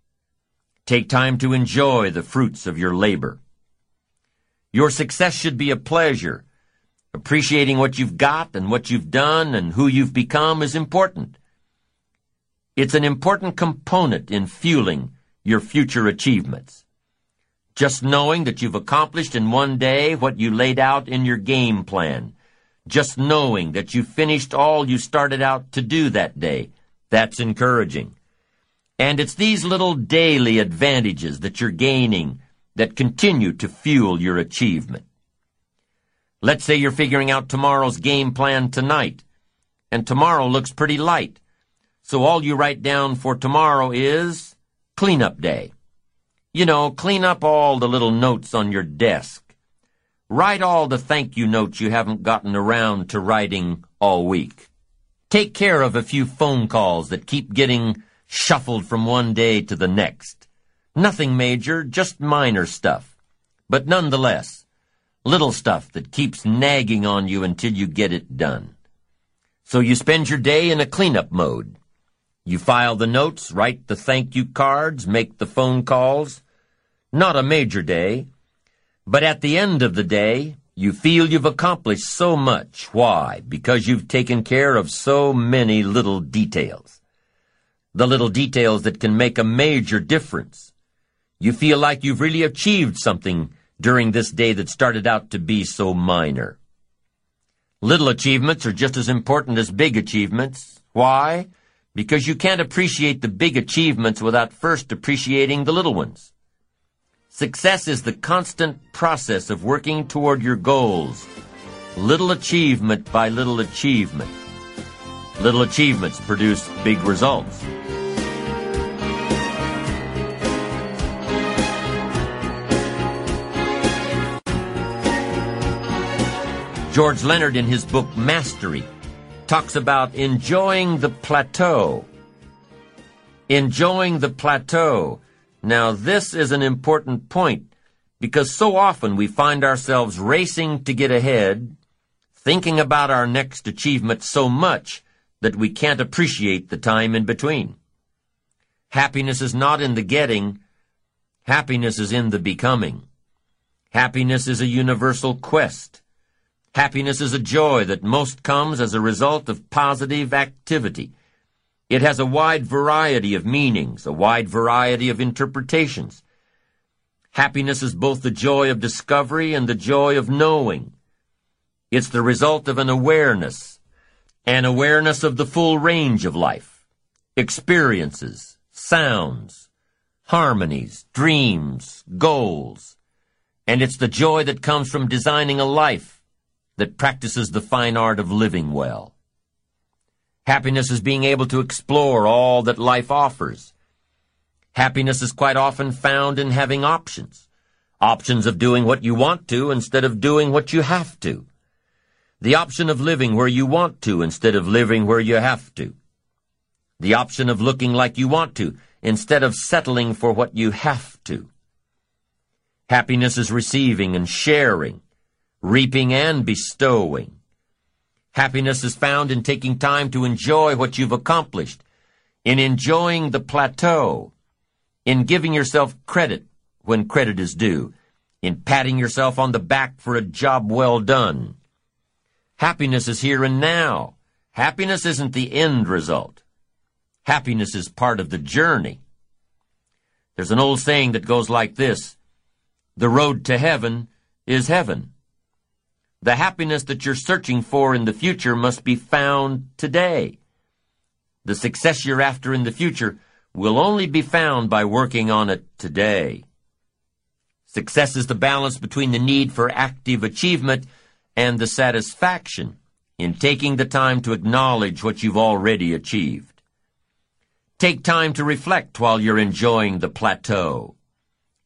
Take time to enjoy the fruits of your labor. Your success should be a pleasure. Appreciating what you've got and what you've done and who you've become is important. It's an important component in fueling your future achievements. Just knowing that you've accomplished in one day what you laid out in your game plan. Just knowing that you finished all you started out to do that day. That's encouraging. And it's these little daily advantages that you're gaining that continue to fuel your achievement. Let's say you're figuring out tomorrow's game plan tonight, and tomorrow looks pretty light. So all you write down for tomorrow is cleanup day. You know, clean up all the little notes on your desk. Write all the thank you notes you haven't gotten around to writing all week. Take care of a few phone calls that keep getting shuffled from one day to the next. Nothing major, just minor stuff. But nonetheless, little stuff that keeps nagging on you until you get it done. So you spend your day in a cleanup mode. You file the notes, write the thank you cards, make the phone calls. Not a major day. But at the end of the day, you feel you've accomplished so much. Why? Because you've taken care of so many little details. The little details that can make a major difference. You feel like you've really achieved something during this day that started out to be so minor. Little achievements are just as important as big achievements. Why? because you can't appreciate the big achievements without first appreciating the little ones. Success is the constant process of working toward your goals, little achievement by little achievement. Little achievements produce big results. George Leonard, in his book Mastery, talks about enjoying the plateau. Enjoying the plateau. Now this is an important point because so often we find ourselves racing to get ahead, thinking about our next achievement so much that we can't appreciate the time in between. Happiness is not in the getting, happiness is in the becoming. Happiness is a universal quest. Happiness is a joy that most comes as a result of positive activity. It has a wide variety of meanings, a wide variety of interpretations. Happiness is both the joy of discovery and the joy of knowing. It's the result of an awareness, an awareness of the full range of life, experiences, sounds, harmonies, dreams, goals. And it's the joy that comes from designing a life that practices the fine art of living well. Happiness is being able to explore all that life offers. Happiness is quite often found in having options. Options of doing what you want to instead of doing what you have to. The option of living where you want to instead of living where you have to. The option of looking like you want to instead of settling for what you have to. Happiness is receiving and sharing, reaping and bestowing. Happiness is found in taking time to enjoy what you've accomplished, in enjoying the plateau, in giving yourself credit when credit is due, in patting yourself on the back for a job well done. Happiness is here and now. Happiness isn't the end result. Happiness is part of the journey. There's an old saying that goes like this, the road to heaven is heaven. The happiness that you're searching for in the future must be found today. The success you're after in the future will only be found by working on it today. Success is the balance between the need for active achievement and the satisfaction in taking the time to acknowledge what you've already achieved. Take time to reflect while you're enjoying the plateau.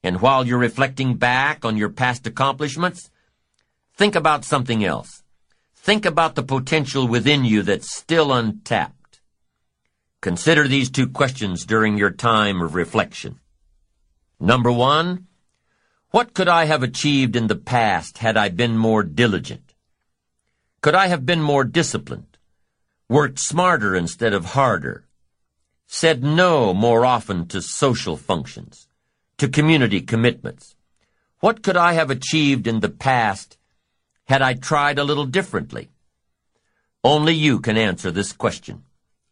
And while you're reflecting back on your past accomplishments, Think about something else. Think about the potential within you that's still untapped. Consider these two questions during your time of reflection. Number one, what could I have achieved in the past had I been more diligent? Could I have been more disciplined? Worked smarter instead of harder? Said no more often to social functions? To community commitments? What could I have achieved in the past had I tried a little differently? Only you can answer this question.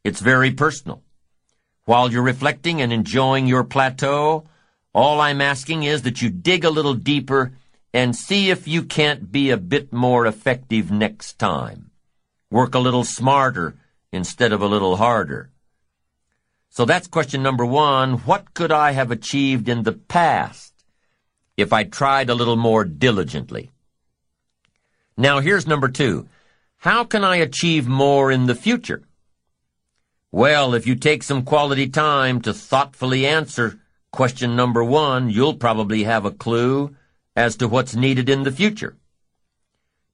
It's very personal. While you're reflecting and enjoying your plateau, all I'm asking is that you dig a little deeper and see if you can't be a bit more effective next time. Work a little smarter instead of a little harder. So that's question number one. What could I have achieved in the past if I tried a little more diligently? Now here's number two. How can I achieve more in the future? Well, if you take some quality time to thoughtfully answer question number one, you'll probably have a clue as to what's needed in the future.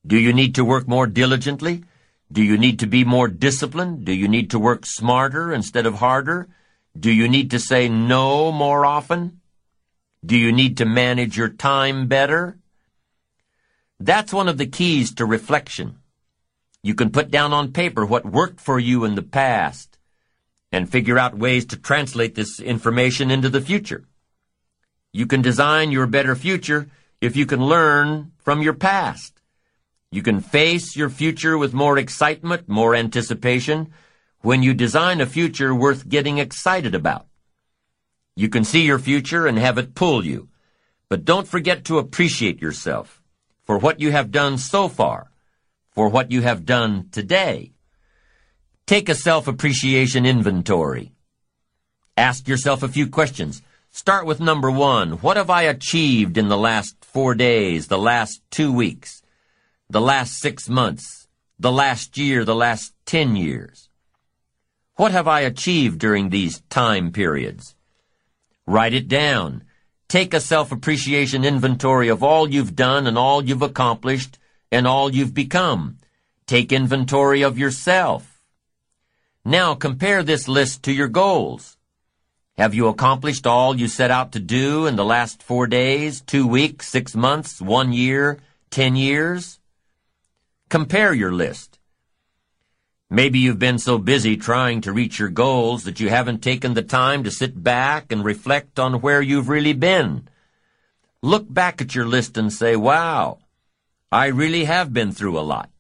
Do you need to work more diligently? Do you need to be more disciplined? Do you need to work smarter instead of harder? Do you need to say no more often? Do you need to manage your time better? That's one of the keys to reflection. You can put down on paper what worked for you in the past and figure out ways to translate this information into the future. You can design your better future if you can learn from your past. You can face your future with more excitement, more anticipation, when you design a future worth getting excited about. You can see your future and have it pull you, but don't forget to appreciate yourself for what you have done so far, for what you have done today. Take a self-appreciation inventory. Ask yourself a few questions. Start with number one. What have I achieved in the last four days, the last two weeks, the last six months, the last year, the last ten years? What have I achieved during these time periods? Write it down. Take a self-appreciation inventory of all you've done and all you've accomplished and all you've become. Take inventory of yourself. Now compare this list to your goals. Have you accomplished all you set out to do in the last four days, two weeks, six months, one year, ten years? Compare your list. Maybe you've been so busy trying to reach your goals that you haven't taken the time to sit back and reflect on where you've really been. Look back at your list and say, wow, I really have been through a lot.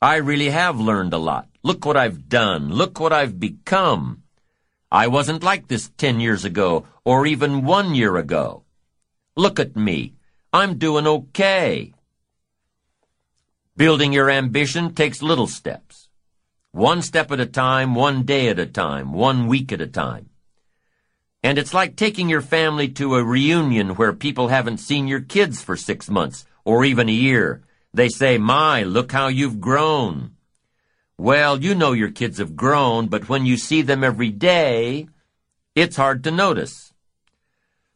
I really have learned a lot. Look what I've done. Look what I've become. I wasn't like this ten years ago, or even one year ago. Look at me. I'm doing okay. Building your ambition takes little steps. One step at a time, one day at a time, one week at a time. And it's like taking your family to a reunion where people haven't seen your kids for six months, or even a year. They say, my, look how you've grown. Well, you know your kids have grown, but when you see them every day, it's hard to notice.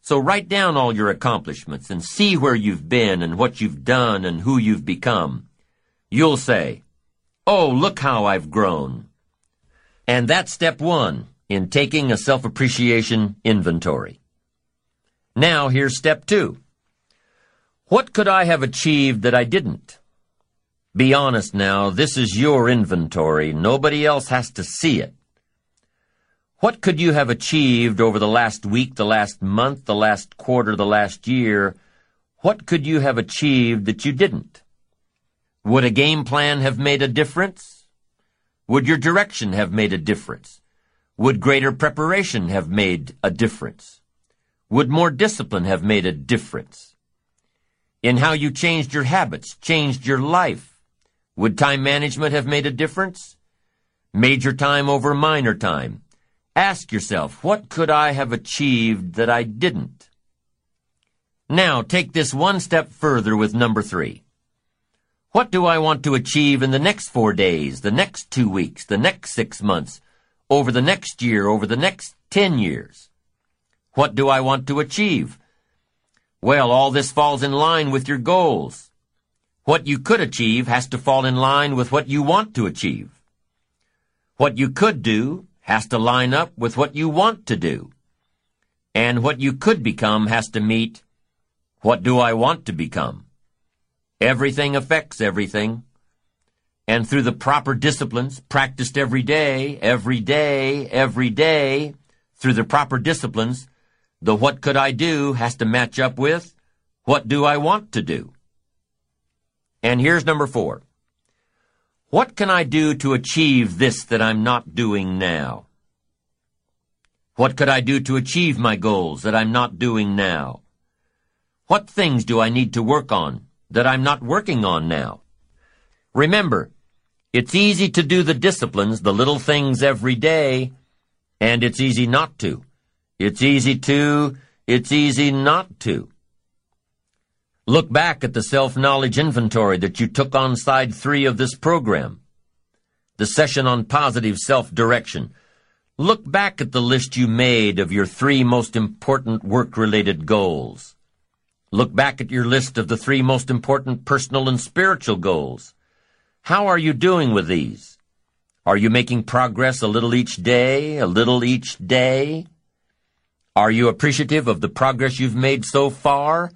So write down all your accomplishments and see where you've been and what you've done and who you've become. You'll say, Oh, look how I've grown. And that's step one in taking a self-appreciation inventory. Now here's step two. What could I have achieved that I didn't? Be honest now, this is your inventory. Nobody else has to see it. What could you have achieved over the last week, the last month, the last quarter, the last year? What could you have achieved that you didn't? Would a game plan have made a difference? Would your direction have made a difference? Would greater preparation have made a difference? Would more discipline have made a difference? In how you changed your habits, changed your life? Would time management have made a difference? Major time over minor time. Ask yourself, what could I have achieved that I didn't? Now, take this one step further with number three. What do I want to achieve in the next four days, the next two weeks, the next six months, over the next year, over the next ten years? What do I want to achieve? Well, all this falls in line with your goals. What you could achieve has to fall in line with what you want to achieve. What you could do has to line up with what you want to do. And what you could become has to meet what do I want to become. Everything affects everything. And through the proper disciplines practiced every day, every day, every day, through the proper disciplines, the what could I do has to match up with what do I want to do. And here's number four. What can I do to achieve this that I'm not doing now? What could I do to achieve my goals that I'm not doing now? What things do I need to work on that I'm not working on now? Remember, it's easy to do the disciplines, the little things every day, and it's easy not to. It's easy to, it's easy not to. Look back at the self-knowledge inventory that you took on side three of this program. The session on positive self-direction. Look back at the list you made of your three most important work-related goals. Look back at your list of the three most important personal and spiritual goals. How are you doing with these? Are you making progress a little each day, a little each day? Are you appreciative of the progress you've made so far?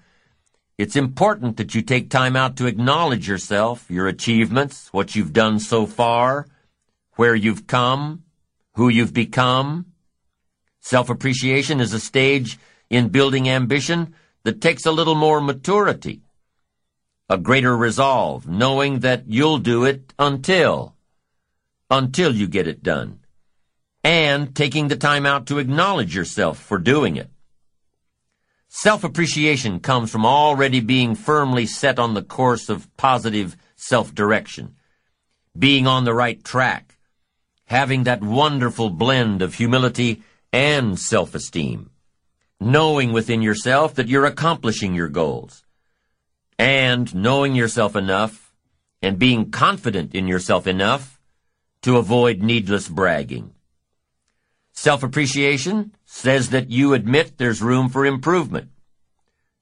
It's important that you take time out to acknowledge yourself, your achievements, what you've done so far, where you've come, who you've become. Self-appreciation is a stage in building ambition that takes a little more maturity, a greater resolve, knowing that you'll do it until, until you get it done, and taking the time out to acknowledge yourself for doing it. Self-appreciation comes from already being firmly set on the course of positive self-direction, being on the right track, having that wonderful blend of humility and self-esteem, knowing within yourself that you're accomplishing your goals, and knowing yourself enough and being confident in yourself enough to avoid needless bragging. Self-appreciation says that you admit there's room for improvement,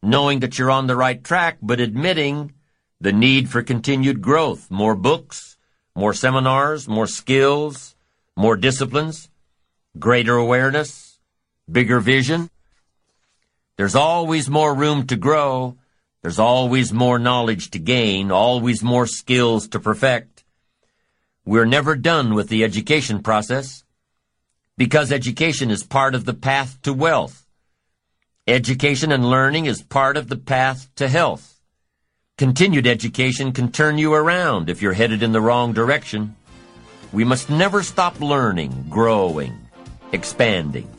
knowing that you're on the right track, but admitting the need for continued growth, more books, more seminars, more skills, more disciplines, greater awareness, bigger vision. There's always more room to grow. There's always more knowledge to gain, always more skills to perfect. We're never done with the education process because education is part of the path to wealth. Education and learning is part of the path to health. Continued education can turn you around if you're headed in the wrong direction. We must never stop learning, growing, expanding.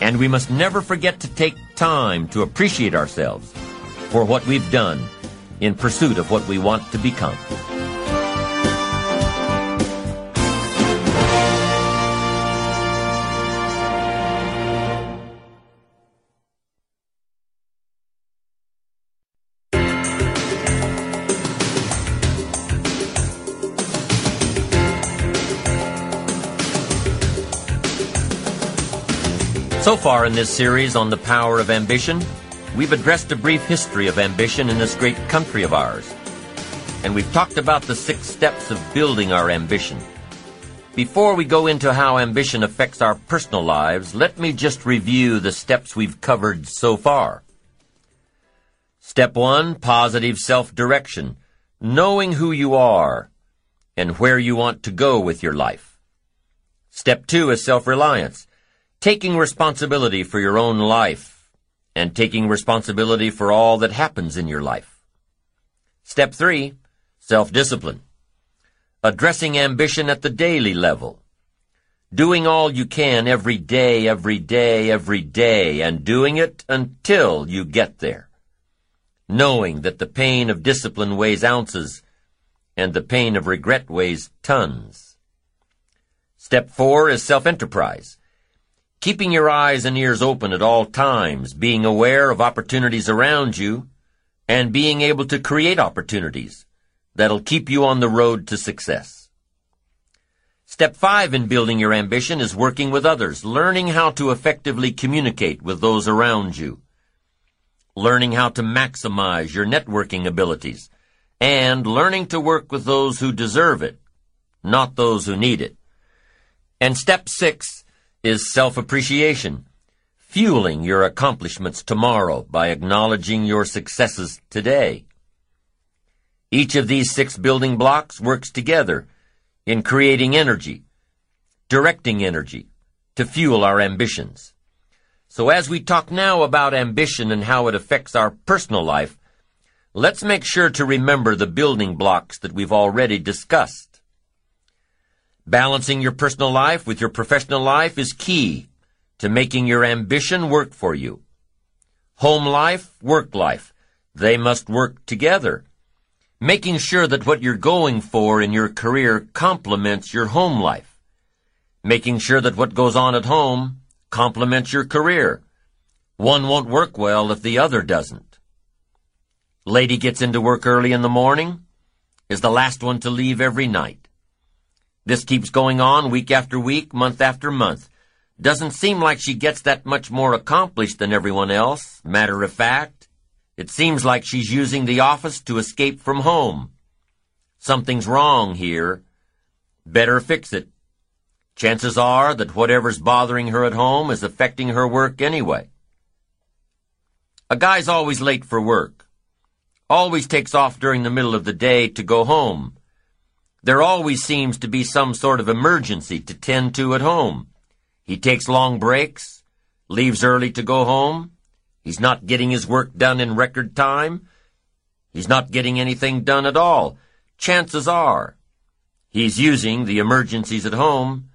And we must never forget to take time to appreciate ourselves for what we've done in pursuit of what we want to become. Far in this series on the power of ambition, we've addressed a brief history of ambition in this great country of ours. And we've talked about the six steps of building our ambition. Before we go into how ambition affects our personal lives, let me just review the steps we've covered so far. Step one, positive self-direction. Knowing who you are and where you want to go with your life. Step two is self-reliance taking responsibility for your own life and taking responsibility for all that happens in your life. Step three, self-discipline. Addressing ambition at the daily level. Doing all you can every day, every day, every day, and doing it until you get there. Knowing that the pain of discipline weighs ounces and the pain of regret weighs tons. Step four is self-enterprise keeping your eyes and ears open at all times, being aware of opportunities around you, and being able to create opportunities that'll keep you on the road to success. Step five in building your ambition is working with others, learning how to effectively communicate with those around you, learning how to maximize your networking abilities, and learning to work with those who deserve it, not those who need it. And step six is self-appreciation, fueling your accomplishments tomorrow by acknowledging your successes today. Each of these six building blocks works together in creating energy, directing energy to fuel our ambitions. So as we talk now about ambition and how it affects our personal life, let's make sure to remember the building blocks that we've already discussed. Balancing your personal life with your professional life is key to making your ambition work for you. Home life, work life, they must work together. Making sure that what you're going for in your career complements your home life. Making sure that what goes on at home complements your career. One won't work well if the other doesn't. Lady gets into work early in the morning, is the last one to leave every night. This keeps going on week after week, month after month. Doesn't seem like she gets that much more accomplished than everyone else. Matter of fact, it seems like she's using the office to escape from home. Something's wrong here. Better fix it. Chances are that whatever's bothering her at home is affecting her work anyway. A guy's always late for work. Always takes off during the middle of the day to go home. There always seems to be some sort of emergency to tend to at home. He takes long breaks, leaves early to go home. He's not getting his work done in record time. He's not getting anything done at all. Chances are he's using the emergencies at home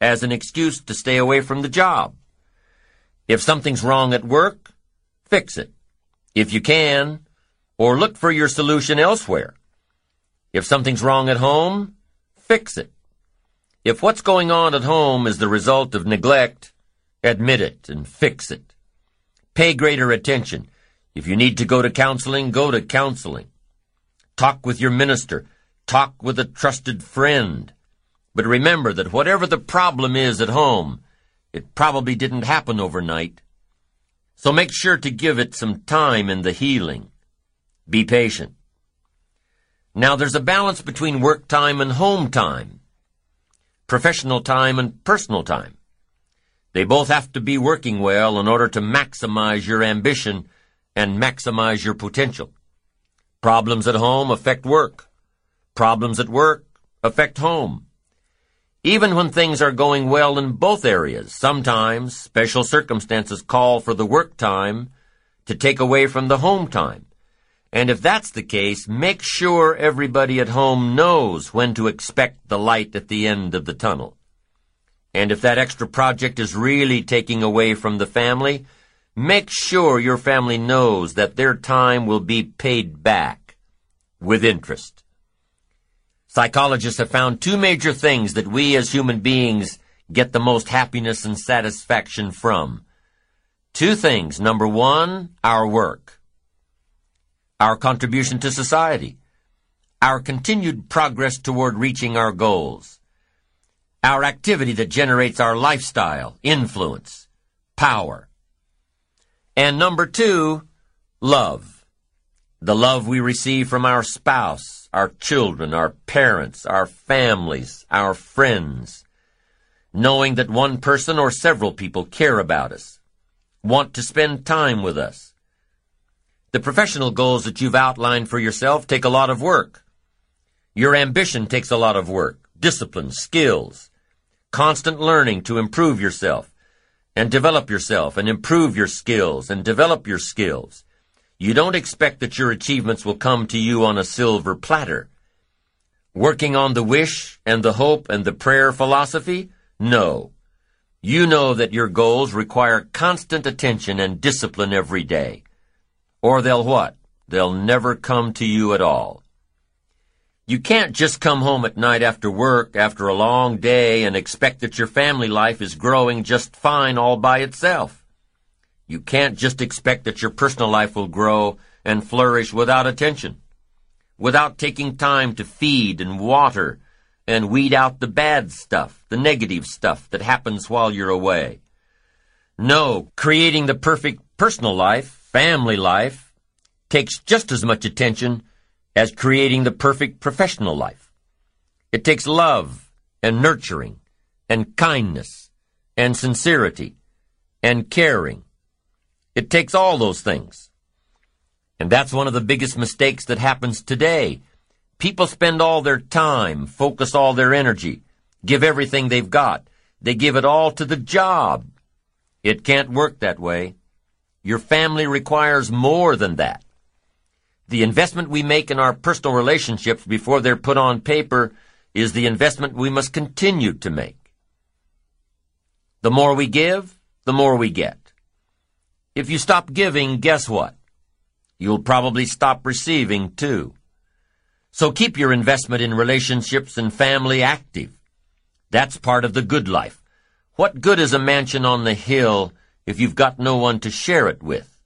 as an excuse to stay away from the job. If something's wrong at work, fix it. If you can, or look for your solution elsewhere. If something's wrong at home, fix it. If what's going on at home is the result of neglect, admit it and fix it. Pay greater attention. If you need to go to counseling, go to counseling. Talk with your minister. Talk with a trusted friend. But remember that whatever the problem is at home, it probably didn't happen overnight. So make sure to give it some time in the healing. Be patient. Now there's a balance between work time and home time, professional time and personal time. They both have to be working well in order to maximize your ambition and maximize your potential. Problems at home affect work. Problems at work affect home. Even when things are going well in both areas, sometimes special circumstances call for the work time to take away from the home time. And if that's the case, make sure everybody at home knows when to expect the light at the end of the tunnel. And if that extra project is really taking away from the family, make sure your family knows that their time will be paid back with interest. Psychologists have found two major things that we as human beings get the most happiness and satisfaction from. Two things. Number one, our work. Our contribution to society. Our continued progress toward reaching our goals. Our activity that generates our lifestyle, influence, power. And number two, love. The love we receive from our spouse, our children, our parents, our families, our friends, knowing that one person or several people care about us, want to spend time with us. The professional goals that you've outlined for yourself take a lot of work. Your ambition takes a lot of work, discipline, skills, constant learning to improve yourself and develop yourself and improve your skills and develop your skills. You don't expect that your achievements will come to you on a silver platter. Working on the wish and the hope and the prayer philosophy? No. You know that your goals require constant attention and discipline every day. Or they'll what? They'll never come to you at all. You can't just come home at night after work after a long day and expect that your family life is growing just fine all by itself. You can't just expect that your personal life will grow and flourish without attention, without taking time to feed and water and weed out the bad stuff, the negative stuff that happens while you're away. No, creating the perfect personal life, family life, takes just as much attention as creating the perfect professional life. It takes love and nurturing and kindness and sincerity and caring it takes all those things. And that's one of the biggest mistakes that happens today. People spend all their time, focus all their energy, give everything they've got. They give it all to the job. It can't work that way. Your family requires more than that. The investment we make in our personal relationships before they're put on paper is the investment we must continue to make. The more we give, the more we get. If you stop giving, guess what? You'll probably stop receiving too. So keep your investment in relationships and family active. That's part of the good life. What good is a mansion on the hill if you've got no one to share it with?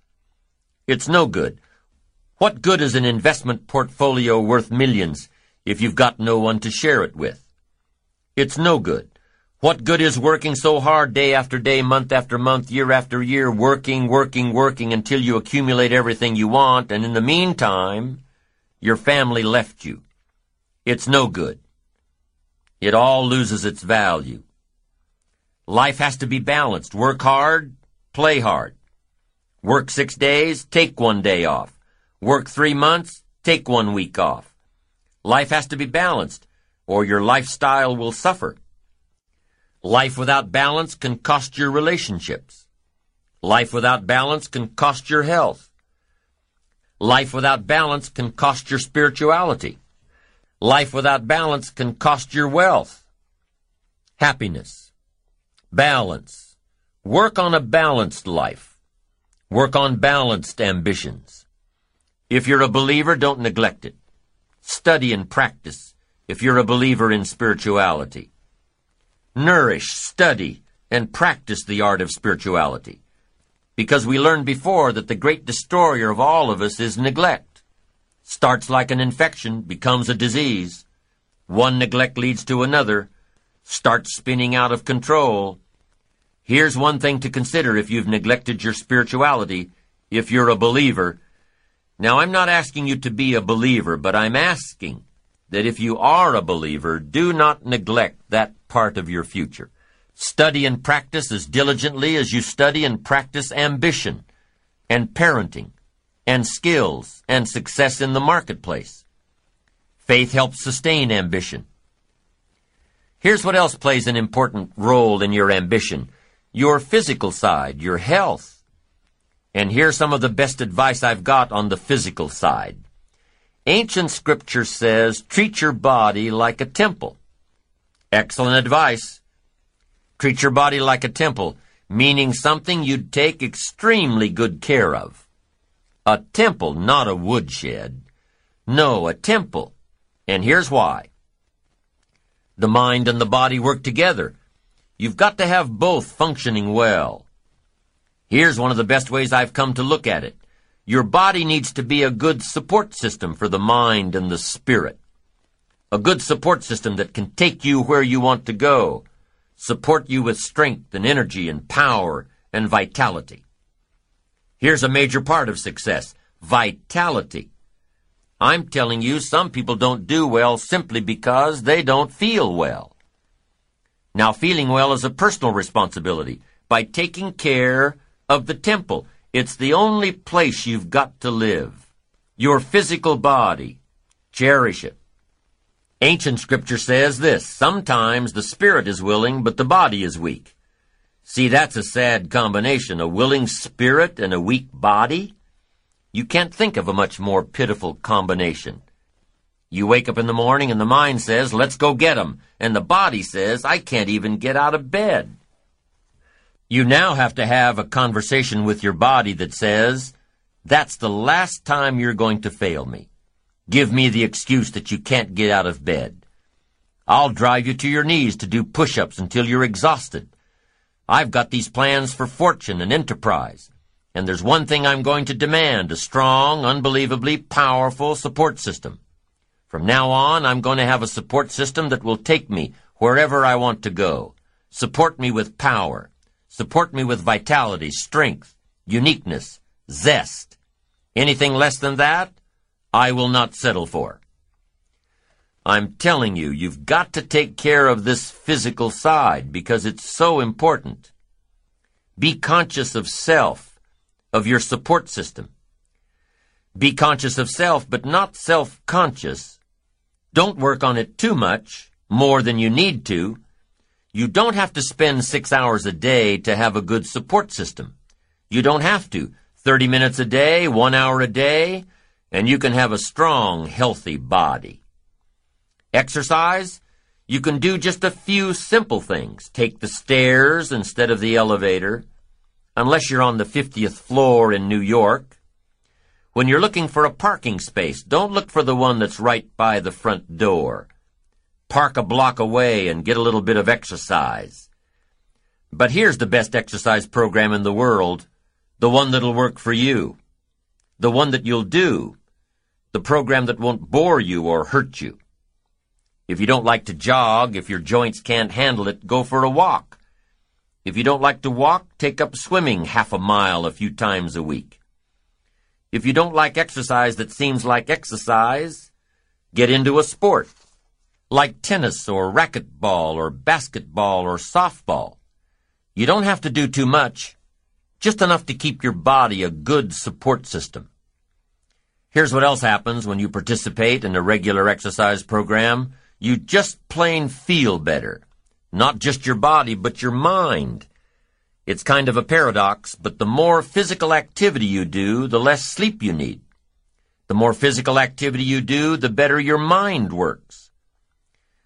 It's no good. What good is an investment portfolio worth millions if you've got no one to share it with? It's no good. What good is working so hard day after day, month after month, year after year, working, working, working until you accumulate everything you want, and in the meantime, your family left you? It's no good. It all loses its value. Life has to be balanced. Work hard, play hard. Work six days, take one day off. Work three months, take one week off. Life has to be balanced, or your lifestyle will suffer. Life without balance can cost your relationships. Life without balance can cost your health. Life without balance can cost your spirituality. Life without balance can cost your wealth. Happiness. Balance. Work on a balanced life. Work on balanced ambitions. If you're a believer, don't neglect it. Study and practice if you're a believer in spirituality nourish, study, and practice the art of spirituality. Because we learned before that the great destroyer of all of us is neglect. Starts like an infection, becomes a disease. One neglect leads to another, starts spinning out of control. Here's one thing to consider if you've neglected your spirituality, if you're a believer. Now, I'm not asking you to be a believer, but I'm asking that if you are a believer, do not neglect that part of your future. Study and practice as diligently as you study and practice ambition and parenting and skills and success in the marketplace. Faith helps sustain ambition. Here's what else plays an important role in your ambition. Your physical side, your health. And here's some of the best advice I've got on the physical side. Ancient scripture says, treat your body like a temple. Excellent advice. Treat your body like a temple, meaning something you'd take extremely good care of. A temple, not a woodshed. No, a temple. And here's why. The mind and the body work together. You've got to have both functioning well. Here's one of the best ways I've come to look at it. Your body needs to be a good support system for the mind and the spirit. A good support system that can take you where you want to go, support you with strength and energy and power and vitality. Here's a major part of success vitality. I'm telling you, some people don't do well simply because they don't feel well. Now, feeling well is a personal responsibility by taking care of the temple. It's the only place you've got to live. Your physical body. Cherish it. Ancient scripture says this, sometimes the spirit is willing, but the body is weak. See, that's a sad combination, a willing spirit and a weak body. You can't think of a much more pitiful combination. You wake up in the morning and the mind says, let's go get 'em, and the body says, I can't even get out of bed. You now have to have a conversation with your body that says, that's the last time you're going to fail me. Give me the excuse that you can't get out of bed. I'll drive you to your knees to do push-ups until you're exhausted. I've got these plans for fortune and enterprise. And there's one thing I'm going to demand, a strong, unbelievably powerful support system. From now on, I'm going to have a support system that will take me wherever I want to go. Support me with power. Support me with vitality, strength, uniqueness, zest. Anything less than that, I will not settle for. I'm telling you, you've got to take care of this physical side because it's so important. Be conscious of self, of your support system. Be conscious of self, but not self-conscious. Don't work on it too much, more than you need to. You don't have to spend six hours a day to have a good support system. You don't have to. 30 minutes a day, one hour a day, and you can have a strong, healthy body. Exercise? You can do just a few simple things. Take the stairs instead of the elevator, unless you're on the 50th floor in New York. When you're looking for a parking space, don't look for the one that's right by the front door. Park a block away and get a little bit of exercise. But here's the best exercise program in the world, the one that'll work for you, the one that you'll do, the program that won't bore you or hurt you. If you don't like to jog, if your joints can't handle it, go for a walk. If you don't like to walk, take up swimming half a mile a few times a week. If you don't like exercise that seems like exercise, get into a sport, like tennis or racquetball or basketball or softball. You don't have to do too much, just enough to keep your body a good support system. Here's what else happens when you participate in a regular exercise program. You just plain feel better. Not just your body, but your mind. It's kind of a paradox, but the more physical activity you do, the less sleep you need. The more physical activity you do, the better your mind works.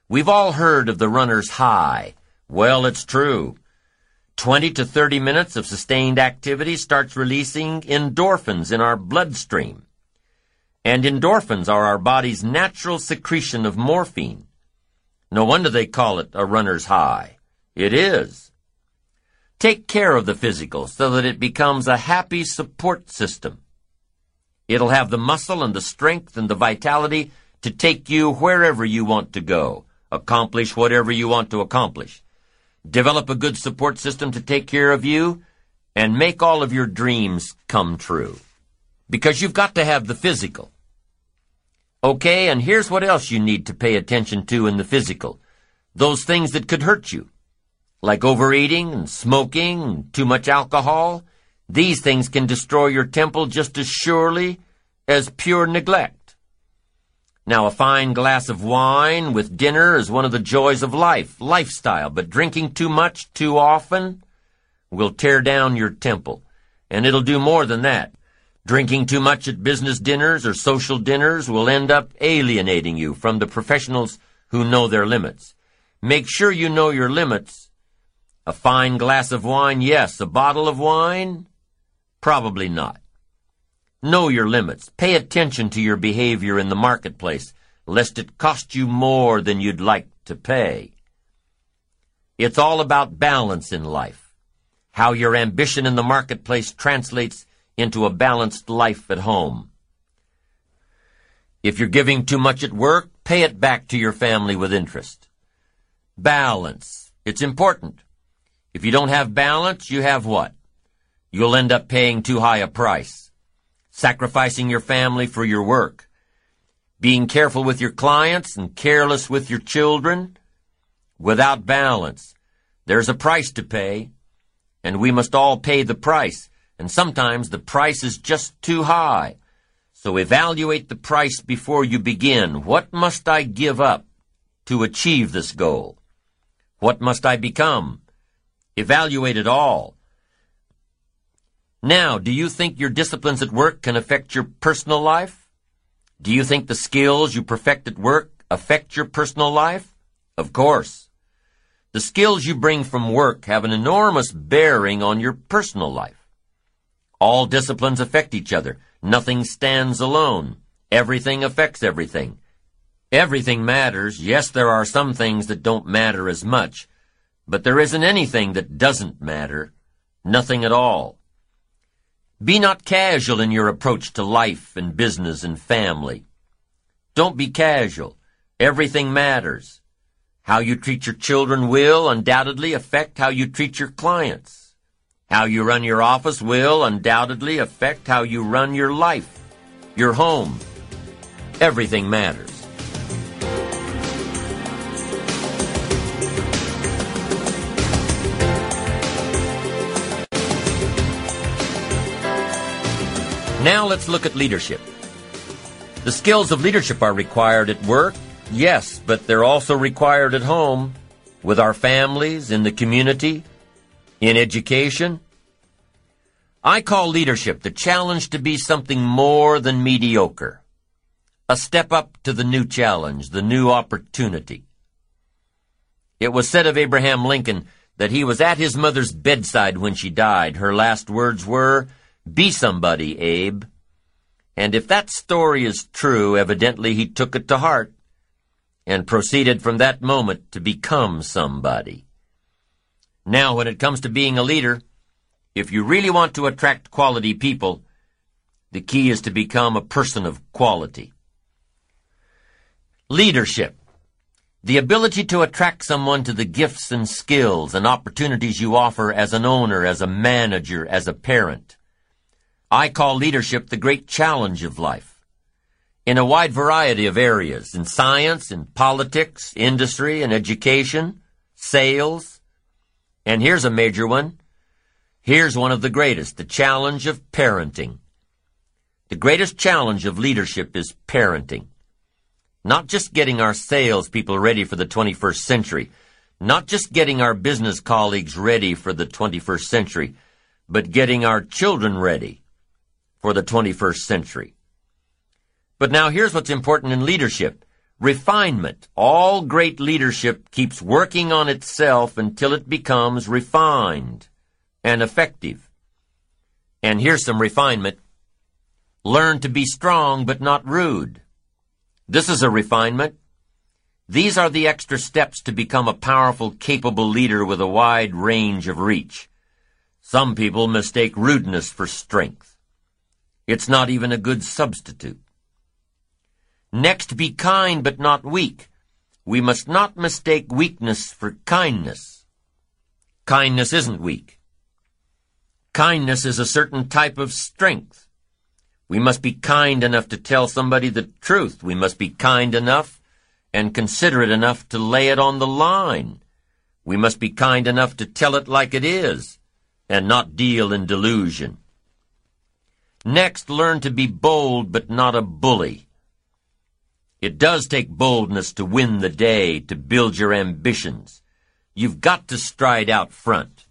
We've all heard of the runner's high. Well, it's true. 20 to 30 minutes of sustained activity starts releasing endorphins in our bloodstream. And endorphins are our body's natural secretion of morphine. No wonder they call it a runner's high. It is. Take care of the physical so that it becomes a happy support system. It'll have the muscle and the strength and the vitality to take you wherever you want to go, accomplish whatever you want to accomplish. Develop a good support system to take care of you, and make all of your dreams come true. Because you've got to have the physical. Okay, and here's what else you need to pay attention to in the physical. Those things that could hurt you. Like overeating and smoking and too much alcohol. These things can destroy your temple just as surely as pure neglect. Now, a fine glass of wine with dinner is one of the joys of life, lifestyle, but drinking too much too often will tear down your temple. And it'll do more than that. Drinking too much at business dinners or social dinners will end up alienating you from the professionals who know their limits. Make sure you know your limits. A fine glass of wine, yes. A bottle of wine? Probably not. Know your limits. Pay attention to your behavior in the marketplace, lest it cost you more than you'd like to pay. It's all about balance in life. How your ambition in the marketplace translates into a balanced life at home. If you're giving too much at work, pay it back to your family with interest. Balance. It's important. If you don't have balance, you have what? You'll end up paying too high a price. Sacrificing your family for your work. Being careful with your clients and careless with your children. Without balance. There's a price to pay. And we must all pay the price and sometimes the price is just too high. So evaluate the price before you begin. What must I give up to achieve this goal? What must I become? Evaluate it all. Now, do you think your disciplines at work can affect your personal life? Do you think the skills you perfect at work affect your personal life? Of course. The skills you bring from work have an enormous bearing on your personal life. All disciplines affect each other. Nothing stands alone. Everything affects everything. Everything matters. Yes, there are some things that don't matter as much, but there isn't anything that doesn't matter. Nothing at all. Be not casual in your approach to life and business and family. Don't be casual. Everything matters. How you treat your children will undoubtedly affect how you treat your clients. How you run your office will undoubtedly affect how you run your life, your home. Everything matters. Now let's look at leadership. The skills of leadership are required at work, yes, but they're also required at home, with our families, in the community, in education. I call leadership the challenge to be something more than mediocre. A step up to the new challenge, the new opportunity. It was said of Abraham Lincoln that he was at his mother's bedside when she died. Her last words were, Be somebody, Abe. And if that story is true, evidently he took it to heart and proceeded from that moment to become somebody. Now, when it comes to being a leader, if you really want to attract quality people, the key is to become a person of quality. Leadership. The ability to attract someone to the gifts and skills and opportunities you offer as an owner, as a manager, as a parent. I call leadership the great challenge of life. In a wide variety of areas, in science, in politics, industry, and education, sales, and here's a major one. Here's one of the greatest, the challenge of parenting. The greatest challenge of leadership is parenting. Not just getting our salespeople ready for the 21st century, not just getting our business colleagues ready for the 21st century, but getting our children ready for the 21st century. But now here's what's important in leadership. Refinement. All great leadership keeps working on itself until it becomes refined and effective. And here's some refinement. Learn to be strong but not rude. This is a refinement. These are the extra steps to become a powerful, capable leader with a wide range of reach. Some people mistake rudeness for strength. It's not even a good substitute. Next, be kind but not weak. We must not mistake weakness for kindness. Kindness isn't weak. Kindness is a certain type of strength. We must be kind enough to tell somebody the truth. We must be kind enough and considerate enough to lay it on the line. We must be kind enough to tell it like it is, and not deal in delusion. Next, learn to be bold but not a bully. It does take boldness to win the day, to build your ambitions. You've got to stride out front.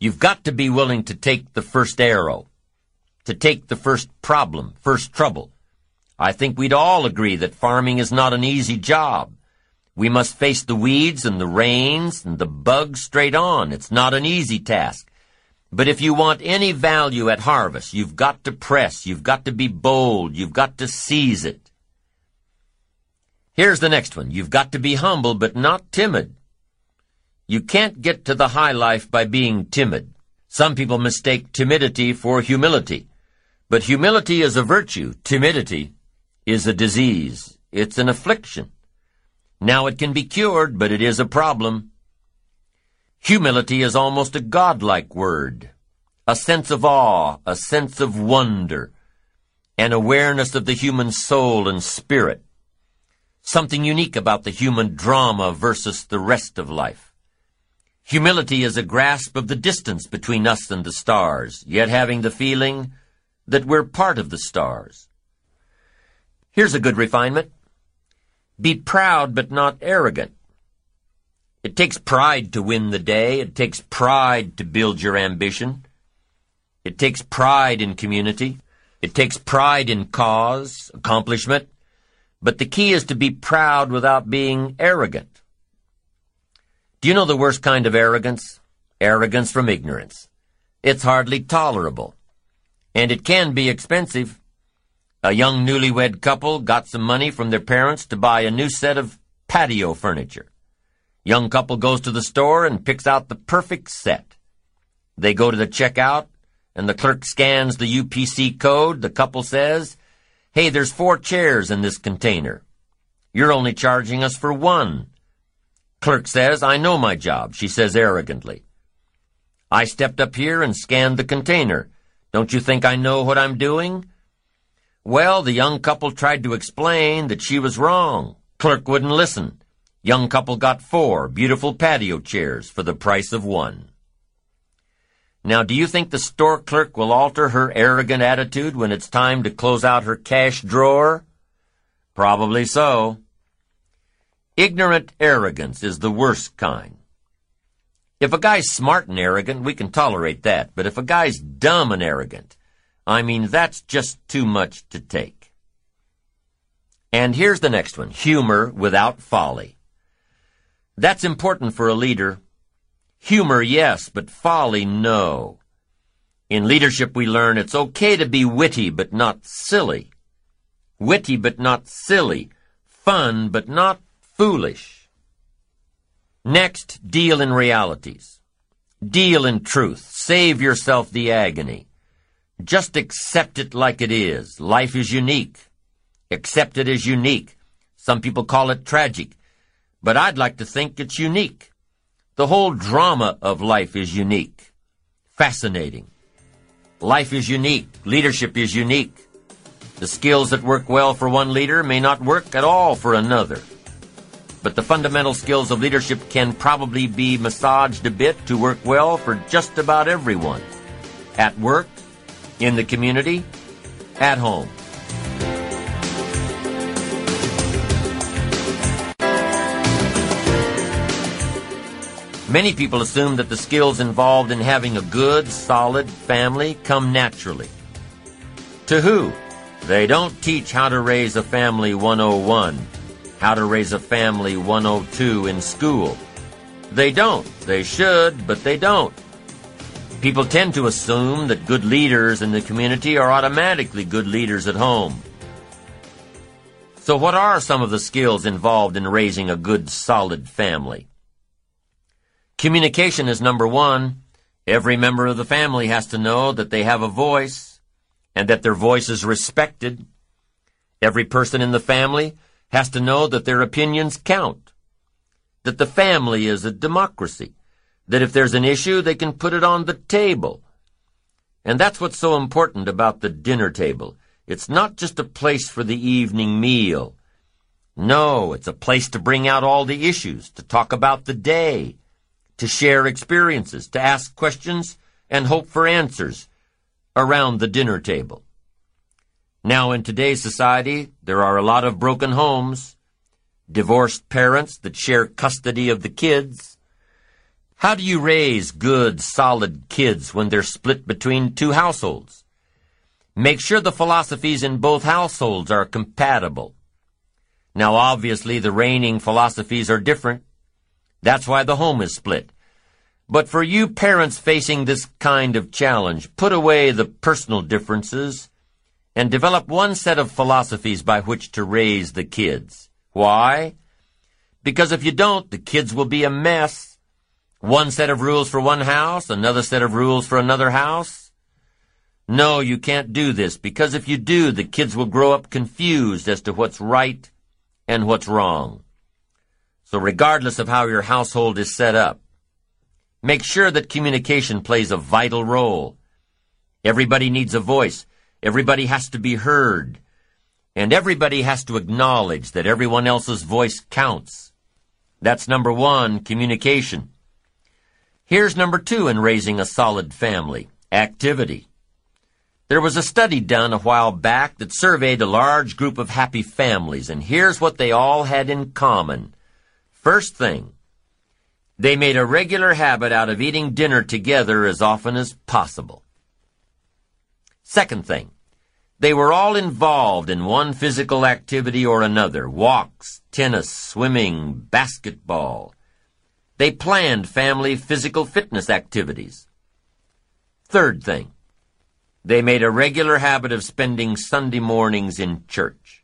You've got to be willing to take the first arrow, to take the first problem, first trouble. I think we'd all agree that farming is not an easy job. We must face the weeds and the rains and the bugs straight on. It's not an easy task. But if you want any value at harvest, you've got to press, you've got to be bold, you've got to seize it. Here's the next one. You've got to be humble, but not timid. You can't get to the high life by being timid. Some people mistake timidity for humility. But humility is a virtue. Timidity is a disease. It's an affliction. Now it can be cured, but it is a problem. Humility is almost a godlike word. A sense of awe, a sense of wonder, an awareness of the human soul and spirit. Something unique about the human drama versus the rest of life. Humility is a grasp of the distance between us and the stars, yet having the feeling that we're part of the stars. Here's a good refinement. Be proud but not arrogant. It takes pride to win the day. It takes pride to build your ambition. It takes pride in community. It takes pride in cause, accomplishment. But the key is to be proud without being arrogant. Do you know the worst kind of arrogance? Arrogance from ignorance. It's hardly tolerable. And it can be expensive. A young newlywed couple got some money from their parents to buy a new set of patio furniture. Young couple goes to the store and picks out the perfect set. They go to the checkout, and the clerk scans the UPC code. The couple says, Hey, there's four chairs in this container. You're only charging us for one. Clerk says, I know my job, she says arrogantly. I stepped up here and scanned the container. Don't you think I know what I'm doing? Well, the young couple tried to explain that she was wrong. Clerk wouldn't listen. Young couple got four beautiful patio chairs for the price of one. Now, do you think the store clerk will alter her arrogant attitude when it's time to close out her cash drawer? Probably so. Ignorant arrogance is the worst kind. If a guy's smart and arrogant, we can tolerate that. But if a guy's dumb and arrogant, I mean, that's just too much to take. And here's the next one. Humor without folly. That's important for a leader. Humor, yes, but folly, no. In leadership, we learn it's okay to be witty, but not silly. Witty, but not silly. Fun, but not foolish. Next, deal in realities. Deal in truth. Save yourself the agony. Just accept it like it is. Life is unique. Accept it as unique. Some people call it tragic. But I'd like to think it's unique. The whole drama of life is unique. Fascinating. Life is unique. Leadership is unique. The skills that work well for one leader may not work at all for another but the fundamental skills of leadership can probably be massaged a bit to work well for just about everyone. At work, in the community, at home. Many people assume that the skills involved in having a good, solid family come naturally. To who? They don't teach how to raise a family 101 how to Raise a Family 102 in school. They don't. They should, but they don't. People tend to assume that good leaders in the community are automatically good leaders at home. So what are some of the skills involved in raising a good, solid family? Communication is number one. Every member of the family has to know that they have a voice and that their voice is respected. Every person in the family has to know that their opinions count, that the family is a democracy, that if there's an issue, they can put it on the table. And that's what's so important about the dinner table. It's not just a place for the evening meal. No, it's a place to bring out all the issues, to talk about the day, to share experiences, to ask questions, and hope for answers around the dinner table. Now, in today's society, there are a lot of broken homes, divorced parents that share custody of the kids. How do you raise good, solid kids when they're split between two households? Make sure the philosophies in both households are compatible. Now, obviously, the reigning philosophies are different. That's why the home is split. But for you parents facing this kind of challenge, put away the personal differences and develop one set of philosophies by which to raise the kids. Why? Because if you don't, the kids will be a mess. One set of rules for one house, another set of rules for another house. No, you can't do this, because if you do, the kids will grow up confused as to what's right and what's wrong. So regardless of how your household is set up, make sure that communication plays a vital role. Everybody needs a voice. Everybody has to be heard. And everybody has to acknowledge that everyone else's voice counts. That's number one, communication. Here's number two in raising a solid family, activity. There was a study done a while back that surveyed a large group of happy families, and here's what they all had in common. First thing, they made a regular habit out of eating dinner together as often as possible. Second thing, they were all involved in one physical activity or another walks, tennis, swimming, basketball. They planned family physical fitness activities. Third thing, they made a regular habit of spending Sunday mornings in church.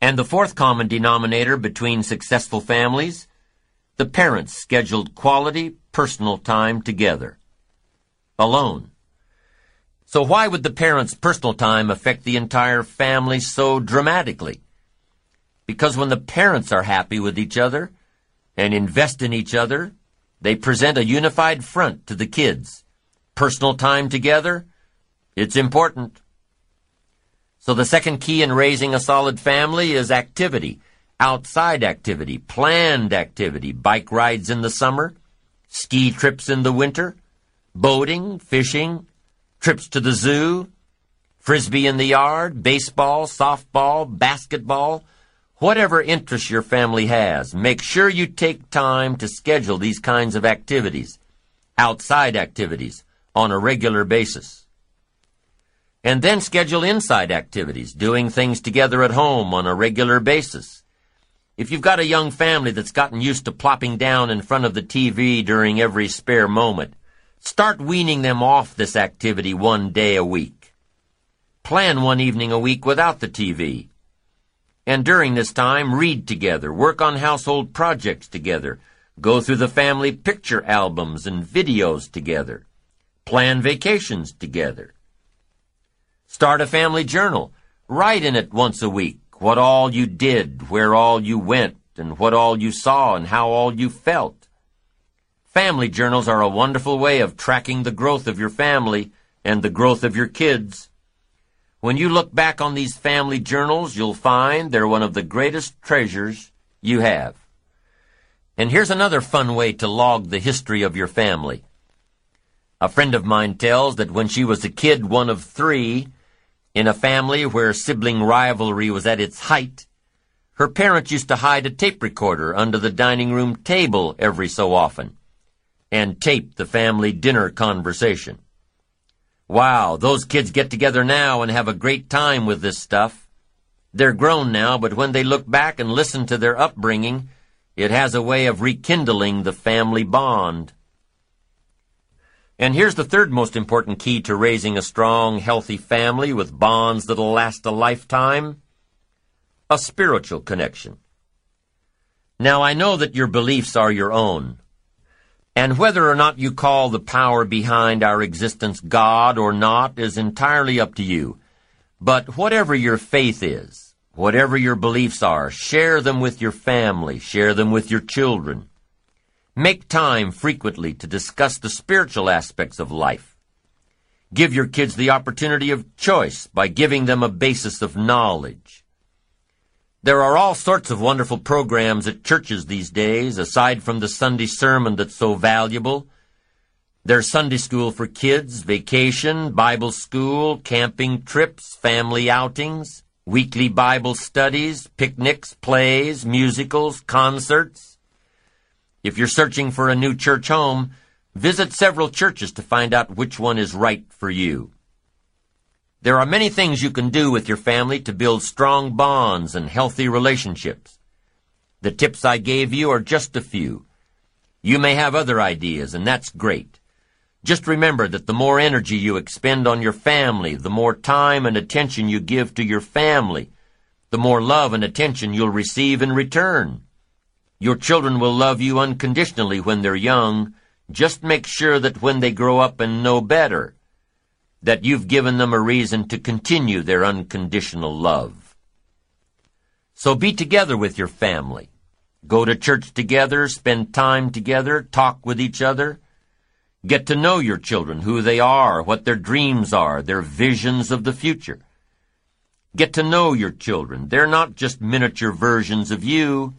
And the fourth common denominator between successful families, the parents scheduled quality personal time together. Alone. So why would the parents' personal time affect the entire family so dramatically? Because when the parents are happy with each other and invest in each other, they present a unified front to the kids. Personal time together, it's important. So the second key in raising a solid family is activity. Outside activity, planned activity, bike rides in the summer, ski trips in the winter, boating, fishing, trips to the zoo, frisbee in the yard, baseball, softball, basketball, whatever interest your family has, make sure you take time to schedule these kinds of activities, outside activities, on a regular basis. And then schedule inside activities, doing things together at home on a regular basis. If you've got a young family that's gotten used to plopping down in front of the TV during every spare moment, Start weaning them off this activity one day a week. Plan one evening a week without the TV. And during this time, read together, work on household projects together, go through the family picture albums and videos together, plan vacations together. Start a family journal. Write in it once a week what all you did, where all you went, and what all you saw, and how all you felt. Family journals are a wonderful way of tracking the growth of your family and the growth of your kids. When you look back on these family journals, you'll find they're one of the greatest treasures you have. And here's another fun way to log the history of your family. A friend of mine tells that when she was a kid, one of three, in a family where sibling rivalry was at its height, her parents used to hide a tape recorder under the dining room table every so often and tape the family dinner conversation. Wow, those kids get together now and have a great time with this stuff. They're grown now, but when they look back and listen to their upbringing, it has a way of rekindling the family bond. And here's the third most important key to raising a strong, healthy family with bonds that'll last a lifetime. A spiritual connection. Now I know that your beliefs are your own. And whether or not you call the power behind our existence God or not is entirely up to you. But whatever your faith is, whatever your beliefs are, share them with your family, share them with your children. Make time frequently to discuss the spiritual aspects of life. Give your kids the opportunity of choice by giving them a basis of knowledge. There are all sorts of wonderful programs at churches these days, aside from the Sunday sermon that's so valuable. There's Sunday school for kids, vacation, Bible school, camping trips, family outings, weekly Bible studies, picnics, plays, musicals, concerts. If you're searching for a new church home, visit several churches to find out which one is right for you. There are many things you can do with your family to build strong bonds and healthy relationships. The tips I gave you are just a few. You may have other ideas, and that's great. Just remember that the more energy you expend on your family, the more time and attention you give to your family, the more love and attention you'll receive in return. Your children will love you unconditionally when they're young. Just make sure that when they grow up and know better, that you've given them a reason to continue their unconditional love. So be together with your family. Go to church together, spend time together, talk with each other, Get to know your children, who they are, what their dreams are, their visions of the future. Get to know your children. They're not just miniature versions of you.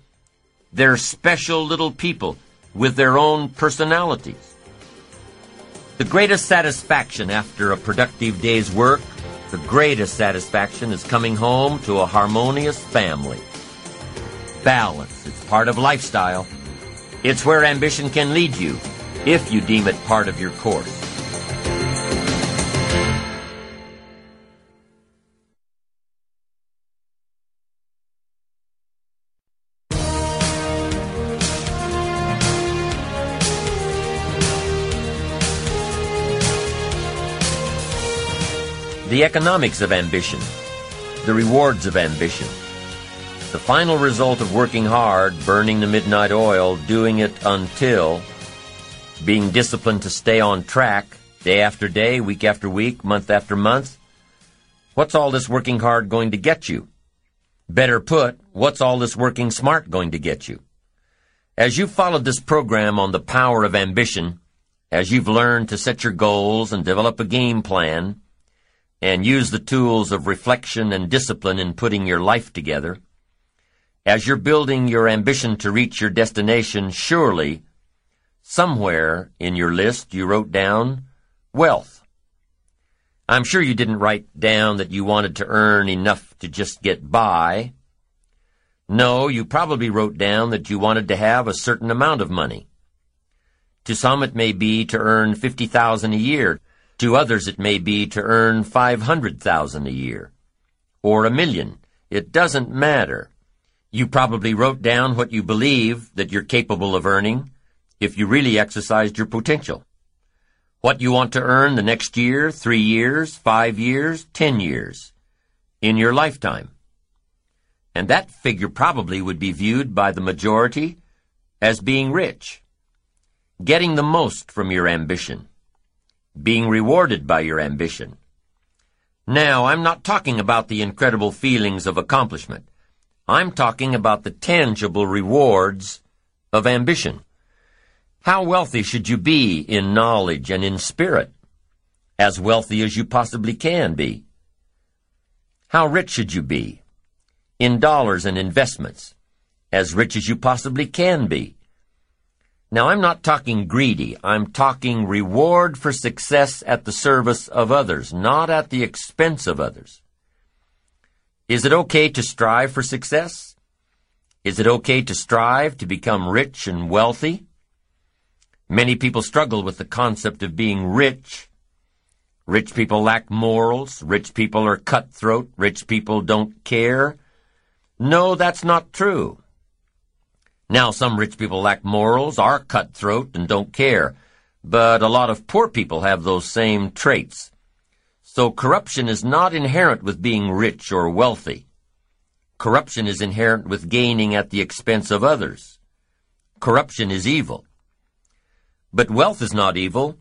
They're special little people with their own personalities. The greatest satisfaction after a productive day's work, the greatest satisfaction is coming home to a harmonious family. Balance, it's part of lifestyle. It's where ambition can lead you if you deem it part of your course. The economics of ambition, the rewards of ambition, the final result of working hard, burning the midnight oil, doing it until being disciplined to stay on track day after day, week after week, month after month. What's all this working hard going to get you? Better put, what's all this working smart going to get you? As you've followed this program on the power of ambition, as you've learned to set your goals and develop a game plan, and use the tools of reflection and discipline in putting your life together, as you're building your ambition to reach your destination, surely Somewhere in your list you wrote down wealth. I'm sure you didn't write down that you wanted to earn enough to just get by. No, you probably wrote down that you wanted to have a certain amount of money. To some it may be to earn 50,000 a year. To others it may be to earn 500,000 a year. Or a million. It doesn't matter. You probably wrote down what you believe that you're capable of earning if you really exercised your potential. What you want to earn the next year, three years, five years, ten years, in your lifetime. And that figure probably would be viewed by the majority as being rich, getting the most from your ambition, being rewarded by your ambition. Now, I'm not talking about the incredible feelings of accomplishment. I'm talking about the tangible rewards of ambition. How wealthy should you be in knowledge and in spirit? As wealthy as you possibly can be. How rich should you be? In dollars and investments. As rich as you possibly can be. Now, I'm not talking greedy. I'm talking reward for success at the service of others, not at the expense of others. Is it okay to strive for success? Is it okay to strive to become rich and wealthy? Many people struggle with the concept of being rich. Rich people lack morals. Rich people are cutthroat. Rich people don't care. No, that's not true. Now, some rich people lack morals, are cutthroat, and don't care. But a lot of poor people have those same traits. So corruption is not inherent with being rich or wealthy. Corruption is inherent with gaining at the expense of others. Corruption is evil. But wealth is not evil.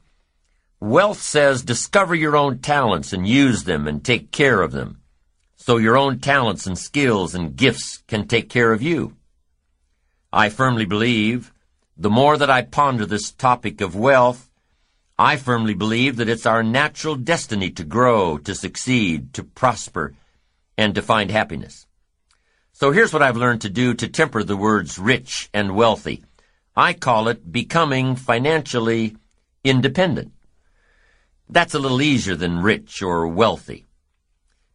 Wealth says discover your own talents and use them and take care of them. So your own talents and skills and gifts can take care of you. I firmly believe, the more that I ponder this topic of wealth, I firmly believe that it's our natural destiny to grow, to succeed, to prosper, and to find happiness. So here's what I've learned to do to temper the words rich and wealthy. I call it becoming financially independent. That's a little easier than rich or wealthy.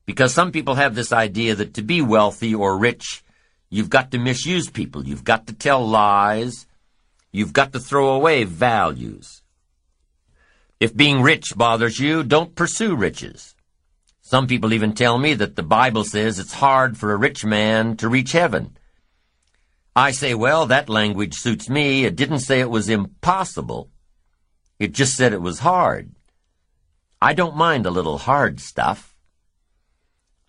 Because some people have this idea that to be wealthy or rich, you've got to misuse people, you've got to tell lies, you've got to throw away values. If being rich bothers you, don't pursue riches. Some people even tell me that the Bible says it's hard for a rich man to reach heaven. I say, well, that language suits me. It didn't say it was impossible. It just said it was hard. I don't mind a little hard stuff.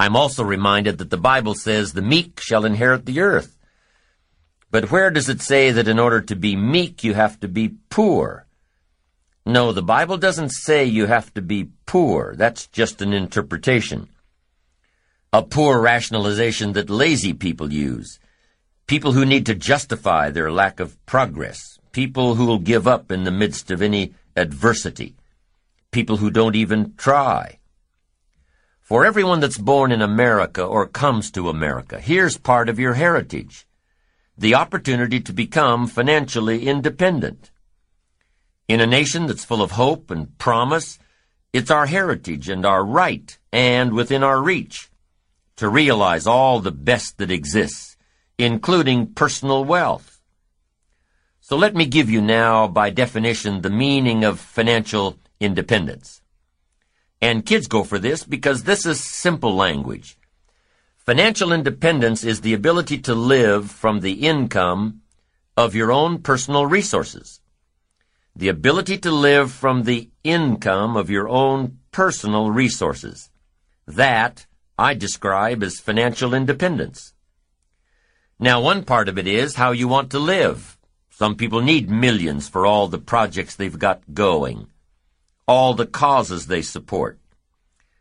I'm also reminded that the Bible says the meek shall inherit the earth. But where does it say that in order to be meek you have to be poor? No, the Bible doesn't say you have to be poor. That's just an interpretation. A poor rationalization that lazy people use. People who need to justify their lack of progress. People who will give up in the midst of any adversity. People who don't even try. For everyone that's born in America or comes to America, here's part of your heritage. The opportunity to become financially independent. In a nation that's full of hope and promise, it's our heritage and our right and within our reach to realize all the best that exists, including personal wealth. So let me give you now, by definition, the meaning of financial independence. And kids go for this because this is simple language. Financial independence is the ability to live from the income of your own personal resources the ability to live from the income of your own personal resources. That I describe as financial independence. Now, one part of it is how you want to live. Some people need millions for all the projects they've got going, all the causes they support.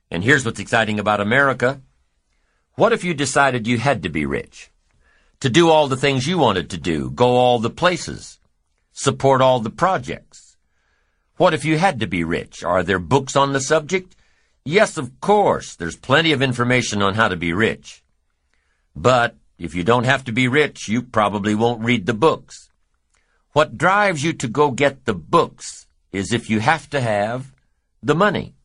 And here's what's exciting about America. What if you decided you had to be rich? To do all the things you wanted to do, go all the places, support all the projects. What if you had to be rich? Are there books on the subject? Yes, of course. There's plenty of information on how to be rich. But if you don't have to be rich, you probably won't read the books. What drives you to go get the books is if you have to have the money.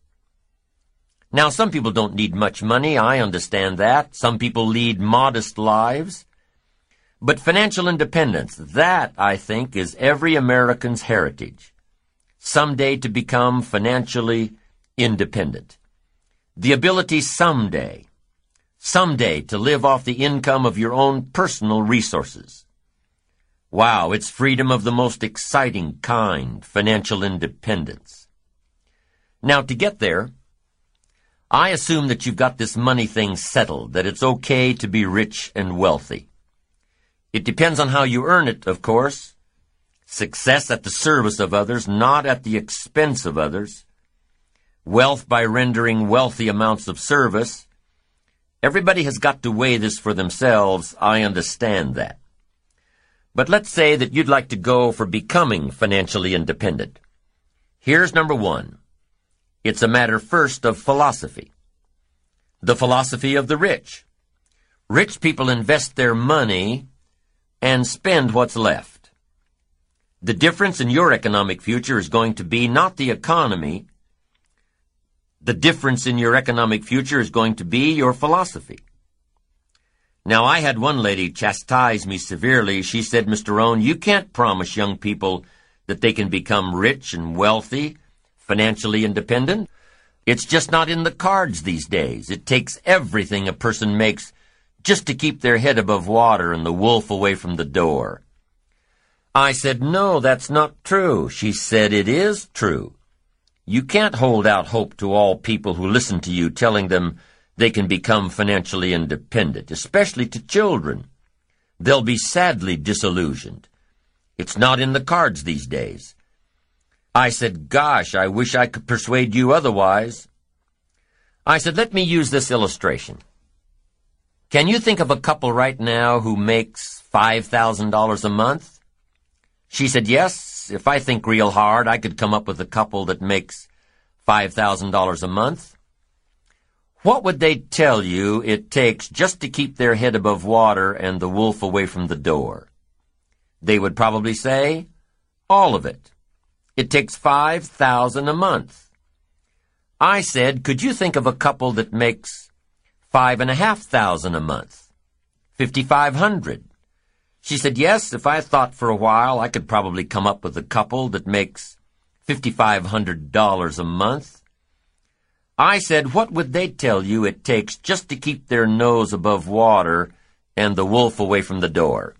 Now, some people don't need much money. I understand that. Some people lead modest lives. But financial independence, that, I think, is every American's heritage. Someday to become financially independent. The ability someday, someday to live off the income of your own personal resources. Wow, it's freedom of the most exciting kind, financial independence. Now, to get there, I assume that you've got this money thing settled, that it's okay to be rich and wealthy. It depends on how you earn it, of course. Success at the service of others, not at the expense of others. Wealth by rendering wealthy amounts of service. Everybody has got to weigh this for themselves. I understand that. But let's say that you'd like to go for becoming financially independent. Here's number one. It's a matter first of philosophy. The philosophy of the rich. Rich people invest their money and spend what's left. The difference in your economic future is going to be not the economy. The difference in your economic future is going to be your philosophy. Now, I had one lady chastise me severely. She said, Mr. Rohn, you can't promise young people that they can become rich and wealthy, financially independent. It's just not in the cards these days. It takes everything a person makes just to keep their head above water and the wolf away from the door. I said, no, that's not true. She said, it is true. You can't hold out hope to all people who listen to you telling them they can become financially independent, especially to children. They'll be sadly disillusioned. It's not in the cards these days. I said, gosh, I wish I could persuade you otherwise. I said, let me use this illustration. Can you think of a couple right now who makes $5,000 a month? She said, yes, if I think real hard, I could come up with a couple that makes $5,000 a month. What would they tell you it takes just to keep their head above water and the wolf away from the door? They would probably say, all of it. It takes five thousand a month. I said, could you think of a couple that makes five and a half thousand a month? Fifty-five hundred. She said, yes, if I thought for a while, I could probably come up with a couple that makes $5,500 a month. I said, what would they tell you it takes just to keep their nose above water and the wolf away from the door?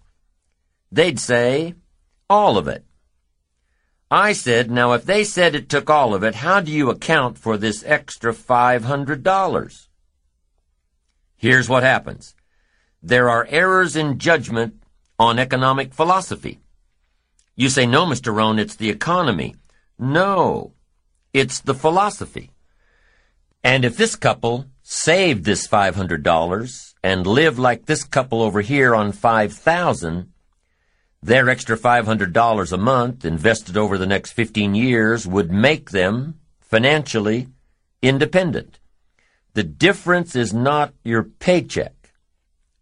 They'd say, all of it. I said, now if they said it took all of it, how do you account for this extra $500? Here's what happens. There are errors in judgment on economic philosophy. You say, no, Mr. Rohn, it's the economy. No, it's the philosophy. And if this couple saved this $500 and lived like this couple over here on 5000 their extra $500 a month invested over the next 15 years would make them financially independent. The difference is not your paycheck.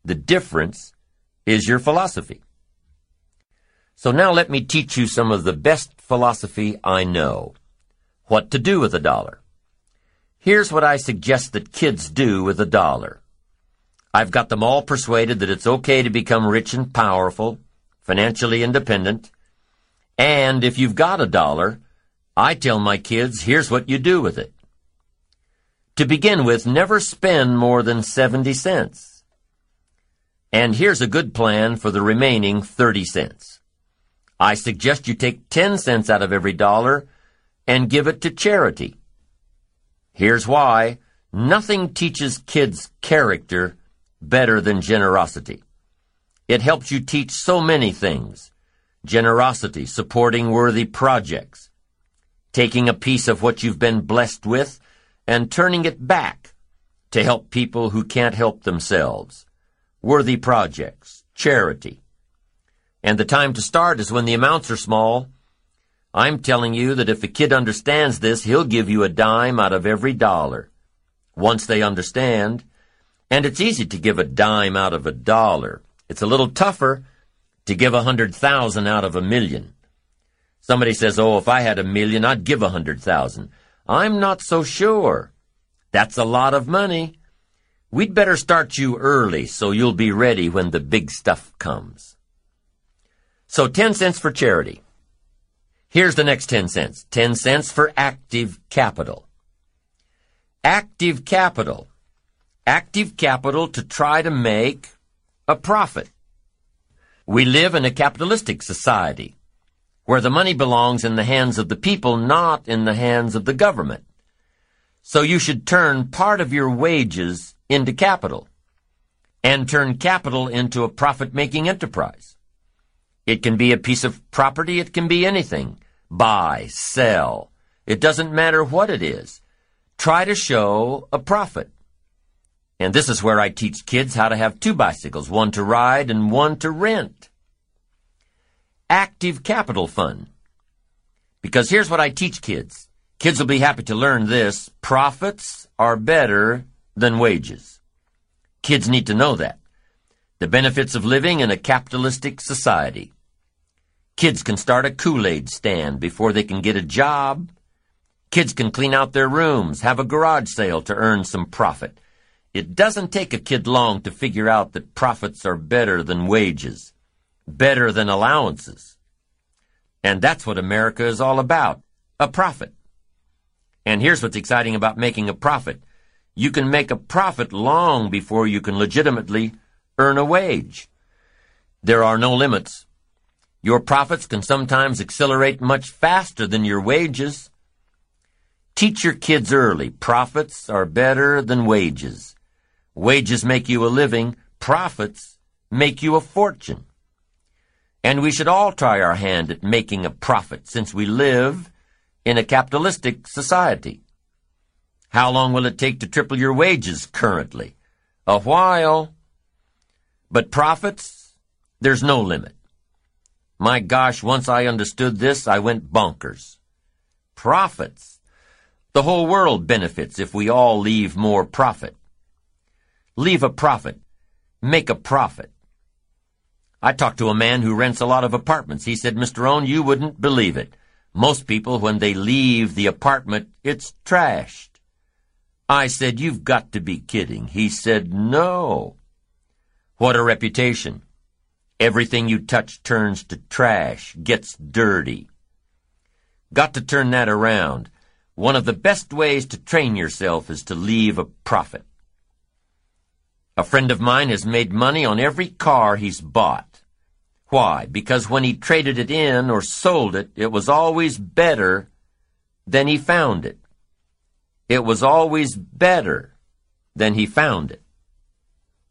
The difference is your philosophy. So now let me teach you some of the best philosophy I know. What to do with a dollar. Here's what I suggest that kids do with a dollar. I've got them all persuaded that it's okay to become rich and powerful, financially independent, and if you've got a dollar, I tell my kids, here's what you do with it. To begin with, never spend more than 70 cents. And here's a good plan for the remaining 30 cents. I suggest you take 10 cents out of every dollar and give it to charity. Here's why. Nothing teaches kids character better than generosity. It helps you teach so many things. Generosity, supporting worthy projects, taking a piece of what you've been blessed with and turning it back to help people who can't help themselves worthy projects, charity. And the time to start is when the amounts are small. I'm telling you that if a kid understands this, he'll give you a dime out of every dollar. Once they understand, and it's easy to give a dime out of a dollar. It's a little tougher to give a hundred thousand out of a million. Somebody says, oh, if I had a million, I'd give a hundred thousand. I'm not so sure. That's a lot of money. We'd better start you early so you'll be ready when the big stuff comes. So 10 cents for charity. Here's the next 10 cents. 10 cents for active capital. Active capital. Active capital to try to make a profit. We live in a capitalistic society where the money belongs in the hands of the people, not in the hands of the government. So you should turn part of your wages into capital and turn capital into a profit-making enterprise. It can be a piece of property, it can be anything. Buy, sell. It doesn't matter what it is. Try to show a profit. And this is where I teach kids how to have two bicycles, one to ride and one to rent. Active capital fund. Because here's what I teach kids. Kids will be happy to learn this. Profits are better than wages. Kids need to know that. The benefits of living in a capitalistic society. Kids can start a Kool-Aid stand before they can get a job. Kids can clean out their rooms, have a garage sale to earn some profit. It doesn't take a kid long to figure out that profits are better than wages, better than allowances. And that's what America is all about, a profit. And here's what's exciting about making a profit. You can make a profit long before you can legitimately earn a wage. There are no limits. Your profits can sometimes accelerate much faster than your wages. Teach your kids early. Profits are better than wages. Wages make you a living. Profits make you a fortune. And we should all try our hand at making a profit since we live in a capitalistic society. How long will it take to triple your wages currently? A while. But profits? There's no limit. My gosh, once I understood this, I went bonkers. Profits. The whole world benefits if we all leave more profit. Leave a profit. Make a profit. I talked to a man who rents a lot of apartments. He said, Mr. Rohn, you wouldn't believe it. Most people, when they leave the apartment, it's trashed. I said, You've got to be kidding. He said, No. What a reputation. Everything you touch turns to trash, gets dirty. Got to turn that around. One of the best ways to train yourself is to leave a profit. A friend of mine has made money on every car he's bought. Why? Because when he traded it in or sold it, it was always better than he found it. It was always better than he found it.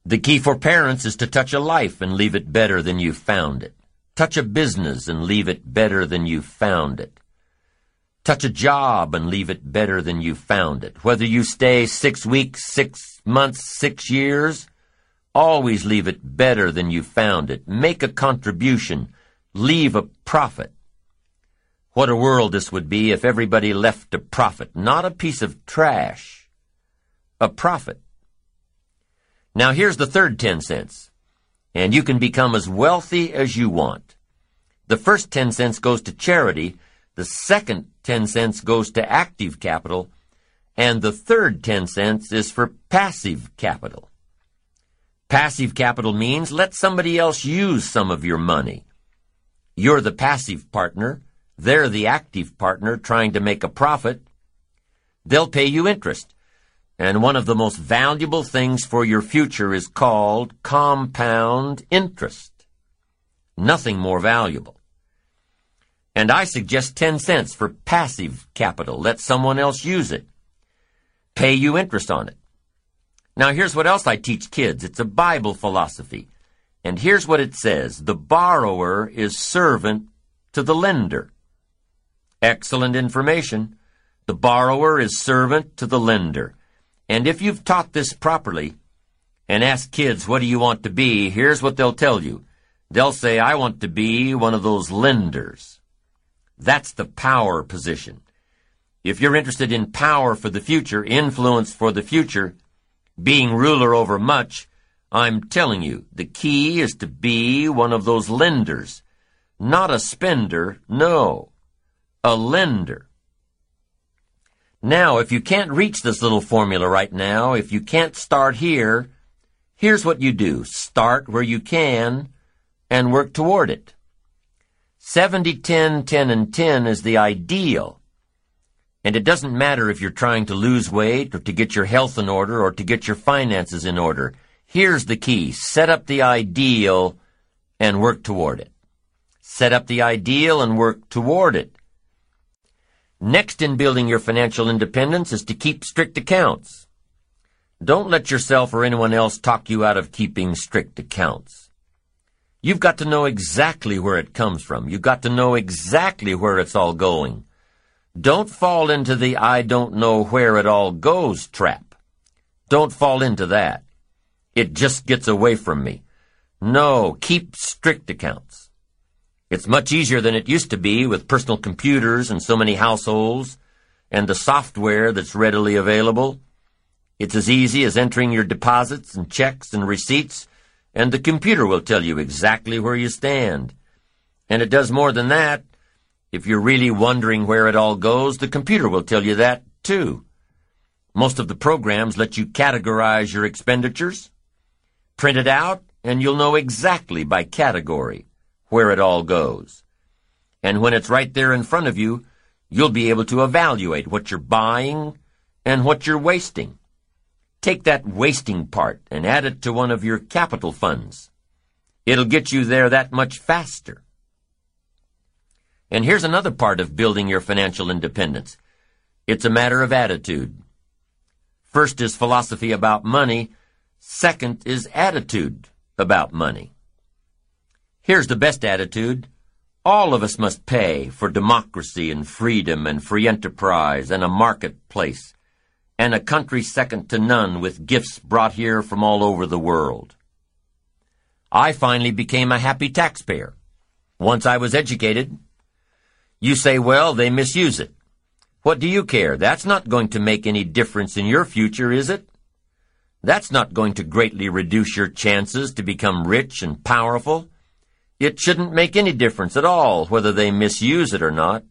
The key for parents is to touch a life and leave it better than you found it. Touch a business and leave it better than you found it. Touch a job and leave it better than you found it. Whether you stay six weeks, six months, six years, always leave it better than you found it. Make a contribution. Leave a profit. What a world this would be if everybody left a profit, not a piece of trash. A profit. Now here's the third ten cents. And you can become as wealthy as you want. The first ten cents goes to charity, the second ten cents goes to active capital, and the third ten cents is for passive capital. Passive capital means let somebody else use some of your money. You're the passive partner, they're the active partner trying to make a profit. They'll pay you interest. And one of the most valuable things for your future is called compound interest. Nothing more valuable. And I suggest 10 cents for passive capital. Let someone else use it. Pay you interest on it. Now here's what else I teach kids. It's a Bible philosophy. And here's what it says. The borrower is servant to the lender. Excellent information. The borrower is servant to the lender. And if you've taught this properly and asked kids, what do you want to be? Here's what they'll tell you. They'll say, I want to be one of those lenders. That's the power position. If you're interested in power for the future, influence for the future, being ruler over much, I'm telling you, the key is to be one of those lenders. Not a spender, no a lender. Now, if you can't reach this little formula right now, if you can't start here, here's what you do. Start where you can and work toward it. 70, 10, 10, and 10 is the ideal. And it doesn't matter if you're trying to lose weight or to get your health in order or to get your finances in order. Here's the key. Set up the ideal and work toward it. Set up the ideal and work toward it. Next in building your financial independence is to keep strict accounts. Don't let yourself or anyone else talk you out of keeping strict accounts. You've got to know exactly where it comes from. You've got to know exactly where it's all going. Don't fall into the I don't know where it all goes trap. Don't fall into that. It just gets away from me. No, keep strict accounts. It's much easier than it used to be with personal computers and so many households and the software that's readily available. It's as easy as entering your deposits and checks and receipts, and the computer will tell you exactly where you stand. And it does more than that. If you're really wondering where it all goes, the computer will tell you that, too. Most of the programs let you categorize your expenditures. Print it out, and you'll know exactly by category where it all goes. And when it's right there in front of you, you'll be able to evaluate what you're buying and what you're wasting. Take that wasting part and add it to one of your capital funds. It'll get you there that much faster. And here's another part of building your financial independence. It's a matter of attitude. First is philosophy about money. Second is attitude about money. Here's the best attitude. All of us must pay for democracy and freedom and free enterprise and a marketplace and a country second to none with gifts brought here from all over the world. I finally became a happy taxpayer. Once I was educated, you say, well, they misuse it. What do you care? That's not going to make any difference in your future, is it? That's not going to greatly reduce your chances to become rich and powerful. It shouldn't make any difference at all whether they misuse it or not.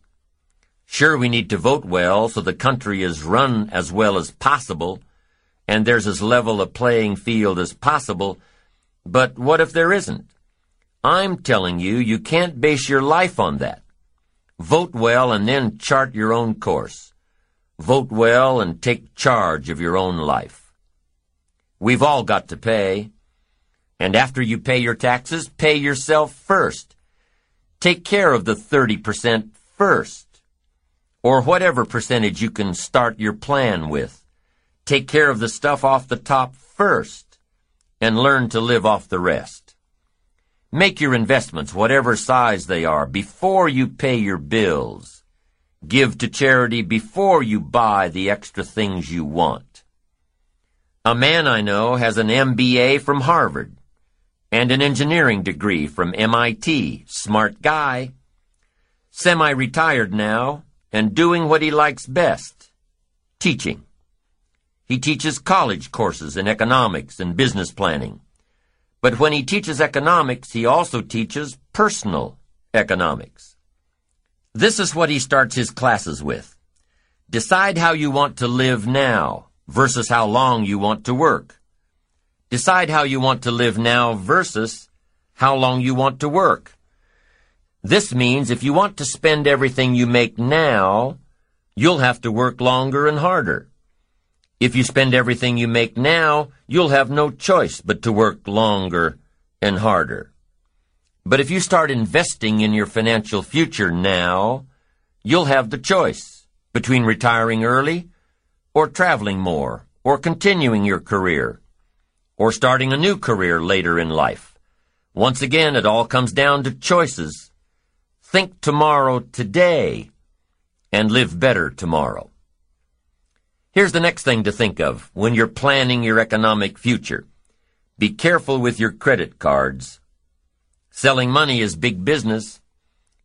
Sure, we need to vote well so the country is run as well as possible, and there's as level a playing field as possible, but what if there isn't? I'm telling you, you can't base your life on that. Vote well and then chart your own course. Vote well and take charge of your own life. We've all got to pay. And after you pay your taxes, pay yourself first. Take care of the 30% first. Or whatever percentage you can start your plan with. Take care of the stuff off the top first. And learn to live off the rest. Make your investments, whatever size they are, before you pay your bills. Give to charity before you buy the extra things you want. A man I know has an MBA from Harvard and an engineering degree from MIT. Smart guy. Semi-retired now and doing what he likes best. Teaching. He teaches college courses in economics and business planning. But when he teaches economics, he also teaches personal economics. This is what he starts his classes with. Decide how you want to live now versus how long you want to work. Decide how you want to live now versus how long you want to work. This means if you want to spend everything you make now, you'll have to work longer and harder. If you spend everything you make now, you'll have no choice but to work longer and harder. But if you start investing in your financial future now, you'll have the choice between retiring early or traveling more or continuing your career or starting a new career later in life. Once again, it all comes down to choices. Think tomorrow today and live better tomorrow. Here's the next thing to think of when you're planning your economic future. Be careful with your credit cards. Selling money is big business.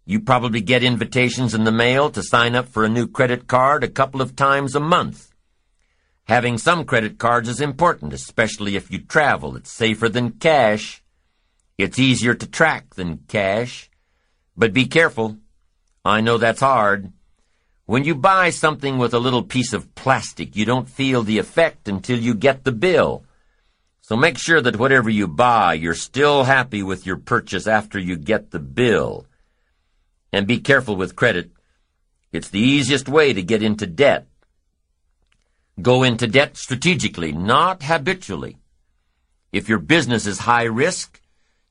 You probably get invitations in the mail to sign up for a new credit card a couple of times a month. Having some credit cards is important, especially if you travel. It's safer than cash. It's easier to track than cash. But be careful. I know that's hard. When you buy something with a little piece of plastic, you don't feel the effect until you get the bill. So make sure that whatever you buy, you're still happy with your purchase after you get the bill. And be careful with credit. It's the easiest way to get into debt. Go into debt strategically, not habitually. If your business is high risk,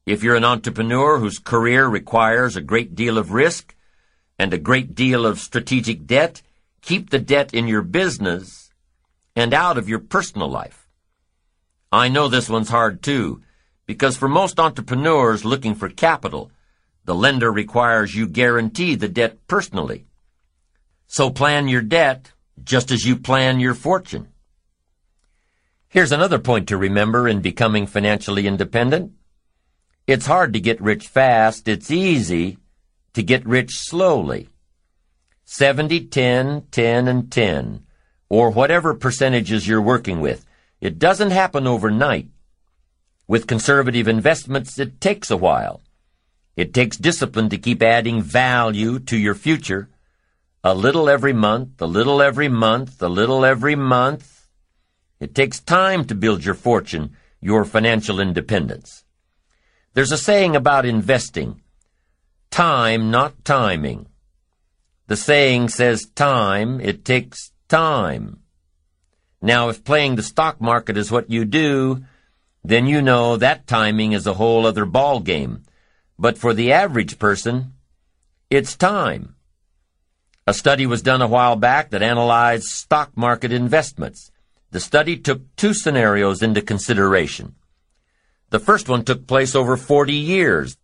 if you're an entrepreneur whose career requires a great deal of risk, and a great deal of strategic debt, keep the debt in your business and out of your personal life. I know this one's hard too, because for most entrepreneurs looking for capital, the lender requires you guarantee the debt personally. So plan your debt just as you plan your fortune. Here's another point to remember in becoming financially independent. It's hard to get rich fast. It's easy to get rich slowly. 70, 10, 10, and 10, or whatever percentages you're working with. It doesn't happen overnight. With conservative investments, it takes a while. It takes discipline to keep adding value to your future. A little every month, a little every month, a little every month. It takes time to build your fortune, your financial independence. There's a saying about investing. Time, not timing. The saying says time, it takes time. Now, if playing the stock market is what you do, then you know that timing is a whole other ball game. But for the average person, it's time. A study was done a while back that analyzed stock market investments. The study took two scenarios into consideration. The first one took place over 40 years.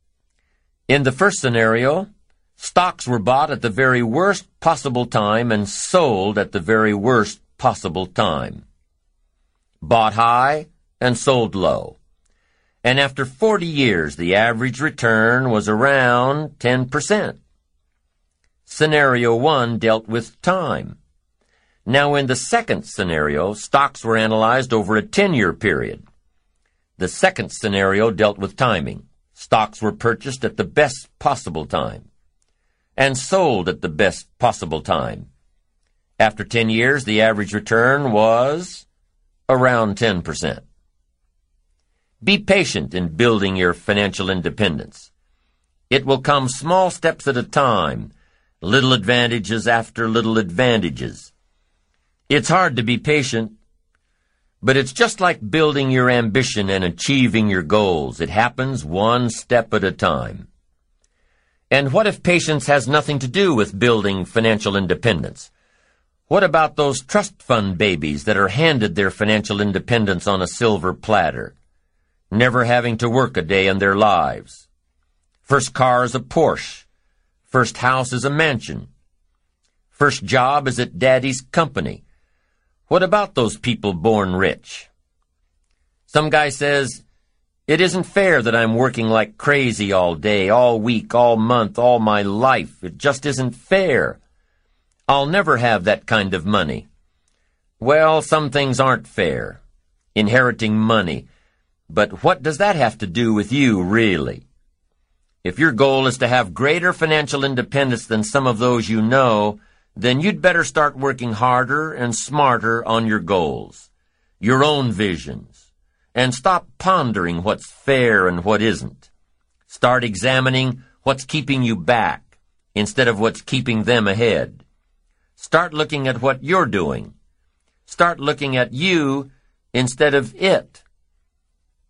In the first scenario, stocks were bought at the very worst possible time and sold at the very worst possible time. Bought high and sold low. And after 40 years, the average return was around 10%. Scenario 1 dealt with time. Now, in the second scenario, stocks were analyzed over a 10-year period. The second scenario dealt with timing. Stocks were purchased at the best possible time and sold at the best possible time. After 10 years, the average return was around 10%. Be patient in building your financial independence. It will come small steps at a time, little advantages after little advantages. It's hard to be patient, but it's just like building your ambition and achieving your goals. It happens one step at a time. And what if patience has nothing to do with building financial independence? What about those trust fund babies that are handed their financial independence on a silver platter, never having to work a day in their lives? First car is a Porsche. First house is a mansion. First job is at daddy's company. What about those people born rich? Some guy says, it isn't fair that I'm working like crazy all day, all week, all month, all my life. It just isn't fair. I'll never have that kind of money. Well, some things aren't fair. Inheriting money. But what does that have to do with you, really? If your goal is to have greater financial independence than some of those you know, then you'd better start working harder and smarter on your goals, your own visions, and stop pondering what's fair and what isn't. Start examining what's keeping you back instead of what's keeping them ahead. Start looking at what you're doing. Start looking at you instead of it.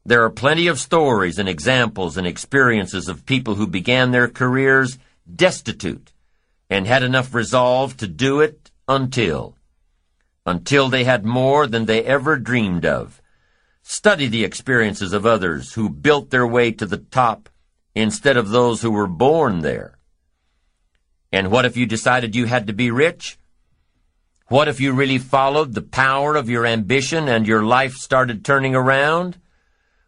There are plenty of stories and examples and experiences of people who began their careers destitute and had enough resolve to do it until, until they had more than they ever dreamed of. Study the experiences of others who built their way to the top instead of those who were born there. And what if you decided you had to be rich? What if you really followed the power of your ambition and your life started turning around?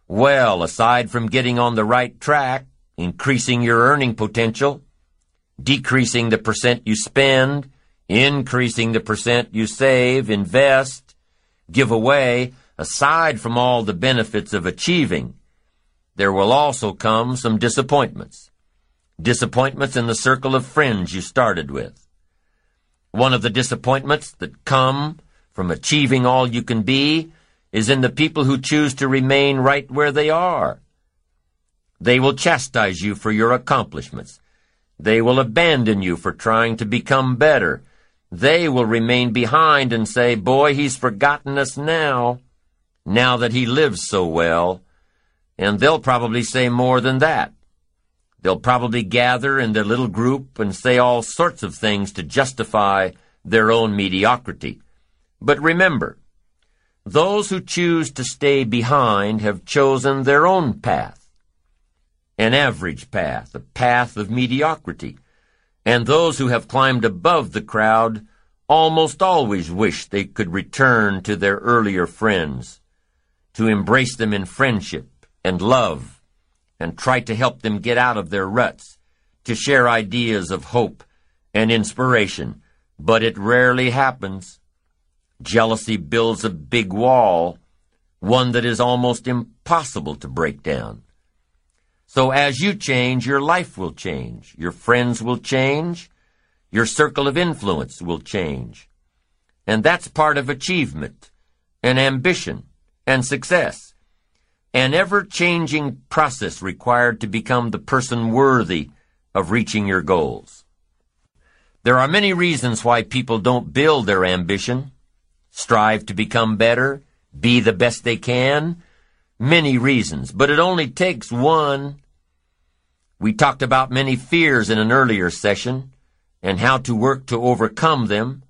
Well, aside from getting on the right track, increasing your earning potential, decreasing the percent you spend, increasing the percent you save, invest, give away, aside from all the benefits of achieving, there will also come some disappointments. Disappointments in the circle of friends you started with. One of the disappointments that come from achieving all you can be is in the people who choose to remain right where they are. They will chastise you for your accomplishments. They will abandon you for trying to become better. They will remain behind and say, Boy, he's forgotten us now, now that he lives so well. And they'll probably say more than that. They'll probably gather in their little group and say all sorts of things to justify their own mediocrity. But remember, those who choose to stay behind have chosen their own path an average path, a path of mediocrity. And those who have climbed above the crowd almost always wish they could return to their earlier friends, to embrace them in friendship and love, and try to help them get out of their ruts, to share ideas of hope and inspiration. But it rarely happens. Jealousy builds a big wall, one that is almost impossible to break down. So as you change, your life will change. Your friends will change. Your circle of influence will change. And that's part of achievement and ambition and success. An ever-changing process required to become the person worthy of reaching your goals. There are many reasons why people don't build their ambition, strive to become better, be the best they can. Many reasons, but it only takes one we talked about many fears in an earlier session and how to work to overcome them,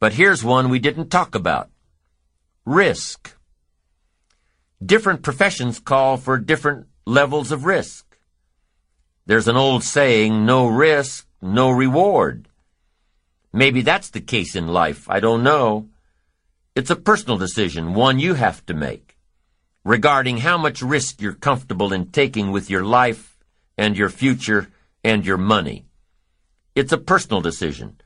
but here's one we didn't talk about. Risk. Different professions call for different levels of risk. There's an old saying, no risk, no reward. Maybe that's the case in life, I don't know. It's a personal decision, one you have to make, regarding how much risk you're comfortable in taking with your life and your future and your money. It's a personal decision.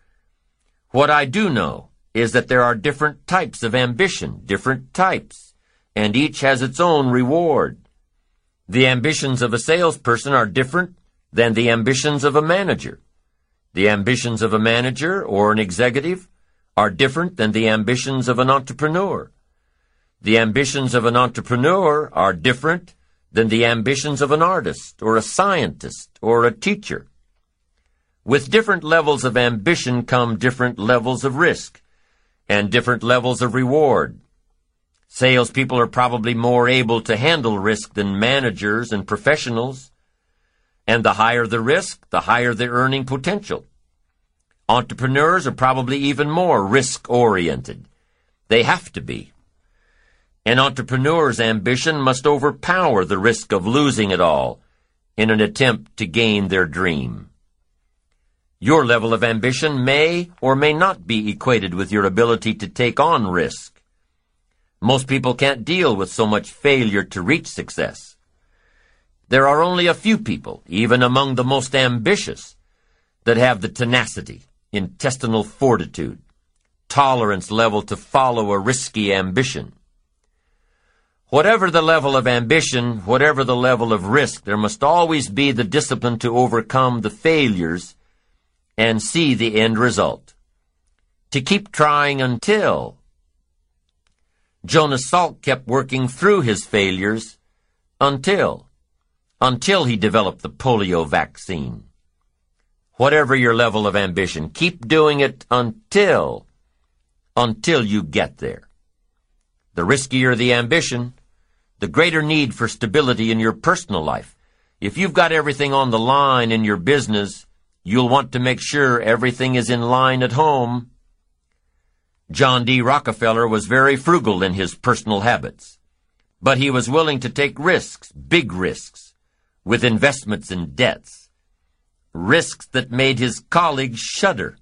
What I do know is that there are different types of ambition, different types, and each has its own reward. The ambitions of a salesperson are different than the ambitions of a manager. The ambitions of a manager or an executive are different than the ambitions of an entrepreneur. The ambitions of an entrepreneur are different than the ambitions of an artist or a scientist or a teacher. With different levels of ambition come different levels of risk and different levels of reward. Salespeople are probably more able to handle risk than managers and professionals. And the higher the risk, the higher the earning potential. Entrepreneurs are probably even more risk-oriented. They have to be. An entrepreneur's ambition must overpower the risk of losing it all in an attempt to gain their dream. Your level of ambition may or may not be equated with your ability to take on risk. Most people can't deal with so much failure to reach success. There are only a few people, even among the most ambitious, that have the tenacity, intestinal fortitude, tolerance level to follow a risky ambition. Whatever the level of ambition, whatever the level of risk, there must always be the discipline to overcome the failures and see the end result. To keep trying until. Jonas Salk kept working through his failures until until he developed the polio vaccine. Whatever your level of ambition, keep doing it until, until you get there. The riskier the ambition, the greater need for stability in your personal life. If you've got everything on the line in your business, you'll want to make sure everything is in line at home. John D. Rockefeller was very frugal in his personal habits, but he was willing to take risks, big risks, with investments and debts, risks that made his colleagues shudder.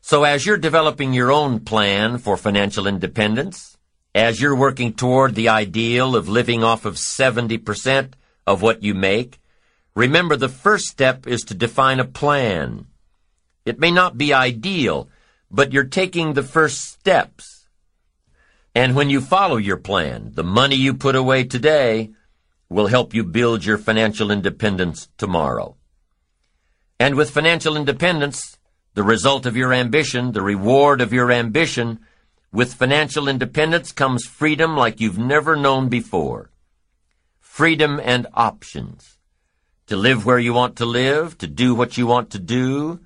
So as you're developing your own plan for financial independence, as you're working toward the ideal of living off of 70% of what you make, remember the first step is to define a plan. It may not be ideal, but you're taking the first steps. And when you follow your plan, the money you put away today will help you build your financial independence tomorrow. And with financial independence, the result of your ambition, the reward of your ambition, with financial independence comes freedom like you've never known before. Freedom and options. To live where you want to live, to do what you want to do,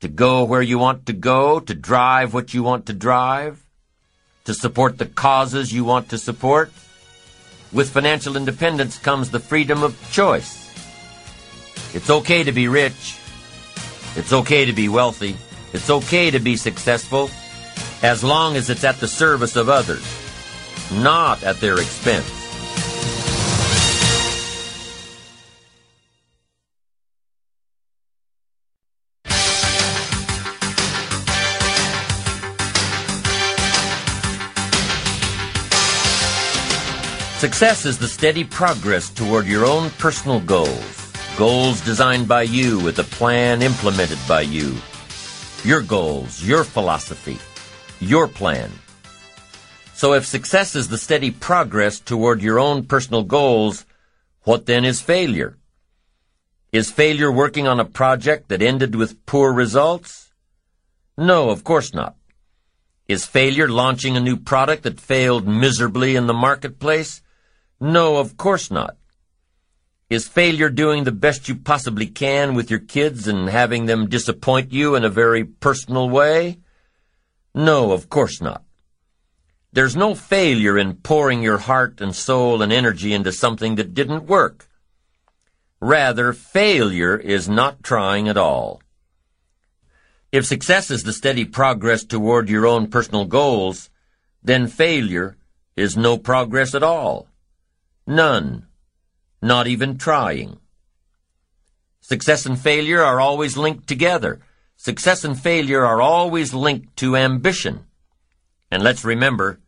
to go where you want to go, to drive what you want to drive, to support the causes you want to support, with financial independence comes the freedom of choice. It's okay to be rich. It's okay to be wealthy. It's okay to be successful as long as it's at the service of others, not at their expense. Success is the steady progress toward your own personal goals. Goals designed by you with a plan implemented by you. Your goals, your philosophy, your plan. So if success is the steady progress toward your own personal goals, what then is failure? Is failure working on a project that ended with poor results? No, of course not. Is failure launching a new product that failed miserably in the marketplace? No, of course not. Is failure doing the best you possibly can with your kids and having them disappoint you in a very personal way? No, of course not. There's no failure in pouring your heart and soul and energy into something that didn't work. Rather, failure is not trying at all. If success is the steady progress toward your own personal goals, then failure is no progress at all. None. Not even trying. Success and failure are always linked together. Success and failure are always linked to ambition. And let's remember,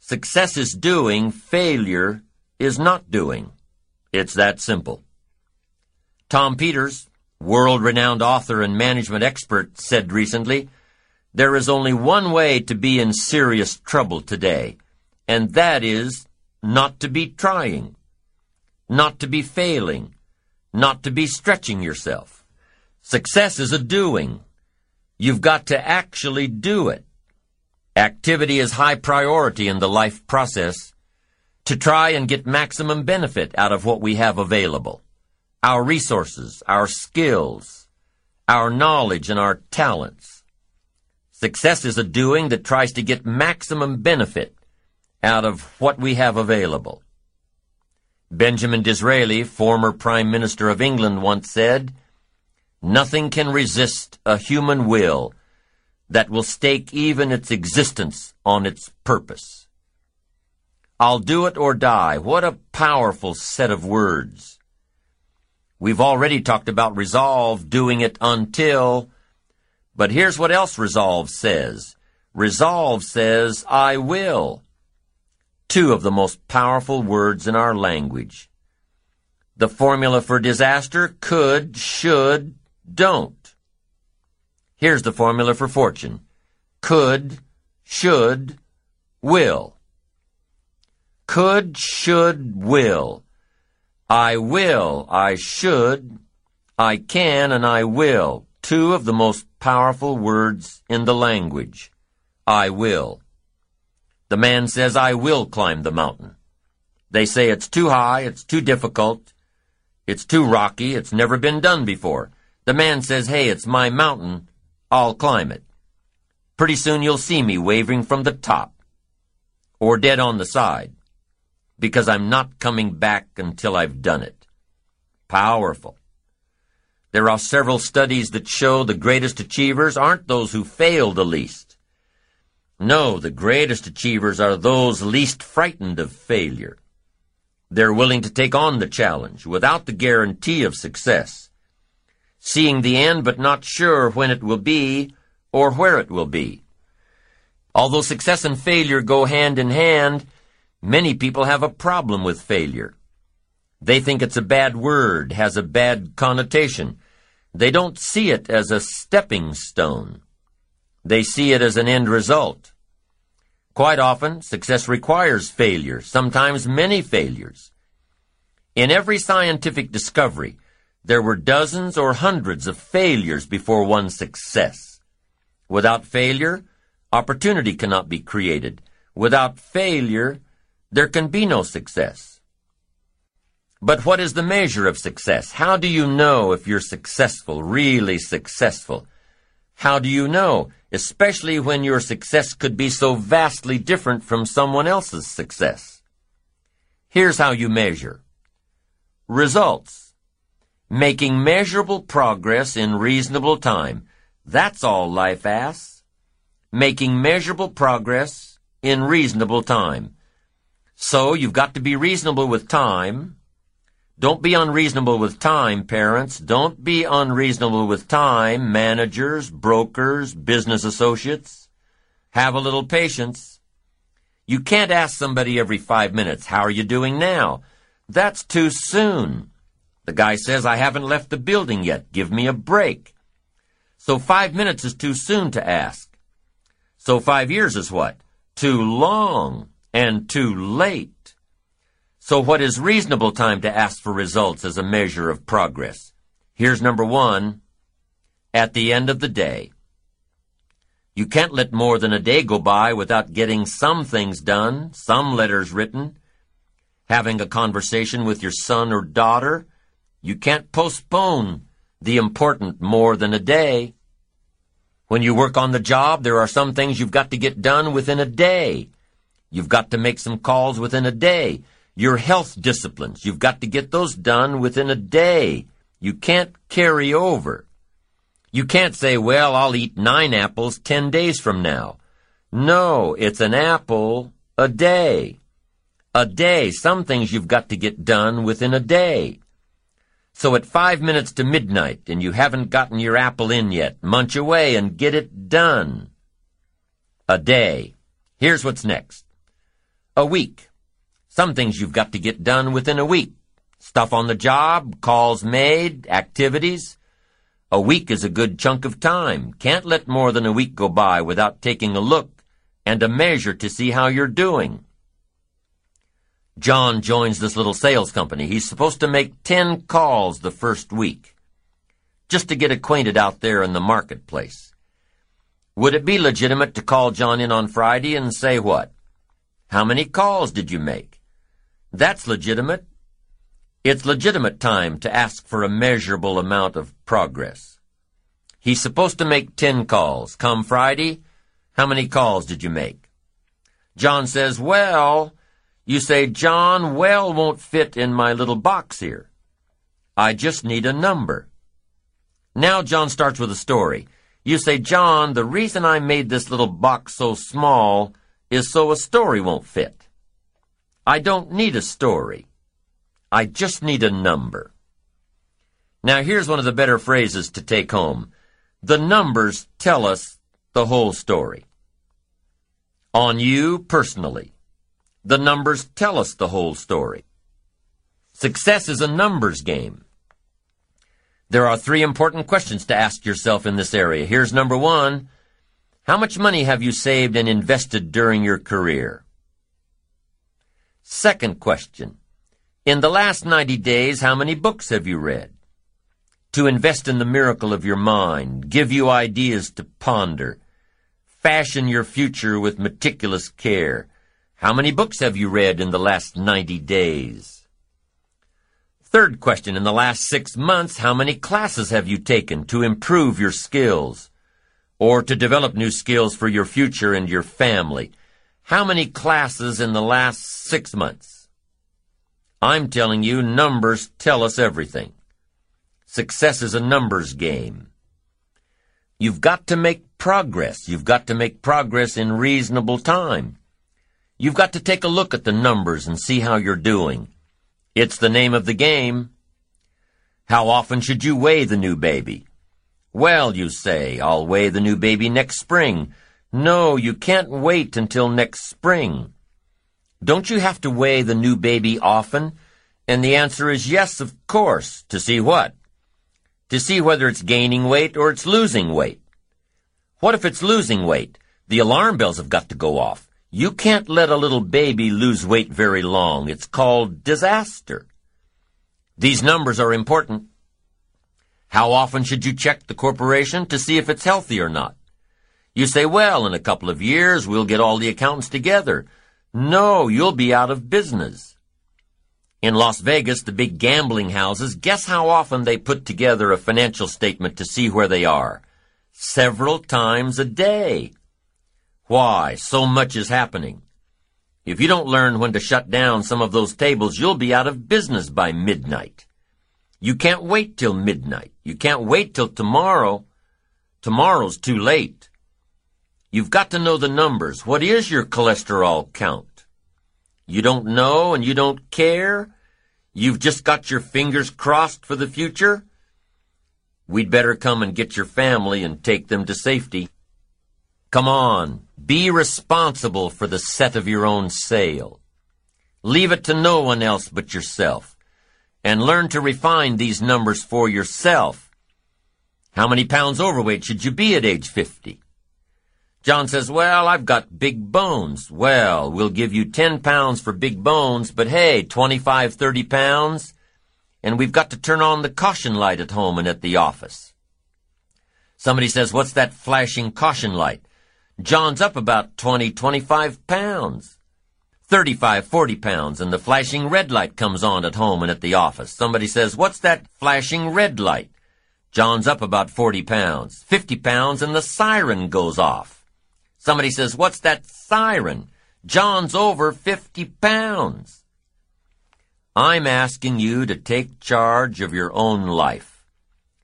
success is doing, failure is not doing. It's that simple. Tom Peters, world-renowned author and management expert, said recently, There is only one way to be in serious trouble today, and that is not to be trying, not to be failing, not to be stretching yourself. Success is a doing. You've got to actually do it. Activity is high priority in the life process to try and get maximum benefit out of what we have available. Our resources, our skills, our knowledge, and our talents. Success is a doing that tries to get maximum benefit out of what we have available. Benjamin Disraeli, former Prime Minister of England, once said, Nothing can resist a human will that will stake even its existence on its purpose. I'll do it or die. What a powerful set of words. We've already talked about resolve, doing it until but here's what else resolve says. Resolve says, I will. Two of the most powerful words in our language. The formula for disaster could, should, don't. Here's the formula for fortune. Could, should, will. Could, should, will. I will, I should, I can, and I will two of the most powerful words in the language. I will. The man says, I will climb the mountain. They say it's too high, it's too difficult, it's too rocky, it's never been done before. The man says, hey, it's my mountain, I'll climb it. Pretty soon you'll see me waving from the top, or dead on the side, because I'm not coming back until I've done it. Powerful. There are several studies that show the greatest achievers aren't those who fail the least. No, the greatest achievers are those least frightened of failure. They're willing to take on the challenge without the guarantee of success, seeing the end but not sure when it will be or where it will be. Although success and failure go hand in hand, many people have a problem with failure. They think it's a bad word, has a bad connotation. They don't see it as a stepping stone. They see it as an end result. Quite often, success requires failure, sometimes many failures. In every scientific discovery, there were dozens or hundreds of failures before one success. Without failure, opportunity cannot be created. Without failure, there can be no success. But what is the measure of success? How do you know if you're successful, really successful? How do you know, especially when your success could be so vastly different from someone else's success? Here's how you measure. Results. Making measurable progress in reasonable time. That's all life asks. Making measurable progress in reasonable time. So you've got to be reasonable with time, don't be unreasonable with time, parents. Don't be unreasonable with time, managers, brokers, business associates. Have a little patience. You can't ask somebody every five minutes, how are you doing now? That's too soon. The guy says, I haven't left the building yet. Give me a break. So five minutes is too soon to ask. So five years is what? Too long and too late. So what is reasonable time to ask for results as a measure of progress? Here's number one. At the end of the day. You can't let more than a day go by without getting some things done, some letters written, having a conversation with your son or daughter. You can't postpone the important more than a day. When you work on the job, there are some things you've got to get done within a day. You've got to make some calls within a day. Your health disciplines, you've got to get those done within a day. You can't carry over. You can't say, well, I'll eat nine apples ten days from now. No, it's an apple a day. A day. Some things you've got to get done within a day. So at five minutes to midnight and you haven't gotten your apple in yet, munch away and get it done. A day. Here's what's next. A week. Some things you've got to get done within a week. Stuff on the job, calls made, activities. A week is a good chunk of time. Can't let more than a week go by without taking a look and a measure to see how you're doing. John joins this little sales company. He's supposed to make 10 calls the first week, just to get acquainted out there in the marketplace. Would it be legitimate to call John in on Friday and say what? How many calls did you make? That's legitimate. It's legitimate time to ask for a measurable amount of progress. He's supposed to make 10 calls. Come Friday, how many calls did you make? John says, well, you say, John, well won't fit in my little box here. I just need a number. Now John starts with a story. You say, John, the reason I made this little box so small is so a story won't fit. I don't need a story. I just need a number. Now here's one of the better phrases to take home. The numbers tell us the whole story. On you personally. The numbers tell us the whole story. Success is a numbers game. There are three important questions to ask yourself in this area. Here's number one. How much money have you saved and invested during your career? Second question. In the last 90 days, how many books have you read? To invest in the miracle of your mind, give you ideas to ponder, fashion your future with meticulous care. How many books have you read in the last 90 days? Third question, in the last six months, how many classes have you taken to improve your skills or to develop new skills for your future and your family? How many classes in the last six months? I'm telling you, numbers tell us everything. Success is a numbers game. You've got to make progress. You've got to make progress in reasonable time. You've got to take a look at the numbers and see how you're doing. It's the name of the game. How often should you weigh the new baby? Well, you say, I'll weigh the new baby next spring. No, you can't wait until next spring. Don't you have to weigh the new baby often? And the answer is yes, of course. To see what? To see whether it's gaining weight or it's losing weight. What if it's losing weight? The alarm bells have got to go off. You can't let a little baby lose weight very long. It's called disaster. These numbers are important. How often should you check the corporation to see if it's healthy or not? You say, well, in a couple of years, we'll get all the accountants together. No, you'll be out of business. In Las Vegas, the big gambling houses, guess how often they put together a financial statement to see where they are? Several times a day. Why? So much is happening. If you don't learn when to shut down some of those tables, you'll be out of business by midnight. You can't wait till midnight. You can't wait till tomorrow. Tomorrow's too late. You've got to know the numbers. What is your cholesterol count? You don't know and you don't care? You've just got your fingers crossed for the future? We'd better come and get your family and take them to safety. Come on, be responsible for the set of your own sail. Leave it to no one else but yourself. And learn to refine these numbers for yourself. How many pounds overweight should you be at age 50? John says, well, I've got big bones. Well, we'll give you 10 pounds for big bones, but hey, 25, 30 pounds? And we've got to turn on the caution light at home and at the office. Somebody says, what's that flashing caution light? John's up about 20, 25 pounds. 35, 40 pounds, and the flashing red light comes on at home and at the office. Somebody says, what's that flashing red light? John's up about 40 pounds. 50 pounds, and the siren goes off. Somebody says, what's that siren? John's over 50 pounds. I'm asking you to take charge of your own life.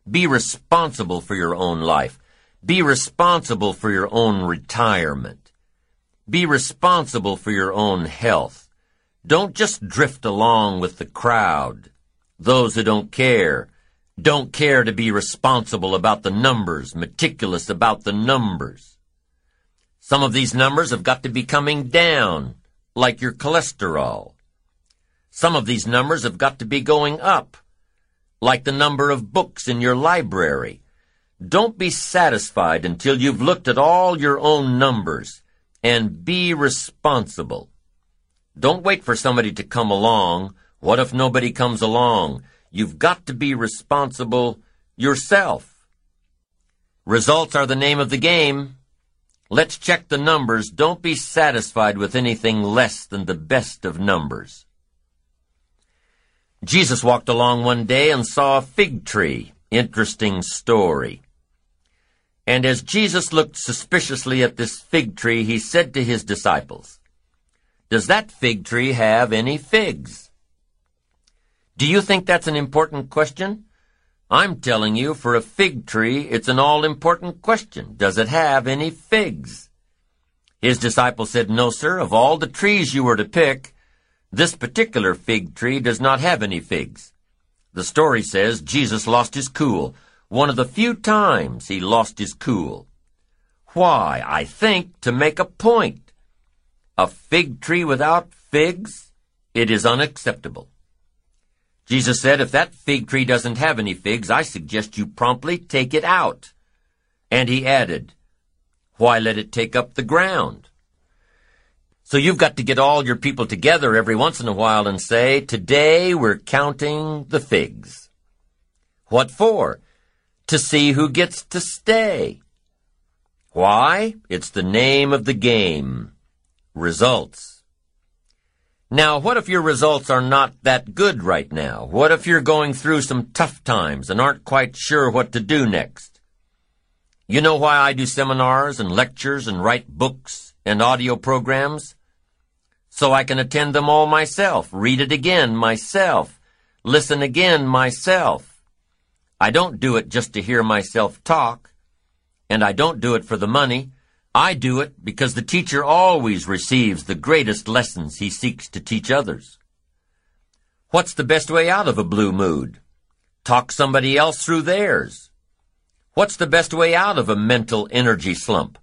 Be responsible for your own life. Be responsible for your own retirement. Be responsible for your own health. Don't just drift along with the crowd. Those who don't care, don't care to be responsible about the numbers, meticulous about the numbers. Some of these numbers have got to be coming down, like your cholesterol. Some of these numbers have got to be going up, like the number of books in your library. Don't be satisfied until you've looked at all your own numbers and be responsible. Don't wait for somebody to come along. What if nobody comes along? You've got to be responsible yourself. Results are the name of the game. Let's check the numbers. Don't be satisfied with anything less than the best of numbers. Jesus walked along one day and saw a fig tree. Interesting story. And as Jesus looked suspiciously at this fig tree, he said to his disciples, Does that fig tree have any figs? Do you think that's an important question? I'm telling you, for a fig tree, it's an all-important question. Does it have any figs? His disciples said, No, sir. Of all the trees you were to pick, this particular fig tree does not have any figs. The story says Jesus lost his cool. One of the few times he lost his cool. Why? I think to make a point. A fig tree without figs? It is unacceptable. Jesus said, if that fig tree doesn't have any figs, I suggest you promptly take it out. And he added, why let it take up the ground? So you've got to get all your people together every once in a while and say, today we're counting the figs. What for? To see who gets to stay. Why? It's the name of the game. Results. Now, what if your results are not that good right now? What if you're going through some tough times and aren't quite sure what to do next? You know why I do seminars and lectures and write books and audio programs? So I can attend them all myself, read it again myself, listen again myself. I don't do it just to hear myself talk, and I don't do it for the money. I do it because the teacher always receives the greatest lessons he seeks to teach others. What's the best way out of a blue mood? Talk somebody else through theirs. What's the best way out of a mental energy slump?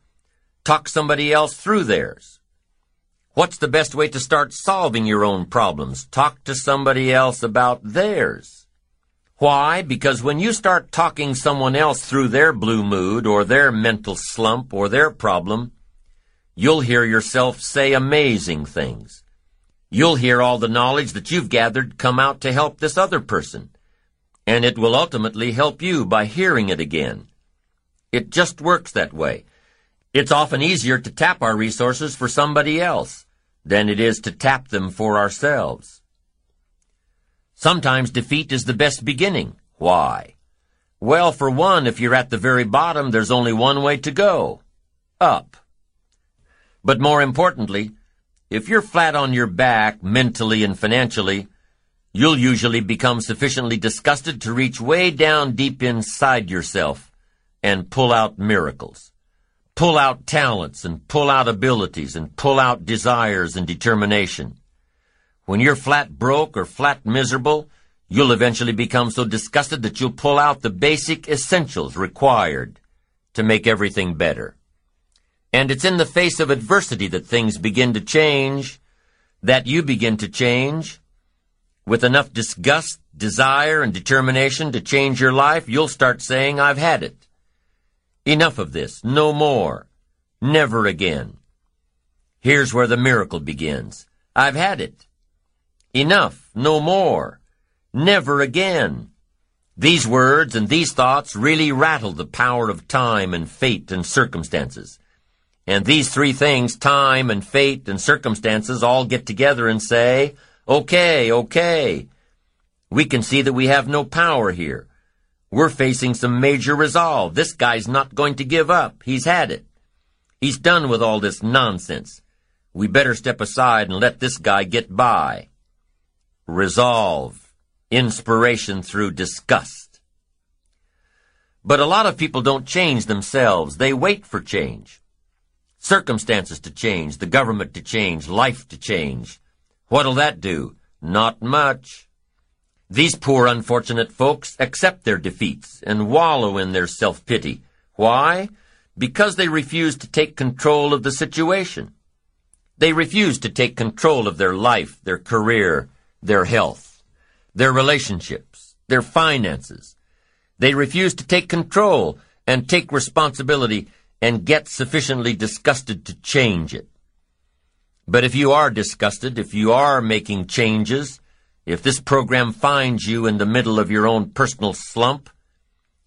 Talk somebody else through theirs. What's the best way to start solving your own problems? Talk to somebody else about theirs. Why? Because when you start talking someone else through their blue mood or their mental slump or their problem, you'll hear yourself say amazing things. You'll hear all the knowledge that you've gathered come out to help this other person. And it will ultimately help you by hearing it again. It just works that way. It's often easier to tap our resources for somebody else than it is to tap them for ourselves. Sometimes defeat is the best beginning. Why? Well, for one, if you're at the very bottom, there's only one way to go. Up. But more importantly, if you're flat on your back, mentally and financially, you'll usually become sufficiently disgusted to reach way down deep inside yourself and pull out miracles. Pull out talents and pull out abilities and pull out desires and determination. When you're flat broke or flat miserable, you'll eventually become so disgusted that you'll pull out the basic essentials required to make everything better. And it's in the face of adversity that things begin to change, that you begin to change. With enough disgust, desire, and determination to change your life, you'll start saying, I've had it. Enough of this. No more. Never again. Here's where the miracle begins. I've had it. Enough, no more. Never again. These words and these thoughts really rattle the power of time and fate and circumstances. And these three things, time and fate and circumstances, all get together and say, okay, okay. We can see that we have no power here. We're facing some major resolve. This guy's not going to give up. He's had it. He's done with all this nonsense. We better step aside and let this guy get by resolve, inspiration through disgust. But a lot of people don't change themselves. They wait for change. Circumstances to change, the government to change, life to change. What'll that do? Not much. These poor unfortunate folks accept their defeats and wallow in their self-pity. Why? Because they refuse to take control of the situation. They refuse to take control of their life, their career, their health, their relationships, their finances. They refuse to take control and take responsibility and get sufficiently disgusted to change it. But if you are disgusted, if you are making changes, if this program finds you in the middle of your own personal slump,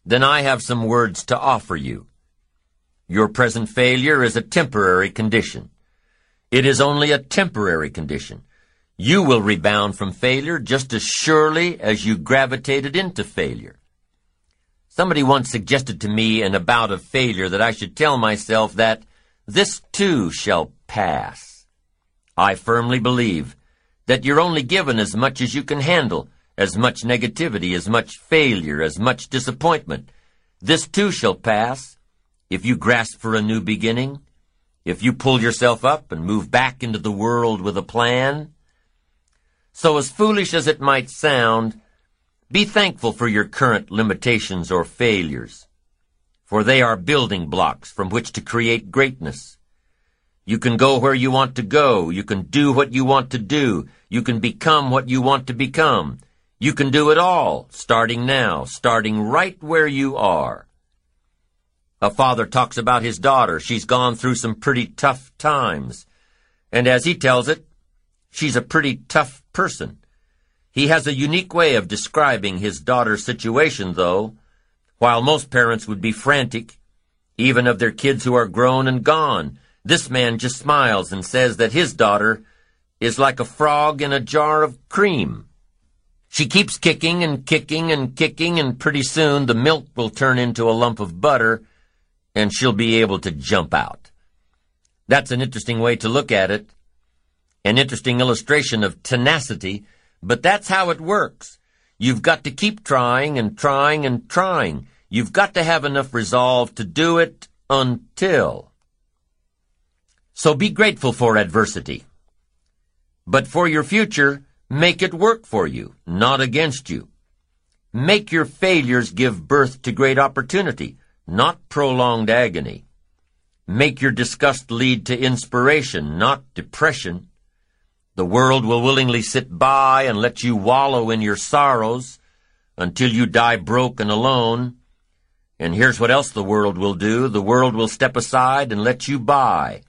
then I have some words to offer you. Your present failure is a temporary condition. It is only a temporary condition. You will rebound from failure just as surely as you gravitated into failure. Somebody once suggested to me in a bout of failure that I should tell myself that this too shall pass. I firmly believe that you're only given as much as you can handle, as much negativity, as much failure, as much disappointment. This too shall pass if you grasp for a new beginning, if you pull yourself up and move back into the world with a plan. So as foolish as it might sound, be thankful for your current limitations or failures, for they are building blocks from which to create greatness. You can go where you want to go. You can do what you want to do. You can become what you want to become. You can do it all, starting now, starting right where you are. A father talks about his daughter. She's gone through some pretty tough times. And as he tells it, she's a pretty tough person. He has a unique way of describing his daughter's situation, though. While most parents would be frantic, even of their kids who are grown and gone, this man just smiles and says that his daughter is like a frog in a jar of cream. She keeps kicking and kicking and kicking, and pretty soon the milk will turn into a lump of butter, and she'll be able to jump out. That's an interesting way to look at it, an interesting illustration of tenacity but that's how it works. You've got to keep trying and trying and trying. You've got to have enough resolve to do it until. So be grateful for adversity. But for your future, make it work for you, not against you. Make your failures give birth to great opportunity, not prolonged agony. Make your disgust lead to inspiration, not depression. The world will willingly sit by and let you wallow in your sorrows until you die broke and alone. And here's what else the world will do. The world will step aside and let you by.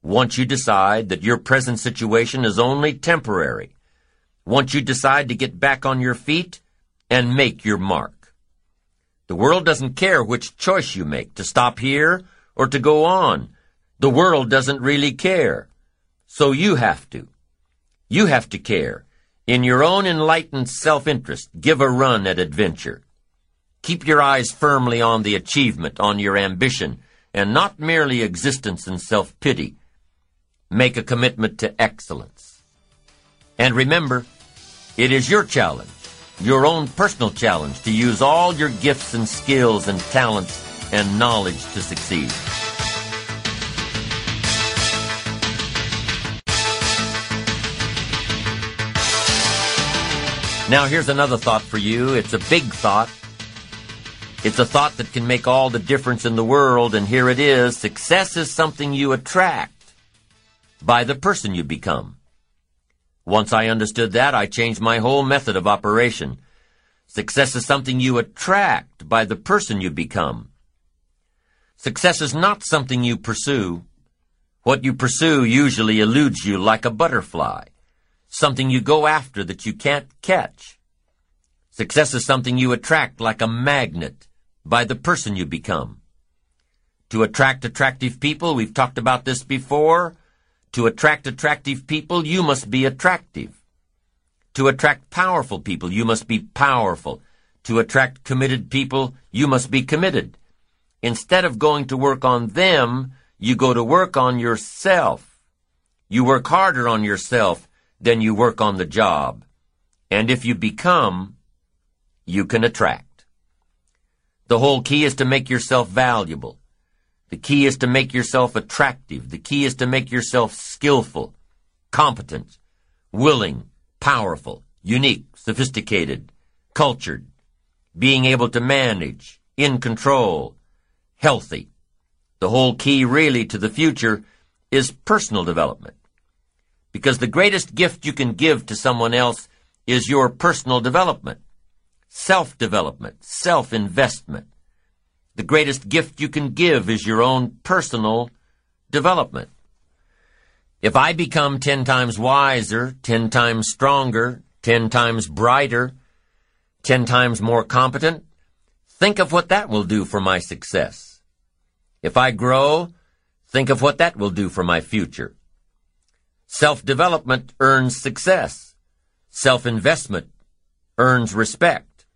Once you decide that your present situation is only temporary. Once you decide to get back on your feet and make your mark. The world doesn't care which choice you make, to stop here or to go on. The world doesn't really care. So you have to. You have to care. In your own enlightened self-interest, give a run at adventure. Keep your eyes firmly on the achievement, on your ambition, and not merely existence and self-pity. Make a commitment to excellence. And remember, it is your challenge, your own personal challenge, to use all your gifts and skills and talents and knowledge to succeed. Now, here's another thought for you. It's a big thought. It's a thought that can make all the difference in the world, and here it is. Success is something you attract by the person you become. Once I understood that, I changed my whole method of operation. Success is something you attract by the person you become. Success is not something you pursue. What you pursue usually eludes you like a butterfly something you go after that you can't catch. Success is something you attract like a magnet by the person you become. To attract attractive people, we've talked about this before. To attract attractive people, you must be attractive. To attract powerful people, you must be powerful. To attract committed people, you must be committed. Instead of going to work on them, you go to work on yourself. You work harder on yourself then you work on the job. And if you become, you can attract. The whole key is to make yourself valuable. The key is to make yourself attractive. The key is to make yourself skillful, competent, willing, powerful, unique, sophisticated, cultured, being able to manage, in control, healthy. The whole key really to the future is personal development because the greatest gift you can give to someone else is your personal development, self-development, self-investment. The greatest gift you can give is your own personal development. If I become ten times wiser, ten times stronger, ten times brighter, ten times more competent, think of what that will do for my success. If I grow, think of what that will do for my future. Self-development earns success. Self-investment earns respect.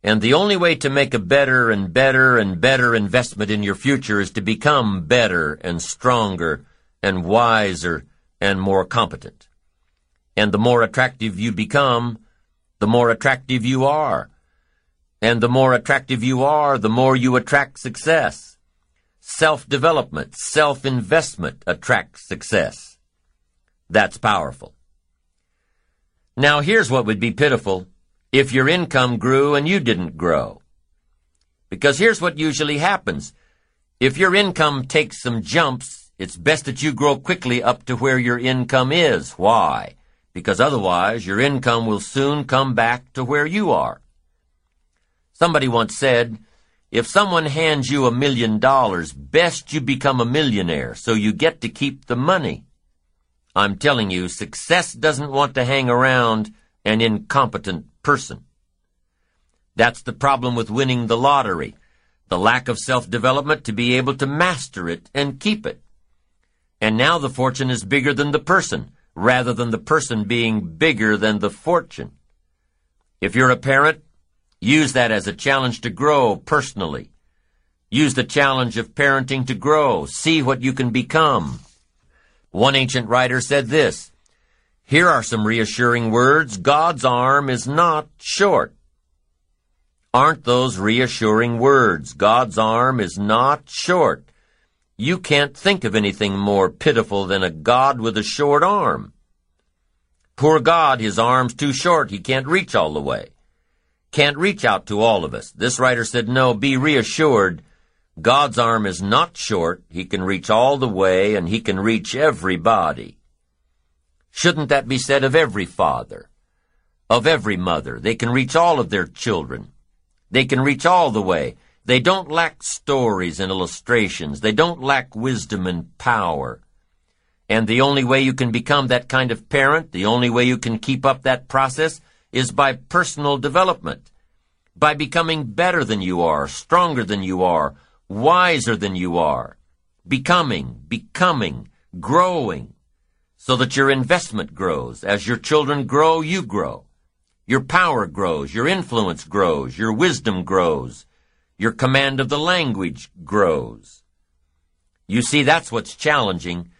And the only way to make a better and better and better investment in your future is to become better and stronger and wiser and more competent. And the more attractive you become, the more attractive you are. And the more attractive you are, the more you attract success. Self-development, self-investment attracts success. That's powerful. Now here's what would be pitiful if your income grew and you didn't grow. Because here's what usually happens. If your income takes some jumps, it's best that you grow quickly up to where your income is. Why? Because otherwise your income will soon come back to where you are. Somebody once said, if someone hands you a million dollars, best you become a millionaire so you get to keep the money. I'm telling you, success doesn't want to hang around an incompetent person. That's the problem with winning the lottery. The lack of self-development to be able to master it and keep it. And now the fortune is bigger than the person, rather than the person being bigger than the fortune. If you're a parent, use that as a challenge to grow personally. Use the challenge of parenting to grow. See what you can become. One ancient writer said this, here are some reassuring words. God's arm is not short. Aren't those reassuring words? God's arm is not short. You can't think of anything more pitiful than a God with a short arm. Poor God, his arm's too short. He can't reach all the way. Can't reach out to all of us. This writer said, no, be reassured. God's arm is not short. He can reach all the way and he can reach everybody. Shouldn't that be said of every father? Of every mother? They can reach all of their children. They can reach all the way. They don't lack stories and illustrations. They don't lack wisdom and power. And the only way you can become that kind of parent, the only way you can keep up that process, is by personal development. By becoming better than you are, stronger than you are, wiser than you are. Becoming, becoming, growing, so that your investment grows. As your children grow, you grow. Your power grows, your influence grows, your wisdom grows, your command of the language grows. You see, that's what's challenging,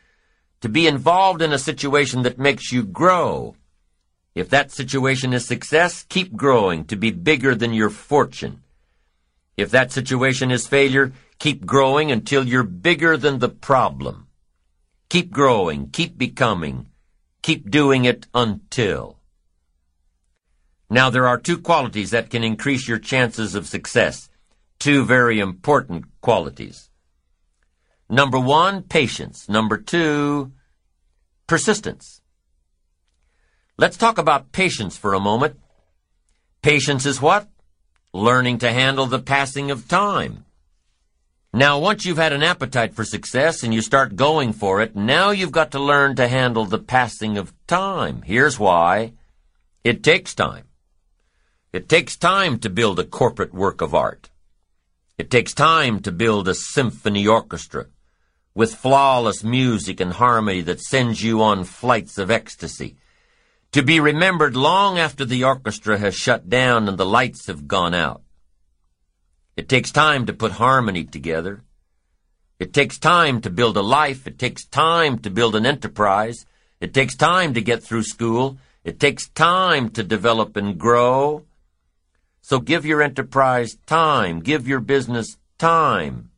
to be involved in a situation that makes you grow. If that situation is success, keep growing to be bigger than your fortune. If that situation is failure, keep growing until you're bigger than the problem. Keep growing, keep becoming, keep doing it until. Now there are two qualities that can increase your chances of success. Two very important qualities. Number one, patience. Number two, persistence. Let's talk about patience for a moment. Patience is what? Learning to handle the passing of time. Now, once you've had an appetite for success and you start going for it, now you've got to learn to handle the passing of time. Here's why. It takes time. It takes time to build a corporate work of art. It takes time to build a symphony orchestra with flawless music and harmony that sends you on flights of ecstasy. To be remembered long after the orchestra has shut down and the lights have gone out. It takes time to put harmony together. It takes time to build a life. It takes time to build an enterprise. It takes time to get through school. It takes time to develop and grow. So give your enterprise time. Give your business time.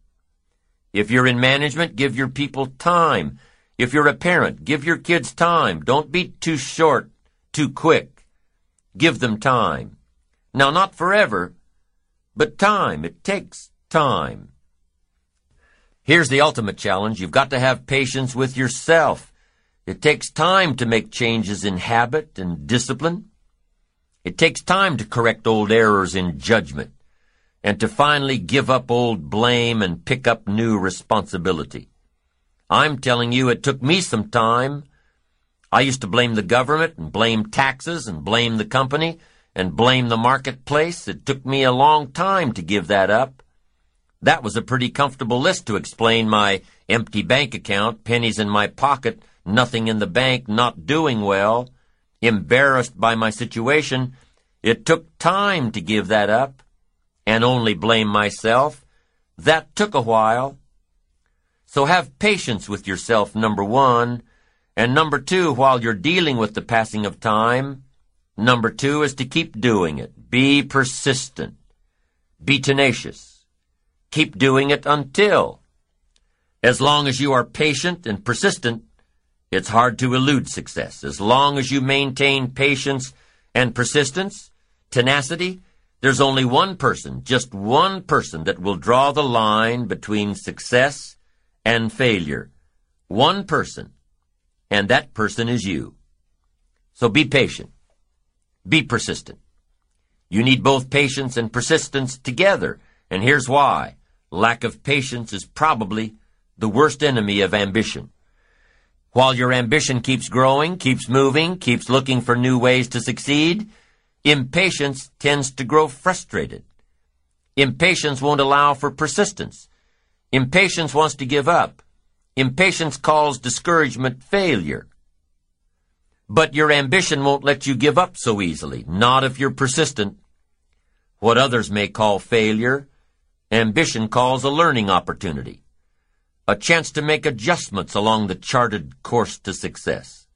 If you're in management, give your people time. If you're a parent, give your kids time. Don't be too short, too quick. Give them time. Now, not forever, but time, it takes time. Here's the ultimate challenge. You've got to have patience with yourself. It takes time to make changes in habit and discipline. It takes time to correct old errors in judgment. and to finally give up old blame and pick up new responsibility. I'm telling you, it took me some time. I used to blame the government and blame taxes and blame the company and blame the marketplace. It took me a long time to give that up. That was a pretty comfortable list to explain my empty bank account, pennies in my pocket, nothing in the bank, not doing well, embarrassed by my situation. It took time to give that up and only blame myself. That took a while. So have patience with yourself, number one. And number two, while you're dealing with the passing of time, number two is to keep doing it. Be persistent. Be tenacious. Keep doing it until. As long as you are patient and persistent, it's hard to elude success. As long as you maintain patience and persistence, tenacity, there's only one person, just one person that will draw the line between success and failure. One person. And that person is you. So be patient. Be persistent. You need both patience and persistence together. And here's why. Lack of patience is probably the worst enemy of ambition. While your ambition keeps growing, keeps moving, keeps looking for new ways to succeed, impatience tends to grow frustrated. Impatience won't allow for persistence. Impatience wants to give up. Impatience calls discouragement failure. But your ambition won't let you give up so easily, not if you're persistent. What others may call failure, ambition calls a learning opportunity a chance to make adjustments along the charted course to success.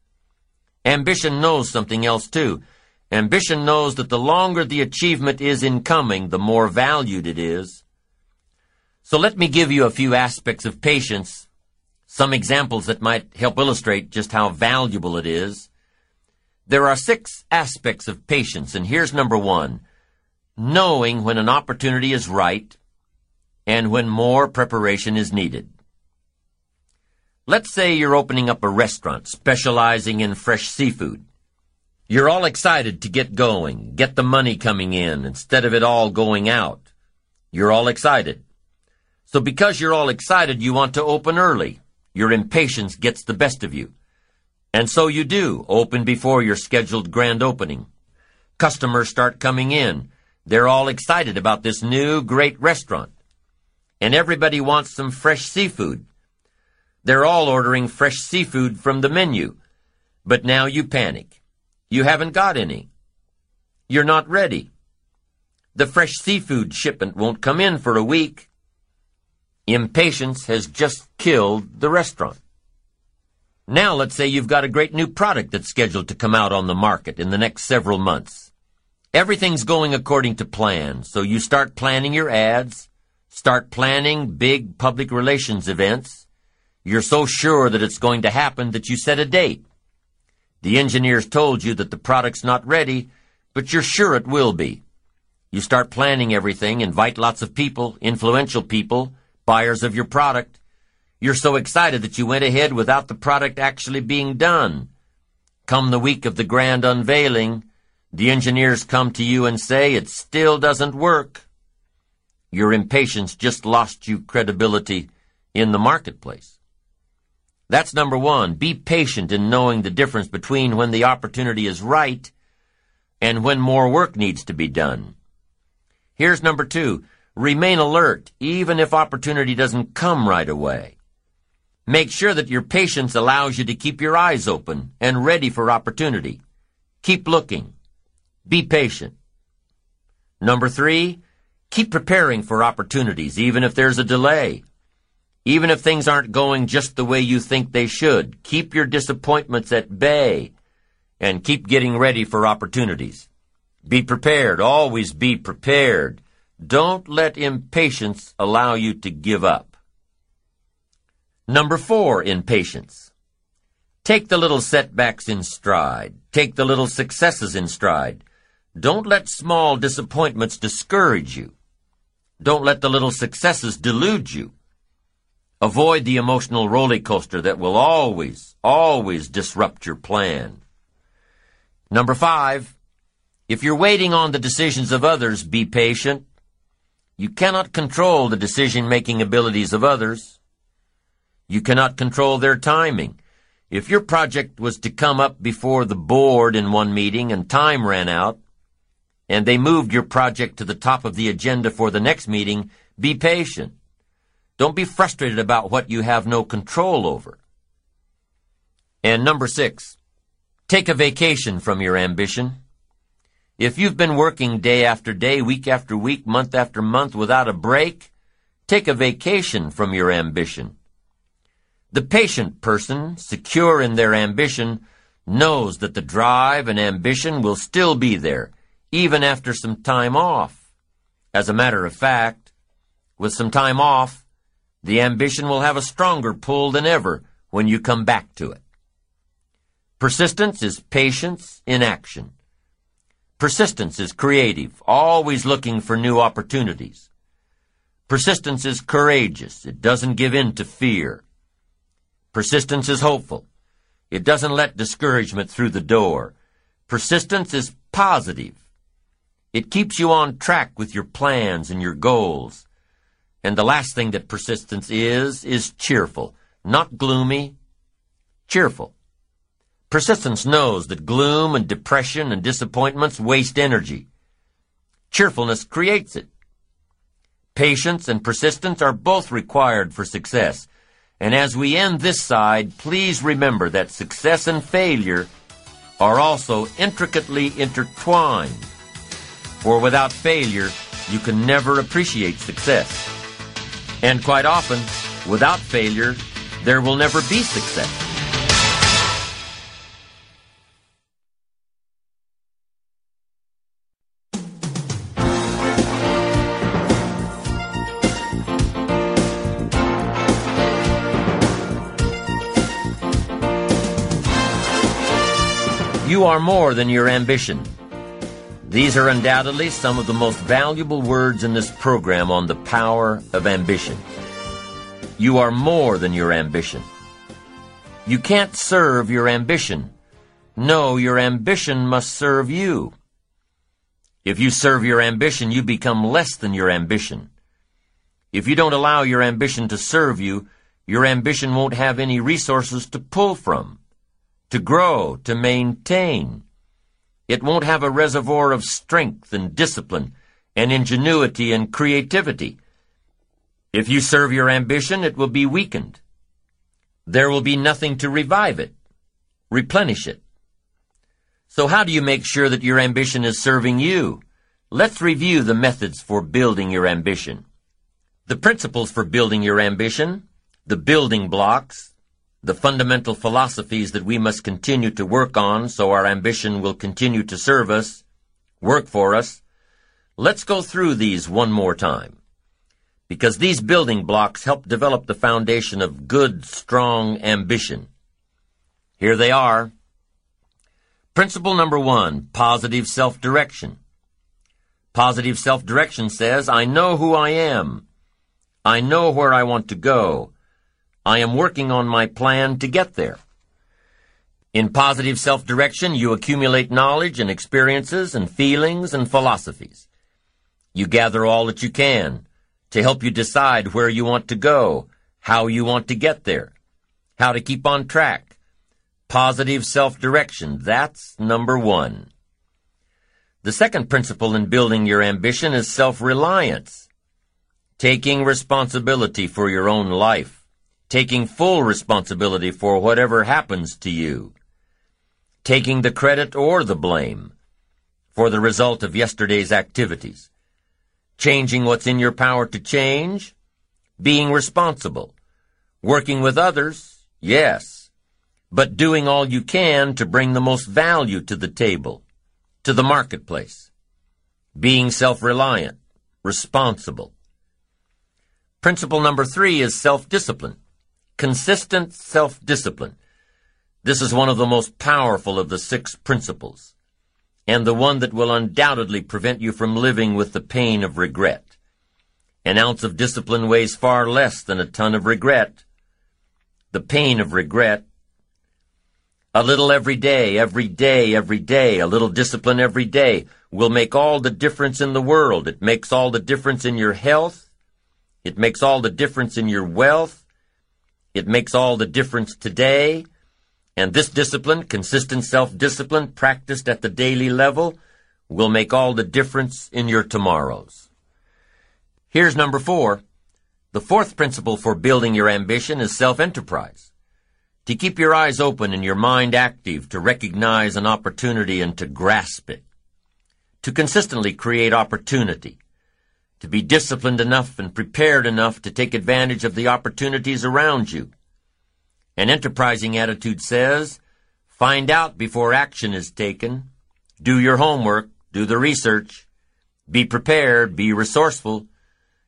Ambition knows something else too. Ambition knows that the longer the achievement is in coming, the more valued it is. So let me give you a few aspects of patience, some examples that might help illustrate just how valuable it is. There are six aspects of patience, and here's number one. Knowing when an opportunity is right and when more preparation is needed. Let's say you're opening up a restaurant specializing in fresh seafood. You're all excited to get going, get the money coming in instead of it all going out. You're all excited. So because you're all excited, you want to open early. Your impatience gets the best of you. And so you do, open before your scheduled grand opening. Customers start coming in. They're all excited about this new great restaurant. And everybody wants some fresh seafood. They're all ordering fresh seafood from the menu. But now you panic. You haven't got any. You're not ready. The fresh seafood shipment won't come in for a week. Impatience has just killed the restaurant. Now let's say you've got a great new product that's scheduled to come out on the market in the next several months. Everything's going according to plan, so you start planning your ads, start planning big public relations events, you're so sure that it's going to happen that you set a date. The engineers told you that the product's not ready, but you're sure it will be. You start planning everything, invite lots of people, influential people, buyers of your product. You're so excited that you went ahead without the product actually being done. Come the week of the grand unveiling, the engineers come to you and say it still doesn't work. Your impatience just lost you credibility in the marketplace. That's number one. Be patient in knowing the difference between when the opportunity is right and when more work needs to be done. Here's number two. Remain alert, even if opportunity doesn't come right away. Make sure that your patience allows you to keep your eyes open and ready for opportunity. Keep looking. Be patient. Number three, keep preparing for opportunities, even if there's a delay. Even if things aren't going just the way you think they should, keep your disappointments at bay and keep getting ready for opportunities. Be prepared. Always be prepared. Don't let impatience allow you to give up. Number four impatience. Take the little setbacks in stride. Take the little successes in stride. Don't let small disappointments discourage you. Don't let the little successes delude you. Avoid the emotional roller coaster that will always, always disrupt your plan. Number five, if you're waiting on the decisions of others, be patient. You cannot control the decision-making abilities of others. You cannot control their timing. If your project was to come up before the board in one meeting and time ran out, and they moved your project to the top of the agenda for the next meeting, be patient. Don't be frustrated about what you have no control over. And number six, take a vacation from your ambition. If you've been working day after day, week after week, month after month without a break, take a vacation from your ambition. The patient person, secure in their ambition, knows that the drive and ambition will still be there, even after some time off. As a matter of fact, with some time off, the ambition will have a stronger pull than ever when you come back to it. Persistence is patience in action. Persistence is creative, always looking for new opportunities. Persistence is courageous. It doesn't give in to fear. Persistence is hopeful. It doesn't let discouragement through the door. Persistence is positive. It keeps you on track with your plans and your goals. And the last thing that persistence is, is cheerful. Not gloomy, cheerful. Persistence knows that gloom and depression and disappointments waste energy. Cheerfulness creates it. Patience and persistence are both required for success. And as we end this side, please remember that success and failure are also intricately intertwined. For without failure, you can never appreciate success. And quite often, without failure, there will never be success. You are more than your ambition. These are undoubtedly some of the most valuable words in this program on the power of ambition. You are more than your ambition. You can't serve your ambition. No, your ambition must serve you. If you serve your ambition, you become less than your ambition. If you don't allow your ambition to serve you, your ambition won't have any resources to pull from to grow, to maintain. It won't have a reservoir of strength and discipline and ingenuity and creativity. If you serve your ambition, it will be weakened. There will be nothing to revive it, replenish it. So how do you make sure that your ambition is serving you? Let's review the methods for building your ambition. The principles for building your ambition, the building blocks, the fundamental philosophies that we must continue to work on so our ambition will continue to serve us, work for us. Let's go through these one more time. Because these building blocks help develop the foundation of good, strong ambition. Here they are. Principle number one, positive self-direction. Positive self-direction says, I know who I am. I know where I want to go. I am working on my plan to get there. In positive self-direction, you accumulate knowledge and experiences and feelings and philosophies. You gather all that you can to help you decide where you want to go, how you want to get there, how to keep on track. Positive self-direction, that's number one. The second principle in building your ambition is self-reliance, taking responsibility for your own life taking full responsibility for whatever happens to you, taking the credit or the blame for the result of yesterday's activities, changing what's in your power to change, being responsible, working with others, yes, but doing all you can to bring the most value to the table, to the marketplace, being self-reliant, responsible. Principle number three is self-discipline. Consistent self-discipline. This is one of the most powerful of the six principles, and the one that will undoubtedly prevent you from living with the pain of regret. An ounce of discipline weighs far less than a ton of regret. The pain of regret. A little every day, every day, every day, a little discipline every day will make all the difference in the world. It makes all the difference in your health. It makes all the difference in your wealth. It makes all the difference today. And this discipline, consistent self-discipline practiced at the daily level, will make all the difference in your tomorrows. Here's number four. The fourth principle for building your ambition is self-enterprise. To keep your eyes open and your mind active, to recognize an opportunity and to grasp it. To consistently create opportunity. To be disciplined enough and prepared enough to take advantage of the opportunities around you. An enterprising attitude says, find out before action is taken, do your homework, do the research, be prepared, be resourceful,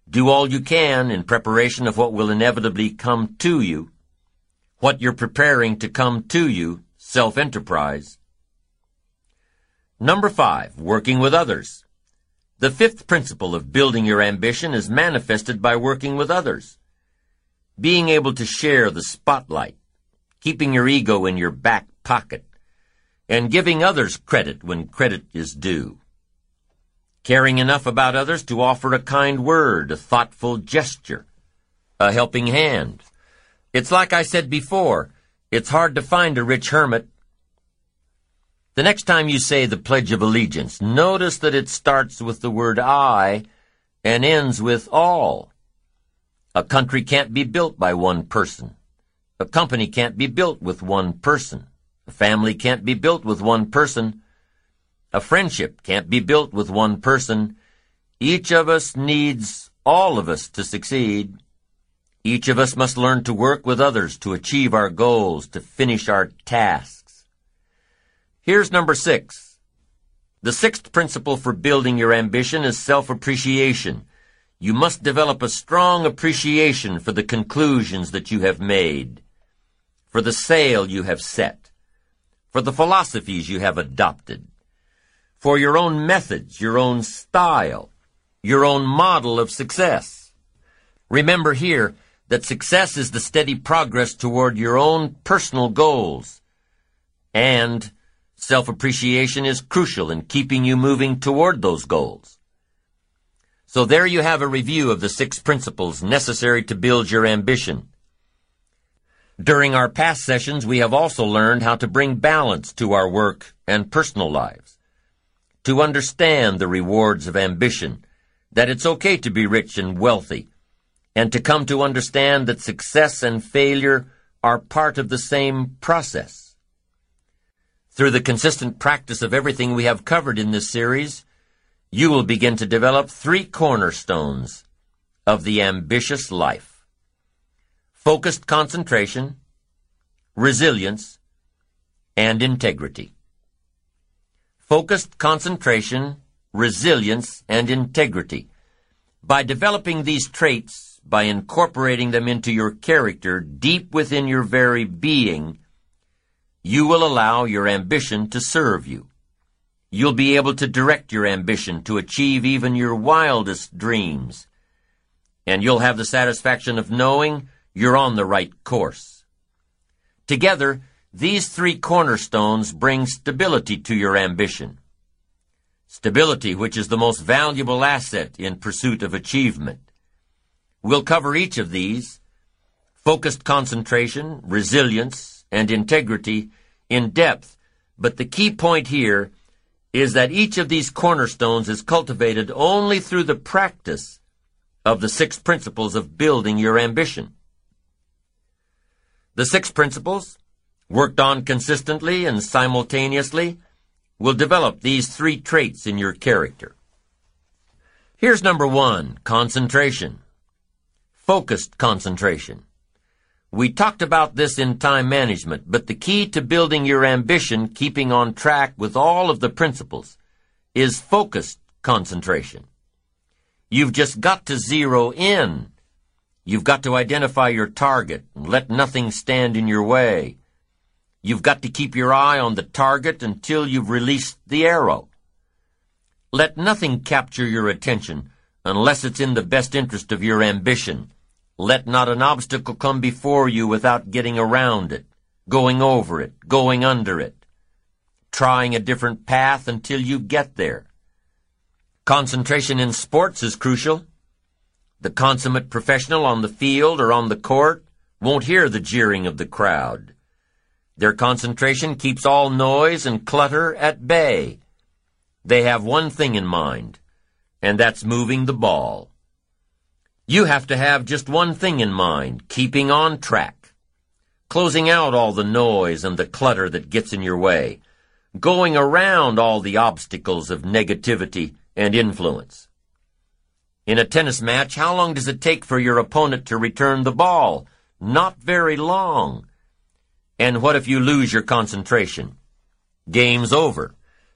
do all you can in preparation of what will inevitably come to you, what you're preparing to come to you, self-enterprise. Number five, working with others. The fifth principle of building your ambition is manifested by working with others. Being able to share the spotlight, keeping your ego in your back pocket, and giving others credit when credit is due. Caring enough about others to offer a kind word, a thoughtful gesture, a helping hand. It's like I said before, it's hard to find a rich hermit. The next time you say the Pledge of Allegiance, notice that it starts with the word I and ends with all. A country can't be built by one person. A company can't be built with one person. A family can't be built with one person. A friendship can't be built with one person. Each of us needs all of us to succeed. Each of us must learn to work with others to achieve our goals, to finish our tasks. Here's number six. The sixth principle for building your ambition is self-appreciation. You must develop a strong appreciation for the conclusions that you have made, for the sail you have set, for the philosophies you have adopted, for your own methods, your own style, your own model of success. Remember here that success is the steady progress toward your own personal goals. And self-appreciation is crucial in keeping you moving toward those goals. So there you have a review of the six principles necessary to build your ambition. During our past sessions, we have also learned how to bring balance to our work and personal lives to understand the rewards of ambition, that it's okay to be rich and wealthy, and to come to understand that success and failure are part of the same process. Through the consistent practice of everything we have covered in this series, you will begin to develop three cornerstones of the ambitious life. Focused concentration, resilience, and integrity focused concentration, resilience, and integrity. By developing these traits, by incorporating them into your character deep within your very being, you will allow your ambition to serve you. You'll be able to direct your ambition to achieve even your wildest dreams. And you'll have the satisfaction of knowing you're on the right course. Together, these three cornerstones bring stability to your ambition. Stability, which is the most valuable asset in pursuit of achievement. We'll cover each of these, focused concentration, resilience, and integrity, in depth, but the key point here is that each of these cornerstones is cultivated only through the practice of the six principles of building your ambition. The six principles worked on consistently and simultaneously, will develop these three traits in your character. Here's number one, concentration. Focused concentration. We talked about this in time management, but the key to building your ambition, keeping on track with all of the principles, is focused concentration. You've just got to zero in. You've got to identify your target and let nothing stand in your way. You've got to keep your eye on the target until you've released the arrow. Let nothing capture your attention unless it's in the best interest of your ambition. Let not an obstacle come before you without getting around it. going over it, going under it, trying a different path until you get there. Concentration in sports is crucial. The consummate professional on the field or on the court won't hear the jeering of the crowd. Their concentration keeps all noise and clutter at bay. They have one thing in mind, and that's moving the ball. You have to have just one thing in mind, keeping on track. Closing out all the noise and the clutter that gets in your way. Going around all the obstacles of negativity and influence. In a tennis match, how long does it take for your opponent to return the ball? Not very long. And what if you lose your concentration? Game's over.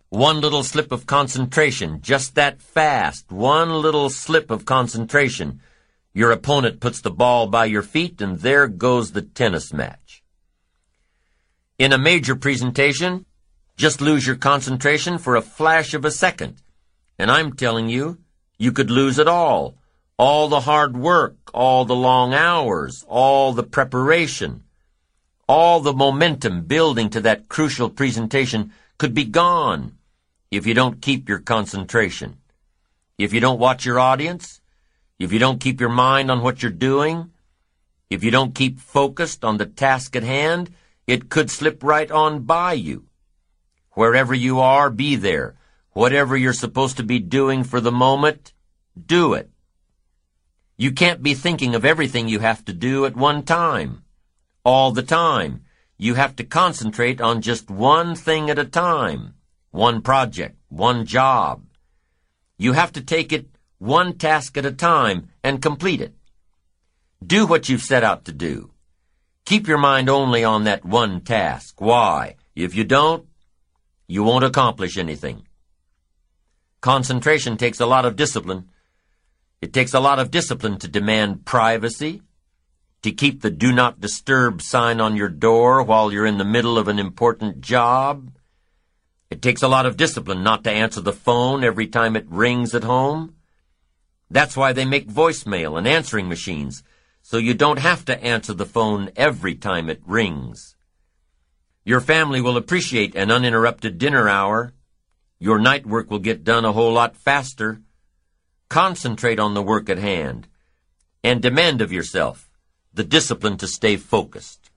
One little slip of concentration, just that fast, one little slip of concentration. Your opponent puts the ball by your feet, and there goes the tennis match. In a major presentation, just lose your concentration for a flash of a second. And I'm telling you, you could lose it all. All the hard work, all the long hours, all the preparation, all the momentum building to that crucial presentation could be gone if you don't keep your concentration, if you don't watch your audience, if you don't keep your mind on what you're doing, if you don't keep focused on the task at hand, it could slip right on by you. Wherever you are, be there. Whatever you're supposed to be doing for the moment, do it. You can't be thinking of everything you have to do at one time. All the time. You have to concentrate on just one thing at a time one project, one job. You have to take it one task at a time and complete it. Do what you've set out to do. Keep your mind only on that one task. Why? If you don't, you won't accomplish anything. Concentration takes a lot of discipline. It takes a lot of discipline to demand privacy, to keep the do not disturb sign on your door while you're in the middle of an important job, it takes a lot of discipline not to answer the phone every time it rings at home. That's why they make voicemail and answering machines, so you don't have to answer the phone every time it rings. Your family will appreciate an uninterrupted dinner hour. Your night work will get done a whole lot faster. Concentrate on the work at hand and demand of yourself the discipline to stay focused.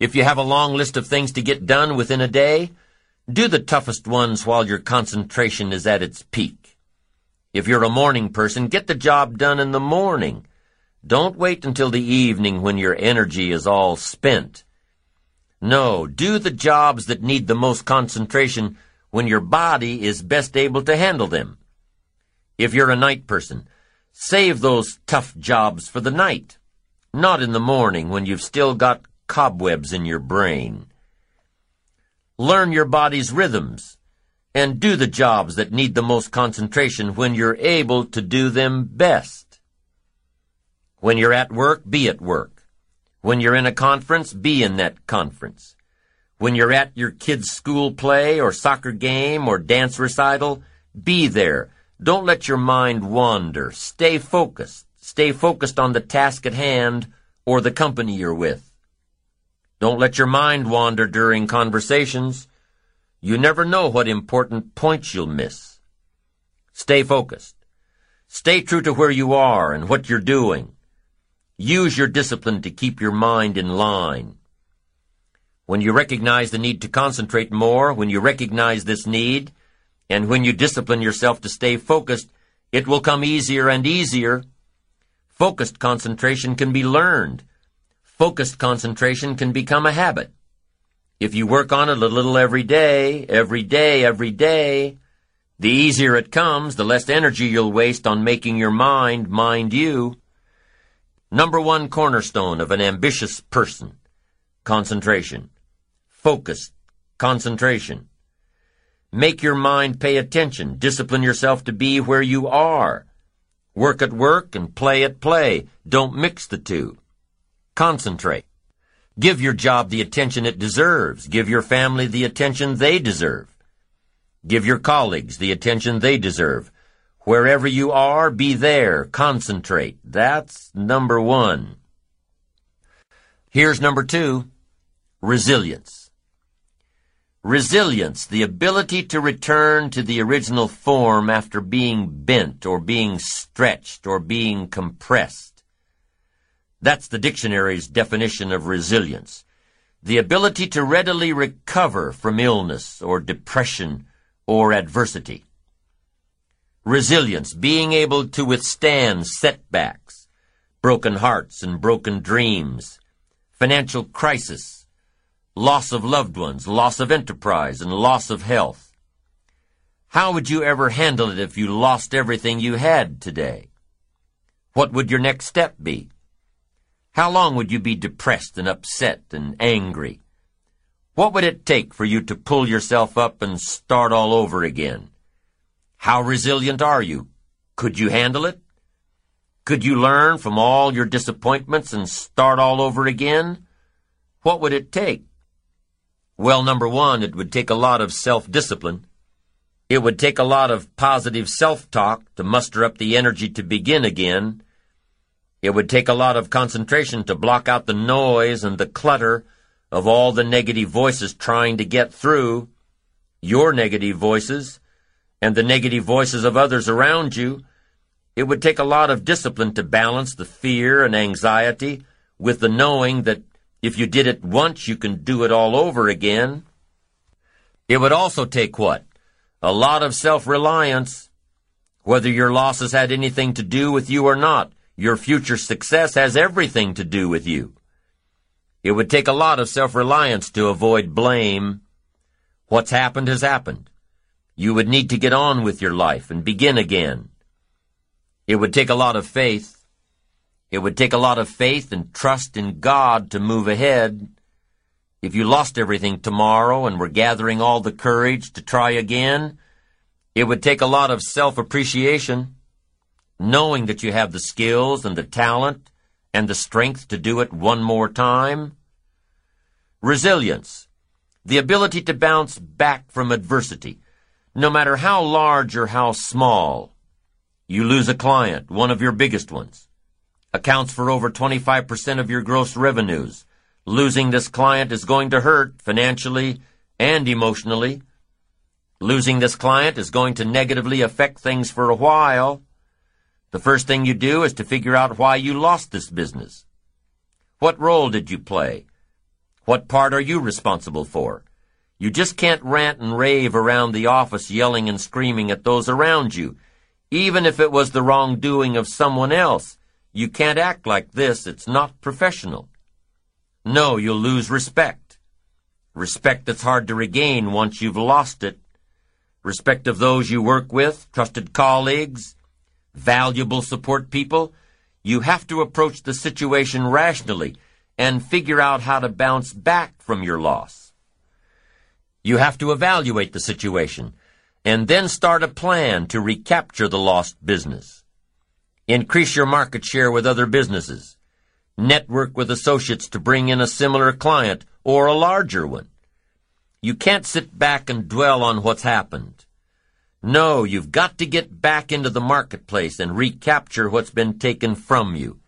If you have a long list of things to get done within a day, do the toughest ones while your concentration is at its peak. If you're a morning person, get the job done in the morning. Don't wait until the evening when your energy is all spent. No, do the jobs that need the most concentration when your body is best able to handle them. If you're a night person, save those tough jobs for the night, not in the morning when you've still got cobwebs in your brain learn your body's rhythms, and do the jobs that need the most concentration when you're able to do them best. When you're at work, be at work. When you're in a conference, be in that conference. When you're at your kid's school play or soccer game or dance recital, be there. Don't let your mind wander. Stay focused. Stay focused on the task at hand or the company you're with. Don't let your mind wander during conversations. You never know what important points you'll miss. Stay focused. Stay true to where you are and what you're doing. Use your discipline to keep your mind in line. When you recognize the need to concentrate more, when you recognize this need, and when you discipline yourself to stay focused, it will come easier and easier. Focused concentration can be learned. Focused concentration can become a habit. If you work on it a little every day, every day, every day, the easier it comes, the less energy you'll waste on making your mind mind you. Number one cornerstone of an ambitious person. Concentration. Focus. Concentration. Make your mind pay attention. Discipline yourself to be where you are. Work at work and play at play. Don't mix the two. Concentrate. Give your job the attention it deserves. Give your family the attention they deserve. Give your colleagues the attention they deserve. Wherever you are, be there. Concentrate. That's number one. Here's number two. Resilience. Resilience, the ability to return to the original form after being bent or being stretched or being compressed. That's the dictionary's definition of resilience. The ability to readily recover from illness or depression or adversity. Resilience, being able to withstand setbacks, broken hearts and broken dreams, financial crisis, loss of loved ones, loss of enterprise, and loss of health. How would you ever handle it if you lost everything you had today? What would your next step be? How long would you be depressed and upset and angry? What would it take for you to pull yourself up and start all over again? How resilient are you? Could you handle it? Could you learn from all your disappointments and start all over again? What would it take? Well, number one, it would take a lot of self-discipline. It would take a lot of positive self-talk to muster up the energy to begin again it would take a lot of concentration to block out the noise and the clutter of all the negative voices trying to get through, your negative voices, and the negative voices of others around you. It would take a lot of discipline to balance the fear and anxiety with the knowing that if you did it once, you can do it all over again. It would also take what? A lot of self-reliance, whether your losses had anything to do with you or not. Your future success has everything to do with you. It would take a lot of self-reliance to avoid blame. What's happened has happened. You would need to get on with your life and begin again. It would take a lot of faith. It would take a lot of faith and trust in God to move ahead. If you lost everything tomorrow and were gathering all the courage to try again, it would take a lot of self-appreciation knowing that you have the skills and the talent and the strength to do it one more time. Resilience, the ability to bounce back from adversity, no matter how large or how small. You lose a client, one of your biggest ones, accounts for over 25% of your gross revenues. Losing this client is going to hurt financially and emotionally. Losing this client is going to negatively affect things for a while. The first thing you do is to figure out why you lost this business. What role did you play? What part are you responsible for? You just can't rant and rave around the office yelling and screaming at those around you. Even if it was the wrongdoing of someone else, you can't act like this. It's not professional. No, you'll lose respect. Respect that's hard to regain once you've lost it. Respect of those you work with, trusted colleagues, valuable support people, you have to approach the situation rationally and figure out how to bounce back from your loss. You have to evaluate the situation and then start a plan to recapture the lost business. Increase your market share with other businesses. Network with associates to bring in a similar client or a larger one. You can't sit back and dwell on what's happened. No, you've got to get back into the marketplace and recapture what's been taken from you.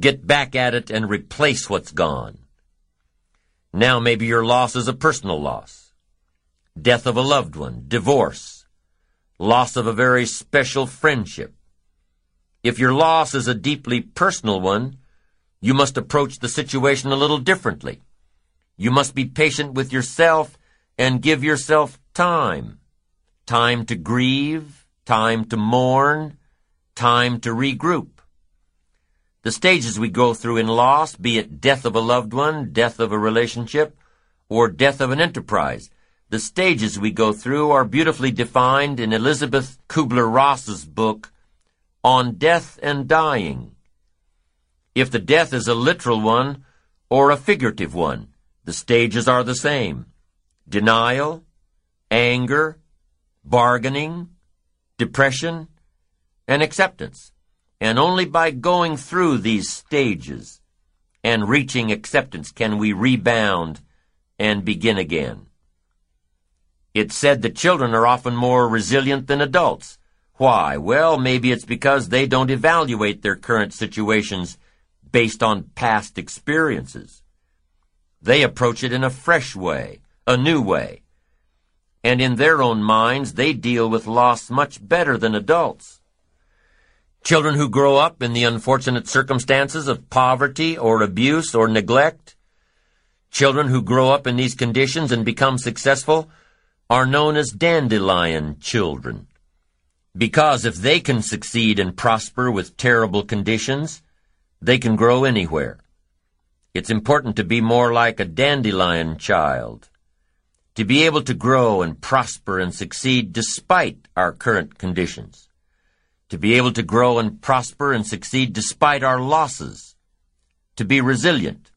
Get back at it and replace what's gone. Now maybe your loss is a personal loss. Death of a loved one, divorce, loss of a very special friendship. If your loss is a deeply personal one, you must approach the situation a little differently. You must be patient with yourself and give yourself time time to grieve, time to mourn, time to regroup. The stages we go through in loss, be it death of a loved one, death of a relationship, or death of an enterprise, the stages we go through are beautifully defined in Elisabeth Kubler-Ross's book, On Death and Dying. If the death is a literal one or a figurative one, the stages are the same. Denial, anger, bargaining, depression, and acceptance. And only by going through these stages and reaching acceptance can we rebound and begin again. It's said that children are often more resilient than adults. Why? Well, maybe it's because they don't evaluate their current situations based on past experiences. They approach it in a fresh way, a new way. And in their own minds, they deal with loss much better than adults. Children who grow up in the unfortunate circumstances of poverty or abuse or neglect, children who grow up in these conditions and become successful, are known as dandelion children. Because if they can succeed and prosper with terrible conditions, they can grow anywhere. It's important to be more like a dandelion child, to be able to grow and prosper and succeed despite our current conditions, to be able to grow and prosper and succeed despite our losses, to be resilient.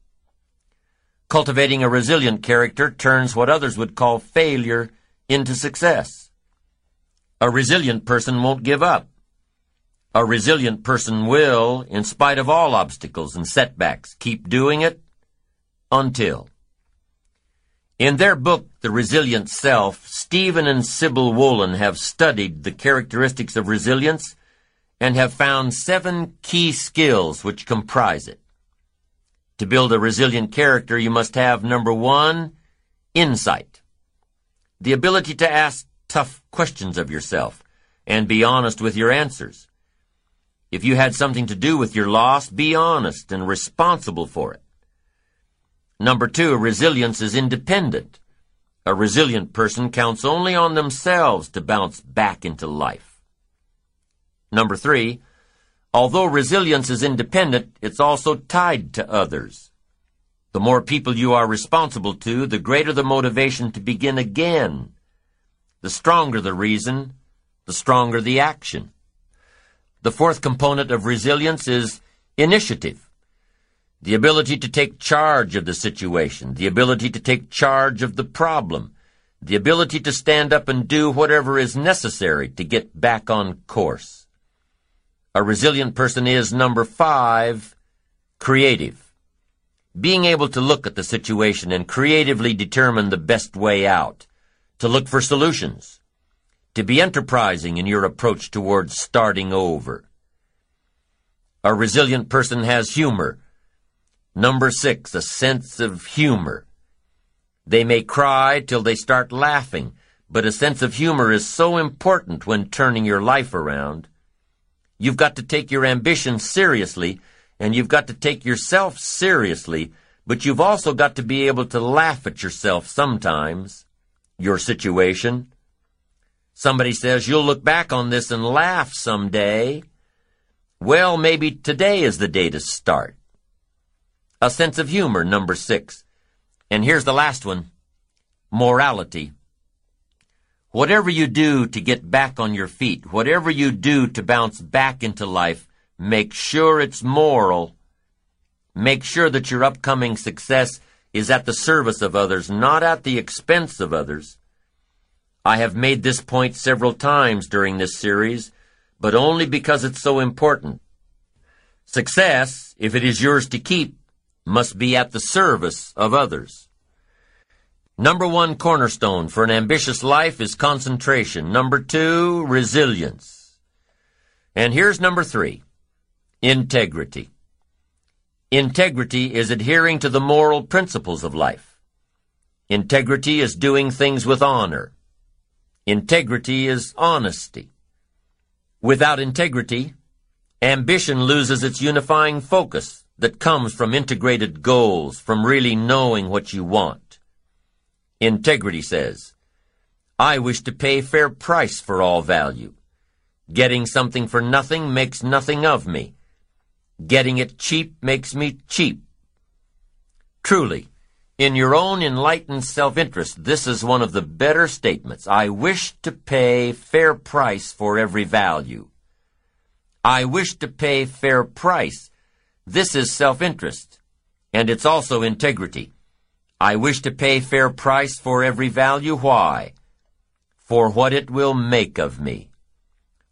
Cultivating a resilient character turns what others would call failure into success. A resilient person won't give up. A resilient person will, in spite of all obstacles and setbacks, keep doing it until. In their book, The Resilient Self, Stephen and Sybil Wolin have studied the characteristics of resilience and have found seven key skills which comprise it. To build a resilient character, you must have number one, insight. The ability to ask tough questions of yourself and be honest with your answers. If you had something to do with your loss, be honest and responsible for it. Number two, resilience is independent. A resilient person counts only on themselves to bounce back into life. Number three, although resilience is independent, it's also tied to others. The more people you are responsible to, the greater the motivation to begin again. The stronger the reason, the stronger the action. The fourth component of resilience is initiative. The ability to take charge of the situation, the ability to take charge of the problem, the ability to stand up and do whatever is necessary to get back on course. A resilient person is, number five, creative. Being able to look at the situation and creatively determine the best way out, to look for solutions, to be enterprising in your approach towards starting over. A resilient person has humor. Number six, a sense of humor. They may cry till they start laughing, but a sense of humor is so important when turning your life around. You've got to take your ambition seriously, and you've got to take yourself seriously, but you've also got to be able to laugh at yourself sometimes, your situation, Somebody says you'll look back on this and laugh someday. Well, maybe today is the day to start. A sense of humor, number six. And here's the last one. Morality. Whatever you do to get back on your feet, whatever you do to bounce back into life, make sure it's moral. Make sure that your upcoming success is at the service of others, not at the expense of others. I have made this point several times during this series, but only because it's so important. Success, if it is yours to keep, must be at the service of others. Number one cornerstone for an ambitious life is concentration. Number two, resilience. And here's number three, integrity. Integrity is adhering to the moral principles of life. Integrity is doing things with honor. Integrity is honesty. Without integrity, ambition loses its unifying focus that comes from integrated goals, from really knowing what you want. Integrity says, I wish to pay fair price for all value. Getting something for nothing makes nothing of me. Getting it cheap makes me cheap. Truly, in your own enlightened self-interest, this is one of the better statements. I wish to pay fair price for every value. I wish to pay fair price. This is self-interest, and it's also integrity. I wish to pay fair price for every value. Why? For what it will make of me.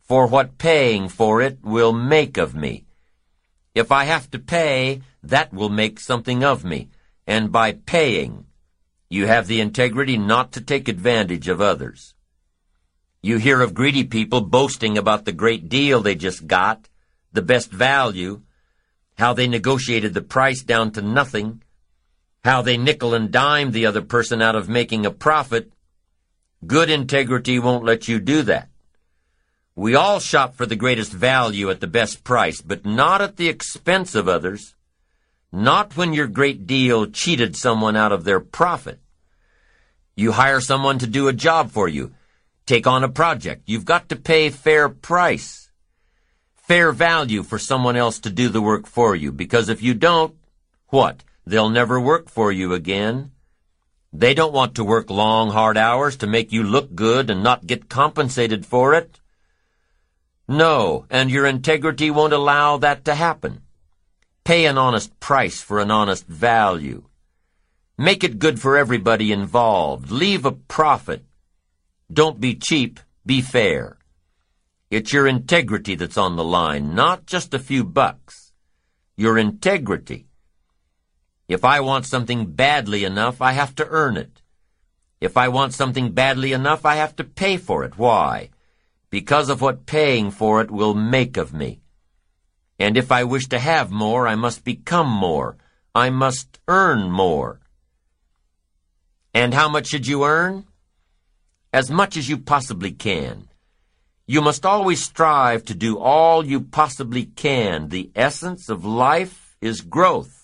For what paying for it will make of me. If I have to pay, that will make something of me and by paying, you have the integrity not to take advantage of others. You hear of greedy people boasting about the great deal they just got, the best value, how they negotiated the price down to nothing, how they nickel and dime the other person out of making a profit, good integrity won't let you do that. We all shop for the greatest value at the best price, but not at the expense of others. Not when your great deal cheated someone out of their profit. You hire someone to do a job for you. Take on a project. You've got to pay fair price. Fair value for someone else to do the work for you, because if you don't, what? They'll never work for you again. They don't want to work long, hard hours to make you look good and not get compensated for it. No, and your integrity won't allow that to happen. Pay an honest price for an honest value. Make it good for everybody involved. Leave a profit. Don't be cheap, be fair. It's your integrity that's on the line, not just a few bucks. Your integrity. If I want something badly enough, I have to earn it. If I want something badly enough, I have to pay for it. Why? Because of what paying for it will make of me. And if I wish to have more, I must become more. I must earn more. And how much should you earn? As much as you possibly can. You must always strive to do all you possibly can. The essence of life is growth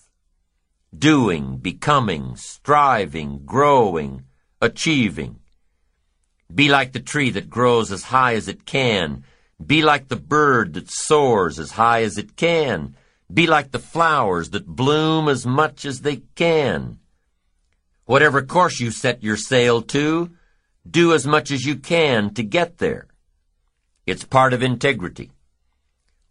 doing, becoming, striving, growing, achieving. Be like the tree that grows as high as it can. Be like the bird that soars as high as it can. Be like the flowers that bloom as much as they can. Whatever course you set your sail to, do as much as you can to get there. It's part of integrity.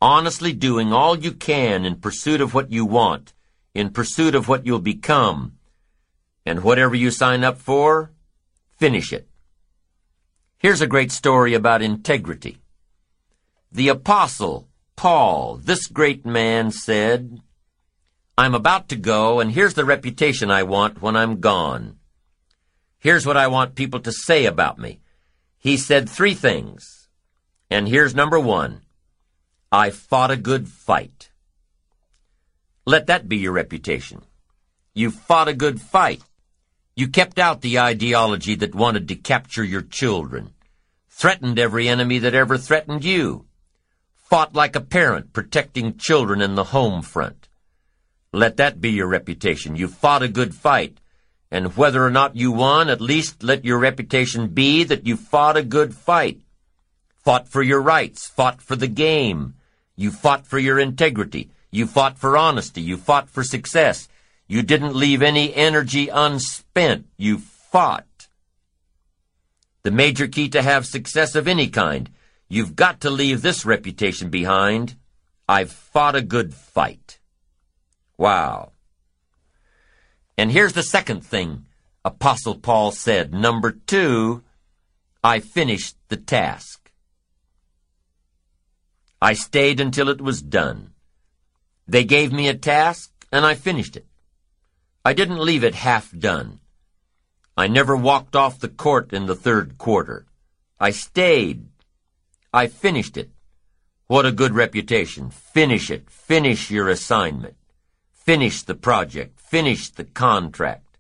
Honestly doing all you can in pursuit of what you want in pursuit of what you'll become. And whatever you sign up for, finish it. Here's a great story about integrity. The apostle, Paul, this great man said, I'm about to go, and here's the reputation I want when I'm gone. Here's what I want people to say about me. He said three things. And here's number one. I fought a good fight. Let that be your reputation. You fought a good fight. You kept out the ideology that wanted to capture your children, threatened every enemy that ever threatened you, fought like a parent protecting children in the home front. Let that be your reputation. You fought a good fight, and whether or not you won, at least let your reputation be that you fought a good fight. Fought for your rights, fought for the game. You fought for your integrity. You fought for honesty. You fought for success. You didn't leave any energy unspent. You fought. The major key to have success of any kind, you've got to leave this reputation behind. I've fought a good fight. Wow. And here's the second thing Apostle Paul said. Number two, I finished the task. I stayed until it was done. They gave me a task, and I finished it. I didn't leave it half done. I never walked off the court in the third quarter. I stayed. I finished it. What a good reputation. Finish it. Finish your assignment. Finish the project. Finish the contract.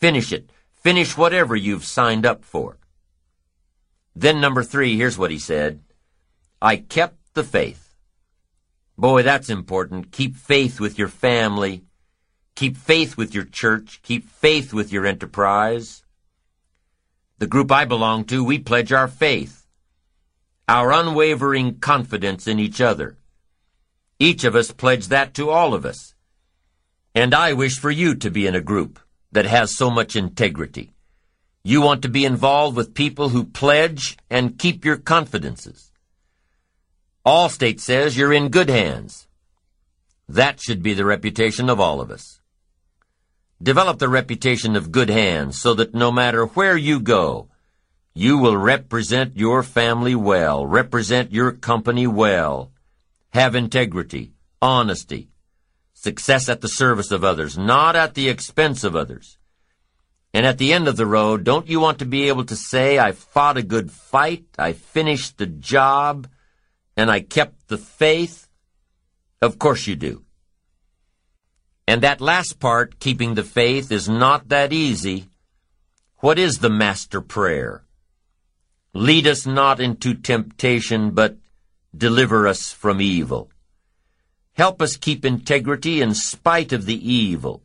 Finish it. Finish whatever you've signed up for. Then number three, here's what he said. I kept the faith. Boy, that's important. Keep faith with your family. Keep faith with your church. Keep faith with your enterprise. The group I belong to, we pledge our faith, our unwavering confidence in each other. Each of us pledge that to all of us. And I wish for you to be in a group that has so much integrity. You want to be involved with people who pledge and keep your confidences. Allstate says you're in good hands. That should be the reputation of all of us. Develop the reputation of good hands so that no matter where you go, you will represent your family well, represent your company well, have integrity, honesty, success at the service of others, not at the expense of others. And at the end of the road, don't you want to be able to say, I fought a good fight, I finished the job, and I kept the faith? Of course you do. And that last part, keeping the faith, is not that easy. What is the master prayer? Lead us not into temptation, but deliver us from evil. Help us keep integrity in spite of the evil,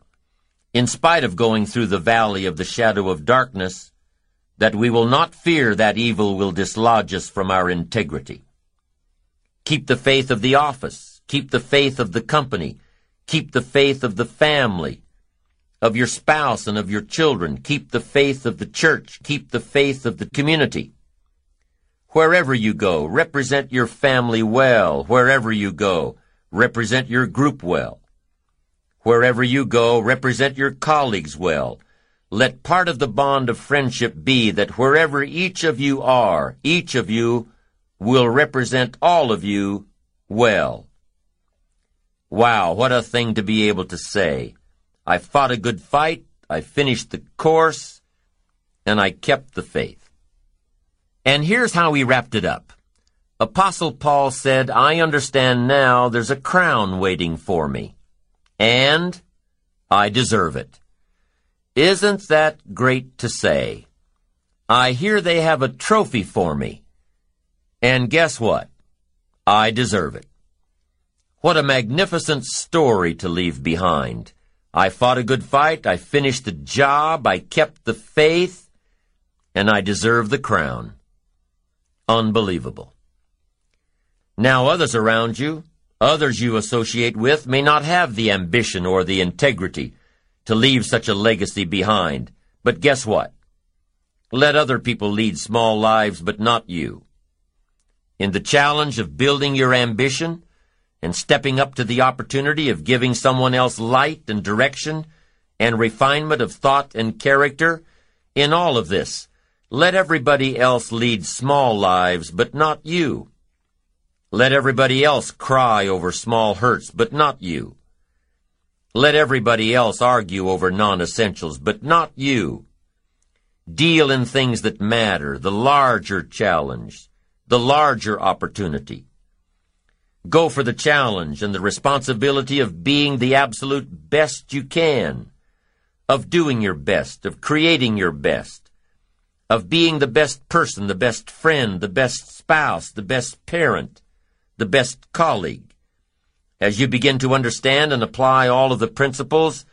in spite of going through the valley of the shadow of darkness, that we will not fear that evil will dislodge us from our integrity. Keep the faith of the office, keep the faith of the company, keep the faith of the family, of your spouse and of your children, keep the faith of the church, keep the faith of the community. Wherever you go, represent your family well. Wherever you go, represent your group well. Wherever you go, represent your colleagues well. Let part of the bond of friendship be that wherever each of you are, each of you will represent all of you well. Wow, what a thing to be able to say. I fought a good fight, I finished the course, and I kept the faith. And here's how he wrapped it up. Apostle Paul said, I understand now there's a crown waiting for me. And I deserve it. Isn't that great to say? I hear they have a trophy for me. And guess what? I deserve it. What a magnificent story to leave behind. I fought a good fight, I finished the job, I kept the faith, and I deserve the crown. Unbelievable. Now others around you, others you associate with, may not have the ambition or the integrity to leave such a legacy behind. But guess what? Let other people lead small lives, but not you. In the challenge of building your ambition and stepping up to the opportunity of giving someone else light and direction and refinement of thought and character, in all of this, let everybody else lead small lives, but not you. Let everybody else cry over small hurts, but not you. Let everybody else argue over non-essentials, but not you. Deal in things that matter, the larger challenge, the larger opportunity. Go for the challenge and the responsibility of being the absolute best you can, of doing your best, of creating your best of being the best person, the best friend, the best spouse, the best parent, the best colleague. As you begin to understand and apply all of the principles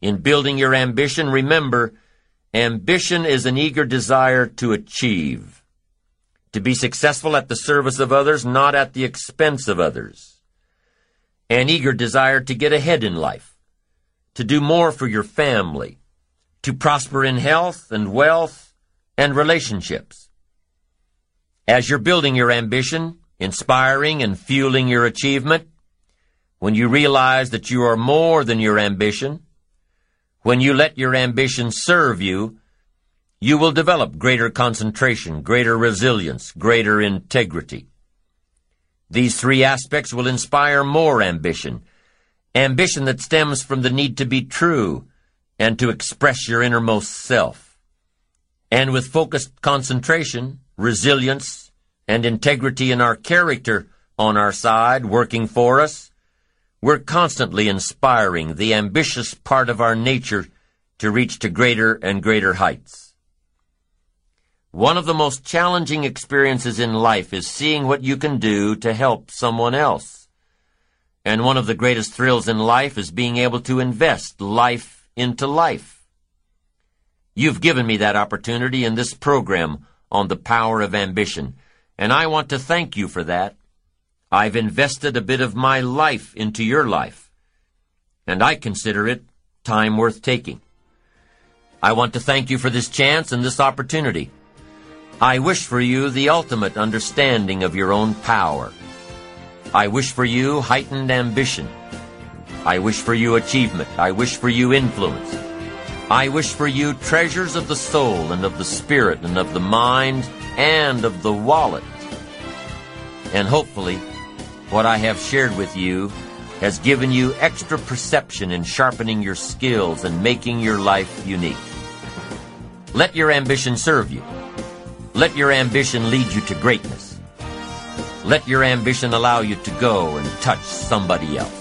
in building your ambition, remember, ambition is an eager desire to achieve, to be successful at the service of others, not at the expense of others. An eager desire to get ahead in life, to do more for your family, to prosper in health and wealth, and relationships. As you're building your ambition, inspiring and fueling your achievement, when you realize that you are more than your ambition, when you let your ambition serve you, you will develop greater concentration, greater resilience, greater integrity. These three aspects will inspire more ambition, ambition that stems from the need to be true and to express your innermost self. And with focused concentration, resilience, and integrity in our character on our side, working for us, we're constantly inspiring the ambitious part of our nature to reach to greater and greater heights. One of the most challenging experiences in life is seeing what you can do to help someone else. And one of the greatest thrills in life is being able to invest life into life. You've given me that opportunity in this program on the power of ambition, and I want to thank you for that. I've invested a bit of my life into your life, and I consider it time worth taking. I want to thank you for this chance and this opportunity. I wish for you the ultimate understanding of your own power. I wish for you heightened ambition. I wish for you achievement. I wish for you influence. I wish for you treasures of the soul and of the spirit and of the mind and of the wallet. And hopefully, what I have shared with you has given you extra perception in sharpening your skills and making your life unique. Let your ambition serve you. Let your ambition lead you to greatness. Let your ambition allow you to go and touch somebody else.